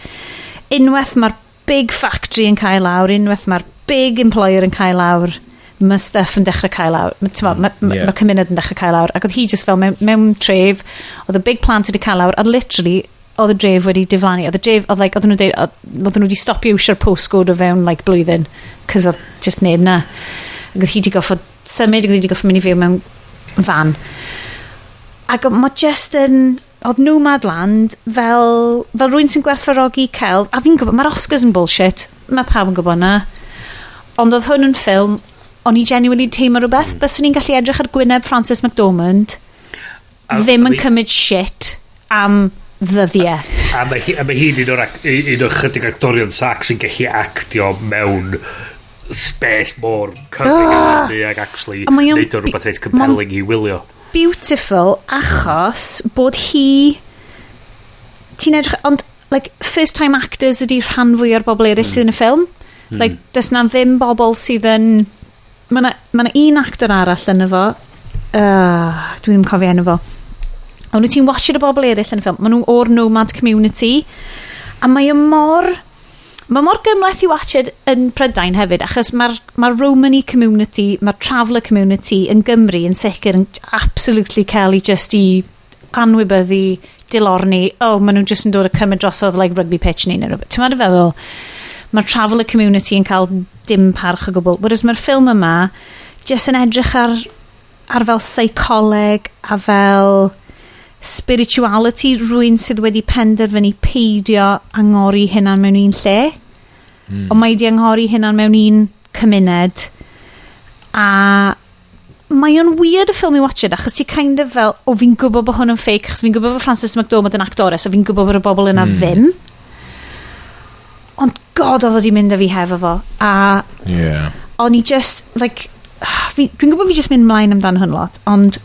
Unwaith mae'r big factory yn cael lawr, unwaith mae'r big employer yn cael lawr, mae stuff yn dechrau cael awr. Mae ma, ma, yeah. ma cymuned yn dechrau cael awr. Ac oedd hi just fel mewn, mewn tref, oedd y big plant wedi cael awr, a literally oedd y dref wedi diflannu. Oedd y dref, oedd like, nhw wedi, oedd nhw wedi stopio iwsio'r postcode o fewn like, blwyddyn, cos oedd just neb na. Ac oedd hi wedi goffod symud, ac oedd hi wedi goffod mynd i fyw mewn fan. Ac mae just yn, oedd Nomadland fel, fel rwy'n sy'n gwerthfarogi celf, a fi'n gwybod, mae'r Oscars yn bullshit, mae pawb yn gwybod na. Ond oedd hwn yn ffilm o'n i genuinely teimlo rhywbeth. Mm. Byswn i'n gallu edrych ar Gwyneb Francis McDormand a, ddim yn cymryd shit am ddyddiau. A, a mae hi'n hi un o'r un o'r chydig actorion sac sy'n gallu actio mewn space more cyfrif uh, ah! ac actually neud o'n rhywbeth reit compelling i wylio. Beautiful achos bod hi ti'n edrych ond like first time actors ydy rhan fwy o'r bobl eraill mm. sydd yn y ffilm hmm. like does na ddim bobl sydd yn Mae yna ma un actor arall ah, yn efo. Uh, Dwi'n cofio enw fo. Ond wyt ti'n watcher y bobl eraill yn y ffilm. Maen nhw o'r Nomad Community. A mae y mor... Mae mor gymlaeth i watched yn Prydain hefyd, achos mae'r ma Romani community, mae'r traveller community yn Gymru yn sicr yn absolutely cael ei just i anwybyddu dilorni, oh, maen nhw'n just yn dod y cymryd drosodd like rugby pitch ni neu rhywbeth. Ti'n meddwl feddwl, mae'r traveller community yn cael dim parch o gwbl. Whereas mae'r ffilm yma jyst yn edrych ar, ar fel seicoleg a fel spirituality rwy'n sydd wedi penderfynu peidio angori hynna'n mewn un lle. Mm. Ond mae wedi angori hynna'n mewn un cymuned. A mae o'n weird y ffilm i watch it achos ti kind of fel o fi'n gwybod bod hwn yn fake achos fi'n gwybod bod Francis McDormand yn actores a fi'n gwybod bod y bobl yna mm. ddim ond god oedd wedi mynd â fi hefo fo a yeah. o'n i just like dwi'n gwybod fi just mynd mlaen amdan hwn lot ond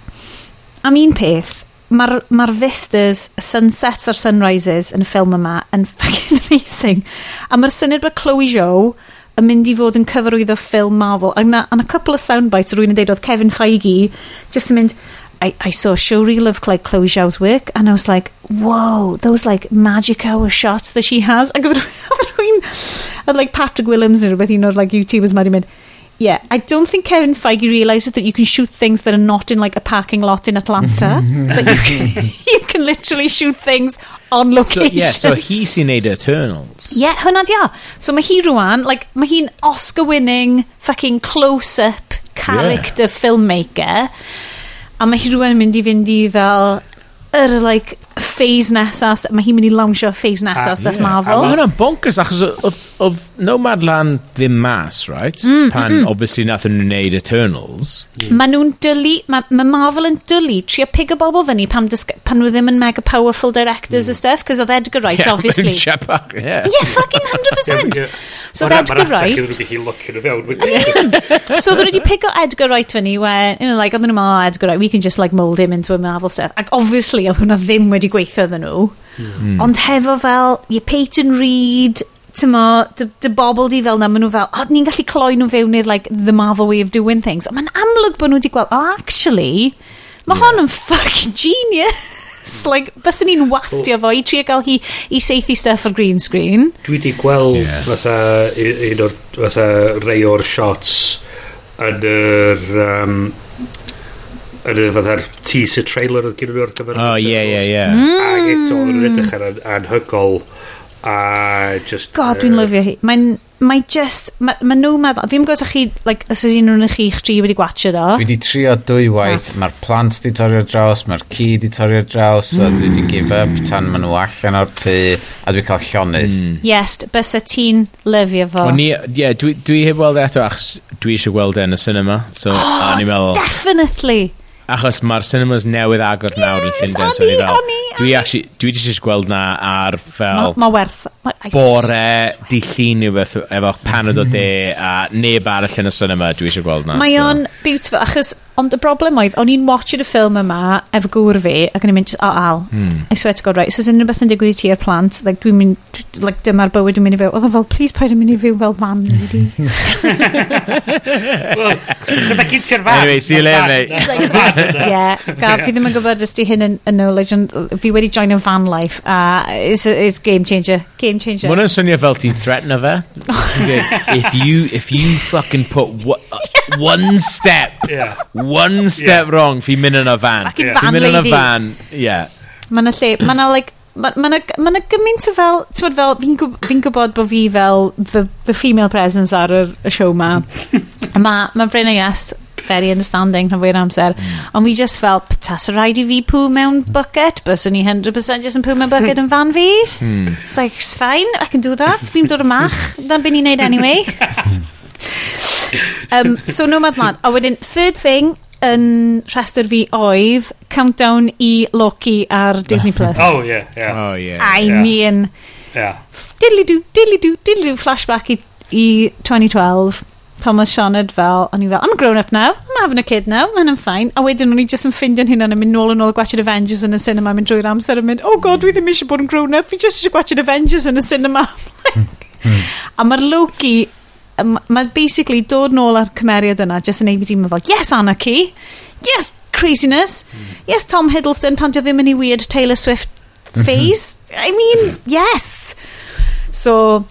am un peth mae'r ma vistas, y sunsets a'r sunrises yn y ffilm yma yn fucking amazing. A mae'r syniad bod Chloe Zhou yn mynd i fod yn cyfarwyddo ffilm Marvel. A yna, a couple of soundbites rwy'n yn deud oedd Kevin Feige just yn mynd, I, I saw a show reel of like Chloe Zhao's work and I was like, whoa, those like magic hour shots that she has. Ac oedd rwy'n, oedd like Patrick Willems neu rhywbeth un o'r like YouTubers ma di mynd, Yeah, I don't think Kevin Feige realised that you can shoot things that are not in like a parking lot in Atlanta. that you can, you can literally shoot things on location. So, yeah, so he sy'n neud Eternals. Yeah, hwnna dia. So mae hi rwan, like, mae hi'n Oscar-winning fucking close-up character yeah. filmmaker. a mae hi rwan mynd i fynd i fel yr like phase nesaf, mae hi'n mynd i lawnsio phase nesaf stuff yeah. Marvel. Mae hwnna'n bonkers, achos oedd, oedd Nomadland ddim mas, right? Mm, mm Pan, mm, obviously, nath nhw'n wneud Eternals. Mm. Mae nhw'n dylu, mae ma Marvel yn dylu, trio pig o bobl fyny pan, pan nhw ddim yn mega powerful directors mm. a stuff, cos oedd Edgar Wright, yeah, obviously. yeah. yeah, fucking 100%. yeah, yeah. So oedd Edgar Wright... Mae'n rhaid i lwcio nhw fewn. So oedd nhw wedi pig o Edgar Wright fyny, where, you know, like, oedd nhw'n oh, Edgar Wright, we can just, like, mold him into a Marvel stuff. Ac obviously, oedd hwnna ddim wedi wedi gweithio iddyn nhw. Mm. Ond hefo fel, ie Peyton Reed, tymo, dy, dy bobl di fel na, maen nhw fel, o, ni'n gallu cloi nhw fewn i'r, like, the Marvel way of doing things. Ond mae'n amlwg bod nhw wedi gweld, oh, actually, mae yeah. hon yn fucking genius. like, bys ni'n wastio fo i trio gael hi i seithi stuff ar green screen. Dwi wedi gweld, yeah. fatha, un o'r, fatha, rei o'r shots yn yr, um, yn y fydda'r teaser trailer oedd gen nhw ar gyfer oh ie ie ie. Ac eto mm. yn edrych ar anhygol a just god dwi'n lyfio hi. Mae'n mae just mae ma nhw meddwl ddim gwrs chi like os ydyn nhw'n chi eich wedi gwachio do dwi wedi trio dwy waith. Ah. Mae'r plant di torri draws mae'r ci di torri draws a dwi wedi give up mm. tan maen nhw allan o'r tŷ a dwi cael llonydd. Mm. yes bys y ti'n lyfio fo. O ni yeah, dwi, dwi heb weld e eto achos dwi eisiau gweld e yn y cinema so a ni'n meddwl definitely! achos mae'r cinemas newydd agor yes, nawr yn Llundain. So ni, fel, ni, dwi, actually, dwi just eisiau gweld na ar fel... Mae ma werth. Ma, bore, di llun yw beth efo panod o de a neb arall yn y cinema dwi eisiau gweld na. Mae o'n so. beautiful achos Ond y broblem oedd, o'n i'n watching y ffilm yma efo gŵr fi, ac o'n i'n mynd, o, oh, Al, mm. I swear to God, right, so os unrhyw beth yn digwydd i ti i'r plant, like, dwi'n mynd, like, dyma'r bywyd yn mynd i fyw. Oedd o fel, please, paid yn mynd i fyw fel fan, lady. Wel, gyn ti'r fan. Anyway, see you later, mate. Yeah, gaf, fi ddim yn gwybod ysdi hyn yn knowledge, ond fi wedi join yn van life, a it's game changer, game changer. Mwna'n swnio fel ti'n threaten o fe. If you, if you fucking put one step, yeah one step yeah. wrong, fi'n mynd yn y van. Fucking yeah. van lady. Fi'n mynd yn y yeah. Mae yna lle, mae yna like, mae yna ma gymaint o fel, ti'n fel, fi'n fi gwybod bod fi fel the, the female presence ar y, y show ma. mae ma Bryn Iest very understanding rhan fwy'r amser. Mm. Ond fi just fel, tas y rhaid i fi pw mewn bucket, bys o'n i 100% just yn pw mewn bucket yn fan fi. Hmm. It's like, it's fine, I can do that. Fi'n dod y mach, dan byn ni'n neud anyway. um, so Nomadland. A wedyn, third thing yn rhestr fi oedd Countdown i Loki ar Disney+. Plus. oh, yeah, yeah. Oh, yeah. I yeah. mean... Yeah. Diddly-do, diddly-do, diddly-doo, flashback i, i 2012 pan mae Sioned fel, o'n i fel, I'm a grown up now, I'm having a kid now, and I'm fine. A wedyn o'n i just yn ffindio'n hynna'n yn mynd nôl yn ôl gwachod Avengers yn y cinema, mynd drwy'r amser yn mynd, oh god, dwi ddim eisiau bod yn grown up, fi just eisiau gwachod Avengers yn y cinema. Hmm. a mae'r Loki mae basically dod nôl ar cymeriad yna just yn ei fi ddim yn fel yes anarchy. Yes craziness. Yes Tom Hiddleston pan dio ddim yn ei weird Taylor Swift phase I mean yes. So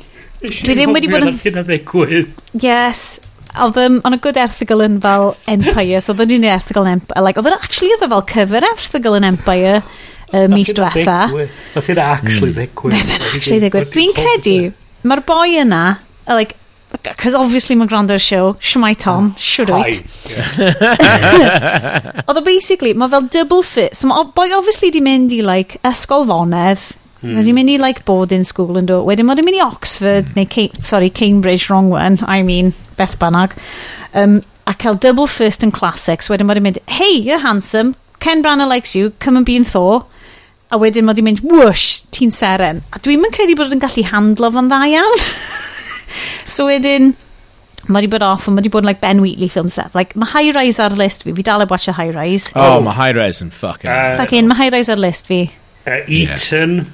dwi ddim wedi bod yn hynna ddigwydd yes. Oedd um, on a good erthigol yn fel Empire so oedd yn un erthigol Empire like, oedd yn actually oedd e fel cyfer erthigol yn Empire uh, mis diwetha. oedd yn actually ddigwydd oedd yn actually ddigwydd dwi'n credu mae'r boi yna like, Cos obviously mae'n gwrando'r show. Shmai Tom. Shwrwyt. Oedd o basically, mae fel double fit. So mae boi obviously di mynd i like ysgol fonedd. Hmm. Wedi mynd i like boarding school yn do. Wedyn mae'n mynd i Oxford, hmm. neu Cape, sorry, Cambridge, wrong one. I mean, Beth Banag. Um, a cael double first in classics. Wedyn mae'n mynd, hey, you're handsome. Ken Branagh likes you. Come and be in Thor a wedyn mae di mynd, whoosh, ti'n seren. A dwi'n mynd credu bod yn gallu handlo fo'n dda iawn. So wedyn, Mae di bod off, mae di bod yn like Ben Wheatley film stuff. Like, mae High Rise ar list fi. Fi dal e watcha High Rise. Oh, oh. mae High Rise yn fucking... Uh, fucking, mae High Rise ar list fi. Uh, Eaton. Yeah.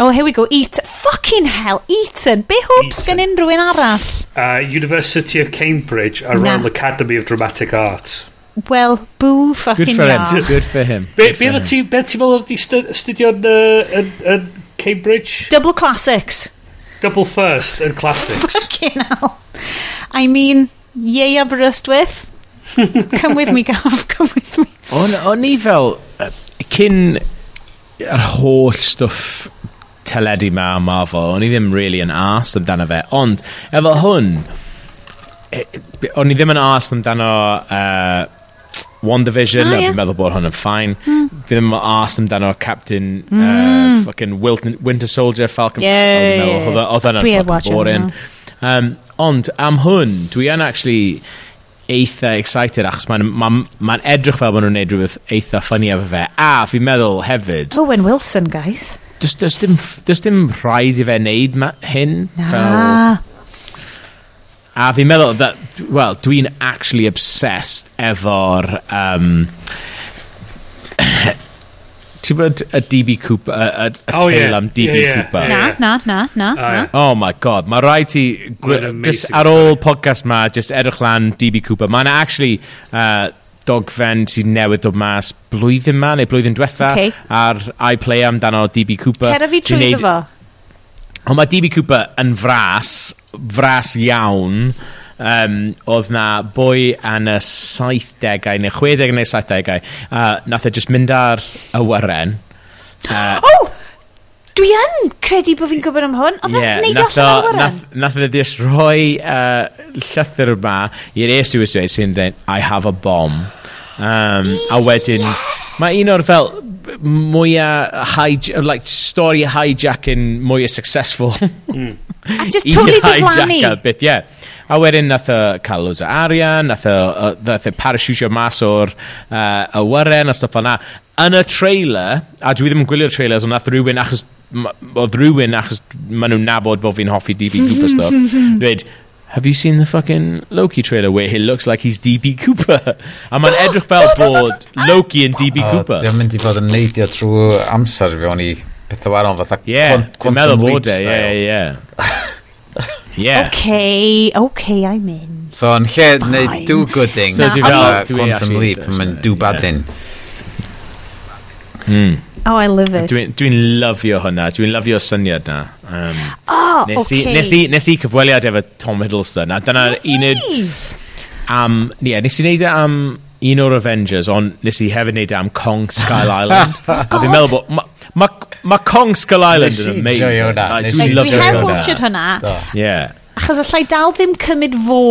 Oh, here we go. Eaton. Fucking hell, Eaton. Be hwbs gan unrhyw un arall? Uh, University of Cambridge, a Royal Academy of Dramatic Art. Well, boo fucking Good for yeah. him. Good for him. Be ti'n meddwl ydi yn Cambridge? Double Classics. Double first yn classics. Fucking hell. I mean, yay Aberystwyth. come with me, Gav, come with me. O'n, on i fel, uh, cyn yr holl stwff teledu ma a Marvel, o'n i ddim really yn asked amdano fe, ond efo hwn, e, e, o'n i ddim yn asked amdano uh, One Division, ah, yeah. fi'n meddwl bod hwn yn ffain. Mm. Fi ddim yn ars amdano Captain mm. uh, hmm. fucking Wilton, Winter Soldier, Falcon... Yeah, yeah, Oedd yna'n fucking boring. Um, ond am hwn, dwi yn actually eitha excited achos mae'n ma, ma edrych fel maen nhw'n neud rhywbeth eitha ffynnu efo fe. A fi'n meddwl hefyd... Owen Wilson, guys. Does, does, dim, does dim rhaid i fe wneud hyn. Na. Fel, A fi'n meddwl, that, well, dwi'n actually obsessed efo'r... Um, ti'n bod y DB Cooper, y, y, y oh, yeah. am DB yeah, yeah. Cooper? Na, na, na, na. Oh, yeah. oh my god, mae rhaid ti, just ar ôl podcast ma, just edrych lan DB Cooper. Mae yna actually uh, dogfen sy'n newydd o mas blwyddyn ma, neu blwyddyn diwetha, okay. ar iPlay amdano DB Cooper. Cera fi trwy fo. Ond mae DB Cooper yn fras, fras iawn. Um, oedd na boi yn y 70au neu 60au neu 70au. Uh, nath e just mynd ar awyren. Uh, oh! Dwi yn credu bod fi'n gwybod am hwn. Oedd yeah, neud os o awyren? Nath, nath e just rhoi uh, llythyr yma i'r Air Stewardess sy'n dweud, I have a bomb. Um, yes, a wedyn, mae un o'r fel, mwyaf hij uh, like, stori hijacking mwyaf successful. mm. A just totally diflannu. bit, yeah. A wedyn nath o cael loads o arian, nath o, nath o parachutio mas o'r uh, awyren a stuff o'na. Yn y trailer, a dwi ddim yn gwylio'r trailers, ond nath rhywun achos oedd rhywun achos maen nhw'n nabod bod fi'n hoffi DB Cooper stuff, dweud, have you seen the fucking Loki trailer where he looks like he's DB Cooper? A mae'n edrych fel bod Loki yn DB oh, Cooper. Dwi'n mynd i fod yn neidio trwy amser fi o'n i pethau waron fatha yeah, Quantum e, Leap style. Yeah, yeah, yeah. Okay, okay, I'm in. So yn lle neud do gooding so a Quantum Leap mae'n do badin. Yeah. Mm. Oh, I love it. Dwi'n dwi lyfio hwnna. Dwi'n lyfio syniad na. Um, oh, nes, okay. i, nes, i, nes i cyfweliad efo Tom Hiddleston, a dyna un o'r... Um, yeah, nes i wneud e am un o'r Avengers, ond nes i hefyd wneud e am Kong Skull Island. Oh a fi'n meddwl bod... Mae ma, ma Kong Skull Island yn amazing. Nes i joio. Dwi heb watched hwnna. Yeah. Achos allai dal ddim cymryd fo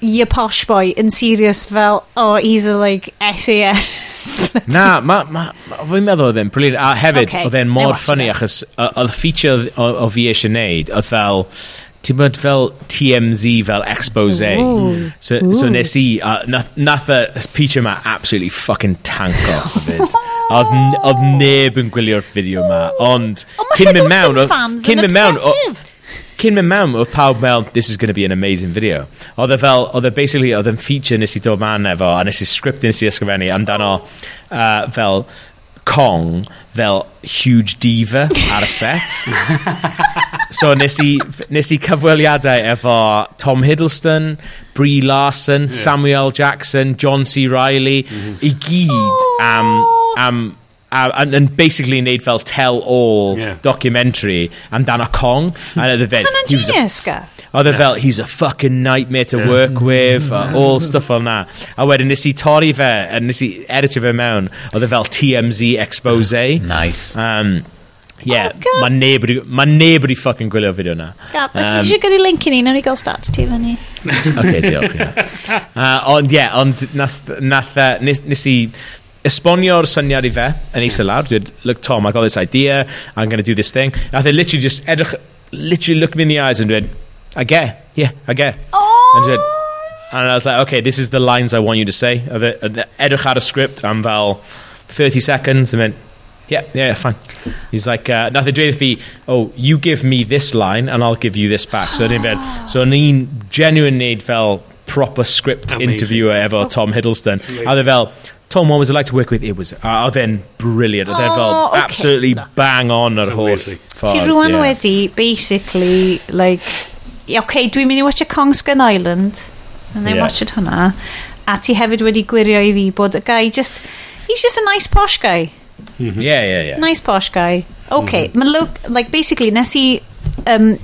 your posh boy yn serious fel, oh, he's a, like, SAS. Na, ma, ma, ma fi'n meddwl oedd e'n brilliant. A hefyd, okay, oedd e'n mor ffynnu, achos oedd y feature o, o fi eisiau neud, oedd fel, ti'n bod fel TMZ, fel expose. Ooh. So, Ooh. so nes i, uh, nath, nath y feature ma absolutely fucking tank off tanko. oedd, oedd neb yn gwylio'r fideo ma, ond... Ond mae hyn mewn, fans yn obsessive cyn mynd mewn, oedd pawb mewn, this is going to be an amazing video. Oedd e fel, oedd e basically, oedd e'n feature nes i dod man efo, a nes i script nes i ysgrifennu amdano uh, fel Kong, fel huge diva ar y set. so nes i, nes i cyfweliadau efo Tom Hiddleston, Brie Larson, yeah. Samuel Jackson, John C. Reilly, mm -hmm. i gyd am, am a, yn, yn basically wneud fel tell-all yeah. documentary amdano Kong. A oedd e fel... Hana'n genius, ga? Oedd e fel, he's a fucking nightmare to work with, uh, all stuff fel na. A wedyn nes i torri fe, a nes i editio fe mewn, oedd e fel TMZ expose. Nice. Um, Yeah, oh, mae neb, ma neb wedi fucking gwylio fideo na. Gab, um, did you gyrru link i ni, nawr i gael stats ti fan ni. Oce, diolch. Yeah. Uh, ond, ie, yeah, ond nath, nath, uh, nes, nes i esbonio'r syniad i fe yn eisa lawr. Dweud, look Tom, I got this idea, I'm going to do this thing. Nath e literally just edrych, literally look me in the eyes and dweud, I get, it. yeah, I get. it." And dweud, And I was like, okay, this is the lines I want you to say. Oedd e- Edrych ar y script am fel 30 seconds and went, yeah, yeah, fine. He's like, uh, nath e dweud fi, oh, you give me this line and I'll give you this back. So, o'n i'n so o'n i'n genuine neud fel proper script Amazing. interviewer efo Tom Hiddleston. A oedd e fel, Tom, what was it like to work with? It was, a oedd e'n brilliant. Oedd e'n fel Oh, okay. absolutely bang on ar holl Amazing. ffordd. Ti rwan yeah. wedi, basically, like... Ie, okay, dwi'n mynd i watch a Kongskin Island. And I yeah. watched hwnna. A ti hefyd wedi gwirio i fi bod y guy just... He's just a nice posh guy. Mm-hmm. Yeah, yeah, yeah. Nice posh guy. Okay, mm look, like, basically, nes i... Um,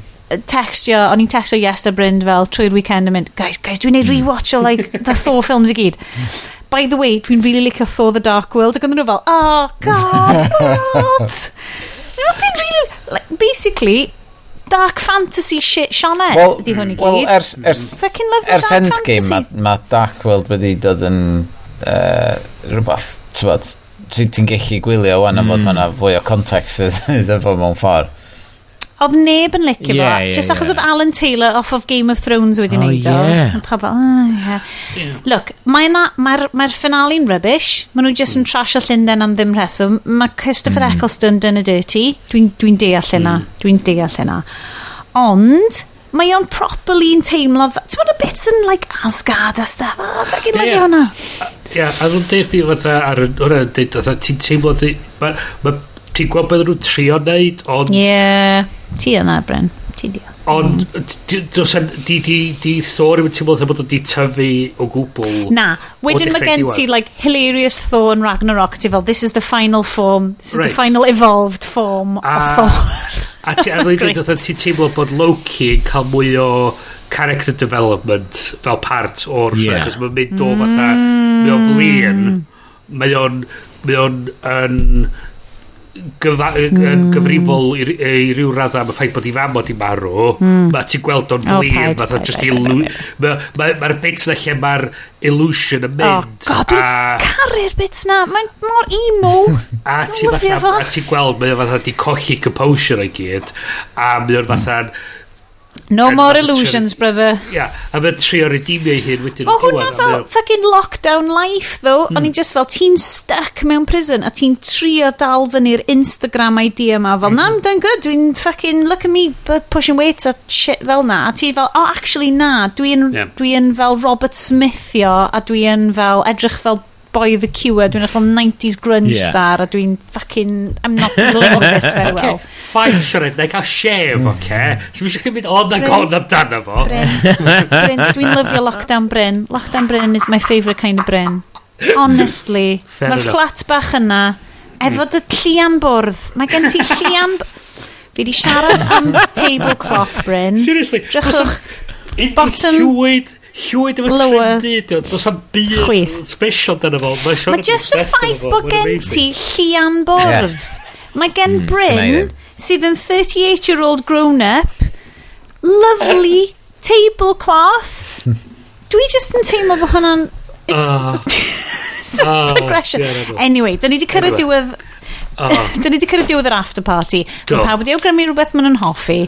textio, o'n i'n textio Iesta Bryn fel trwy'r weekend yn mynd, guys, guys, dwi'n neud rewatch o, like, the Thor films i gyd. by the way, dwi'n really licio Thor the Dark World, ac oedden nhw fel, oh god, what? Dwi'n really, like, basically, dark fantasy shit Sianet well, ydy hwn i gyd. Well, ers, ers, mm. love ers Endgame, mae ma Dark World wedi dod yn uh, rhywbeth, ti'n ti'n gallu gwylio wan mm. a fod ma'na fwy o context iddo fo mewn ffordd. Oedd neb yn licio yeah, fo. Yeah, Just achos yeah. oedd Alan Taylor off of Game of Thrones wedi oh, wneud yeah. o. Pobl, oh, yeah. yeah. Look, mae'r mae mae finale'n rubbish. Maen nhw just yn trash a Llundain am ddim rheswm. Mae Christopher mm. Eccleston dyn y dirty. Dwi'n dwi, deall hynna. Mm. Dwi'n deall hynna. Ond, mae o'n properly yn teimlo... Ti'n bod y bits yn, like, Asgard a stuff. Oh, fucking yeah. like hwnna. Ia, yeah, a dwi'n deud chi fatha, ar hwnna, ti'n teimlo... ma, ma ti'n gweld beth nhw'n trio neud, ond... Ie, yeah. ti yna, Bryn. Ti di. Ond, mm. dos yn, di, di, di Thor yw'n teimlo bod o'n di tyfu o gwbl. Na, wedyn mae gen ti, like, hilarious Thor yn Ragnarok, ti fel, this is the final form, this is right. the final evolved form a, of Thor. A ti, a wedyn, dweud, ti'n teimlo bod Loki yn cael mwy o character development fel part o'r yeah. Cos mae'n mynd o fatha, mae o'n mm. flin, mae o'n, mae o'n, gyfa, mm. gyfrifol i, i ryw radda am y ffaith bod i fam oedd i marw mm. mae ti'n gweld o'n flin oh, fatha just mae'r bits na lle mae'r illusion yn mynd oh god dwi'n caru'r bits na mae'n mor emo a ti'n gweld mae o fatha di colli composure i gyd a mae o'n hmm. fatha'n mm No And more illusions, brother. Ia, yeah, a mae'n trio redeemio ei hun wedyn. O, hwnna fel fucking lockdown life, though. Mm. O'n hmm. i'n just fel, ti'n stuck mewn prison a ti'n trio dal fyny'r Instagram idea ma. Fel, mm. na, I'm doing good, dwi'n fucking, look at me pushing weights a shit fel na. A ti fel, oh, actually, na, dwi'n yeah. dwi fel Robert Smithio a dwi'n fel, edrych fel boy the cure, dwi'n athol 90s grunge yeah. star, a dwi'n fucking, I'm not the with this very well. Fine, Siared, neu cael shef, mm. oce? Okay? So mi eisiau chdi mynd on ag gold amdano fo. Bryn, Bryn dwi'n lyfio Lockdown Bryn. Lockdown Bryn is my favourite kind of Bryn. Honestly, mae'r flat bach yna, efo dy llian bwrdd. Mae gen ti llian... Fi di siarad am tablecloth, Bryn. Seriously. Drychwch, bottom... Cwyd Llywyd efo lower trendy. Does am byd special dyna fo. Mae just y ffaith bod gen ti llian bordd. Mae gen mm, Bryn, sydd yn 38-year-old grown-up, lovely tablecloth. Dwi just yn teimlo bod hwnna'n... It's, oh. Ah. it's a oh, progression. Yeah, anyway, dyn ni wedi cyrraedd diwedd Oh. dyn ni wedi cyrraedd diwedd yr after party. Do. Mae pawb wedi awgrymu rhywbeth maen nhw'n hoffi.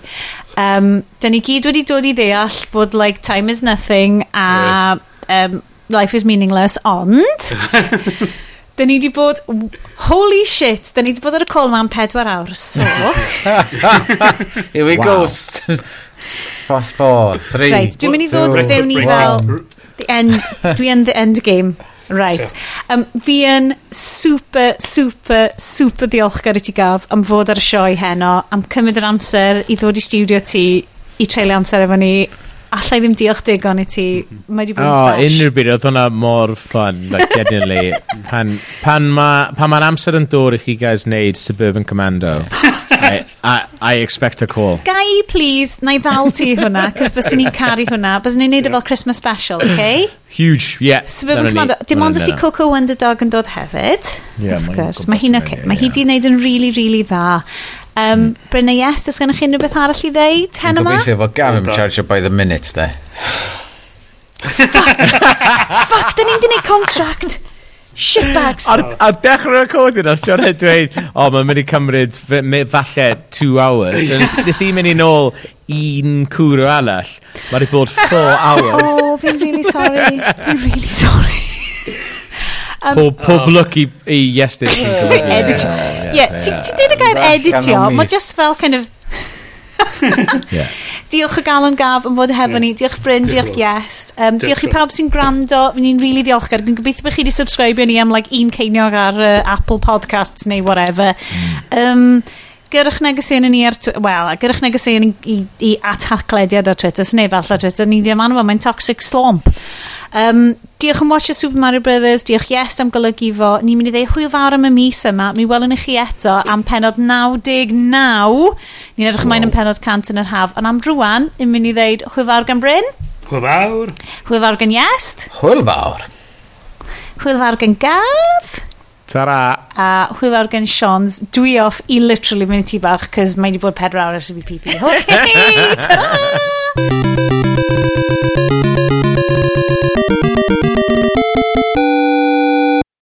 Um, dyn ni gyd wedi dod i ddeall bod like, time is nothing a um, life is meaningless, ond... dyn ni wedi bod... Holy shit, dyn ni wedi bod ar y call ma'n pedwar awr, so... Here we wow. go. Fast forward, three, right, dwi'n mynd i ddod fewn i fel... The end, dwi yn the end game. Right. Yeah. Um, fi yn super, super, super diolchgar i ti gaf am fod ar y sioe heno, am cymryd yr amser i ddod i studio ti, i treulio amser efo ni. Alla i ddim diolch digon i ti. Mae wedi bod yn oh, smash. Unrhyw byd, oedd hwnna mor fun, like, genuinely. pan, pan mae'n pan ma amser yn dod i chi guys wneud Suburban Commando. I, I, I expect a call. Gai, please, na i ddal ti hwnna, cos byswn ni'n caru hwnna. Byswn ni'n neud yeah. fel Christmas special, okay? Huge, yeah. So fe fy'n dim ond ysdi Coco Underdog yn dod hefyd. Yeah, of course. Mae hi'n okay. Mae hi di neud yn really, really dda. Um, mm. Brynna, yes, ys gennych chi unrhyw beth arall i ddeud? Ten yma? Gobeithio fod Gavin yn charge by the minute, de. Fuck! Fuck, da ni'n di neud contract! Shitbags! Ar, ar dechrau'r recording, os John Head dweud, o, oh, mae'n mynd i cymryd falle two hours. So, nes i mynd i nôl un cwrw arall. Mae'n i bod four oh, hours. Oh, fi'n really sorry. Fi'n really sorry. Um, pob pob oh. look i, i yes, this. Editio. Ie, ti'n dweud y gair editio, mae just fel kind of yeah. Diolch o galon gaf yn fod hefo ni. Diolch Bryn, diolch, Iest. Um, diolch, i pawb sy'n gwrando. Fy ni'n rili really ddiolchgar. Fi'n gobeithio bod chi wedi subscribe ni am like, un ceiniog ar uh, Apple Podcasts neu whatever. Mm. Um, gyrwch negeseuon i ni ar Twitter, wel, gyrwch negeseuon i, i, i at haclediad ar Twitter, sy'n neu falle Twitter, ni ddim anfo, mae'n toxic slomp. Um, diolch am watch Super Mario Brothers, diolch yes am golygu fo. Ni'n mynd i ddeu hwyl fawr am y mis yma, mi welwn i chi eto am penod 99. Ni'n edrych ymlaen wow. am penod 100 yn yr haf, ond am rwan, ni'n mynd i ddeud hwyl fawr gan Bryn. Hwyl fawr. Hwyl fawr gan Iest. Hwyl fawr. Hwyl fawr gan Gath. Ta-ra. A hwyl ar gen Sean's, Dwi off i literally mynd i ti bach, cos mae wedi bod pedra awr ers i fi pipi. Okay, tara!